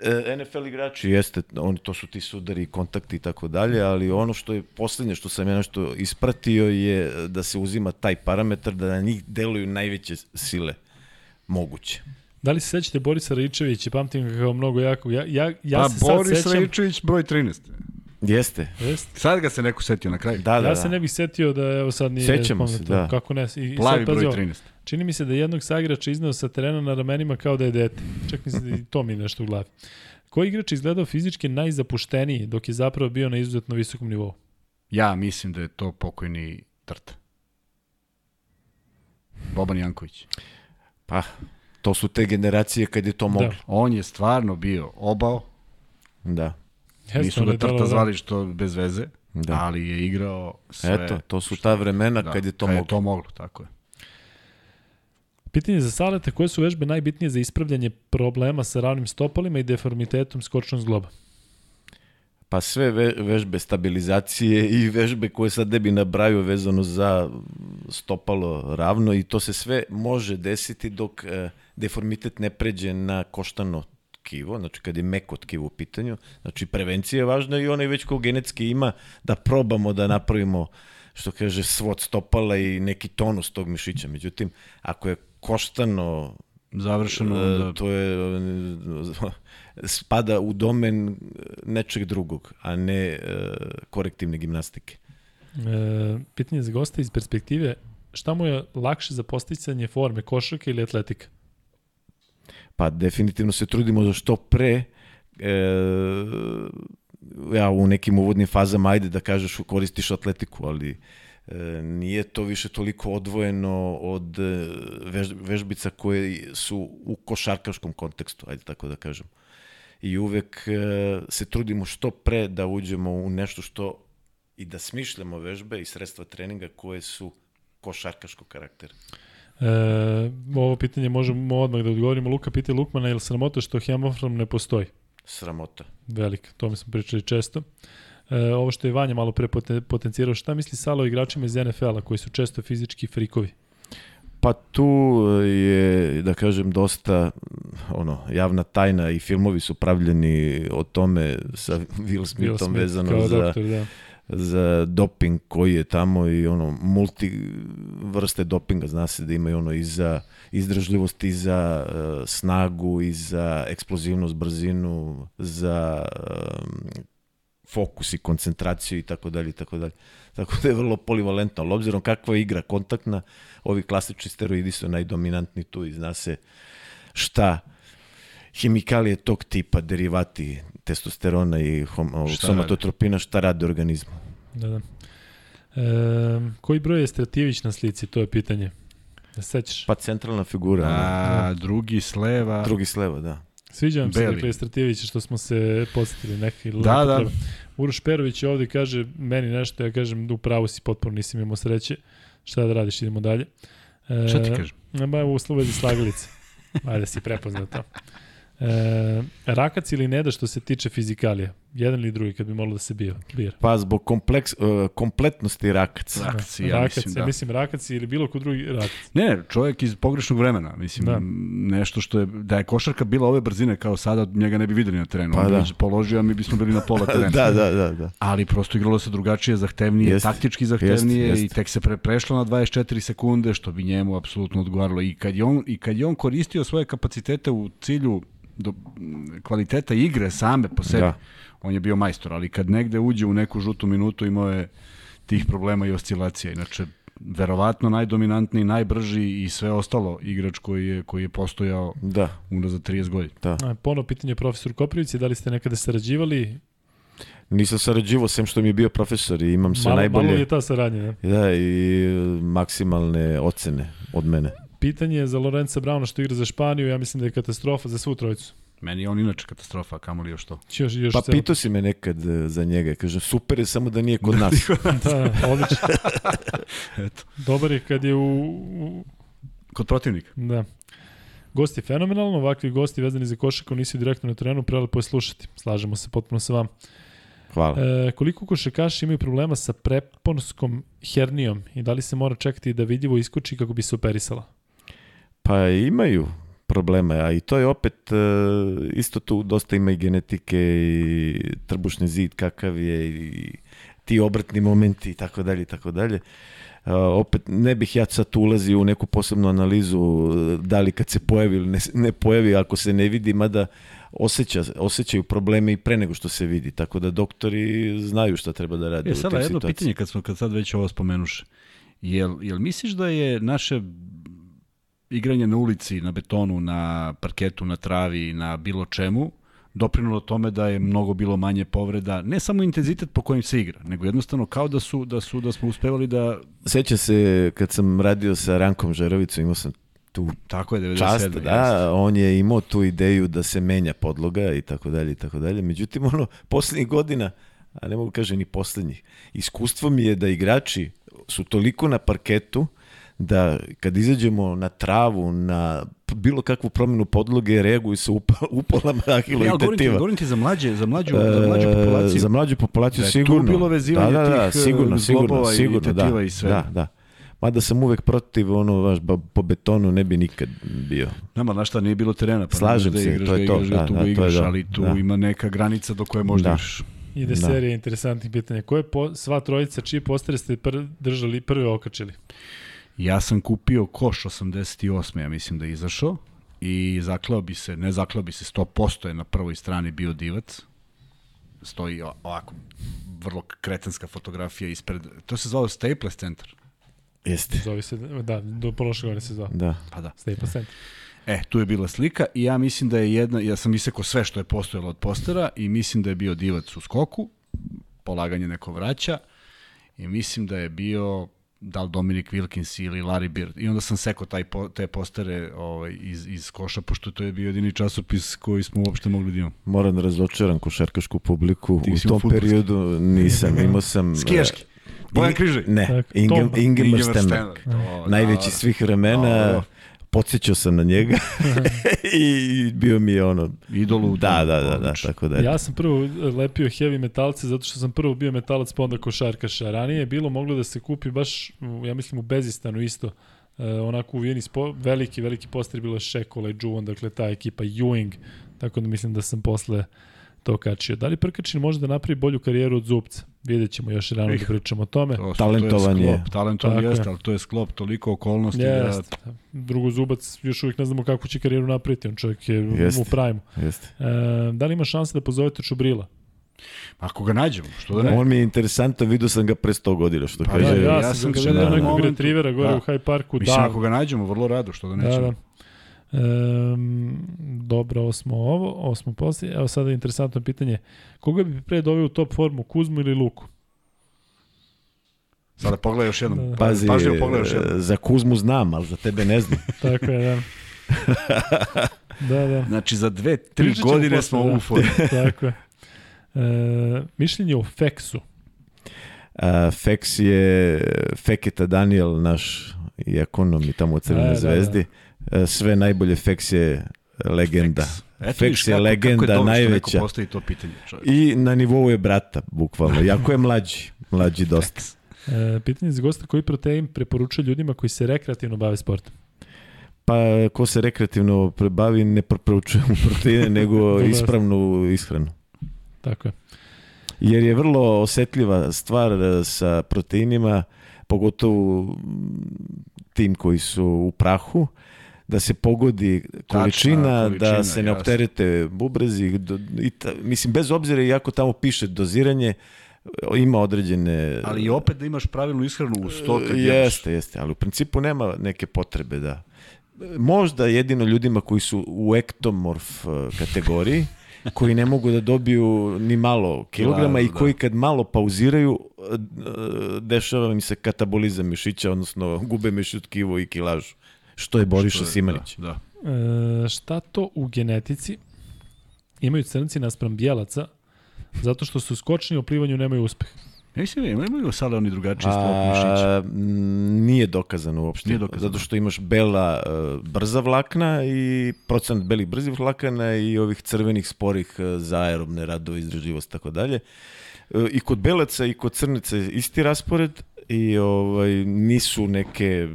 E, NFL igrači jeste, oni to su ti sudari, kontakti i tako dalje, ali ono što je poslednje što sam ja nešto ispratio je da se uzima taj parametar da na njih deluju najveće sile moguće.
Da li se sećate Borisa Raičevića, pamtim ga kao mnogo jako. Ja, ja, ja
pa
se
Boris
sad
Raičević broj 13.
Jeste.
Jeste.
Sad ga se neko setio na kraju.
Da, da,
ja
da.
se ne bih setio da evo sad nije
Sećamo se, da.
Kako ne?
I, Plavi sad, broj 13.
Čini mi se da jednog sagrača iznao sa terena na ramenima kao da je dete. Čak mi se da i to mi nešto u glavi. Koji igrač izgledao fizički najzapušteniji dok je zapravo bio na izuzetno visokom nivou?
Ja mislim da je to pokojni Trt. Boban Janković.
Pa, to su te generacije kad je to moglo. Da.
On je stvarno bio obao.
Da.
Jeste, Nisu ga Trta da. zvali što bez veze, da. ali je igrao sve.
Eto, to su ta vremena da, kad je to kad moglo.
je to moglo, tako je.
Pitanje za Saleta, koje su vežbe najbitnije za ispravljanje problema sa ravnim stopalima i deformitetom skočnog zgloba?
Pa sve ve, vežbe stabilizacije i vežbe koje sad ne bi nabraju vezano za stopalo ravno i to se sve može desiti dok e, deformitet ne pređe na koštano tkivo, znači kad je meko tkivo u pitanju, znači prevencija je važna i onaj već ko genetski ima da probamo da napravimo što kaže svod stopala i neki tonus tog mišića. Međutim, ako je koštano
završeno,
da... to je spada u domen nečeg drugog, a ne e, korektivne gimnastike.
E, pitanje za gosta iz perspektive, šta mu je lakše za posticanje forme, košarka ili atletika?
Pa definitivno se trudimo za što pre e, ja u nekim uvodnim fazama ajde da kažeš koristiš atletiku, ali e, nije to više toliko odvojeno od e, vež, vežbica koje su u košarkaškom kontekstu, ajde tako da kažem. I uvek e, se trudimo što pre da uđemo u nešto što i da smišljamo vežbe i sredstva treninga koje su košarkaškog karaktera.
E, ovo pitanje možemo odmah da odgovorimo. Luka pita Lukmana, je li sramota što hemofrom ne postoji?
Sramota.
Velik, to mi smo pričali često. E, ovo što je Vanja malo pre potencirao, šta misli Salo o igračima iz NFL-a koji su često fizički frikovi?
Pa tu je, da kažem, dosta ono, javna tajna i filmovi su pravljeni o tome sa Will Smithom Will Smith, vezano za, doktor, da za doping koji je tamo i ono multi vrste dopinga zna se da imaju ono i za izdržljivost i za uh, snagu i za eksplozivnost, brzinu, za um, fokus i koncentraciju i tako dalje i tako dalje. Tako da je vrlo polivalentno, ali obzirom kakva je igra kontaktna, ovi klasični steroidi su najdominantni tu i zna se šta hemikalije tog tipa, derivati testosterona i hom, somatotropina, šta rade organizmu.
Da, da. E, koji broj je Stratijević na slici, to je pitanje. Da sećaš?
Pa centralna figura.
A, drugi sleva.
Drugi sleva, da.
Sviđa vam se dakle Stratijević što smo se posetili neki
Da, da.
Uroš Perović ovde kaže meni nešto, ja kažem da upravo si potpuno nisam imao sreće. Šta da radiš, idemo dalje. E,
Šta ti kažem?
Ba, u slovezi slagalice. Ajde si prepoznao to. E, rakac ili ne da što se tiče fizikalija? Jedan ili drugi kad bi moralo da se bio, bira.
Pa zbog kompleks, uh, kompletnosti rakac.
Rakac, ja
rakac,
mislim, da.
mislim rakac ili bilo ko drugi rakac.
Ne, ne, čovjek iz pogrešnog vremena. Mislim,
Da.
da. nešto što je, da je košarka bila ove brzine kao sada, njega ne bi videli na terenu.
Pa
On bi
da.
položio, a mi bismo bili na pola terena.
da, da, da, da.
Ali prosto igralo se drugačije, zahtevnije,
Jeste,
taktički zahtevnije
jeste,
i
jeste.
tek se pre, prešlo na 24 sekunde, što bi njemu apsolutno odgovaralo. I kad je on, i kad je on koristio svoje kapacitete u cilju do, kvaliteta igre same po sebi,
Da.
da. on je bio majstor, ali kad negde uđe u neku žutu minutu imao je tih problema i oscilacija. Inače, verovatno najdominantniji, najbrži i sve ostalo igrač koji je, koji je postojao
Da,
unazad 30 godina.
da.
A, ponovo pitanje profesor Koprivici, da li ste nekada sarađivali?
Nisam sarađivo, sem što mi je bio profesor i imam sve
malo,
najbolje.
Malo je ta saradnja, ne?
Da, i e, maksimalne ocene od mene.
Pitanje je za Lorenza Brauna što igra za Španiju, ja mislim da je katastrofa za svu trojicu.
Meni je on inače katastrofa, a kamoli još to.
Još, još
Pa pitao si me nekad e, za njega. Kažem, super je samo da nije kod nas.
Da, odlično.
Eto.
Dobar je kad je u, u
Kod protivnika.
Da. Gost je fenomenalno, ovakvi gosti vezani za košarku nisu direktno na terenu, prelepo je slušati. Slažemo se potpuno sa vam.
Hvala.
E, koliko košarkaši imaju problema sa preponskom hernijom i da li se mora čekati da vidljivo iskoči kako bi se operisala?
Pa imaju problema, a i to je opet e, isto tu dosta ima i genetike i trbušni zid kakav je i ti obratni momenti i tako dalje i tako dalje. E, opet ne bih ja sad ulazio u neku posebnu analizu e, da li kad se pojavi ili ne, ne pojavi ako se ne vidi, mada osjeća, osjećaju probleme i pre nego što se vidi, tako da doktori znaju šta treba da rade
E,
u
sada
tim
jedno
situacijama.
pitanje kad, smo, kad sad već ovo spomenuše. Jel, jel misliš da je naše igranje na ulici, na betonu, na parketu, na travi, na bilo čemu, doprinulo tome da je mnogo bilo manje povreda, ne samo intenzitet po kojem se igra, nego jednostavno kao da su da su da smo uspevali da
Seća se kad sam radio sa Rankom Žerovicom, imao sam tu
tako je 97.
čast,
jeste.
da, on je imao tu ideju da se menja podloga i tako dalje i tako dalje. Međutim, ono, poslednjih godina, a ne mogu kaže ni poslednjih, iskustvo mi je da igrači su toliko na parketu da kad izađemo na travu, na bilo kakvu promenu podloge, reaguju se upa, upola mahilo
Ja,
i
ali govorim, ti,
tetiva.
govorim ti za mlađe, za mlađu, za mlađu
E,
populaciju.
Za mlađu populaciju
Da je tu
sigurno.
bilo vezivanje
da, da, da,
tih, e,
sigurno, sigurno,
zglobova i
sigurno,
tetiva
da,
i svega.
Da, da. Mada sam uvek protiv ono, baš, ba- po betonu ne bi nikad bio.
Nama, znaš šta, nije bilo terena, pa
Slažem
da
se,
igraš,
to je
da
to,
igraš,
da,
da,
da, to je
igraš,
da,
ali tu
da.
ima neka granica do koje možda
Da.
igraš.
Ide
Da.
serija interesantnih pitanja. Koje po, sva trojica, čiji postere ste pr, držali, prve okačili?
Ja sam kupio koš 88. ja mislim da je izašao i zaklao bi se, ne zaklao bi se, 100% je na prvoj strani bio divac. Stoji ovako vrlo kretenska fotografija ispred, to se zvao Staples Center.
Jeste,
Zove se, da, do prošle godine se zvao.
da.
Pa da.
Staples Center.
E, tu je bila slika i ja mislim da je jedna, ja sam isekao sve što je postojalo od postera i mislim da je bio divac u skoku, polaganje neko vraća i mislim da je bio da li Dominic Wilkins ili Larry Bird. I onda sam sekao taj po, te postere ovaj, iz, iz koša, pošto to je bio jedini časopis koji smo uopšte mogli da imamo.
Moram da razočaram košarkašku publiku.
Ti
U tom periodu nisam, imao sam...
Skijaški. Bojan Križaj.
Ne, Ingem. Ingemar
to,
Najveći
da,
svih vremena.
Dobro.
Podsjećao sam na njega i bio mi je ono...
Idol u
Da, da, da, da, tako da.
Ja sam prvo lepio heavy metalce zato što sam prvo bio metalac pa onda košarkaš. A ranije je bilo moglo da se kupi baš, ja mislim u Bezistanu isto, e, onako uvijeni spo, veliki, veliki poster je bilo Šekola i Juvan, dakle ta ekipa Ewing, tako da mislim da sam posle to kačio. Da li Prkačin može da napravi bolju karijeru od Zubca? Vidjet ćemo još rano da
Ih.
pričamo o tome.
To
Talentovan
to
je.
Sklop, talentovan
Tako
jeste,
je.
ali to je sklop toliko okolnosti da...
Jeste. Drugo Zubac, još uvijek ne znamo kako će karijeru napraviti, on čovjek je
Jeste.
u prajmu.
Jeste.
E, da li ima šanse da pozovete Čubrila?
Ako ga nađemo, što da ne?
On mi je interesantan, vidio sam ga pre 100 godina, što
Pa
kaže.
Da, ja,
ja
sam ga
vidio na
nekog retrivera gore
Da.
u High Parku.
Mislim,
da,
ako ga nađemo, vrlo rado, što da
da,
nećemo.
da. Um, dobro, ovo smo ovo, ovo smo poslije. Evo sada interesantno pitanje. Koga bi pre doveo u top formu, Kuzmu ili Luku?
Sada pogledaj još jednom. Da.
Pazi, Pažljivo pogledaj još jednom. za Kuzmu znam, ali za tebe ne znam.
Tako je, da. da, da.
Znači, za dve, tri Pričat godine smo da. u formu.
Tako je. E, mišljenje o Feksu.
A, Feks je Feketa Daniel, naš i ekonom i tamo u Crvenoj da, zvezdi. Da, da. Sve najbolje Feks je legenda. Feks. Eto Feks je kako, legenda kako je najveća.
to pitanje,
I na nivou je brata, bukvalno. Jako je mlađi. Mlađi dosta.
E, pitanje za gosta, koji protein preporučuje ljudima koji se rekreativno bave sportom?
Pa ko se rekreativno bavi ne preporučuje mu proteine, nego ispravnu ishranu.
Tako je.
Jer je vrlo osetljiva stvar e, sa proteinima, pogotovo tim koji su u prahu, da se pogodi količina, Tačna, količina da se ne opterete bubrezi, i ta, mislim, bez obzira iako tamo piše doziranje, ima određene...
Ali i opet da imaš pravilnu ishranu u sto kad
Jeste, jeste, ali u principu nema neke potrebe da... Možda jedino ljudima koji su u ektomorf e, kategoriji, koji ne mogu da dobiju ni malo kilograma i da. koji kad malo pauziraju e, dešava mi se katabolizam mišića, odnosno gube mišić tkivo i kilažu, što je Boriša Simanić. Da,
da. E, šta to u genetici imaju crnci naspram bijelaca zato što su skočni u plivanju nemaju uspeh?
Ja mislim, imaju sada oni drugačiji strop mišića.
Nije dokazano uopšte. Nije dokazano. Zato što imaš bela uh, brza vlakna i procent belih brzih vlakana i ovih crvenih sporih uh, za aerobne radove, izdržljivost tako dalje. Uh, I kod belaca i kod crnica isti raspored i ovaj nisu neke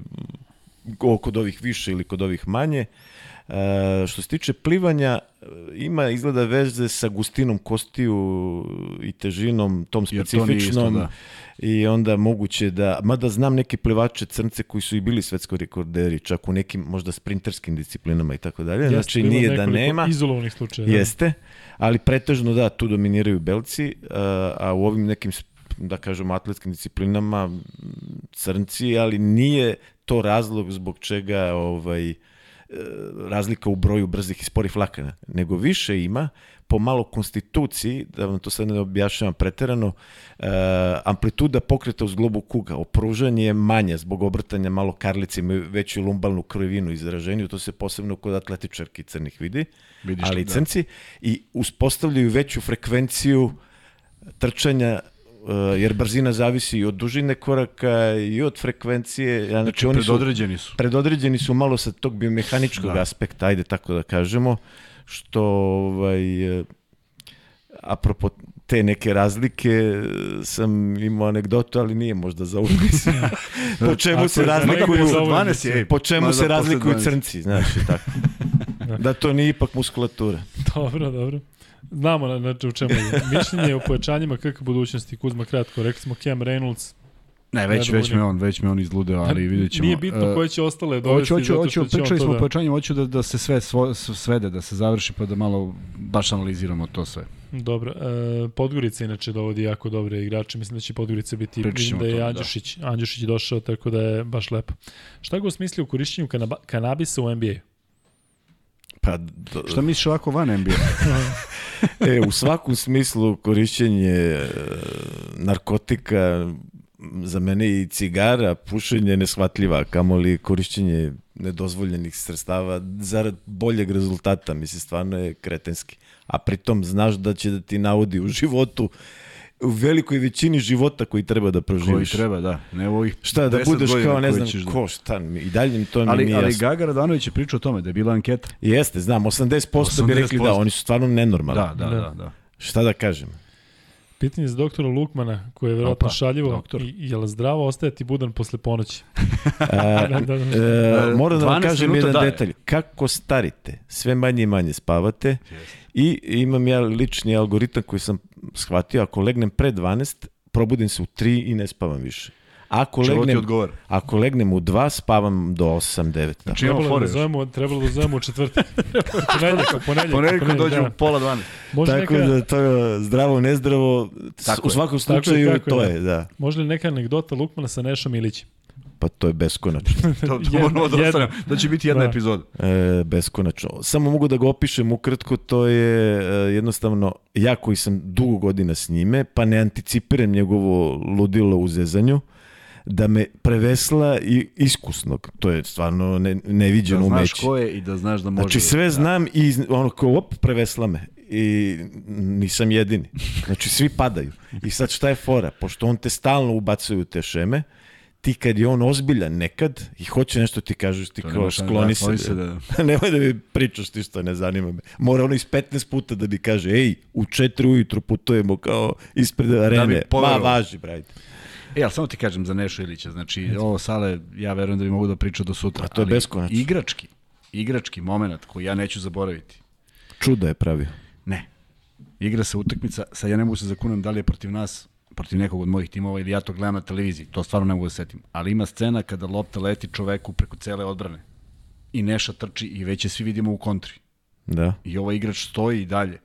kod ovih više ili kod ovih manje. E, što se tiče plivanja, ima izgleda veze sa gustinom kostiju i težinom tom specifičnom. Da. I onda moguće da, mada znam neke plivače crnce koji su i bili svetski rekorderi, čak u nekim možda sprinterskim disciplinama i tako dalje. Znači nije da nema.
Izolovanih slučaja.
Jeste, ali pretežno da, tu dominiraju belci, a, a u ovim nekim da kažem atletskim disciplinama crnci, ali nije to razlog zbog čega ovaj razlika u broju brzih i sporih vlakana, nego više ima po malo konstituciji, da vam to sad ne objašnjavam preterano, e, amplituda pokreta uz globu kuga, opružanje je manje zbog obrtanja malo karlice, imaju veću lumbalnu krvinu izraženju, to se posebno kod atletičarki crnih vidi, Vidiš ali da. crnci, i uspostavljaju veću frekvenciju trčanja jer brzina zavisi i od dužine koraka i od frekvencije.
Znači, znači oni predodređeni su.
Predodređeni su malo sa tog biomehaničkog da. aspekta, ajde tako da kažemo, što ovaj, uh, apropo te neke razlike sam imao anegdotu, ali nije možda za upis. po čemu se razlikuju 12 je, po čemu se razlikuju crnci, znači tako. da to nije ipak muskulatura.
Dobro, dobro. Znamo na, na, u čemu je. Mišljenje o pojačanjima kakve budućnosti, Kuzma kratko, rekli smo Cam Reynolds,
Ne, već, već me on, već me on izludeo, ali vidjet ćemo.
Nije bitno koje će ostale dovesti.
Hoću, hoću, hoću, pričali smo o pojačanju, hoću da, da se sve svo, svede, da se završi, pa da malo baš analiziramo to sve.
Dobro, e, Podgorica inače dovodi jako dobre igrače, mislim da će Podgorica biti, vidim da je to, Andjušić, da. Andjušić došao, tako da je baš lepo. Šta go smisli u korišćenju kanabisa u NBA?
Pa, do... Šta misliš ovako van NBA?
e, u svakom smislu korišćenje e, narkotika za mene i cigara, pušenje neshvatljiva, kamoli korišćenje nedozvoljenih sredstava zarad boljeg rezultata, mislim, stvarno je kretenski. A pritom znaš da će da ti navodi u životu u velikoj većini života koji treba da proživiš.
Koji treba, da. Ne ovih
šta, da budeš kao ne znam da... ko, šta, i dalje mi to
ali,
nije
Ali jasno. Gaga Radanović je pričao o tome da je bila anketa.
Jeste, znam, 80%, 80%. bi rekli da, oni su stvarno nenormalni.
Da, da, da. da. da.
Šta da kažem?
Pitanje za doktora Lukmana, koje je verovatno šaljivo. Doktor. I, je li zdravo ostajati budan posle ponoći?
A, da, da, da. E, moram da vam kažem jedan daje. detalj. Kako starite, sve manje i manje spavate Jeste. i imam ja lični algoritam koji sam shvatio, ako legnem pre 12, probudim se u 3 i ne spavam više. Ako Čelo legnem, ako legnem u 2, spavam do 8, 9.
Da. Trebalo, da zovemo, trebalo da zovemo u četvrtak.
ponedjeljak, ponedjeljak. Ponedjeljak dođe da. u pola 12.
Može tako neka... da to je zdravo, nezdravo, tako u svakom slučaju tako je, tako to je, da.
Može li neka anegdota Lukmana sa Nešom Ilićem?
Pa to je beskonačno.
to, to moramo da ostavljamo. To će biti jedna da. epizoda.
E, beskonačno. Samo mogu da ga opišem ukratko, to je e, jednostavno ja koji sam dugo godina s njime, pa ne anticipiram njegovo ludilo u zezanju. da me prevesla i iskusnog. To je stvarno ne, neviđeno
da
umeće.
znaš ko je i da znaš da može.
Znači sve
da,
znam i ono kao op, prevesla me i nisam jedini. Znači svi padaju. I sad šta je fora? Pošto on te stalno ubacuje u te šeme, ti kad je on ozbiljan nekad i hoće nešto ti kažeš, ti
To
kao
šta
skloni
da,
se.
skloni se da-
Nemoj da mi pričaš ti što ne zanima me. Mora ono iz 15 puta da mi kaže, ej, u 4 ujutru putujemo kao ispred arene. Ma,
poverovao.
važi, brajte.
E, ali samo ti kažem za Nešu Ilića, znači ovo sale, ja verujem da bi mogu da priča do sutra.
A to je beskonačno.
Igrački, igrački moment koji ja neću zaboraviti.
Čuda je pravio.
Ne. Igra se utakmica, sad ja ne mogu se zakunem da li je protiv nas, protiv nekog od mojih timova ili ja to gledam na televiziji, to stvarno ne mogu da se setim. Ali ima scena kada lopta leti čoveku preko cele odbrane i Neša trči i već je svi vidimo u kontri.
Da.
I ovaj igrač stoji i dalje.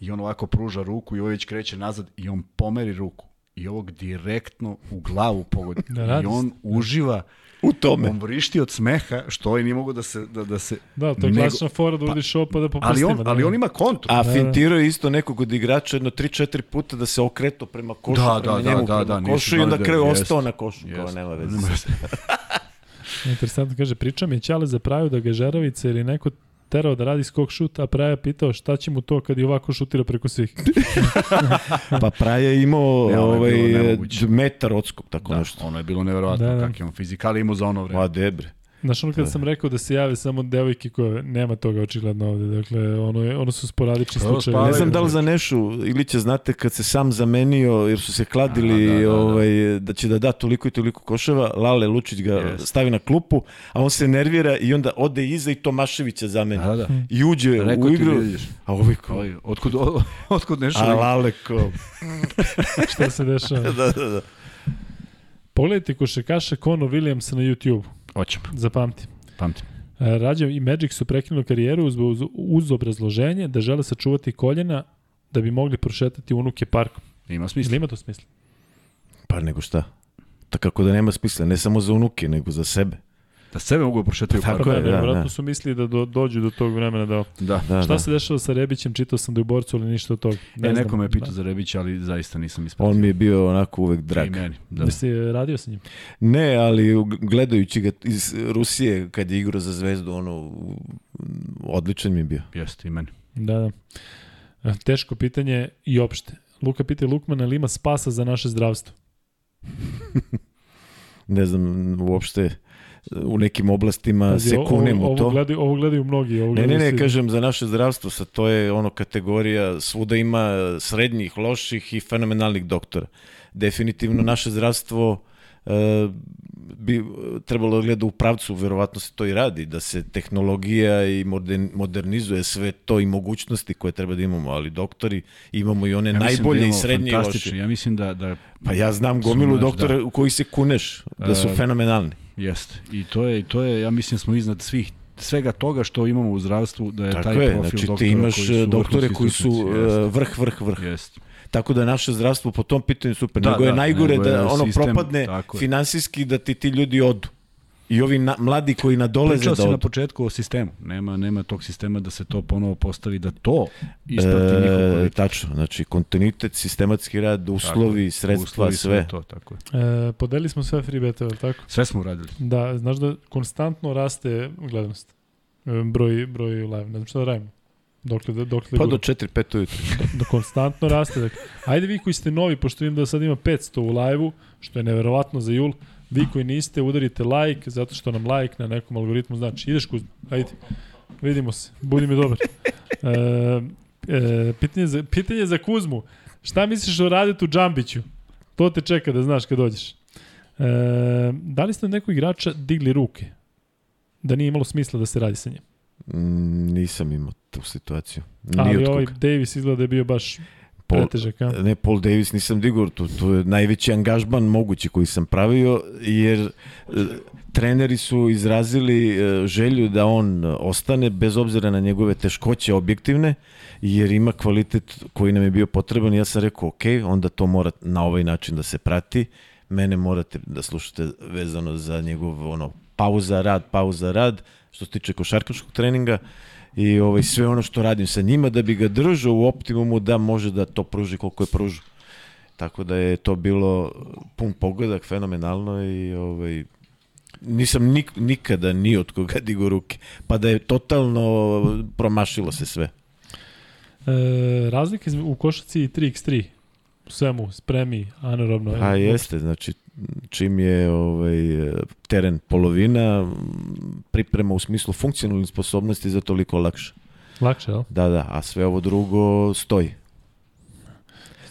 I on ovako pruža ruku i ovaj već kreće nazad i on pomeri ruku. I ovog direktno u glavu pogodi.
Da,
I on uživa
U tome.
On vrišti od smeha što ovaj nije mogu da se da, da se
Da, to je
nego-
klasična fora da uradiš ovo pa da popustimo.
ali on
da,
ali on ima kontru.
A
Da, da.
fintirao je isto nekog od igrača jedno 3-4 puta da se okreto prema košu,
Da,
prema
da, da,
njemu,
da,
prema
da, nisu
košu i onda
znali da-
kraju
jest,
ostao na košu, kao
Jest.
nema veze.
Interesantno kaže, priča mi je Ćale za Praju da ga Žeravica ili neko terao da radi skok šut, a Praja pitao šta će mu to kad je ovako šutira preko svih.
Pa Praja je imao
Ne, je
ovaj,
nemoguće.
metar odskok, tako
Da,
nešto.
ono je bilo neverovatno
Da,
da,
da.
da. kak je on fizikali imao za ono vreme.
Ma debre.
Znaš, ono kada sam rekao da se jave samo devojke koje nema toga očigledno ovde, dakle, ono, je, ono su sporadični
Pa,
slučajevi.
Ne znam da li za Nešu Ilića znate kad se sam zamenio jer su se kladili
A, da, da, da.
Ovaj, da će da da toliko i toliko koševa, Lale Lučić ga
Jest.
stavi na klupu, a on se nervira i onda ode iza i Tomaševića zameni.
Da, da.
I uđe
Rekao
u igru,
da
a ovaj
Ovaj, otkud, otkud nešto?
a Lale kao,
Šta se dešava?
da, da, da.
Pogledajte košarkaša Conor Williamsa na YouTube,
Hoćemo,
zapamti.
pamtim.
E, Rađa i Magic su prekinuli karijeru uz, uz, uz obrazloženje da žele sačuvati koljena da bi mogli prošetati unuke parkom.
Ima
Ili
smisla.
ima to smisla?
Pa nego šta? Tako kako da nema smisla, ne samo za unuke, nego za sebe.
Da sebe mogu prošetati u
Tako
parku.
je, da,
vjerojatno
da.
su mislili da do, dođu do tog vremena da...
Da.
Da,
Šta
da.
se dešava sa Rebićem, čitao sam da je u borcu, ali ništa od toga.
Ne,
znam.
neko me je pitao za Rebića, ali zaista nisam ispratio.
On mi je bio onako uvek
I
drag.
meni.
Da.
Da.
da si radio sa njim?
Ne, ali gledajući ga iz Rusije kad je igrao za zvezdu, ono, odličan mi je bio.
Jeste i meni.
Da, da. E, Teško pitanje i opšte. Luka pita je Lukmana ili ima spasa za naše zdravstvo?
Ne znam, uopšte u nekim oblastima
Pazi,
se
ovo-
kunem u
ovo,
to.
Gledaju, ovo gledaju mnogi. Ovo
Ne, ne,
gledaju
ne,
svi.
kažem za naše zdravstvo, sad to je ono kategorija, svuda ima srednjih, loših i fenomenalnih doktora. Definitivno naše zdravstvo e, bi trebalo da gleda u pravcu, verovatno se to i radi, da se tehnologija i modern, modernizuje sve to i mogućnosti koje treba da imamo, ali doktori imamo i one
Ja mislim
najbolje
da
i srednje i loše.
Ja mislim da, da
Pa ja znam gomilu
Znaš,
doktora u koji se kuneš, da su
E,
fenomenalni.
Jeste. I to je, to je, ja mislim, smo iznad svih svega toga što imamo u zdravstvu, da je
Tako
taj
je,
profil
znači
doktora
ti imaš
koji su
e, doktore
vrhunski
koji su
Jeste.
vrh, vrh, vrh.
Jeste.
Tako da naše zdravstvo po tom pitanju super.
Da,
nego je
da,
najgore
nego je
da ono
sistem,
propadne
je.
finansijski da ti ti ljudi odu. I ovi na, mladi koji nadoleze
Pričao
da
si na početku o sistemu. Nema, nema tog sistema da se to ponovo postavi, da to isprati e, njihov
E, tačno, znači kontinuitet, sistematski rad, uslovi,
je.
sredstva,
Uslovi,
sve.
To, tako je.
E, podelili smo sve free betove, tako?
Sve smo uradili.
Da, znaš da konstantno raste gledanost. E, broj, broj live. Ne znam šta da radimo. Dokle, da, dokle
Pa
guramo.
do 4-5 ujutru.
da konstantno raste. Dakle, ajde vi koji ste novi, pošto vidim da sad ima 500 u live-u, što je neverovatno za jul, vi koji niste, udarite like, zato što nam like na nekom algoritmu znači. Ideš Kuzma, ajde. Vidimo se, budi mi dobar. E, e, pitanje, za, pitanje za Kuzmu. Šta misliš o Radetu Džambiću? To te čeka da znaš kad dođeš. E, da li ste od nekog igrača digli ruke? Da nije imalo smisla da se radi sa njim.
Mm, nisam imao tu situaciju. Ni
Ali
od
ovaj. Davis izgleda da je bio baš
Paul-
pretežak. a?
Ne, Paul Davis nisam digao, to, to je najveći angažman mogući koji sam pravio, jer e, treneri su izrazili e, želju da on ostane bez obzira na njegove teškoće objektivne, jer ima kvalitet koji nam je bio potreban ja sam rekao, ok, onda to mora na ovaj način da se prati, mene morate da slušate vezano za njegov ono, pauza, rad, pauza, rad, što se tiče košarkaškog treninga, i ovaj sve ono što radim sa njima da bi ga držao u optimumu da može da to pruži koliko je pružio. Tako da je to bilo pun pogodak, fenomenalno i ovaj, nisam nik, nikada ni od koga digo ruke. Pa da je totalno promašilo se sve.
E, razlika u košaci 3x3 u svemu, spremi, anaerobno.
A jeste, znači čim je ovaj, teren polovina, priprema u smislu funkcionalnih sposobnosti za toliko lakše.
Lakše, jel?
Da, da, a sve ovo drugo stoji.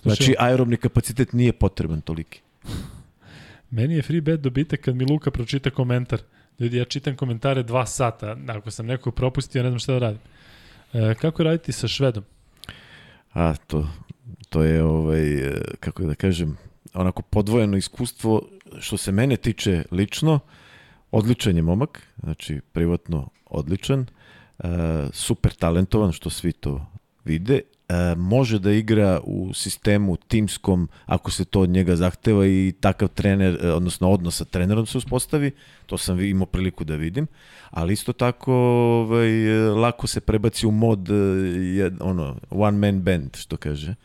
Znači, aerobni kapacitet nije potreban toliki.
Meni je free bet dobitak kad mi Luka pročita komentar. Ljudi, ja čitam komentare dva sata. Ako sam nekog propustio, ne znam šta da radim. E, kako raditi sa Švedom?
A, to, to je, ovaj, kako da kažem, onako podvojeno iskustvo što se mene tiče lično, odličan je momak, znači privatno odličan, e, super talentovan što svi to vide e, može da igra u sistemu timskom ako se to od njega zahteva i takav trener, e, odnosno odnos sa trenerom se uspostavi, to sam imao priliku da vidim, ali isto tako ovaj, lako se prebaci u mod ono, one man band, što kaže.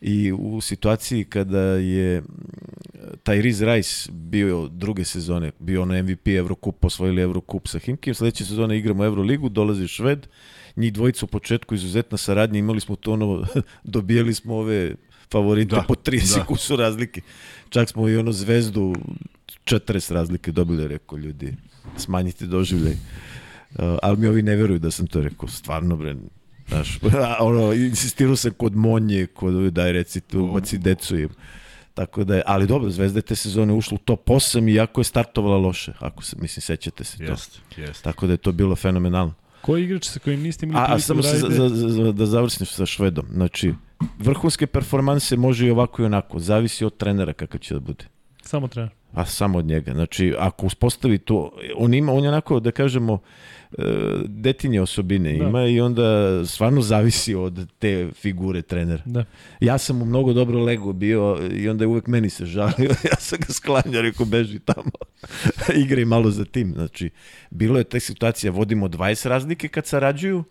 I u situaciji kada je taj Riz Rice bio druge sezone, bio ono MVP Evrokup, posvojili Evrokup sa Himkim, sledeće sezone igramo Euroligu, dolazi Šved, njih dvojica u početku izuzetna saradnja, imali smo to ono, dobijali smo ove favorite da, po 30 da. kusu razlike. Čak smo i ono zvezdu 40 razlike dobili, rekao ljudi, smanjite doživljaj. Uh, ali mi ovi ne veruju da sam to rekao, stvarno bre, znaš, ono, insistirao sam kod Monje, kod daj reci tu, baci decu im. Tako da je, ali dobro, Zvezda je te sezone ušla u top 8 iako je startovala loše, ako se, mislim, sećate se to.
Jest, jest.
Tako da je to bilo fenomenalno.
Koji igrač sa kojim niste imali
A, a samo
da
se, za, za, za, da završim sa Švedom. Znači, vrhunske performanse može i ovako i onako. Zavisi od trenera kakav će da bude.
Samo trener.
A samo od njega. Znači, ako uspostavi to, on ima, on je onako, da kažemo, e, detinje osobine da. ima i onda stvarno zavisi od te figure trenera.
Da.
Ja sam mu mnogo dobro lego bio i onda je uvek meni se žalio. ja sam ga sklanjao, rekao, beži tamo. Igraj malo za tim. Znači, bilo je ta situacija, vodimo 20 razlike kad sarađuju,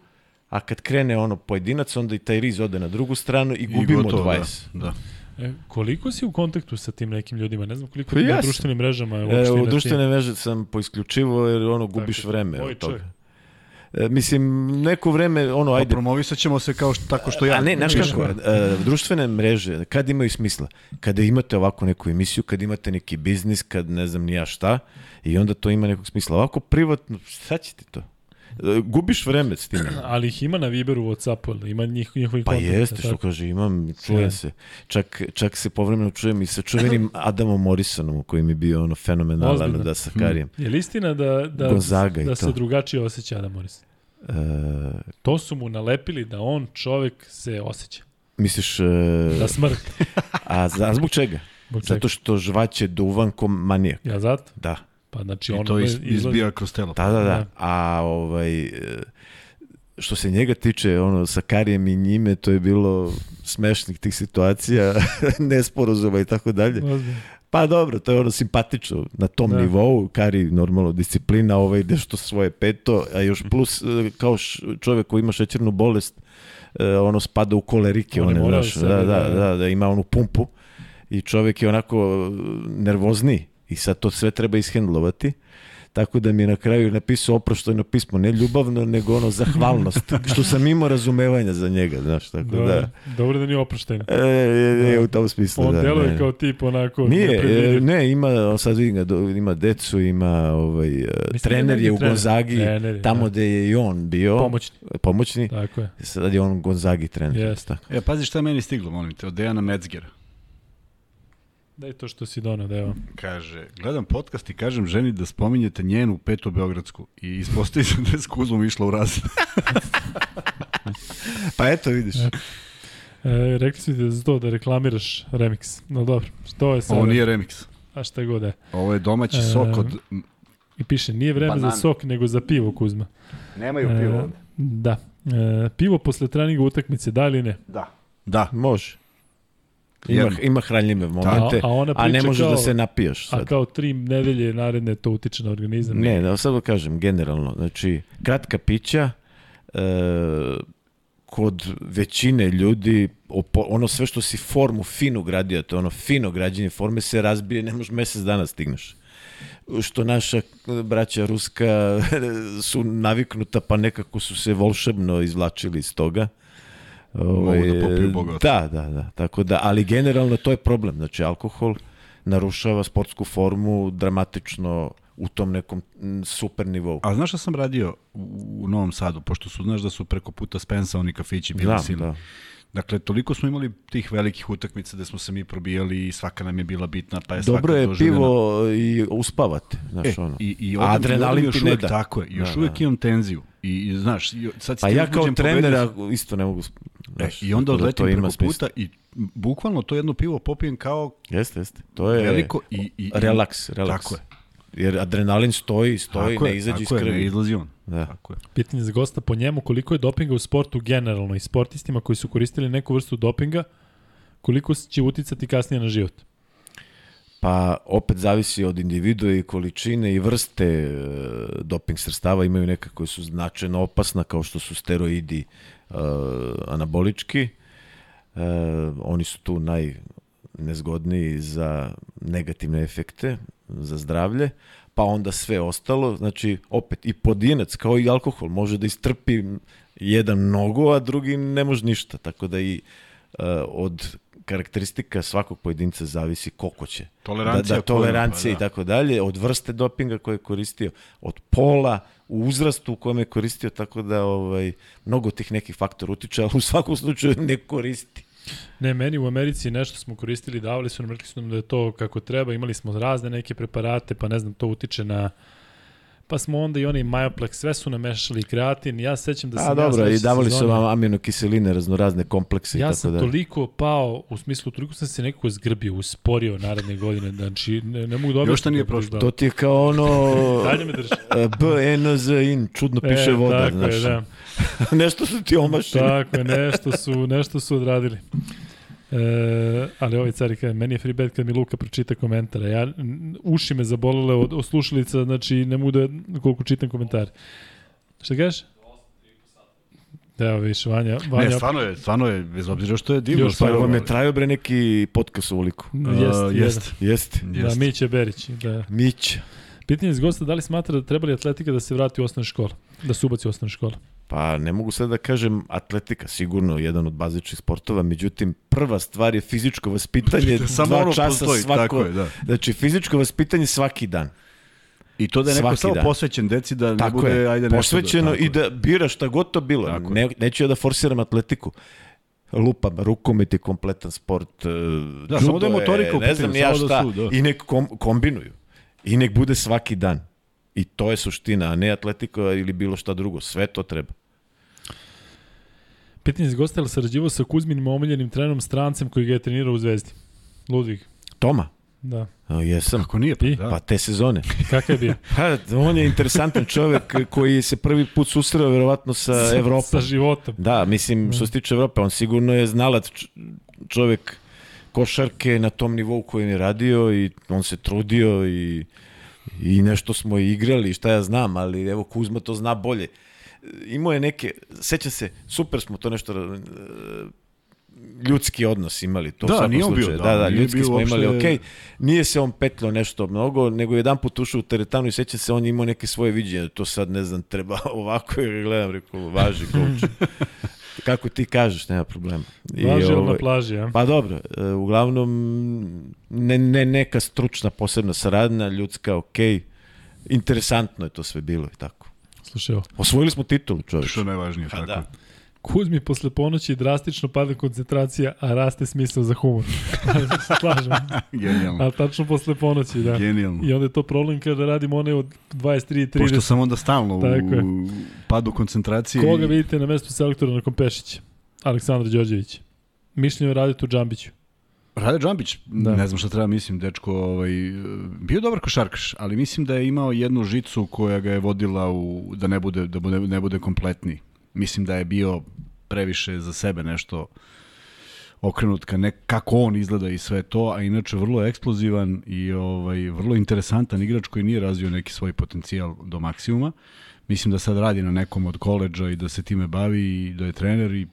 a kad krene ono pojedinac, onda i taj riz ode na drugu stranu i gubimo I gotovo, 20.
Da, da.
E, koliko si u kontaktu sa tim nekim ljudima? Ne znam koliko pa na društvenim mrežama je
e, U društvene mreže sam poisključivo jer ono gubiš Tako, vreme od toga. E, mislim, neko vreme, ono, ajde...
Pa promovisat ćemo se kao što, tako što ja...
A ne, znaš kako, e, društvene mreže, kad imaju smisla? Kada imate ovako neku emisiju, kad imate neki biznis, kad ne znam ni ja šta, i onda to ima nekog smisla. Ovako privatno, šta će ti to? Gubiš vreme s tim.
Ali ih ima na Viberu, Whatsappu, ima njih, njihovi
Pa jeste, što kaže, imam, čujem se. Čak, čak se povremeno čujem i sa čuvenim Adamom Morrisonom, koji mi je bio ono fenomenalan Ozbiljno. da sa Karijem.
Hmm. Je li istina da, da, Gonzaga da se drugačije osjeća Adam Morrison? E... To su mu nalepili da on čovek se osjeća.
Misliš... E...
Da smrt.
a, a zbog čega? Zbog čega? Zato što žvaće duvan ko manijak.
Ja zato?
Da.
Pa znači
I
ono
to iz, izbija kroz telo.
Da, da, da, da. A ovaj što se njega tiče, ono, sa Karijem i njime, to je bilo smešnih tih situacija, nesporozuma i tako dalje. Pa dobro, to je ono simpatično na tom da. nivou, Kari normalno disciplina, ovaj nešto svoje peto, a još plus e, kao čovjek koji ima šećernu bolest, e, ono spada u kolerike, one, znaš, da, da, da, da, da, ima onu pumpu i čovjek je onako nervozni I sad to sve treba ishendlovati. Tako da mi je na kraju napisao oproštojno pismo, ne ljubavno, nego ono zahvalnost, što sam imao razumevanja za njega, znaš, tako dobro, da.
Dobro da nije oproštajno.
E, je, je, u tom smislu,
On
da.
On deluje kao tip onako
Nije, e, ne, ima, sad vidim ga, ima decu, ima ovaj, e, Mislim, trener je u trener. Gonzagi, trener, tamo da. gde je i on bio.
Pomoćni.
Pomoćni.
Tako je.
Sad je on Gonzagi trener.
Yes.
Tako. E, pazi šta je meni stiglo, molim te, od Dejana Metzgera.
Daj to što si donao, da evo.
Kaže, gledam podcast i kažem ženi da spominjete njenu petu Beogradsku i ispostavi se da je s Kuzmom išla u raz. pa eto, vidiš. E,
e, rekli si da za to da reklamiraš remix. No dobro, što je sad?
Ovo nije remix.
A šta god je.
Ovo je domaći e, sok od...
I piše, nije vreme Banan. za sok, nego za pivo, Kuzma.
Nemaju pivo
e, Da. E, pivo posle treninga utakmice, da ili ne?
Da. Da.
Može. Ima, ima hranljive momente, a, a, a ne možeš da kao, da se napijaš sad.
A kao tri nedelje naredne to utiče na organizam?
Ne, da sad da kažem, generalno, znači, kratka pića, e, kod većine ljudi ono sve što si formu finu gradio, to ono fino građenje forme se razbije, ne možeš mesec dana stigneš što naša braća Ruska su naviknuta pa nekako su se volšebno izvlačili iz toga.
Mogu da popiju boga.
Da, da, da. Tako da, ali generalno to je problem. Znači, alkohol narušava sportsku formu dramatično u tom nekom super nivou.
A znaš šta sam radio u, u Novom Sadu, pošto su, znaš da su preko puta Spensa oni kafići bili da, silni. Da. Dakle, toliko smo imali tih velikih utakmica da smo se mi probijali i svaka nam je bila bitna, pa je
Dobro je pivo i uspavate, znaš e, ono.
I, i odem, Adrenalin još uvek, tako je, još da, uvek da. imam tenziju. I, i znaš, sad
pa ja kao trenera isto ne mogu...
Znaš, e, I onda da odletim preko puta i bukvalno to jedno pivo popijem kao
jeste, jeste. To je
veliko i, i,
relaks, relaks.
Tako je.
Jer adrenalin stoji, stoji, tako ne izađe iz krvi. Tako
je, ne izlazi on.
Da.
Tako je.
Pitanje za gosta po njemu, koliko je dopinga u sportu generalno i sportistima koji su koristili neku vrstu dopinga, koliko će uticati kasnije na život?
Pa opet zavisi od individua i količine i vrste e, doping sredstava. Imaju neka koji su značajno opasna kao što su steroidi uh, anabolički. Uh, oni su tu najnezgodniji za negativne efekte za zdravlje, pa onda sve ostalo, znači opet i podinac kao i alkohol može da istrpi jedan mnogo, a drugi ne može ništa, tako da i uh, od karakteristika svakog pojedinca zavisi koliko će.
Tolerancija,
da, da, tolerancija pa, da. i tako dalje, od vrste dopinga koje je koristio, od pola, u uzrastu u kojem je koristio, tako da ovaj, mnogo tih nekih faktora utiče, ali u svakom slučaju ne koristi.
Ne, meni u Americi nešto smo koristili, davali su nam, rekli su nam da je to kako treba, imali smo razne neke preparate, pa ne znam, to utiče na pa smo onda i oni Majoplex, sve su namešali kreatin, ja sećam da sam...
A dobro, ja i davali su vam aminokiseline, raznorazne komplekse
ja
i tako
sam da. toliko pao, u smislu, toliko sam se nekako zgrbio, usporio naredne godine, znači ne, ne mogu dobiti...
Još šta nije prošlo.
To ti je kao ono...
Dalje me drži.
B, N, Z, in, čudno piše
e,
voda,
tako
znaš.
Je, da.
nešto su ti omašili.
Tako je, nešto su, nešto su odradili. E, ali ovaj cari kaže, meni je free bet kad mi Luka pročita komentare. Ja, uši me zabolele od, od slušalica, znači ne mogu da koliko čitam komentare. Šta kažeš? Da, evo više, Vanja, Vanja...
Ne, stvarno je, stvarno je, bez obzira što je divno.
Još pa vam je trajao bre neki podcast ovoliko.
Jeste, uh,
jeste. Jeste.
Da, Miće Berić. Da.
Mić.
Pitanje iz gosta, da li smatra da trebali atletika da se vrati u osnovne škole? Da se ubaci u osnovne škole?
Pa ne mogu sad da kažem atletika, sigurno jedan od bazičnih sportova, međutim prva stvar je fizičko vaspitanje, Samo dva časa postoji, svako, tako je, da. znači fizičko vaspitanje svaki dan.
I to da je neko samo posvećen deci da ne tako bude je, ajde nešto.
Posvećeno da, i da bira šta god to bilo. ne, neću ja da forsiram atletiku lupam, rukomet je kompletan sport. E,
da, samo da je motorika
ne znam ja da šta, da su, da. i nek kom, kombinuju. I nek bude svaki dan. I to je suština, a ne atletika ili bilo šta drugo. Sve to treba.
Pitanje gosta, ali sarađivao sa Kuzminim omiljenim trenerom strancem koji ga je trenirao u Zvezdi? Ludvig.
Toma?
Da.
O, jesam.
Kako nije? Pa,
da. pa te sezone.
Kakav je bio?
pa, on je interesantan čovek koji se prvi put susreo verovatno sa, sa Evropom.
Sa životom.
Da, mislim, što se tiče Evrope, on sigurno je znalac čovek košarke na tom nivou kojem je radio i on se trudio i, i nešto smo igrali, šta ja znam, ali evo Kuzma to zna bolje. Imao je neke, seća se, super smo to nešto e, ljudski odnos imali to
da, nije on bio,
da, da, da ljudski smo imali, okej. Okay. Nije se on petlo nešto mnogo, nego jedan put ušao u teretanu i seća se on imao neke svoje viđenje, to sad ne znam, treba ovako, jer gledam, rekao, važi coach. kako ti kažeš, nema problema.
I, Važi ovaj, na plaži, ja?
Pa dobro, e, uglavnom ne, ne neka stručna posebna saradnja, ljudska, ok, interesantno je to sve bilo i tako.
Slušaj ovo.
Osvojili smo titulu, čovječ.
Što je najvažnije, pa tako. Da.
Kuzmi posle ponoći drastično pada koncentracija, a raste smisao za humor. Slažem.
Genijalno.
A tačno posle ponoći, da.
Genijalno.
I onda je to problem kada radimo one od 23 30.
Pošto sam onda stalno Tako u padu koncentracije.
Koga i... vidite na mestu selektora nakon Pešića? Aleksandar Đorđević. Mišljenje o Radetu Džambiću.
Rade Džambić, da. ne znam šta treba mislim, dečko, ovaj, bio dobar košarkaš, ali mislim da je imao jednu žicu koja ga je vodila u, da ne bude, da bude, ne bude kompletni mislim da je bio previše za sebe nešto okrenut ka nek, kako on izgleda i sve to, a inače vrlo eksplozivan i ovaj, vrlo interesantan igrač koji nije razvio neki svoj potencijal do maksimuma. Mislim da sad radi na nekom od koleđa i da se time bavi i da je trener i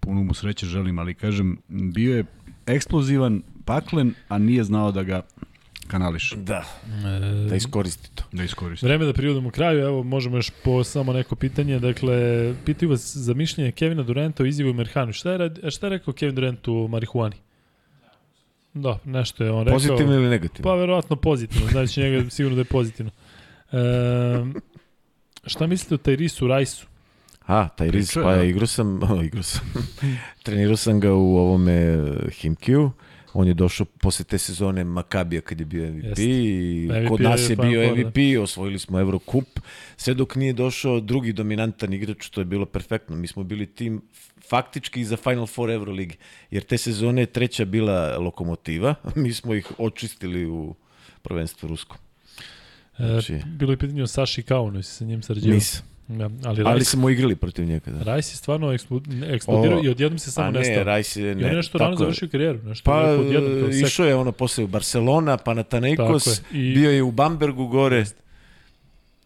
puno mu sreće želim, ali kažem, bio je eksplozivan, paklen, a nije znao da ga kanališ.
Da, e, da iskoristi to.
Da iskoristi.
Vreme da privodimo kraju, evo možemo još po samo neko pitanje. Dakle, pitaju vas za mišljenje Kevina Duranta o izjavu Merhanu. Šta je, šta je rekao Kevin Durant u marihuani? Da, nešto je on rekao.
Pozitivno ili negativno?
Pa verovatno pozitivno, znači njega sigurno da je pozitivno. E, šta mislite o Tyrisu Rajsu?
A, Tyrese, pa ja igrao sam, o, igrao sam, trenirao sam ga u ovome Himkiju on je došao posle te sezone Makabija kad je bio MVP i MVP kod nas je, je bio MVP, osvojili smo Eurocup, sve dok nije došao drugi dominantan igrač, to je bilo perfektno. Mi smo bili tim faktički za Final Four Euroligi, jer te sezone je treća bila lokomotiva, mi smo ih očistili u prvenstvu Ruskom.
E, znači... E, bilo je pitanje o Saši Kaunu, si sa njim sarađivao?
Nisam. Ja, ali, ali smo igrali protiv njega. Da.
Rajs je stvarno eksplodirao i odjednom se samo nestao.
Ne, Rajs je...
Ne, I on je nešto rano završio karijeru. Nešto
pa odjednom, išao je ono posle u Barcelona, pa na Tanejkos, I... bio je u Bambergu gore.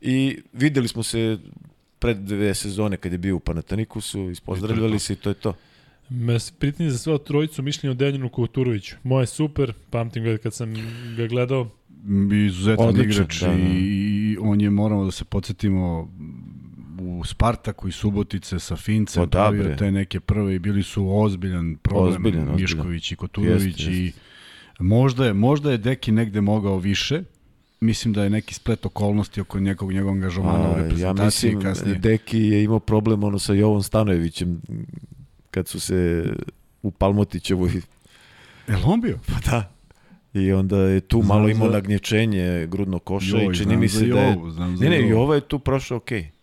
I videli smo se pred dve sezone kad je bio u Panatanikusu, ispozdravljali se i to je to.
Pitanje za sve trojicu mišljenje o Deljanu Kuturoviću. Moje super, pamtim ga kad sam ga gledao.
Izuzetan Odličan, igrač da, da. i on je, moramo da se podsjetimo, u Spartaku i Subotice sa Fincem pa pravio te neke prve i bili su ozbiljan problem ozbiljan, ozbiljan. Mišković i Koturović jest, i možda je, možda je Deki negde mogao više, mislim da je neki splet okolnosti oko njegovog njegovog angažovana u reprezentaciji
ja mislim,
kasnije.
Deki je imao problem ono sa Jovom Stanojevićem kad su se u Palmotićevoj
Je on bio?
Pa da. I onda je tu znam malo imao za... nagnječenje grudno koša Joj, i čini mi se da je... Ne, ne, Jova je tu prošao okej. Okay.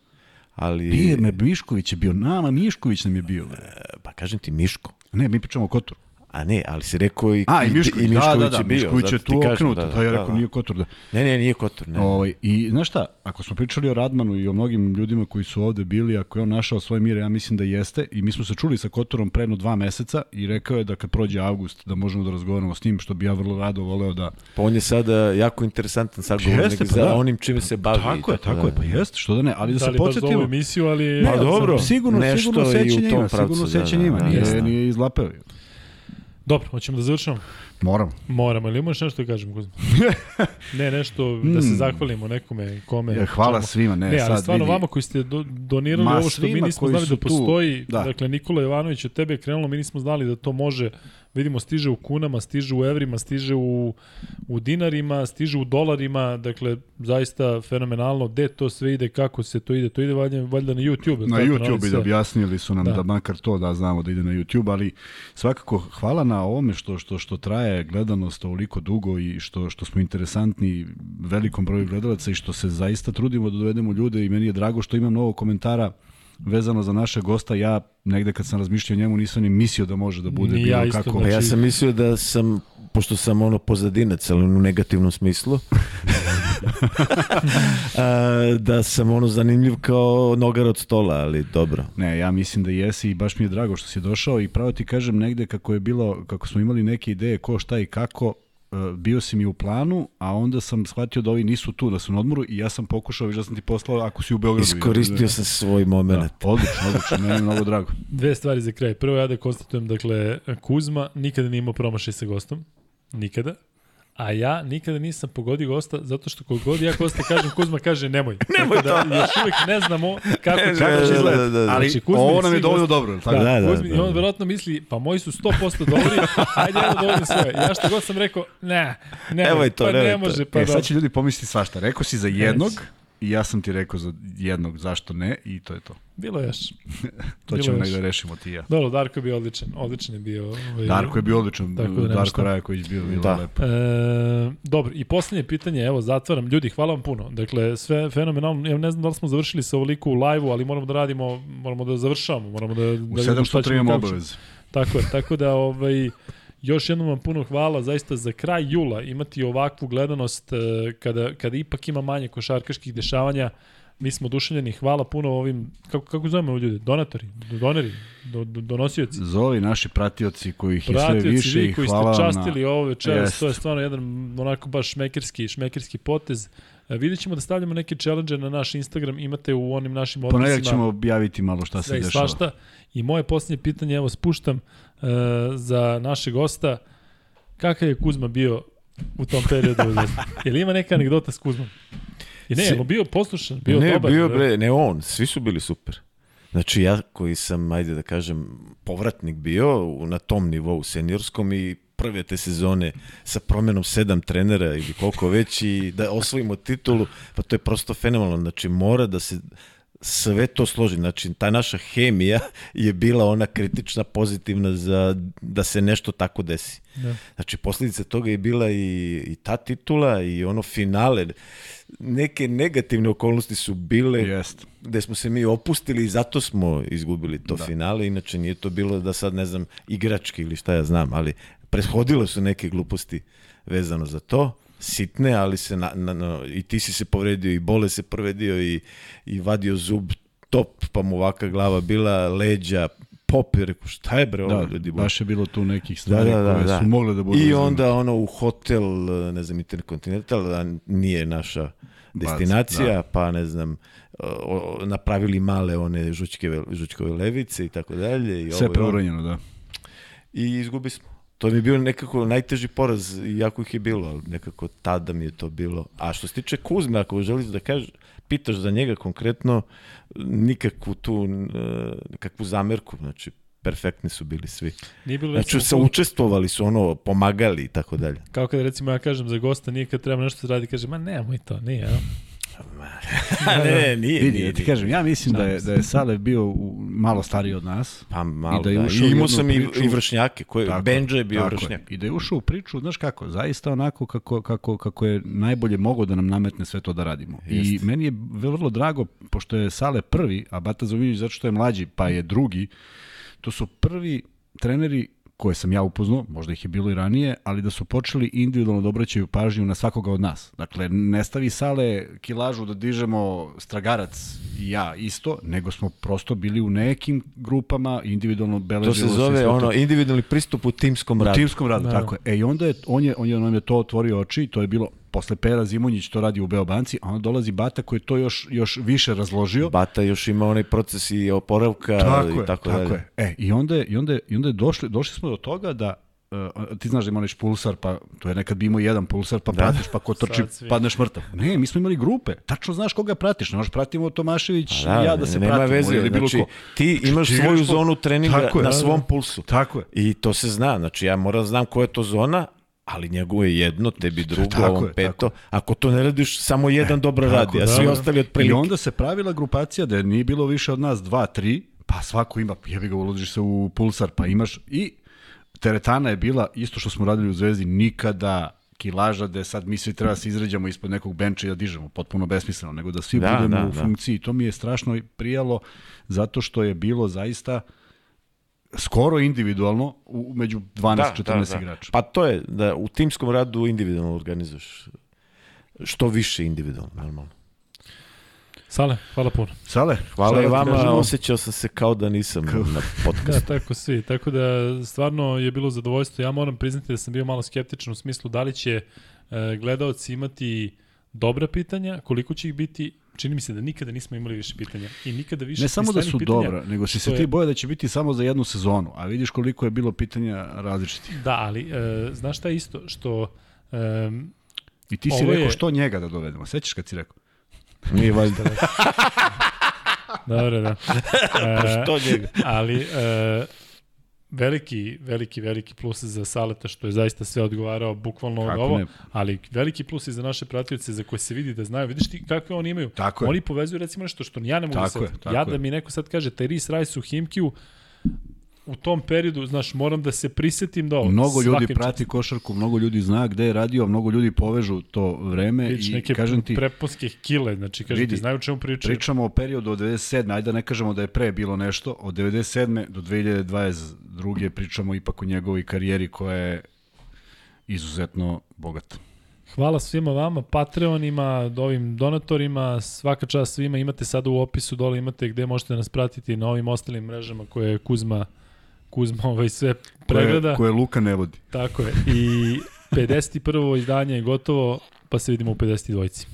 Ali...
Bije me, Mišković je bio, nama Mišković nam je bio. E,
pa kažem ti Miško.
Ne, mi pričamo o Kotoru.
A ne, ali se rekao i,
A, i Mišković, i Mišković da, da, da,
je bio.
Mišković je tu okrenut, da, da, da, ja rekao da, da. nije Kotor. Da.
Ne, ne, nije Kotor. Ne.
O, ovaj, I znaš šta, ako smo pričali o Radmanu i o mnogim ljudima koji su ovde bili, ako je on našao svoj mir, ja mislim da jeste. I mi smo se čuli sa Kotorom predno dva meseca i rekao je da kad prođe avgust da možemo da razgovaramo s njim, što bi ja vrlo rado voleo da...
Pa on je sada jako interesantan sagovornik pa za da. onim čime se bavi.
Tako je, tako da. je, pa jeste, što da ne, ali da, da se podsjetimo... Da li
emisiju, ali...
Pa dobro, sigurno, sigurno sećanje ima, sigurno sećanje ima, nije, nije izlapeo.
Dobro, hoćemo da završamo.
Moram.
Moramo, ali imaš nešto da kažem, Kuzma? ne, nešto da se hmm. zahvalimo nekome, kome.
Ja, hvala čemu. svima, ne,
ne ali sad stvarno vidi. vama koji ste do, donirali Ma, ovo što mi nismo znali da postoji, da. dakle Nikola Jovanović od tebe je krenulo, mi nismo znali da to može vidimo stiže u kunama, stiže u evrima, stiže u, u dinarima, stiže u dolarima, dakle zaista fenomenalno, gde to sve ide, kako se to ide, to ide valjda, valjda na YouTube.
Na YouTube da objasnili su nam da. da makar to da znamo da ide na YouTube, ali svakako hvala na ovome što što što traje gledanost ovoliko dugo i što što smo interesantni velikom broju gledalaca i što se zaista trudimo da dovedemo ljude i meni je drago što imam mnogo komentara vezano za naše gosta, ja negde kad sam razmišljao o njemu nisam ni mislio da može da bude ni bilo ja kako.
Znači... Pa ja sam mislio da sam, pošto sam ono pozadinac, ali u negativnom smislu, da sam ono zanimljiv kao nogar od stola, ali dobro.
Ne, ja mislim da jesi i baš mi je drago što si došao i pravo ti kažem negde kako je bilo, kako smo imali neke ideje ko šta i kako, bio si mi u planu, a onda sam shvatio da ovi nisu tu, da su na odmoru i ja sam pokušao, viš da sam ti poslao ako si u Beogradu.
Iskoristio sam svoj moment.
Da, odlično, odlično, meni je mnogo drago.
Dve stvari za kraj. Prvo ja da konstatujem, dakle, Kuzma nikada nije imao promašaj sa gostom. Nikada. A ja nikada nisam pogodio gosta, zato što kod god ja gosta kažem, Kuzma kaže nemoj.
nemoj
da,
to.
Još uvijek ne znamo kako će
da, da, da, da, da. Ali znači, ovo nam je dovoljno dobro.
Tako? Da, da, da, Kuzmi, da, da. I on verovatno misli, pa moji su 100% dobri, ajde ja da dovoljno svoje. Ja što god sam rekao, ne, nemoj, to, pa ne može. Pa
e, sad će ljudi pomisliti svašta. Rekao si za jednog, I ja sam ti rekao za jednog zašto ne i to je to.
Bilo još.
to Bilo ćemo negde rešimo ti i ja.
Dobro, Darko je bio odličan. Odličan je bio.
Ovaj, Darko je bio odličan. Da Darko Rajaković bio, bilo da. lepo.
E, dobro, i poslednje pitanje, evo, zatvaram. Ljudi, hvala vam puno. Dakle, sve fenomenalno. Ja ne znam da li smo završili sa ovoliko u live-u, ali moramo da radimo, moramo da završavamo. Moramo da, da
u 703 imamo obavez.
Tako je, tako da, ovaj, Još jednom vam puno hvala, zaista za kraj jula imati ovakvu gledanost e, kada, kada ipak ima manje košarkaških dešavanja. Mi smo oduševljeni, hvala puno ovim, kako, kako zovemo ljudi, donatori, doneri, do, do, donosioci.
Zovi naši pratioci koji ih je sve više i hvala
koji ste častili na... ovo večeras, to je stvarno jedan onako baš šmekerski, šmekerski potez. E, vidjet ćemo da stavljamo neke challenge na naš Instagram, imate u onim našim odnosima.
Ponedjak ćemo objaviti malo šta se dešava. Svašta.
I moje posljednje pitanje, evo spuštam uh, za našeg gosta, kakav je Kuzma bio u tom periodu? je li ima neka anegdota s Kuzmom? I ne, je bio poslušan, bio
ne,
dobar.
Bio, bre, ne on, svi su bili super. Znači ja koji sam, ajde da kažem, povratnik bio na tom nivou seniorskom i prve te sezone sa promenom sedam trenera ili koliko već i da osvojimo titulu, pa to je prosto fenomenalno. Znači mora da se sve to složi. Znači, ta naša hemija je bila ona kritična, pozitivna za da se nešto tako desi. Da. Znači, posljedica toga je bila i, i ta titula i ono finale. Neke negativne okolnosti su bile
Jest.
gde smo se mi opustili i zato smo izgubili to da. finale. Inače, nije to bilo da sad, ne znam, igrački ili šta ja znam, ali prethodile su neke gluposti vezano za to sitne, ali se na, na, na, i ti si se povredio i Bole se povredio i, i vadio zub top, pa mu ovaka glava bila, leđa, pop je rekao šta je bre ovo
da,
ljudi
baš je bilo tu nekih stvari da, da, da, koje da. su mogle da budu
i onda ono u hotel ne znam Intercontinental a nije naša destinacija da. pa ne znam o, napravili male one žučke žučkove levice i tako dalje i
sve preuranjeno da.
I izgubi smo To mi je bio nekako najteži poraz, jako ih je bilo, ali nekako tada mi je to bilo. A što se tiče Kuzme, ako želiš da kažeš, pitaš za njega konkretno, nikakvu tu, kakvu zamerku, znači, perfektni su bili svi. Nije bilo znači, sa učestvovali su, ono, pomagali i tako dalje.
Kao kada recimo ja kažem za gosta, nije kad treba nešto da radi, kaže, ma nemamo i to, nije, ja.
ne, nije, Vidi, nije,
ti kažem, ja mislim da je, da je Sale bio u, malo stariji od nas.
Pa malo, i da. Je da. I imao sam priču, i, vršnjake, koji, tako, Benja je bio tako vršnjak.
I da je ušao u priču, znaš kako, zaista onako kako, kako, kako je najbolje mogo da nam nametne sve to da radimo. Jest. I meni je vrlo drago, pošto je Sale prvi, a Bata Zovinić zato što je mlađi, pa je drugi, to su prvi treneri koje sam ja upoznao, možda ih je bilo i ranije, ali da su počeli individualno da obraćaju pažnju na svakoga od nas. Dakle, ne stavi sale kilažu da dižemo stragarac i ja isto, nego smo prosto bili u nekim grupama, individualno beležilo
se. To se zove se ono, individualni pristup u timskom radu.
U timskom radu, da. tako je. E, i onda je, on je, on je, on je to otvorio oči, to je bilo posle Pera Zimonjić to radi u Beobanci, a onda dolazi Bata koji je to još, još više razložio.
Bata još ima onaj proces i oporavka tako i
je,
tako,
tako dalje. Je. E, i onda, je, i onda, je, i onda je došli, došli smo do toga da Uh, ti znaš da imaš pulsar, pa to je nekad bi imao jedan pulsar, pa da. pratiš, pa ko trči, padneš mrtav. Ne, mi smo imali grupe. Tačno znaš koga pratiš. Ne možeš pratimo Tomašević pa da, ja da se nema pratimo.
Veze, ili bilo znači, ko. Ti imaš ti svoju zonu treninga je, na da, svom da. pulsu.
Tako je.
I to se zna. Znači, ja moram da znam koja je to zona, ali njegovo je jedno, tebi drugo, tako ovom je, peto. Tako. Ako to ne radiš, samo jedan e, dobro radi, a da, svi da. ostali otprilike.
I onda se pravila grupacija da nije bilo više od nas dva, tri, pa svako ima, jebi ga, uložiš se u pulsar, pa imaš i teretana je bila, isto što smo radili u Zvezdi, nikada kilaža da sad mi svi treba da se izređamo ispod nekog benča i da dižemo, potpuno besmisleno, nego da svi da, budemo da, u da. funkciji. To mi je strašno prijalo zato što je bilo zaista uh, skoro individualno u, među 12-14 da, da, da. igrača.
Pa to je da u timskom radu individualno organizuješ što više individualno, normalno.
Sale, hvala puno.
Sale,
hvala i vama, kažemo. osjećao sam se kao da nisam kao... na podcastu.
Da, tako svi, tako da stvarno je bilo zadovoljstvo. Ja moram priznati da sam bio malo skeptičan u smislu da li će e, gledalci imati dobra pitanja, koliko će ih biti čini mi se da nikada nismo imali više pitanja i nikada više
Ne samo da su pitanja, dobra, nego si se ti boja da će biti samo za jednu sezonu, a vidiš koliko je bilo pitanja različitih.
Da, ali e, znaš šta je isto, što... E,
I ti si rekao je... što njega da dovedemo, sećaš kad si rekao?
Nije valjda.
Dobro, da.
E, što njega?
Ali, e, veliki, veliki, veliki plus za Saleta što je zaista sve odgovarao bukvalno od ovo, ne? ali veliki plus i za naše pratioce za koje se vidi da znaju. Vidiš ti kakve oni imaju?
Tako
oni je. povezuju recimo nešto što ja ne mogu tako sad. Je, tako ja da mi neko sad kaže Tyrese Rice u Himkiju, u tom periodu, znaš, moram da se prisetim da ovo.
Mnogo ljudi prati čast. košarku, mnogo ljudi zna gde je radio, mnogo ljudi povežu to vreme Vič, i
neke
kažem ti...
preposke kile, znači kažem vidi, ti, znaju čemu pričaju.
Pričamo o periodu od 97. Ajde da ne kažemo da je pre bilo nešto. Od 97. do 2022. pričamo ipak o njegovoj karijeri koja je izuzetno bogata.
Hvala svima vama, Patreonima, ovim donatorima, svaka čast svima imate sada u opisu, dole imate gde možete nas pratiti na ovim ostalim mrežama koje Kuzma, Kuzma ovaj sve pregleda.
Koje, koje Luka ne vodi.
Tako je. I 51. izdanje je gotovo, pa se vidimo u 52.